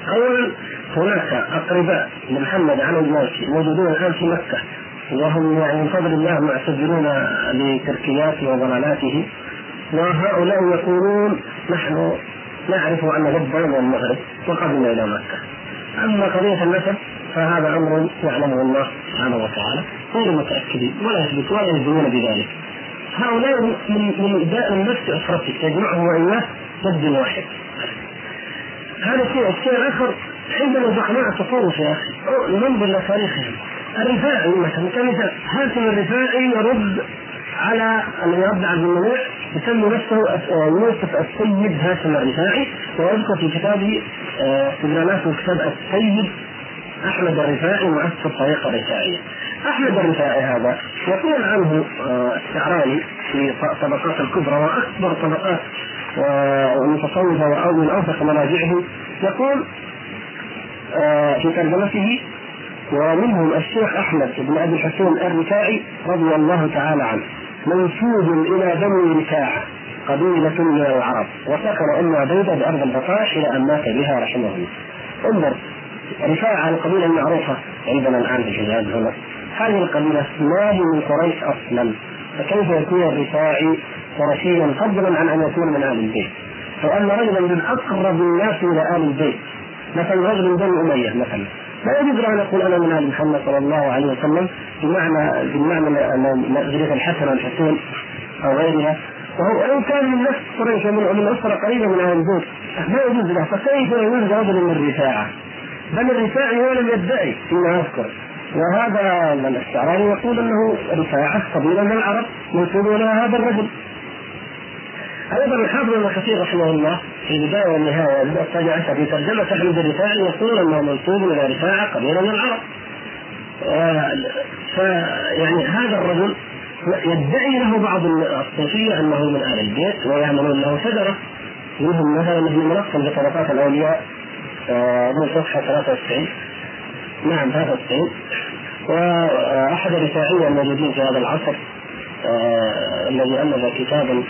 اولا هناك أقرباء لمحمد علي المالكي موجودون الآن في مكة. وهم يعني من فضل الله معتذرون لتركياته وضلالاته. وهؤلاء يقولون نحن نعرف أن من المغرب وقدمنا إلى مكة. أما قضية النسب فهذا أمر يعلمه الله سبحانه وتعالى. غير متأكدين ولا يثبت ولا يجزمون بذلك. هؤلاء من من داء النفس اسرتك تجمعه واياه ضد واحد. هذا شيء الشيء الآخر عندنا زعماء تصوف يا أخي ننظر إلى تاريخهم. الرفاعي مثلا كمثال هاشم الرفاعي يرد على يرد على المنوع يسمي نفسه يوسف السيد هاشم الرفاعي ويذكر في كتابه استدلالات كتاب السيد أحمد الرفاعي مؤسس الطريقة الرفاعية. أحمد الرفاعي هذا يقول عنه الشعراني في طبقات الكبرى وأكبر طبقات المتصوفه أو من أوثق مراجعه يقول في ترجمته ومنهم الشيخ أحمد بن أبي الحسين الرفاعي رضي الله تعالى عنه. منسوب إلى بني رفاعة قبيلة من العرب. وسكن أم عبيدة بأرض البطاح إلى أن مات بها رحمه الله. انظر رفاعة القبيلة المعروفة عندنا الآن في الحجاز هنا. هذه القبيلة ما هي من قريش أصلا؟ فكيف يكون الرفاعي قرشيا فضلا عن أن يكون من آل البيت؟ لو أن رجلا من أقرب الناس إلى آل البيت مثلا رجل من بني أمية مثلا. لا يجوز أن أقول أنا من آل محمد صلى الله عليه وسلم بمعنى بمعنى نظريه الحسن والحسين أو غيرها. وهو وان كان من نفس قريش من أسرة قريبة من أهل البيت ما يجوز له. فكيف يجوز رجل من رفاعه بل الرفاعي هو لم يدعي فيما اذكر وهذا الشعراني يقول أنه رفاعة قبيلة من العرب منسوب إلى هذا الرجل. أيضا الحافظ ابن كثير رحمه الله في البداية والنهاية البدايه الثانية عشر في ترجمة احمد الرفاعي يقول أنه منسوب إلى رفاعة قبيله من العرب. فيعني هذا الرجل يدعي له بعض الصوفية أنه من أهل البيت ويعملون له شجرة. منهم مثلا ابن ملقن بطبقات الأولياء من صفحة 93 نعم 93 واحد الرفاعية الموجودين في هذا العصر الذي الف كتابا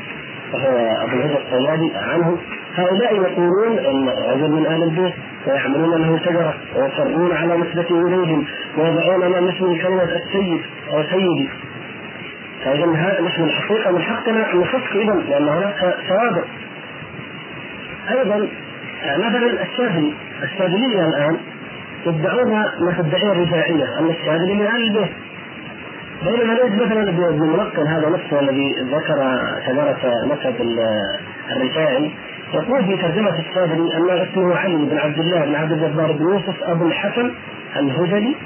أبو الهدى الصيادي عنه هؤلاء يقولون إن رجل من أهل البيت ويعملون له شجرة ويصرون على نسبته إليهم ويضعون امام اسمه كلمة السيد أو سيدي. فإذا هذا نحن الحقيقة من حقنا أن نفك اذا لأن هناك سوابق. أيضا مثلا الشاذلي الشاذليه الآن يدعون ما تدعيه الرفاعيه أن الشاذلي من أهل البيت. بينما نجد مثلا ابن ملقن هذا نفسه الذي ذكر شجره نسب الرفاعي يقول في ترجمة الشاذلي أن اسمه علي بن عبد الله بن عبد الجبار بن يوسف أبو الحسن الهذلي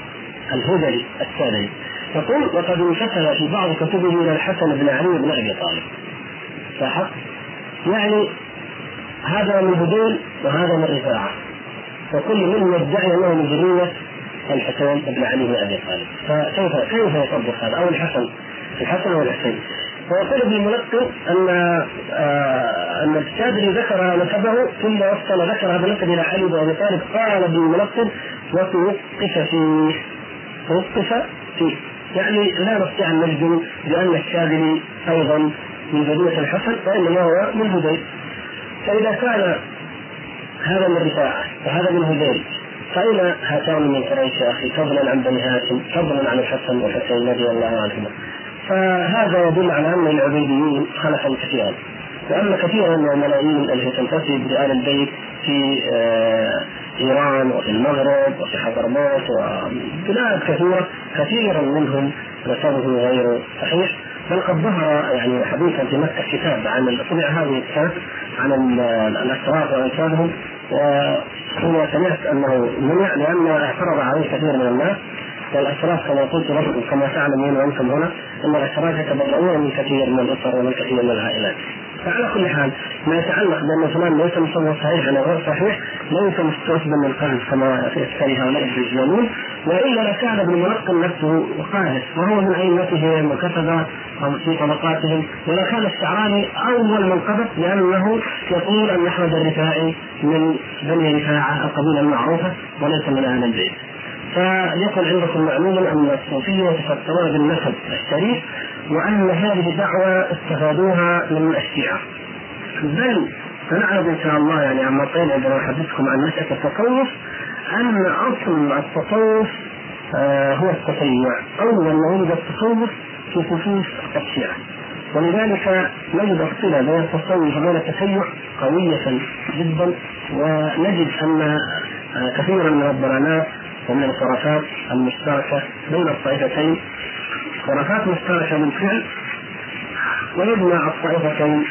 الهذلي الشاذلي يقول وقد انتسب في بعض كتبه إلى الحسن بن علي بن أبي طالب. لاحظ يعني هذا من هذول وهذا من رفاعة. وكل منهم يدعي أنه من ذرية الحسن بن علي بن أبي طالب. فكيف كيف يصدق هذا؟ أو الحسن. الحسن والحسين ويقول ابن الملقن أن آه أن الشاذلي ذكر نسبه ثم وصل ذكر هذا النسب إلى علي بن أبي طالب. قال ابن الملقن وتوقف فيه توقف فيه يعني لا نستطيع أن نجزم بأن الشاذلي أيضا من ذريه الحسن وإنما هو من هذيل. فإذا كان هذا من رفاعه وهذا من هذيل فأين هاتان من قريش يا أخي فضلا عن بني هاشم فضلا عن الحسن والحسين رضي الله عنهما. فهذا يدل على أن العبيديين خلقا كثيرا. وان كثيرا من الملايين التي تنتسب لآل البيت في إيران وفي المغرب وفي حضرموت وبلاد كثيرة كثيرا منهم نسبه غير صحيح. بل قد ظهر يعني حديثا في مكة كتاب عن طبع هذه السنة عن الاشراف وانسابهم وهو سمعت أنه منع لأن اعترض عليه كثير من الناس
والاشراف كما قلت لكم كما تعلمون وأنتم هنا إن الاشراف يتبرؤون من كثير من الأسر ومن كثير من العائلات. فعلى كل حال ما يتعلق بأن فلان ليس مصور صحيح أو غير صحيح ليس مستوثبا من القلب كما يفتري هؤلاء الدجالون وإلا لكان ابن ملقن نفسه قاهر وهو من أئمتهم وكتب في طبقاتهم ولكان الشعراني أول من قبض لأنه يقول أن أحمد الرفاعي من بني رفاعة القبيلة المعروفة وليس من أهل البيت. فليكن عندكم معلوما أن الصوفية يتفكرون بالنسب الشريف وأن هذه دعوه استفادوها من الشيعه. بل سنعرض إن شاء الله يعني عما طيب عندما احدثكم عن نشاه التصوف أن أصل التصوف آه هو التشيع، أول ما ولد التصوف في صفوف الشيعه. ولذلك نجد الصله بين التصوف وبين التشيع قوية جدا ونجد أن كثيرا من الضلالات ومن الخرافات المشتركة بين الطائفتين خرافات مشتركه بالفعل ويجمع الطائفتين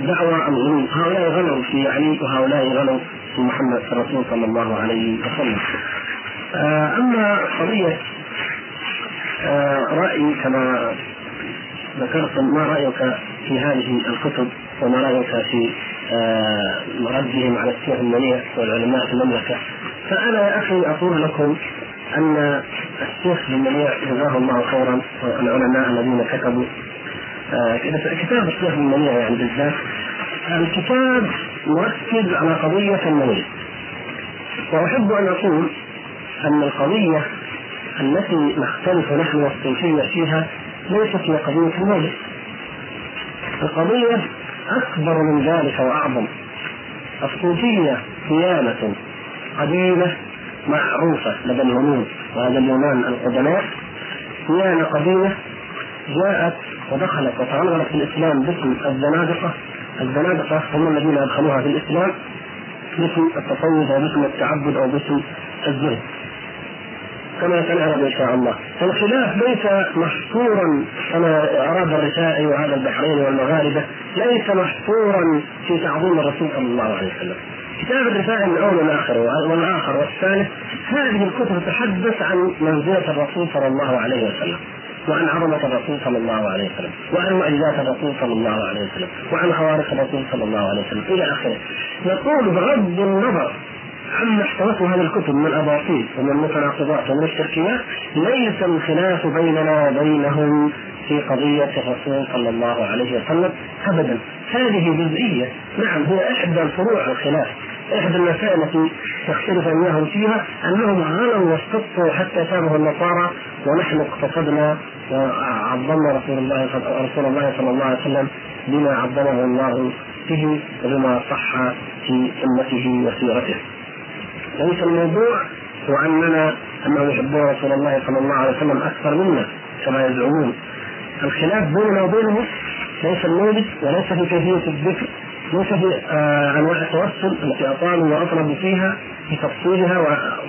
دعوى الغلو. هؤلاء غلوا في علي وهؤلاء غلوا في محمد الرسول صلى الله عليه وسلم. أما قضية رايي كما ذكرت ما رأيك في هذه الكتب وما رأيك في ردهم على الشيخ المنيع والعلماء في المملكة؟ فأنا يا أخي أقول لكم أن الشيخ المنيع جزاه الله خيرا والعلماء الذين كتبوا. كتاب الشيخ المنيع يعني بالذات الكتاب مركز على قضية المولد وأحب أن أقول أن القضية التي نختلف نحن والصوفية فيها ليست هي قضية المولد القضية أكبر من ذلك وأعظم. الصوفية ديانة قديمة معروفة لدى اليونان وهذا اليونان القدماء ديانة قديمة جاءت ودخلت وتعلقت في الإسلام باسم الزنادقة. الزنادقة هم الذين أدخلوها في الإسلام باسم التصوف أو باسم التعبد أو باسم الزهد. كما سنعرض إن شاء الله. فالخلاف ليس محصورا كما أراد الرفاعي وهذا البحرين والمغاربة ليس محصورا في تعظيم الرسول صلى الله عليه وسلم. كتاب الرفاعي من أول والاخر والاخر والثالث هذه الكتب تتحدث عن منزلة الرسول صلى الله عليه وسلم وعن عظمة الرسول صلى الله عليه وسلم وعن معجزات الرسول صلى الله عليه وسلم وعن خوارق الرسول صلى الله عليه وسلم إلى آخره. يقول بغض النظر عما احتوته هذه الكتب من الاباطيل ومن المتناقضات ومن الشركيات ليس الخلاف بيننا وبينهم. في قضية الرسول صلى الله عليه وسلم أبدا هذه جزئية نعم هي إحدى الفروع الخلاف إحدى المسائل التي تختلف إياهم فيها أنهم غلوا واستبقوا حتى شابه النصارى ونحن اقتصدنا وعظمنا رسول الله رسول الله صلى الله عليه وسلم بما عظمه الله به وبما صح في سنته وسيرته. ليس الموضوع هو أننا انهم يحبون رسول الله صلى الله عليه وسلم أكثر منا كما يزعمون. الخلاف بيننا وبينهم ليس المولد وليس في كيفية الذكر ليس في آه أنواع التوسل التي أطالوا وأطلبوا فيها في تفصيلها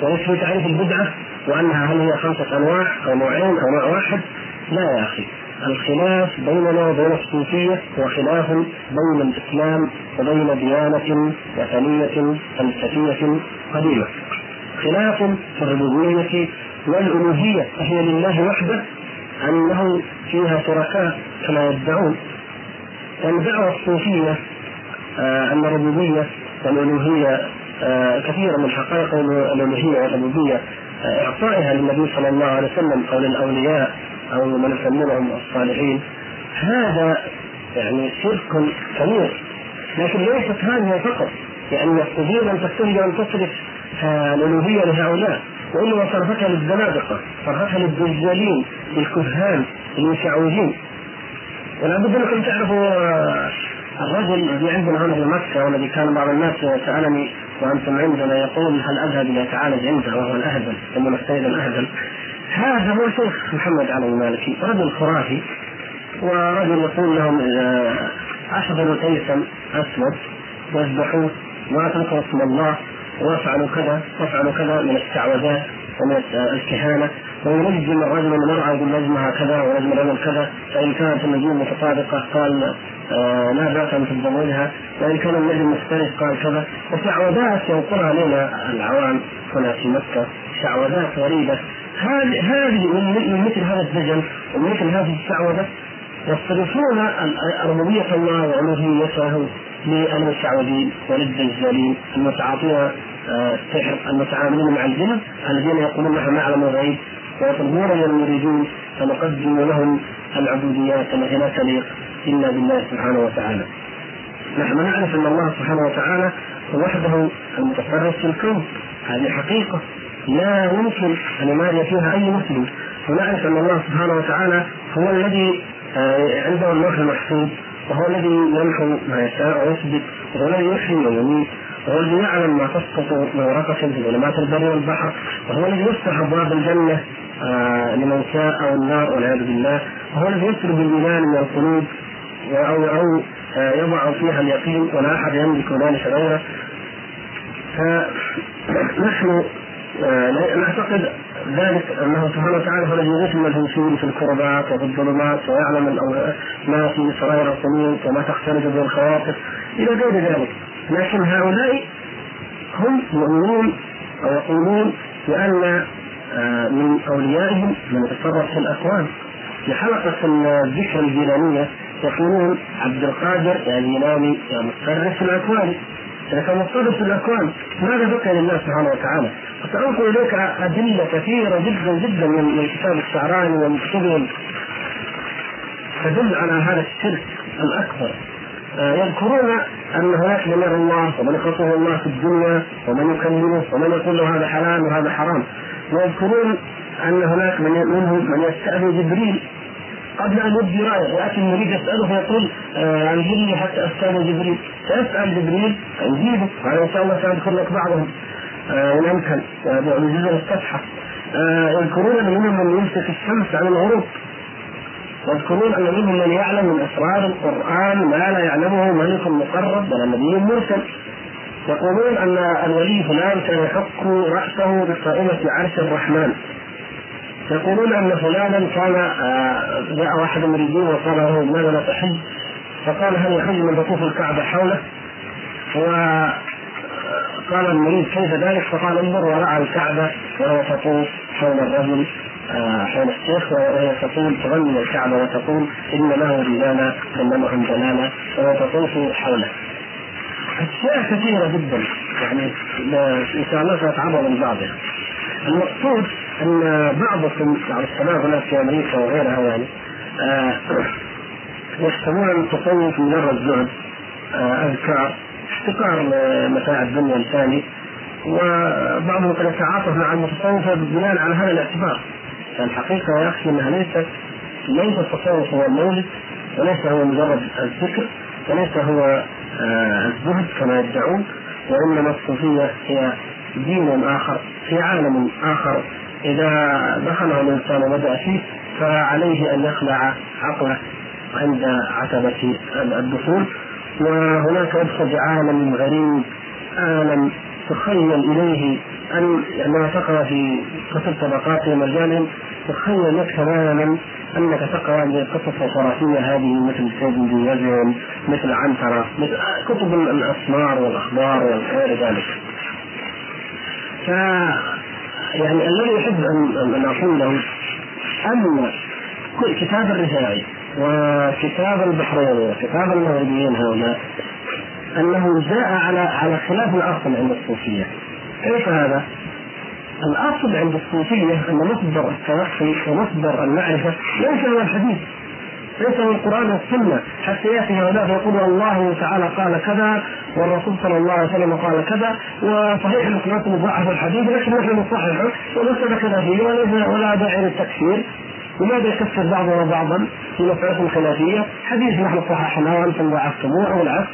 وليس في تعريف البدعة وأنها هل هي خمسة أنواع أو نوعين أو نوع واحد؟ لا يا أخي. الخلاف بيننا وبين الصوفية هو خلاف بين الإسلام وبين ديانة وثنية فلسفية قديمة. خلاف في الربوبية والألوهية فهي لله وحده أنه فيها شركاء كما يدعون. والدعوة الصوفية آه أن الربوبية والألوهية آه كثيرا من حقائق الألوهية والربوبية آه إعطائها للنبي صلى الله عليه وسلم أو للأولياء أو من يسمونهم الصالحين. هذا يعني شرك كبير لكن ليست هذه فقط يعني يستطيع أن تتجه ان تصرف الألوهية لهؤلاء. وانما صرفتها للزنادقة صرفتها للدجالين للكهان للمشعوذين. ولا بد أنكم تعرفوا الرجل الذي عندنا هنا في مكة والذي كان بعض الناس سالني وأنتم عندنا يقول هل أذهب ليتعالج عنده وهو الاهبل يسمونه السيد الاهبل هذا هو شيخ محمد علي المالكي رجل خرافي ورجل يقول لهم احضروا تيسا اسود وأذبحوه واتركوا اسم الله؟ وافعلوا كذا وافعلوا كذا من الشعوذات ومن الكهانة. وينجم الرجل المرأة يقول نجمها كذا الرجل كذا. فإن كانت النجوم متطابقة قال آه لا بأس أن تتزوجها. وإن كان النجم مختلف قال كذا. وشعوذات ينقلها علينا العوام هنا في مكة. شعوذات غريبة. هذه هذه من مثل هذا الدجل ومن مثل هذه الشعوذه يصرفون ربوبيه الله والوهيته للمشعوذين وللدجالين المتعاطين. السحر المتعاملين مع الجن الذين يقولون نحن نعلم الغيب ويطلبون من المريدين فنقدم لهم العبوديات التي لا تليق إلا بالله سبحانه وتعالى. نحن نعرف أن الله سبحانه وتعالى هو وحده المتصرف في الكون. هذه حقيقة. لا يمكن أن يماري فيها أي مسلم. ونعرف أن الله سبحانه وتعالى هو الذي آه، عنده اللوح المحفوظ وهو الذي يمحو ما يشاء ويثبت وهو الذي يحيي ويميت. وهو الذي يعلم ما تسقط من ورقة في ظلمات البر والبحر وهو الذي يفتح أبواب الجنة آه لمن شاء أو النار والعياذ بالله وهو الذي يسلب الإيمان من القلوب أو أو آه يضع فيها اليقين ولا أحد يملك ذلك غيره. فنحن آه نعتقد ذلك أنه سبحانه وتعالى هو الذي يغيث الملهوسين في الكربات وفي الظلمات ويعلم ما في سرائر القلوب وما تختلف به الخواطر إلى غير ذلك. لكن هؤلاء هم يؤمنون ويقولون بأن آه، من أوليائهم من يتصرف في الاكوان في حلقة الذكر الجيلانيه يقولون عبد القادر ينامي يعني متصرف في الاكوان إذا كان متصرف في الاكوان ماذا بقي لله سبحانه وتعالى؟ وسأنقل إليك أدلة كثيرة جدا جدا من كتاب الشعراني ومن كتبهم تدل على هذا الشرك الأكبر. يذكرون أن هناك من يرى الله ومن يخصه الله في الدنيا ومن يكلمه ومن يقول له هذا حلال وهذا حرام. ويذكرون أن هناك من منهم من يستأذن جبريل قبل أن يبدي رأيه ياتي المريد يسأله فيقول آه انزلني حتى أستأذن جبريل. فيسال جبريل فيجيبه قال إن شاء الله سأذكر لك بعضهم. آه إن أمكن بجزء الصفحة. آه يذكرون أن منهم من يمسك الشمس عن الغروب يذكرون أن منهم من يعلم من أسرار القرآن ما لا يعلمه ملك مقرب ولا نبي مرسل يقولون أن الولي فلان كان يحك رأسه بقائمة عرش الرحمن يقولون أن فلانا كان آه، جاء واحد الدين وقال له لماذا لا تحج؟ فقال هل يحج من تطوف الكعبة حوله؟ وقال المريد كيف ذلك؟ فقال انظر وراء الكعبة وهي تطوف حول الرجل آه، حول الشيخ وهي تقول تغني الكعبه وتقول إن له رجالا كلمهم جلالا وهي تطوف حوله. أشياء كثيرة جدا يعني ان شاء الله سنتعرض لبعضها. المقصود أن بعضكم بعض الشباب هناك في أمريكا وغيرها يعني آه يحسبون التصوف مجرد زهد آه أذكار احتقار متاع الدنيا الثاني وبعضهم قد يتعاطف مع المتصوفة بناء على هذا الاعتبار فالحقيقة يا أخي انها ليست ليس التصوف هو المولد وليس هو مجرد الفكر وليس هو آه الزهد كما يدعون وإنما الصوفية هي دين آخر في عالم آخر. إذا دخله الإنسان وبدأ فيه فعليه أن يخلع عقله عند عتبة الدخول. وهناك يدخل بعالم غريب عالم تخيل إليه أن عندما تقرأ في كتب طبقات مجال تخيل لك تماما أنك تقرأ القصص الخرافيه هذه مثل سيد بن مثل عنترة مثل كتب الأسمار والأخبار وغير ذلك. ف يعني الذي يحب ان ان أقول له أن كتاب الرفاعي وكتاب البحرين وكتاب المغربيين هؤلاء أنه جاء على على خلاف الأصل عند الصوفية. كيف هذا؟ الأصل عند الصوفية أن مصدر التوحي ومصدر المعرفة ليس هو الحديث ليس من القرآن والسنة حتى يأتي هؤلاء فيقول الله تعالى قال كذا والرسول صلى الله عليه وسلم قال كذا وصحيح الاسناد مضاعف الحديث لكن نحن نصححه وليس خلافيه وليس ولا داعي للتكفير لماذا يكفر بعضنا بعضا في مسألة خلافية؟ حديث نحن صححناه وأنتم ضعفتموه أو العكس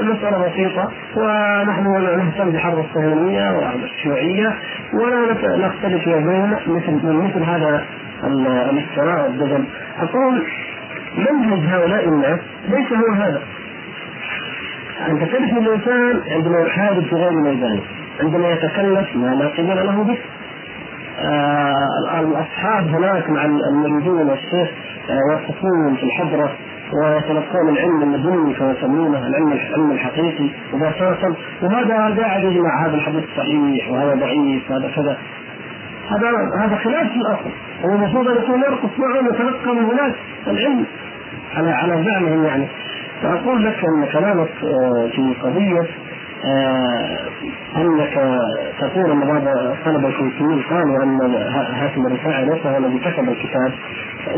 المسألة بسيطة ونحن نهتم بحرب الصهيونية والشيوعية ولا نختلف بيننا مثل من مثل هذا الافتراء والدجل. أقول منهج هؤلاء الناس ليس هو هذا. أنت تعرف الإنسان عندما يحارب في غير ميدانه عندما يتكلف ما لا قبل له به. آه الأصحاب هناك مع المريدين والشيخ آه في الحضرة ويتلقون العلم اللدني كما يسمونه العلم العلم الحقيقي. مباشرة وهذا قاعد يجمع هذا الحديث صحيح وهذا ضعيف وهذا كذا.
هذا هذا خلاف الأصل. هو المفروض أن يكون يرقص معهم ويتلقى من هناك العلم. على على زعمهم يعني. فأقول لك أن كلامك آه، في قضية أنك تقول ان بعض الطلبه الكويتيين قالوا أن هاشم الرفاعي ليس هو الذي كتب الكتاب.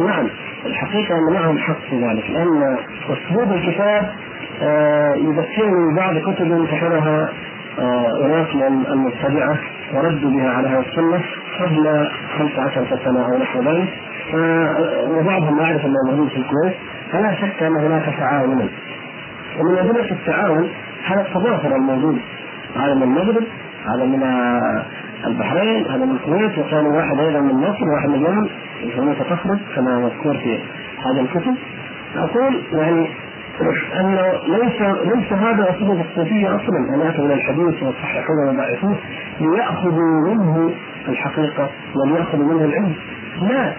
نعم الحقيقة أن معهم حق في ذلك لأن أسلوب الكتاب آه، يذكرني ببعض كتب كتبها اناس من المبتدعه وردوا بها على هذه السنة قبل 15 سنة أو نحو ذلك. وبعضهم يعرف أنه موجود في الكويت فلا شك أن هناك تعاونا ومن أدلة التعاون هذا التضافر الموجود. هذا من المغرب هذا من البحرين هذا من الكويت وكان واحد أيضا من مصر وواحد من اليمن يسمونه تخرج كما مذكور في هذا الكتب. أقول يعني انه ليس ليس هذا اسلوب الصوفية أصلا. ان ياتوا إلى الحديث ويصححون ويضعفوه ليأخذوا منه الحقيقة وليأخذوا منه العلم. لا.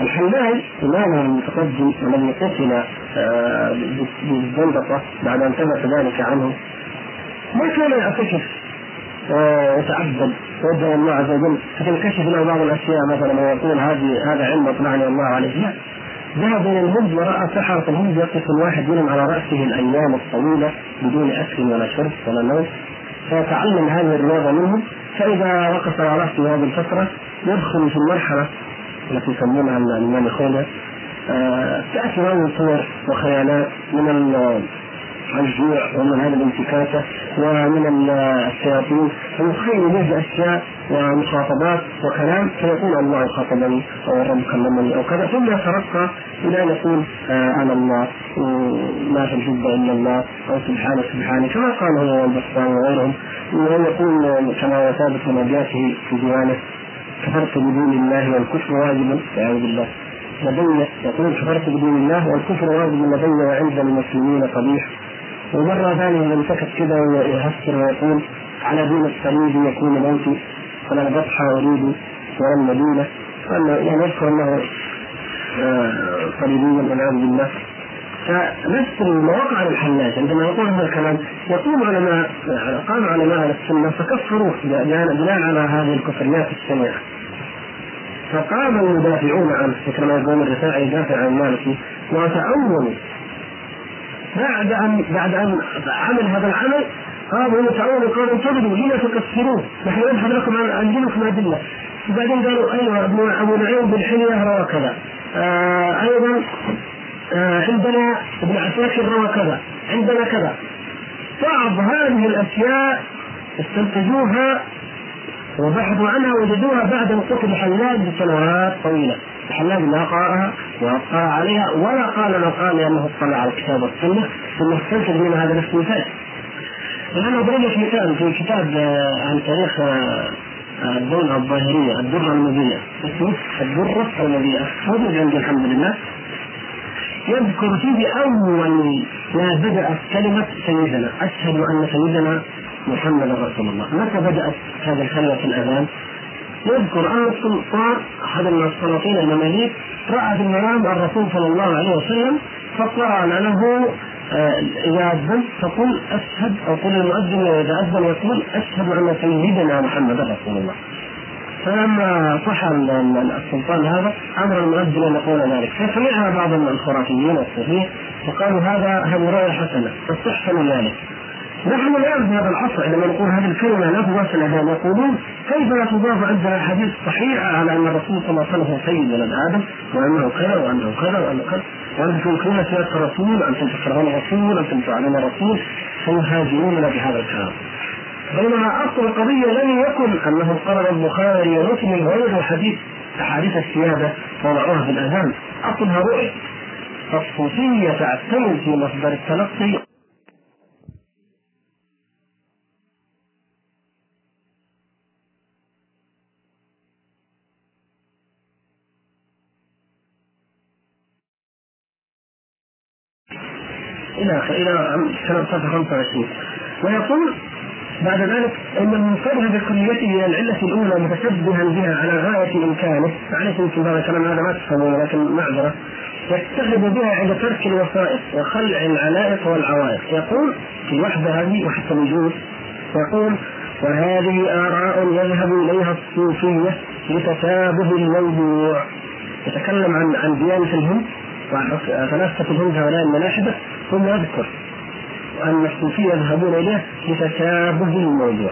الحلاج إمامه المتقدم الذي قتل آه، بالزندقة بعد أن ثبت ذلك عنه. ما كان يعتكف ويتعبد ويدعو الله عز وجل. فتنكشف له بعض الأشياء مثلا ويقول هذه هذا علم اطلعني الله عليه. لا. ذهب إلى الهند وراى سحرة الهند يقف الواحد منهم على رأسه الأيام الطويلة بدون أكل ولا شرب ولا نوم. فيتعلم هذه الرياضة منهم فإذا وقف على رأسه هذه الفترة يدخل في المرحلة التي يسمونها الإمام الخولة آه، تأتي هذه الصور وخيالات من الجوع ومن هذه الانتكاسة ومن الشياطين فيخيل به أشياء ومخاطبات وكلام فيقول الله خاطبني أو الرب كلمني أو كذا. ثم يترقى إلى أن يقول آه أنا الله ما في الجد إلا الله أو سبحانه سبحانه كما قال هو والبسطام وغيرهم. ويقول كما ثابت من أبياته في ديوانه كفرت بدون الله والكفر واجب والعياذ بالله. لدي يقول كفرت بدون الله والكفر واجب لدي وعند المسلمين قبيح. ومرة ثانية سكت كذا ويهسر ويقول على دين الصليب يكون موتي فلا بطحى أريد ولا المدينة. يعني يذكر أنه صليبيا والعياذ بالله فنفس المواقع على الحلاج عندما يقول هذا الكلام يقوم علماء قام علماء أهل السنة فكفروه بناء على هذه الكفريات الشنيعه فقام المدافعون عنه مثل ما يقول الرفاعي يدافع عن مالكي وتأولوا بعد ان بعد أن عمل هذا العمل قاموا يتأولوا قالوا انتظروا لما تكفروه نحن نبحث لكم عن عندكم أدلة. وبعدين قالوا أيوه ابو نعيم بن حلية روى كذا. آه أيضا عندنا ابن عساكر روى كذا عندنا كذا. بعض هذه الأشياء استنتجوها وبحثوا عنها وجدوها بعد وقوف الحلاج بسنوات طويلة. الحلاج ما قرأها وقرا عليها ولا قال ما قال لأنه اطلع على الكتاب والسنة ثم استنتج من هذا الاستنتاج الآن أضرب لك مثال في كتاب آه، عن تاريخ آه، الدولة الظاهرية الدرة المضيئة اسمه الدرة المضيئة موجود عندي الحمد لله. يذكر فيه أول ما بدأت كلمة سيدنا. أشهد أن سيدنا محمد رسول الله. متى بدأت هذه الكلمة في الأذان؟ يذكر أن السلطان أحد السلاطين المماليك رأى في المنام الرسول صلى الله عليه وسلم فقال له آه، إذا أذنت فقل أشهد أو قل المؤذن إذا أذن يقول أشهد أن سيدنا محمد رسول الله. فلما صح السلطان هذا أمر المؤذن أن يقول ذلك. فسمعها بعض الخرافيين والصوفيه وقالوا هذا هذه رؤية حسنة فاستحسنوا ذلك. نحن الآن في هذا العصر عندما نقول هذه الكلمة تواصل الاذان يقولون كيف لا تضاف عندنا حديث صحيحة على أن الرسول صلى الله عليه وسلم سيد ولد آدم وأنه كذا وأنه كذا وأنه كذا وأنتم تنكرون سياده الرسول أنتم تكرهون الرسول أنتم تعلمون الرسول فيهاجموننا بهذا الكلام. بينما أصل القضية لم يكن أنه قرر البخاري ومسلم غير حديث احاديث السيادة وضعوها في الأذان. أصلها رؤية الصوفية تعتمد في مصدر التلقي. إلى إلى سنة 25 ويقول بعد ذلك إن المنصرف بكليته إلى العلة الأولى متشبها بها على غاية إمكانه. معلش يمكن هذا الكلام هذا ما تفهمونه لكن معذرة. يتخذ بها عند ترك الوسائط وخلع العلائق والعوائق. يقول في الوحده هذه وحتى الوجود يقول وهذه آراء يذهب إليها الصوفية لتشابه الموضوع. يتكلم عن عن ديانة الهند وفلاسفة الهند هؤلاء الملاحدة ثم يذكر أن الصوفية يذهبون إليه لتشابه الموضوع.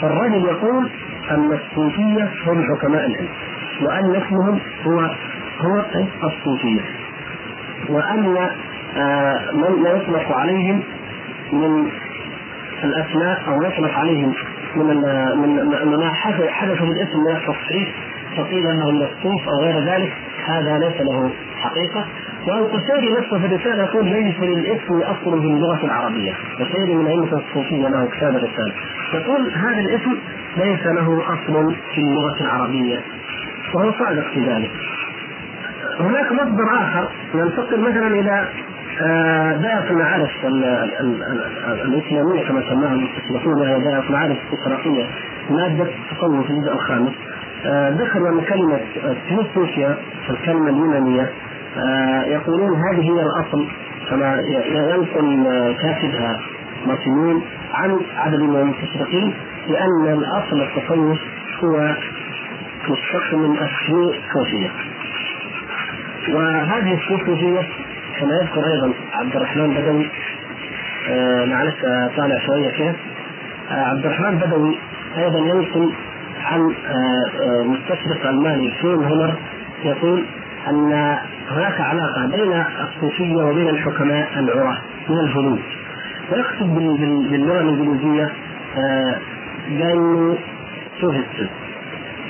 فالرجل يقول أن الصوفية هم حكماء الهند وأن اسمهم هو هو الصوفية. وأن آه، من يطلق عليهم من الأسماء أو يطلق عليهم من من ما حدث بالاسم من التصحيح فقيل أنه من الصوف أو غير ذلك هذا ليس له حقيقة. والقشيري نفسه في الرسالة يقول ليس للإسم أصل في اللغة العربية، القشيري من أئمة الصوفية له كتاب الرسالة، يقول هذا الاسم ليس له أصل في اللغة العربية. وهو صادق في ذلك. هناك مصدر آخر ننتقل مثلا آه، دائرة المعارف الإسلامية كما سماها المستشرقون وهي دائرة المعارف الاستشراقية مادة تصوف في الجزء الخامس. آه، ذكر أن كلمة تيوسوفيا الكلمة اليونانية. آه، يقولون هذه هي الأصل كما ينقل كاتبها مارتينون عن عدد من المستشرقين لأن الأصل التصوف هو مشتق من الصوفية وهذه الصوفية كما يذكر أيضا عبد الرحمن بدوي آه معلش طالع شوية كده. آه عبد الرحمن بدوي أيضا ينقل عن آه, آه، مستشرق الماني فون هامر يقول أن هناك علاقة بين الصوفية وبين الحكماء العراة من الهنود. ويقصد باللغة الإنجليزية آه بانه sophists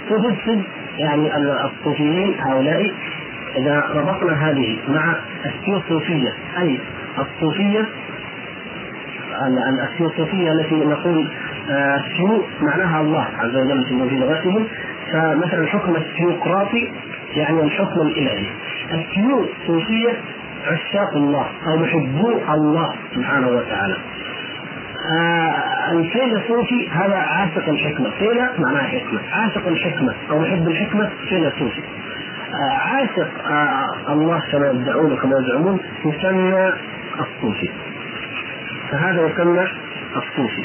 sophists يعني الصوفيين هؤلاء إذا ربطنا هذه مع الثيوصوفية أي الصوفية الثيوصوفية التي نقول آه، معناها الله عز وجل في لغتهم فمثلا الحكم الثيوقراطي يعني الحكم الإلهي. الثيوصوفية عشاق الله أو محبو الله سبحانه وتعالى. آه الفيلسوفي هذا عاشق الحكمة. فيلو معناها حكمة. عاشق الحكمة أو محب الحكمة فيلسوفي عاشق آه، الله كما يدعون وكما يزعمون يسمى الصوفي. فهذا يسمى الصوفي.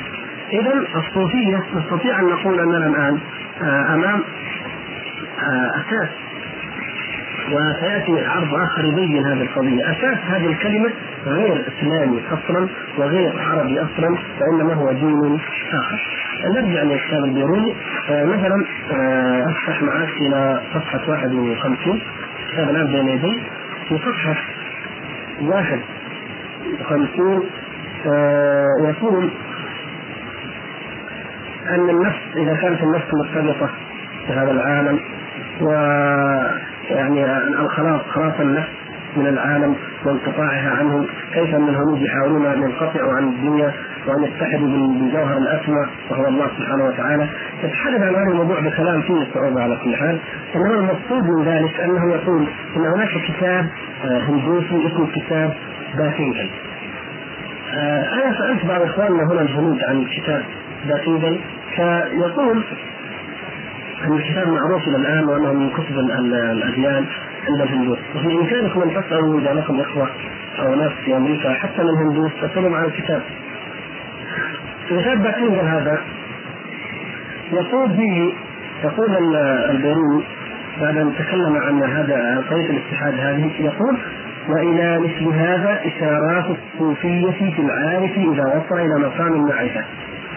اذا الصوفية نستطيع أن نقول أننا الآن آه، أمام آه، أساس وسيأتي عرض آخر يبين هذه القضية، أساس هذه الكلمة غير إسلامي أصلا وغير عربي أصلا وإنما هو دين آخر. نرجع للكتاب البيروني آه مثلا آه أفتح معك إلى صفحة 51 كتاب الآن بين يدي. في صفحة 51 آه يقول أن النفس إذا كانت النفس مرتبطة بهذا العالم و يعني الخلاص خلاص النفس من العالم وانقطاعها عنه كيف أن الهنود يحاولون أن ينقطعوا عن الدنيا وأن يتحدوا بالجوهر الأسمى وهو الله سبحانه وتعالى؟ يتحدث عن هذا الموضوع بكلام فيه صعوبه على كل حال. إنما المقصود من ذلك أنه يقول إن هناك كتاب آه، هندوسي اسمه كتاب باتنجل آه، أنا سألت بعض إخواننا هنا الهنود عن كتاب باتنجل فيقول أن الكتاب معروف إلى الآن وأنه من كتب الأديان عند الهندوس. وفي إمكانكم أن تسألوا إذا لكم إخوة أو ناس في أمريكا حتى من الهندوس تسالهم عن الكتاب. كتاب باكينجر هذا يقول فيه يقول البيروني بعد أن تكلم عن هذا طريقه الاتحاد هذه يقول وإلى مثل هذا إشارات الصوفية في العارف إذا وصل إلى مقام المعرفة.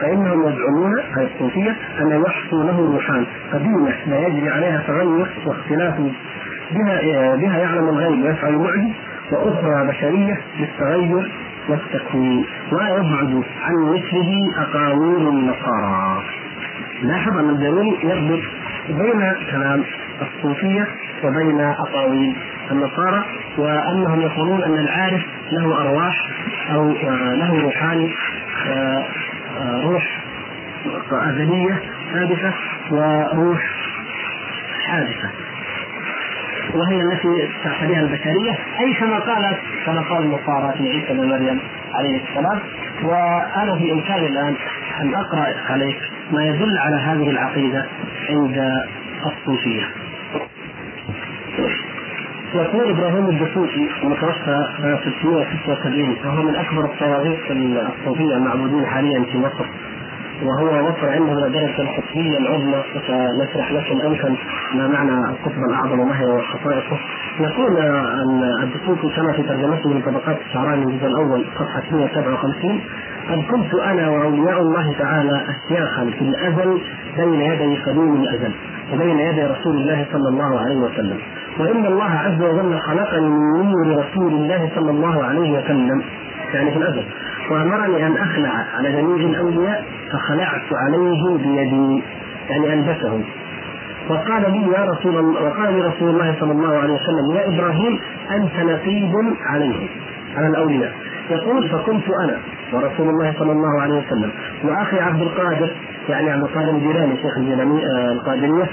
فإنهم يزعمون هذه الصوفية أن يحصوا له روحان قديمه لا يجري عليها تغير واختلاف بها بها يعلم الغيب ويفعل المعجز وأخرى بشرية للتغير والتكوين ويبعد عن مثله أقاويل النصارى. لاحظ أن الدليل يربط بين كلام الصوفية وبين أقاويل النصارى وأنهم يقولون أن العارف له أرواح أو له روحان روح ازليه ثابته وروح حادثة وهي التي تعتريها البشريه أي كما قالت كما قال النصارى في عيسى بن مريم عليه السلام وأنا في إمكاني الآن أن أقرأ عليك ما يدل على هذه العقيدة عند الصوفية. يقول إبراهيم الدسوقي المتوفى سنه 676 وهو من أكبر الطواغيت الصوفية المعبودين حاليا في مصر
وهو وصل عنده درجة القطبية العظمى وسنشرح لكم أيضا ما معنى القطب الأعظم وما هي خصائصه. يقول الدسوقي كما في ترجمته من طبقات الشعراني الجزء الأول صفحة 157 قد كنت أنا وأولياء الله تعالى أشياخا في الأزل بين يدي قديم الأزل وبين يدي رسول الله صلى الله عليه وسلم وإن الله عز وجل خلقني من نور رسول الله صلى الله عليه وسلم يعني في الأزل وأمرني أن أخلع على جميع الأولياء فخلعت عليه بيدي يعني ألبسه وقال لي يا رسول الله وقال لي رسول الله صلى الله عليه وسلم يا إبراهيم أنت نقيب عليهم على الأولياء. يقول فكنت أنا ورسول الله صلى الله عليه وسلم وأخي عبد القادر يعني عبد القادر الجيلاني شيخ آه القادرية آه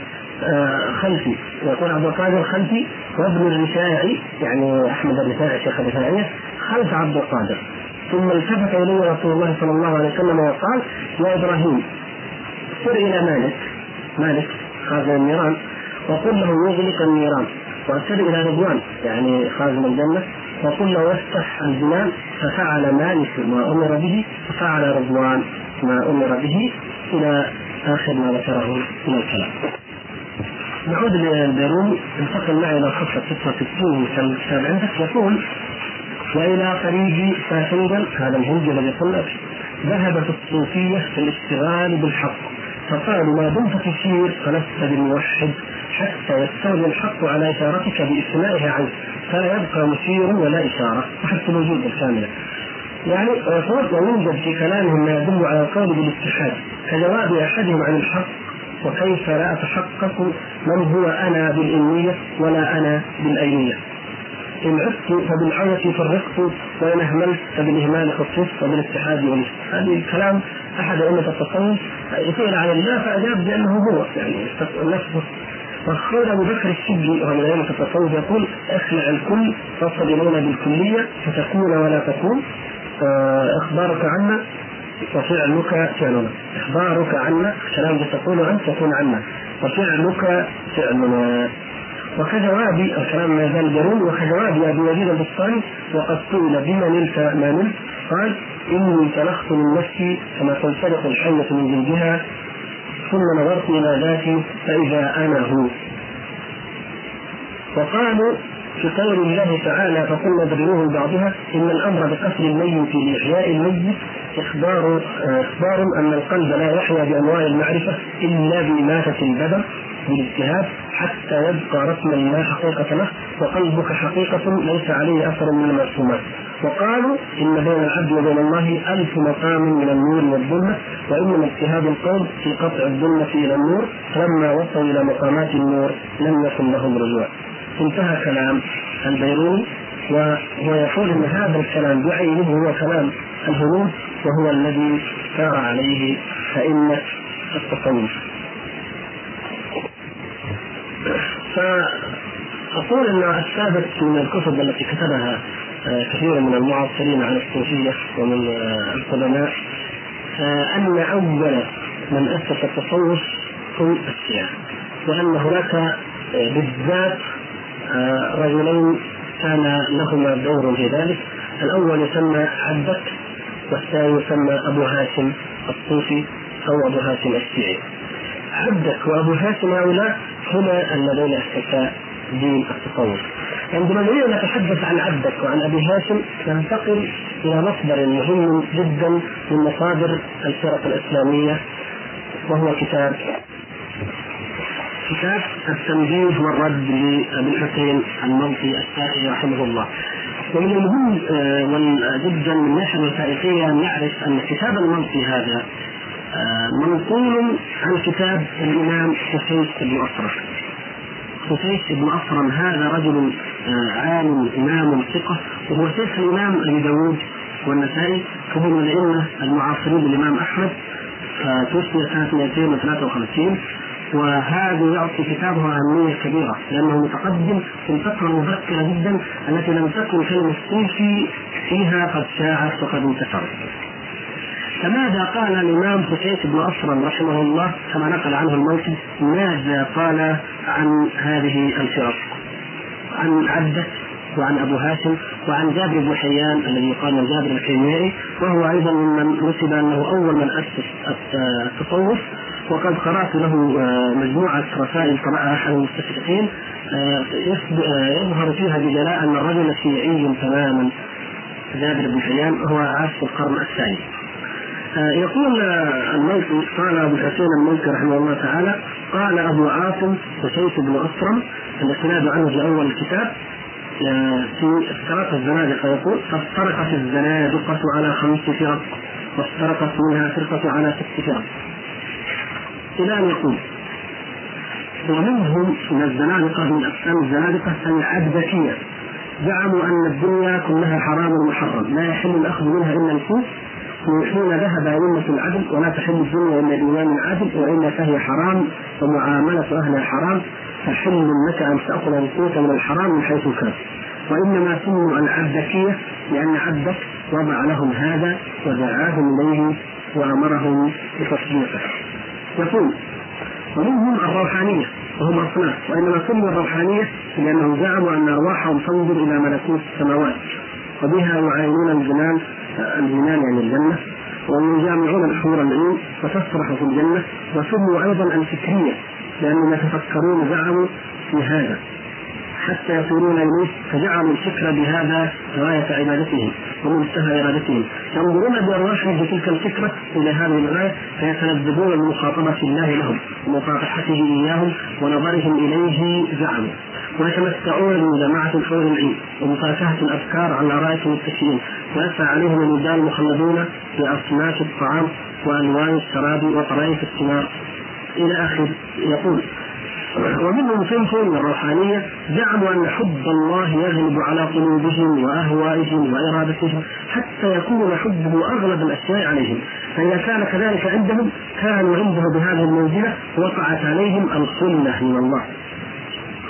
خلفي. يقول عبد القادر خلفي وابن الرفاعي يعني أحمد الرفاعي شيخ الرفاعيه خلف عبد القادر. ثم التفت الي رسول الله صلى الله عليه وسلم وقال يا إبراهيم سر إلى مالك. مالك خازن النيران. وقل له يغلق النيران. وأرسل إلى رضوان يعني خازن الجنة. وقل له يفتح الجنان ففعل مالك ما أمر به ففعل رضوان ما أمر به إلى آخر ما ذكره من الكلام. نعود للبيروني انتقل معي إلى صفحة 66 من الكتاب عندك يقول وإلى قريب فاشنجل هذا الهند الذي قلنا ذهبت الصوفية في الاشتغال بالحق. فقالوا ما دمت تشير فلست بالموحد حتى يستولي الحق على اشارتك باسمائه عنك فلا يبقى مشير ولا اشاره وحتى الوجود الكاملة. يعني يقول ويوجد في كلامهم ما يدل على القول بالاتحاد. كجواب أحدهم عن الحق وكيف لا أتحقق من هو أنا بالأمنية ولا أنا بالأينية. إن عدت فبالعودة فرقت وإن أهملت فبالإهمال خصصت وبالاتحاد ولست هذه الكلام أحد أئمة التصوف سئل عن الله فأجاب بأنه هو يعني نفسه وقال أبو بكر الشجي وهو من أئمة التصوف يقول أخلع الكل تصل الينا بالكلية فتكون ولا تكون. إخبارك عنا وفعلك فعلنا. إخبارك عنا كلام تقول انت تكون عنا. وفعلك فعلنا. وكجواب الكلام ما زال جرون وكجواب أبي يزيد البسطامي وقد سئل بما نلت ما نلت. قال إني تلخت من نفسي كما تنسلخ الحية من جلدها ثم نظرت إلى ذاتي فإذا أنا هو. وقالوا في قول الله تعالى فقلنا اضربوه بعضها إن الأمر بقتل الميت لإحياء الميت إخبار إخبار أن القلب لا يحيا بأنواع المعرفة إلا باماته البدن بالاجتهاد حتى يبقى رسما لا حقيقة له وقلبك حقيقة ليس عليه أثر من المرسومات. وقالوا إن بين العبد وبين الله ألف مقام من النور والظلمة وإنما اجتهاد القوم في قطع الظلمة إلى النور فلما وصلوا إلى مقامات النور لم يكن لهم رجوع. انتهى كلام البيروني وهو يقول إن هذا الكلام بعينه هو كلام الهنود وهو الذي سار عليه ائمه التصوف فأقول أن الثابت من الكتب التي كتبها كثير من المعاصرين عن الصوفية ومن القدماء أن أول من أسس التصوف هم الشيعة وأن هناك بالذات رجلين كان لهما دور في ذلك الأول يسمى عبدك والثاني يسمى أبو هاشم الصوفي أو أبو هاشم الشيعي عبدك وأبو هاشم هؤلاء هما اللذين أسسا دين التصوف. عندما نريد أن نتحدث عن عبدك وعن أبي هاشم ننتقل إلى مصدر مهم جدا من مصادر الفرق الإسلامية وهو كتاب كتاب التنبيه والرد لابي الحسين المنطي الشافعي رحمه الله. ومن المهم جدا من الناحيه الوثائقيه ان نعرف أن كتاب المنطي هذا منقول عن كتاب الإمام خفيف بن اسرم. خفيف بن اسرم هذا رجل عالم إمام ثقة وهو شيخ الإمام أبي داود والنسائي فهو من الأئمة المعاصرين للإمام أحمد توفي سنة 253 وهذا يعطي كتابه أهمية كبيرة لأنه متقدم في الفترة المبكرة جدا التي لم تكن كلمة الصوفي فيها قد شاعت وقد انتشرت. فماذا قال الإمام حسين بن أصرم رحمه الله كما نقل عنه الموتي ماذا قال عن هذه الفرق؟ عن عبدة وعن أبو هاشم وعن جابر بن حيان الذي يقال جابر الكيميائي وهو أيضا ممن نسب أنه أول من أسس التصوف وقد قرأت له مجموعة رسائل قرأها احد المستشرقين يظهر فيها بجلاء أن الرجل شيعي تماما. جابر بن حيان هو عاش في القرن الثاني. آه، يقول الملكي قال أبو الحسين الملكي رحمه الله تعالى قال أبو عاصم وسيف بن اسرم الاسناد عنه في أول الكتاب آه، في افترق الزنادقه يقول فافترقت الزنادقة على خمس فرق وافترقت منها فرقة على ست فرق. إلى ان يقول ومنهم من الزنادقة من أقسام الزنادقة العبدكيه زعموا أن الدنيا كلها حرام ومحرم. لا يحل الأخذ منها إلا الكوف حين ذهب أئمة العدل. ولا تحل الدنيا إلا الإمام العادل وإلا فهي حرام. ومعاملة أهلها حرام. فحل لك أن تأخذ القوت من الحرام من حيث كان وإنما سموا العبدكية لأن عبدك وضع لهم هذا. ودعاهم إليه. وأمرهم بتصديقه. يقول ومنهم الروحانية وهم أصناف وإنما سموا الروحانية لأنهم زعموا أن أرواحهم تنظر إلى ملكوت السماوات وبها يعاينون الجنان الجنان يعني الجنة ويجامعون الحور العين وتسرح في الجنة وسموا أيضا الفكرية لأنهم يتفكرون زعموا في هذا. حتى يصيرون إليه فجعلوا الفكر بهذا غاية عبادتهم ومنتهى ارادتهم ينظرون بارواحهم بتلك الفكرة إلى هذه الغاية فيتلذذون بمخاطبة الله لهم ومصافحته إياهم ونظرهم إليه زعموا ويتمتعون بجماعة حول العيد ومفاكهة الأفكار على رأية المتكئين ويسعى عليهم الولدان المخلدون بأصناف الطعام وألوان الشراب وطرائف الثمار. إلى آخر يقول ومنهم صنف من الروحانية زعموا أن حب الله يغلب على قلوبهم وأهوائهم وإرادتهم حتى يكون حبه أغلب الأشياء عليهم. فإذا كان كذلك عندهم كانوا عنده بهذه المنزلة وقعت عليهم الخلة من الله.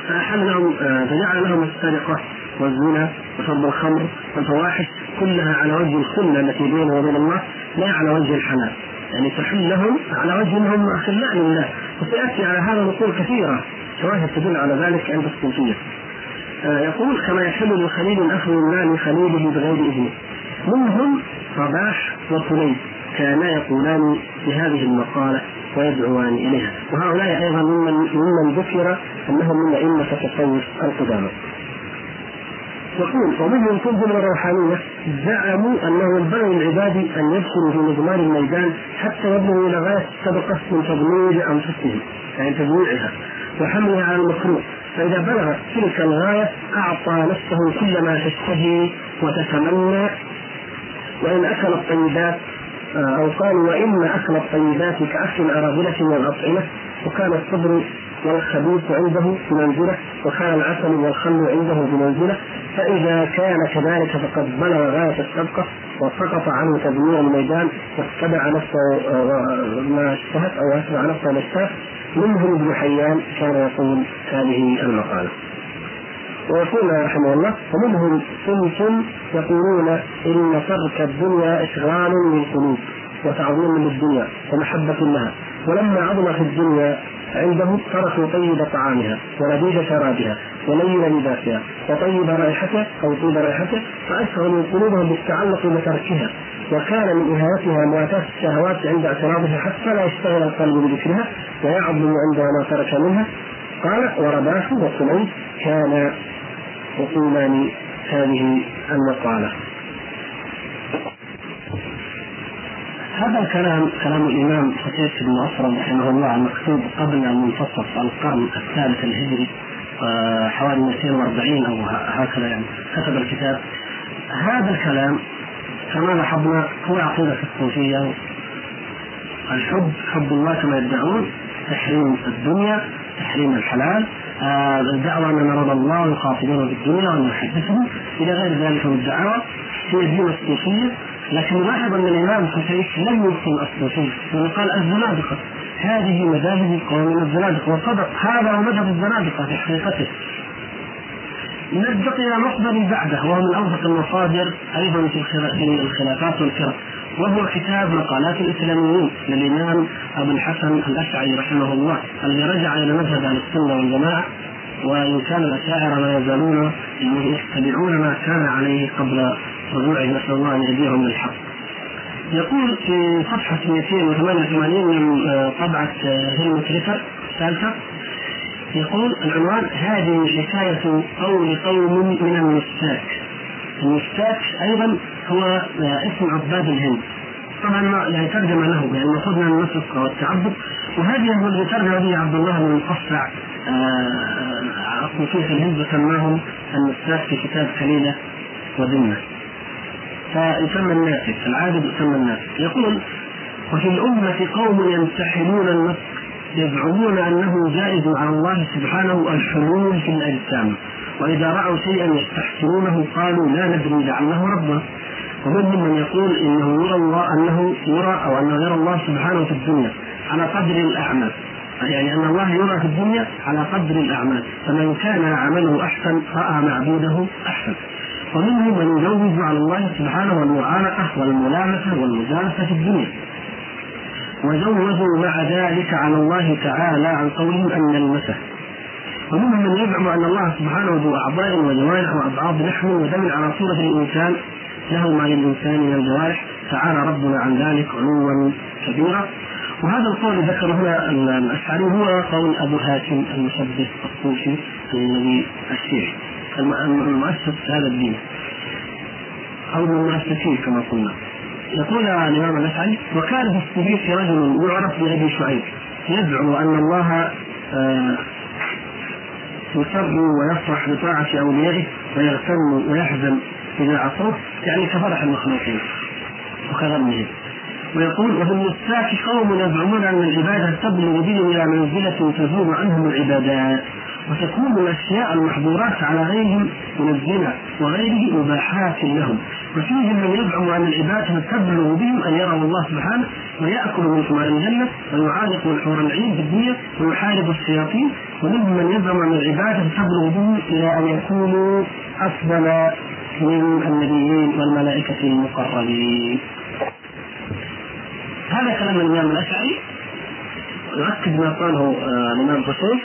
فأحل لهم آه، فجعل لهم السرقة والزنا وشرب الخمر والفواحش كلها على وجه الخلة التي بينه وبين الله لا على وجه الحلال يعني تحل لهم على وجه أنهم أخلاء لله وسياتي على هذا نقول كثيرة شواهد تدل على ذلك عند الصوفية. آه يقول كما يحل للخليل أخذ المال خليله بغير إذنه. منهم رباح وكليب كانا يقولان بهذه المقالة ويدعوان إليها وهؤلاء أيضا ممن ممن ذكر أنهم من أئمة التصوف القدامى. يقول ومنهم من الروحانيه زعموا أنه ينبغي للعباد أن يدخلوا في مضمار الميدان حتى يبلغوا إلى غاية السبقه من تضمير أنفسهم يعني تجويعها وحملها على المكروه فإذا بلغت تلك الغاية أعطى نفسه كل ما تشتهي وتتمنى. وإن أكل الطيبات آه، أو قالوا وإن أكل الطيبات كأكل اراذله والأطعمة وكان الصبر والخبيث عنده بمنزلة وكان العسل والخل عنده بمنزلة. فإذا كان كذلك فقد بلغ غاية السبقة وسقط عنه تدمير الميدان واتبع نفسه آه، ما اشتهت أو أتبع نفسه ما اشتهت. منهم ابن حيان كان يقول هذه المقالة. ويقول رحمه الله ومنهم صنف يقولون إن ترك الدنيا إشغال للقلوب وتعظيم للدنيا ومحبة لها. ولما عظم في الدنيا عندهم تركوا طيب طعامها ولذيذ شرابها ولين لباسها وطيب رائحتها أو طيب رائحتها فاشغلوا قلوبهم بالتعلق بتركها. وكان من إهانتها مواتاة الشهوات عند اعتراضها حتى لا يشتغل القلب بذكرها ويعظم عندها ما ترك منها. قال ورباح وسليم كان يقولان هذه المقالة. هذا الكلام كلام الإمام خطيب بن أسرم رحمه الله المكتوب قبل منتصف القرن الثالث الهجري حوالي 240 أو هكذا يعني. كتب الكتاب. هذا الكلام كما لاحظنا هو عقيدة الصوفية. الحب حب الله كما يدعون تحريم الدنيا تحريم الحلال. آه، الدعوة أن نرى الله ويخاطبونه بالدنيا نحدثهم. إلى غير ذلك من الدعاوى في الدين الصوفية لكن نلاحظ ان الإمام الخفيف لم يبطل الصوفيه بل قال الزنادقة. هذه مذاهب قوم من الزنادقة وصدق هذا هو مذهب الزنادقة في حقيقته. نرجع إلى مصدر بعده وهو من اوثق المصادر أيضا في الخلافات والفرق وهو كتاب مقالات الإسلاميين للإمام أبو الحسن الأشعري رحمه الله الذي رجع إلى مذهب أهل السنة والجماعة
وإن كان الأشاعرة لا يزالون يتبعون ما كان عليه قبل رجوعه نسأل الله أن يهديهم للحق. يقول في صفحة 288 من آه، طبعة هيلموت ريتر ثالثة يقول العنوان هذه حكاية قول قوم من المستاك المستاك أيضا هو آه، اسم عباد الهند. طبعا يعني ترجمة له يعني المفروض من النسك والتعبد. وهذه هو اللي ترجم به عبد الله بن المقصع صوفية آه، الهند وسماهم النساك في كتاب كليلة وذمة فيسمى الناسك العابد يسمى الناسك يقول وفي الأمة قوم يمتحنون النسك يزعمون أنه جائز على الله سبحانه الحلول في الأجسام وإذا رأوا شيئا يستحسنونه قالوا لا ندري لعله ربنا ومنهم من يقول إنه يرى الله أنه يرى أو أنه يرى الله سبحانه في الدنيا على قدر الأعمال. يعني أن الله يرى في الدنيا على قدر الأعمال. فمن كان عمله أحسن رأى معبوده أحسن. ومنهم من يجوز على الله سبحانه المعانقه والملامسه والمجالسة في الدنيا. وجوزوا مع ذلك على الله تعالى عن قولهم أن نلمسه ومنهم من يزعم أن الله سبحانه ذو أعضاء وجوارح واضعاف لحم ودم على صورة الإنسان. له ما للإنسان من الجوارح. تعالى ربنا عن ذلك علوا كبيرا. وهذا القول ذكر هنا الأشعري هو قول أبو هاشم المشبه الصوفي الذي الشيعي المؤسس هذا الدين أو من المؤسسين كما قلنا. يقول الإمام الأشعري وكان في الصديق رجل يعرف بأبي شعيب يزعم أن الله آه، يسر ويفرح بطاعة أوليائه ويغتم ويحزن إذا عصوه يعني كفرح المخلوقين وكغمهم ويقول وفي النساك قوم يزعمون أن العبادة تبلغ بهم إلى منزلة تزول عنهم العبادات. وتكون الأشياء المحظورات على غيرهم من الزنا وغيره مباحات لهم. وفيهم من يزعم أن العبادة تبلغ بهم أن يروا الله سبحانه ويأكل من ثمار الجنة ويعانق من حور العين في الدنيا ويحارب الشياطين. ومنهم من يزعم أن العبادة تبلغ بهم إلى أن يكونوا أفضل من النبيين والملائكة المقربين. هذا كلام الإمام الأشعري. يؤكد ما قاله آه، الإمام حسين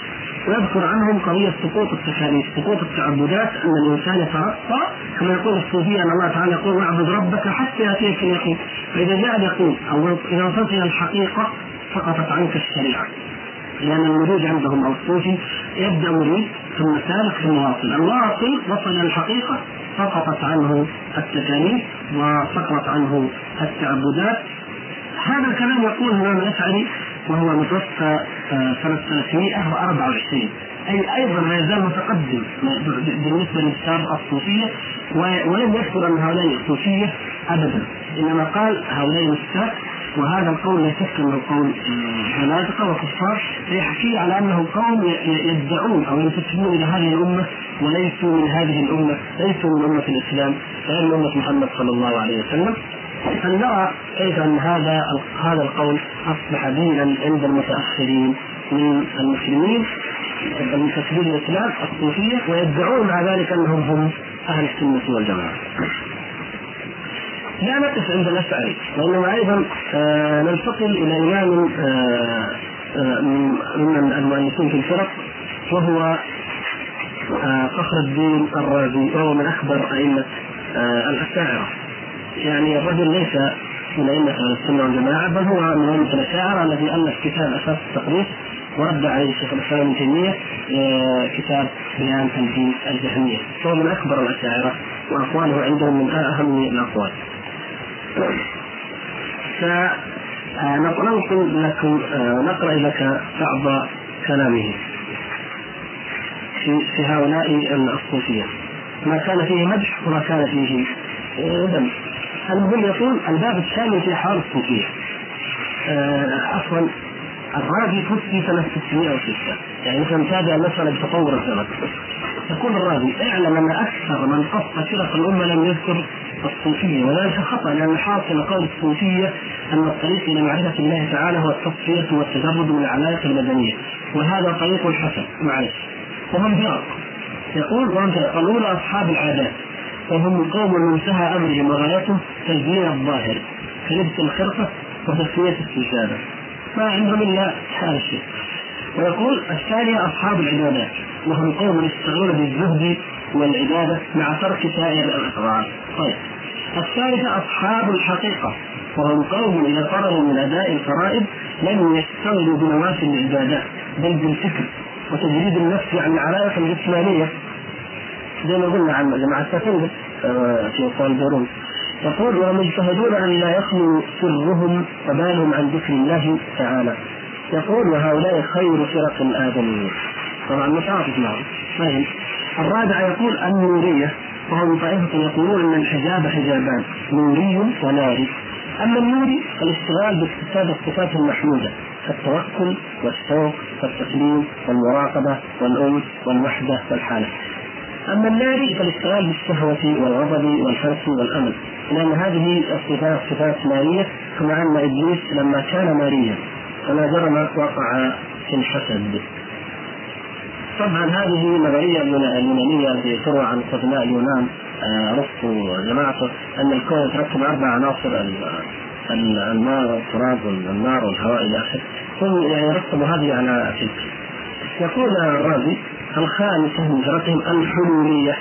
ويذكر عنهم قضية سقوط التكاليف، سقوط التعبدات أن الإنسان يترقى. كما يقول الصوفية أن الله تعالى يقول واعبد ربك حتى يأتيك اليقين، فإذا جاء اليقين أو إذا وصلت إلى الحقيقة سقطت عنك الشريعة. لأن المريد عندهم أو الصوفي يبدأ مريد ثم سالك ثم واصل، الواصل وصل إلى الحقيقة سقطت عنه التكاليف وسقطت عنه التعبدات. هذا الكلام يقول الإمام الأشعري وهو متوفى آه، سنة 324 أي أيضا ما يزال متقدم. بالنسبة للشاب الصوفية ولم يذكر أن هؤلاء الصوفية أبدا. إنما قال هؤلاء النساء وهذا القول لا شك أنه قول زنادقه وكفار. يحكي على أنه قوم يدعون أو ينتسبون إلى هذه الأمة وليسوا من هذه الأمة، ليسوا من أمة الإسلام، من أمة محمد صلى الله عليه وسلم. فلنرى كيف أن هذا هذا القول أصبح دينا عند المتأخرين من المسلمين المنتسبين الإسلام الصوفية ويدعون مع ذلك أنهم هم أهل السنة والجماعة. لا نقف عند الاشعري وانما أيضا آه ننتقل إلى إمام آه آه من المؤلفين في الفرق وهو فخر الدين الرازي وهو من أكبر أئمة الأشاعرة يعني الرجل ليس من أئمة أهل السنة والجماعة بل هو من أئمة الأشاعرة الذي الف كتاب أساس التقريب ورد عليه الشيخ الإسلام ابن تيمية آه، كتاب بيان تنفيذ الجهمية. فهو من أكبر الأشاعرة وأقواله عندهم من أهم الأقوال. [clears throat] سننقل لكم آه، نقرأ لك بعض كلامه في هؤلاء الصوفيه ما كان فيه مدح وما كان فيه آه، ذم. المهم يقول الباب الثاني في حال الصوفيه آه، عفوا الرازي توفي سنة 606 يعني مثلا تابع المسألة بتطور الزمن يقول الرازي اعلم أن أكثر من قص فرق الأمة لم يذكر الصوفية. وذلك خطأ لأن حاصل قول الصوفية أن الطريق إلى معرفة الله تعالى هو التصفية والتجرد من العلاقة المدنية. وهذا طريق حسن معلش. وهم فرق. يقول وهم فرق. الأولى أصحاب العادات. وهم قوم منتهى أمرهم وغايتهم تزيين الظاهر كلبس الخرقة وتسوية السجادة. ما عندهم إلا هذا الشيء
ويقول الثانية أصحاب العبادات وهم قوم يشتغلون بالزهد والعبادة مع ترك سائر الأفعال طيب. الثالثة أصحاب الحقيقة وهم قوم إذا فرغوا من أداء الفرائض لم يشتغلوا بنوافل العبادات بل بالفكر وتجريد النفس عن العلائق الجسمانية زي ما قلنا عن جماعة سفنجة آه، في دروز يقول وهم يجتهدون أن لا يخلو سرهم وبالهم عن ذكر الله تعالى. يقول وهؤلاء خير فرق الادميين طبعا متعاطف معهم طيب. الرابع يقول النورية. وهم طائفة يقولون أن الحجاب حجابان نوري وناري. أما النوري فالاشتغال باكتساب الصفات المحمودة كالتوكل والشوق والتسليم والمراقبة والأنس والوحدة والحالة. أما الناري فالاشتغال بالشهوة والغضب والحرص والأمل. لأن هذه الصفات صفات نارية كما أن إبليس لما كان ناريا فلا جرم وقع في الحسد. طبعا هذه نظرية اليونانية التي تروى عن قدماء اليونان ارسطو آه، وجماعته أن الكون يتركب أربع عناصر الماء والتراب والنار والهواء إلى آخره. هم يعني رتبوا هذه على تلك يقول الرازي الخامسة من فرقهم الحلولية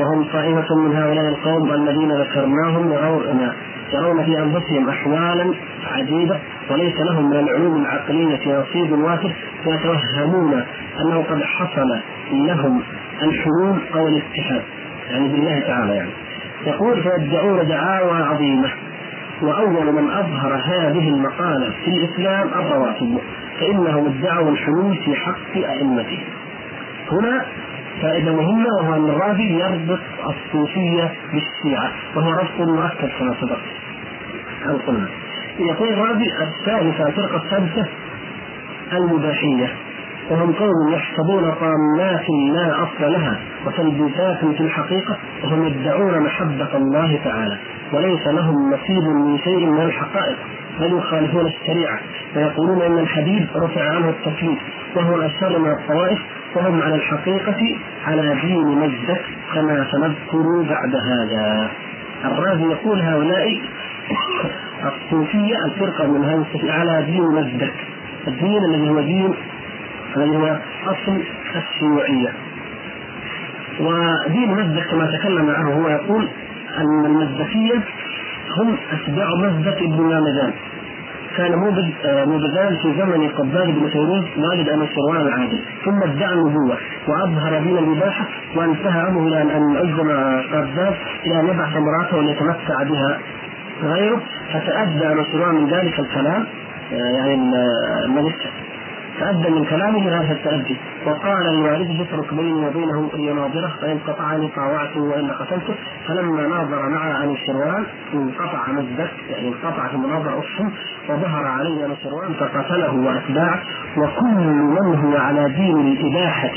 وهم طائفة من هؤلاء القوم الذين ذكرناهم يرون يرون في أنفسهم أحوالا عجيبة وليس لهم من العلوم العقلية نصيب وافر ويتوهمون أنه قد حصل لهم الحلول أو الاتحاد. يعني بالله تعالى يعني. يقول فيدعون دعاوى عظيمة وأول من أظهر هذه المقالة في الإسلام الرواتب فإنهم ادعوا الحلول في حق أئمتهم. هنا فائدة مهمة وهو أن الرافض يربط الصوفية بالشيعة وهو ربط مؤكد كما سبق. أو قلنا؟ يقول الرافض الثالثة الفرقة الثالثة المباحية وهم قوم يحسبون طامات لا أصل لها وتلبيسات في الحقيقة وهم يدعون محبة الله تعالى وليس لهم نصيب من شيء من الحقائق. بل يخالفون الشريعة ويقولون إن الحبيب رفع عنه التكليف وهو الاشر من الطوائف وهم على الحقيقة على دين مجدك كما سنذكر بعد هذا. الرازي يقول هؤلاء الصوفية الفرقة من هذه على دين مجدك الدين الذي هو دين الذي هو أصل الشيوعية. ودين مزدك كما تكلم عنه هو يقول أن المزدكيه هم أتباع مزدك ابن مامدان كان موبد موبدان في زمن قباد بن فيروز والد انوشروان العادل. ثم ادعى النبوة وأظهر دين الإباحة وانتهى أمره إلى أن عزم قباد إلى أن يبعث امرأته وليتمتع بها. غيره فتأدى انوشروان من ذلك الكلام يعني الملك تأدى من كلامه هذا التأدي. وقال لوالده اترك بيني وبينه اليناظرة فإن قطعني طاوعته وإن قتلته فلما ناظر مع عن الشروان انقطع مزدك يعني انقطع في المناظرة أفهم وظهر عليه الشروان فقتله وأتباعه. وكل من هو على دين الإباحة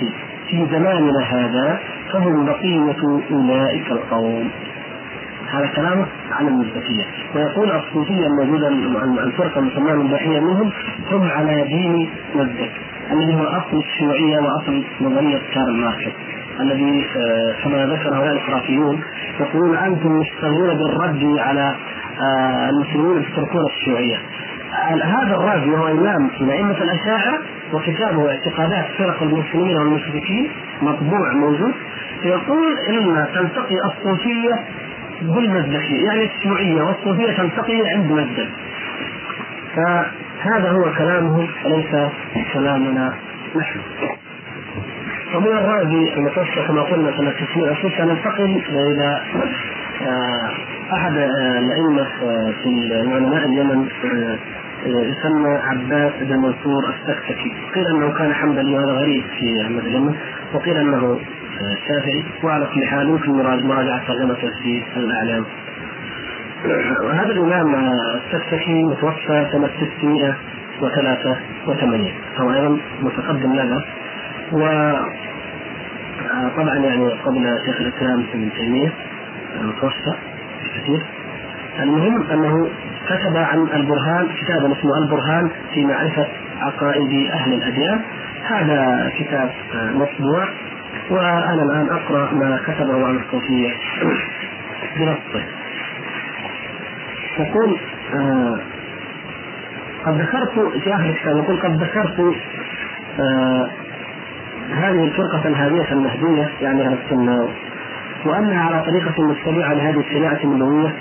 في زماننا هذا فهم بقية أولئك القوم. هذا كلامه عن المزدكية ويقول الصوفية الموجودة الفرقة المسماة المباحية منهم هم على دين مزدك الذي هو أصل الشيوعية وأصل نظرية كارل ماركس. الذي آه، كما ذكر هؤلاء الخرافيون يقولون أنتم مشتغلون بالرد على آه، المسلمين يتركون الشيوعية. هذا الراجل وهو إمام من أئمة الأشاعرة وكتابه اعتقادات فرق المسلمين والمشركين مطبوع موجود. يقول إن تلتقي الصوفية بالمزدكي يعني الشيوعية والصوفية تلتقي عند مزدك فهذا هو كلامه وليس كلامنا نحن؟ ومن الرازي المتوسط كما قلنا سنة 606 ننتقل إلى آه، أحد آه، الأئمة آه، في علماء اليمن يسمى عباس بن منصور السكسكي قيل أنه كان حنبلي وهذا غريب في أحمد اليمن وقيل أنه الشافعي وعلى كل حال يمكن مراجعة ترجمته في الأعلام. هذا الإمام السكسكي متوفى سنة 683 هو أيضا متقدم لنا. و طبعا يعني قبل شيخ الإسلام ابن تيمية المتوفى كثير المهم أنه كتب عن البرهان كتابا اسمه البرهان في معرفة عقائد أهل الأديان. هذا كتاب مطبوع. وأنا الآن أقرأ ما كتبه عن الصوفية بنصه. يقول آه قد ذكرت في آخر الكتاب يقول قد ذكرت آه هذه الفرقة الهادية المهدية يعني أهل السنة وأنها على طريقة متبعة لهذه الشريعة النبوية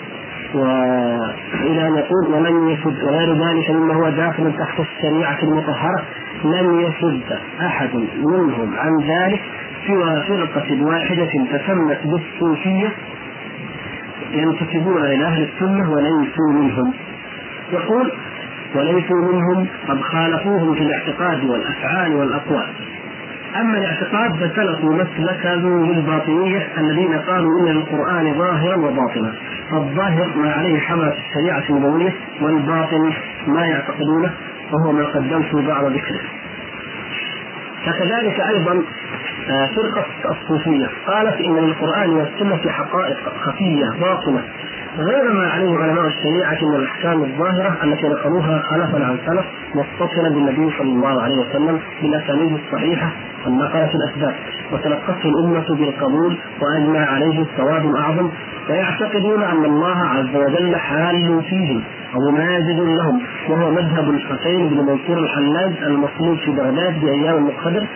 وإلى أن يقول ومن يسد وغير ذلك مما هو داخل تحت الشريعة المطهرة لم يسد أحد منهم عن ذلك سوى فرقة واحدة تسمت بالصوفية ينتسبون إلى أهل السنة وليسوا منهم. يقول وليسوا منهم قد خالفوهم في الاعتقاد والأفعال والأقوال. أما الاعتقاد فسلكوا مسلك للباطنية الذين قالوا إن القرآن ظاهرا وباطنا. الظاهر ما عليه حملة الشريعة النبوية والباطن ما يعتقدونه وهو ما قدمت بعد ذكره. فكذلك أيضا آه، فرقة الصوفية قالت إن للقرآن والسنة حقائق خفية باطنة. غير ما عليه علماء الشريعة من الأحكام الظاهرة التي نقلوها خلفا عن سلف متصلا بالنبي صلى الله عليه وسلم بالأسانيد الصحيحة النقلة الأسباب. وتلقته الأمة بالقبول وأجمع عليه الثواب الأعظم. ويعتقدون أن الله عز وجل حال فيهم أو ماجد لهم. وهو مذهب الحسين بن منصور الحلاج المصلوب في بغداد بأيام المقتدر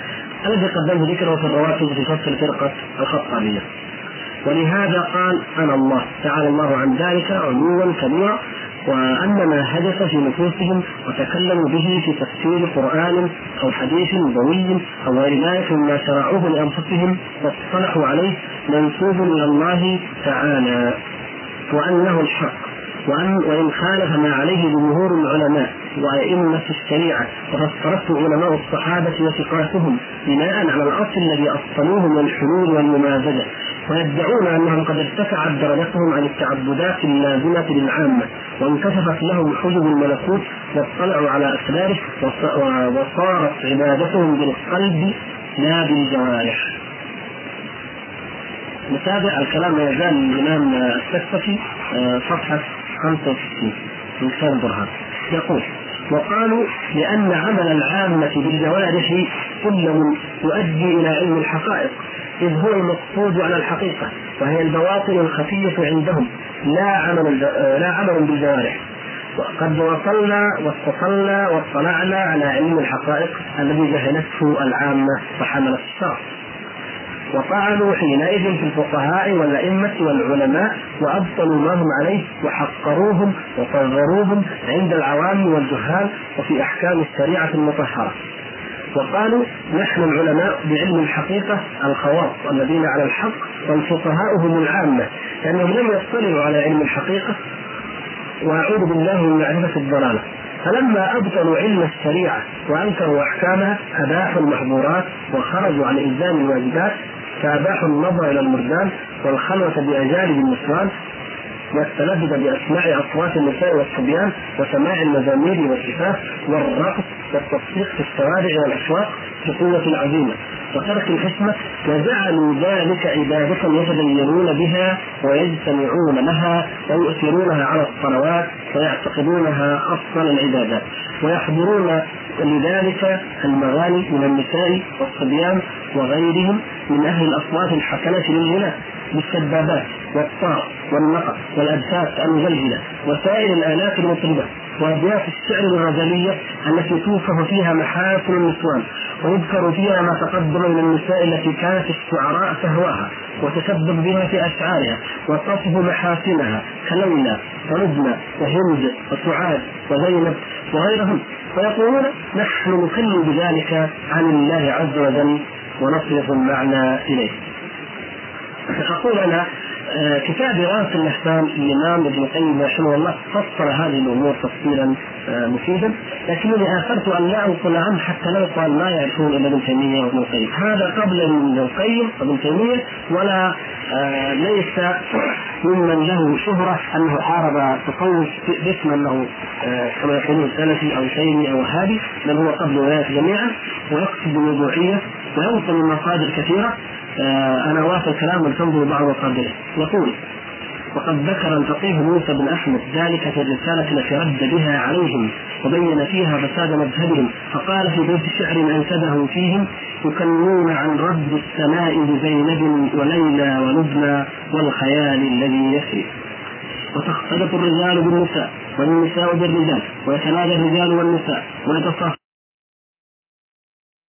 الذي قدمه ذكره في الرواتب في فصل فرقة الخطابية. ولهذا قال أنا الله تعالى الله عن ذلك علوا كبيرا وأن ما حدث في نفوسهم وتكلموا به في تفسير قرآن أو حديث نبوي أو غير ذلك مما شرعوه لأنفسهم واصطلحوا عليه منسوب إلى الله تعالى وأنه الحق وأن وإن خالف ما عليه جمهور العلماء وأئمة الشريعة وفسرته علماء الصحابة وثقاتهم بناء على الأصل الذي أصلوه من الحلول والممازجة. ويدعون أنهم قد ارتفعت درجتهم عن التعبدات اللازمه للعامة وانكشفت لهم حجب الملكوت واطلعوا على اسراره وصارت عبادتهم بالقلب لا بالجوارح. نتابع الكلام ما يزال الإمام السكسكي آه، صفحة 65 من كتاب البرهان يقول وقالوا لأن عمل العامة بالجوارح كله يؤدي إلى علم الحقائق إذ هو المقصود على الحقيقة وهي البواطن الخفية عندهم لا عمل لا عمل بالجوارح وقد وصلنا واتصلنا واطلعنا على علم الحقائق الذي جهلته العامة وحملت الشرع وطعنوا حينئذ في الفقهاء والأئمة والعلماء وأبطلوا ما هم عليه وحقروهم وصغروهم عند العوام والجهال وفي أحكام الشريعة المطهرة. وقالوا نحن العلماء بعلم الحقيقة الخواص الذين على الحق والفقهاء هم العامة لأنهم لم يطلعوا على علم الحقيقة وأعوذ بالله من معرفة الضلالة. فلما أبطلوا علم الشريعة وأنكروا أحكامها أباحوا المحظورات وخرجوا عن إلزام الواجبات فأباحوا النظر إلى المردان والخلوة بأجانب النسوان والتلذذ بأسماع أصوات النساء والصبيان وسماع المزامير والشفاف والرقص والتصفيق في الشوارع والأسواق بقوة العزيمة وترك الحكمة وجعلوا ذلك عبادة يتدينون بها ويجتمعون لها ويؤثرونها على الصلوات ويعتقدونها أفضل العبادات. ويحضرون لذلك المغاني من النساء والصبيان وغيرهم من أهل الأصوات الحسنة للغناء بالسبابات والطار والنقر والأجساد المجلجلة وسائر الآلات المطربة وأبيات الشعر الغزلية التي توصف فيها محاسن النسوان ويذكر فيها ما تقدم من النساء التي كانت الشعراء تهواها. وتسبب بها في أشعارها وتصف محاسنها كليلى ونجمة وهند وسعاد وزينب وغيرهم. ويقولون نحن نكلم بذلك عن الله عز وجل ونصرف المعنى إليه. أقول أنا كتاب إغاثة الأحكام الإمام ابن القيم رحمه الله فصل هذه الأمور تفصيلا آه، مفيدا. لكنني آثرت أن لا أنقل عنه حتى لا يقال ما يعرفون إلا ابن تيمية وابن القيم. هذا قبل ابن القيم وابن تيمية ولا آه، ليس ممن له شهرة أنه حارب تصوف باسم أنه كما يقولون سلفي أو شيعي أو وهابي بل هو قبل ذلك جميعا. ويقصد بالوضوعية وينقل مصادر كثيرة. آه، أنا واصل كلام الفوز بعض مصادره يقول وقد ذكر الفقيه موسى بن أحمد ذلك في الرسالة التي رد بها عليهم وبين فيها فساد مذهبهم فقال في بيت شعر انشده فيهم يكلمون عن رد السماء بزينب وليلى ولبنى والخيال الذي يسري وتختلط الرجال بالنساء والنساء بالرجال ويتنادى الرجال والنساء ويتصافى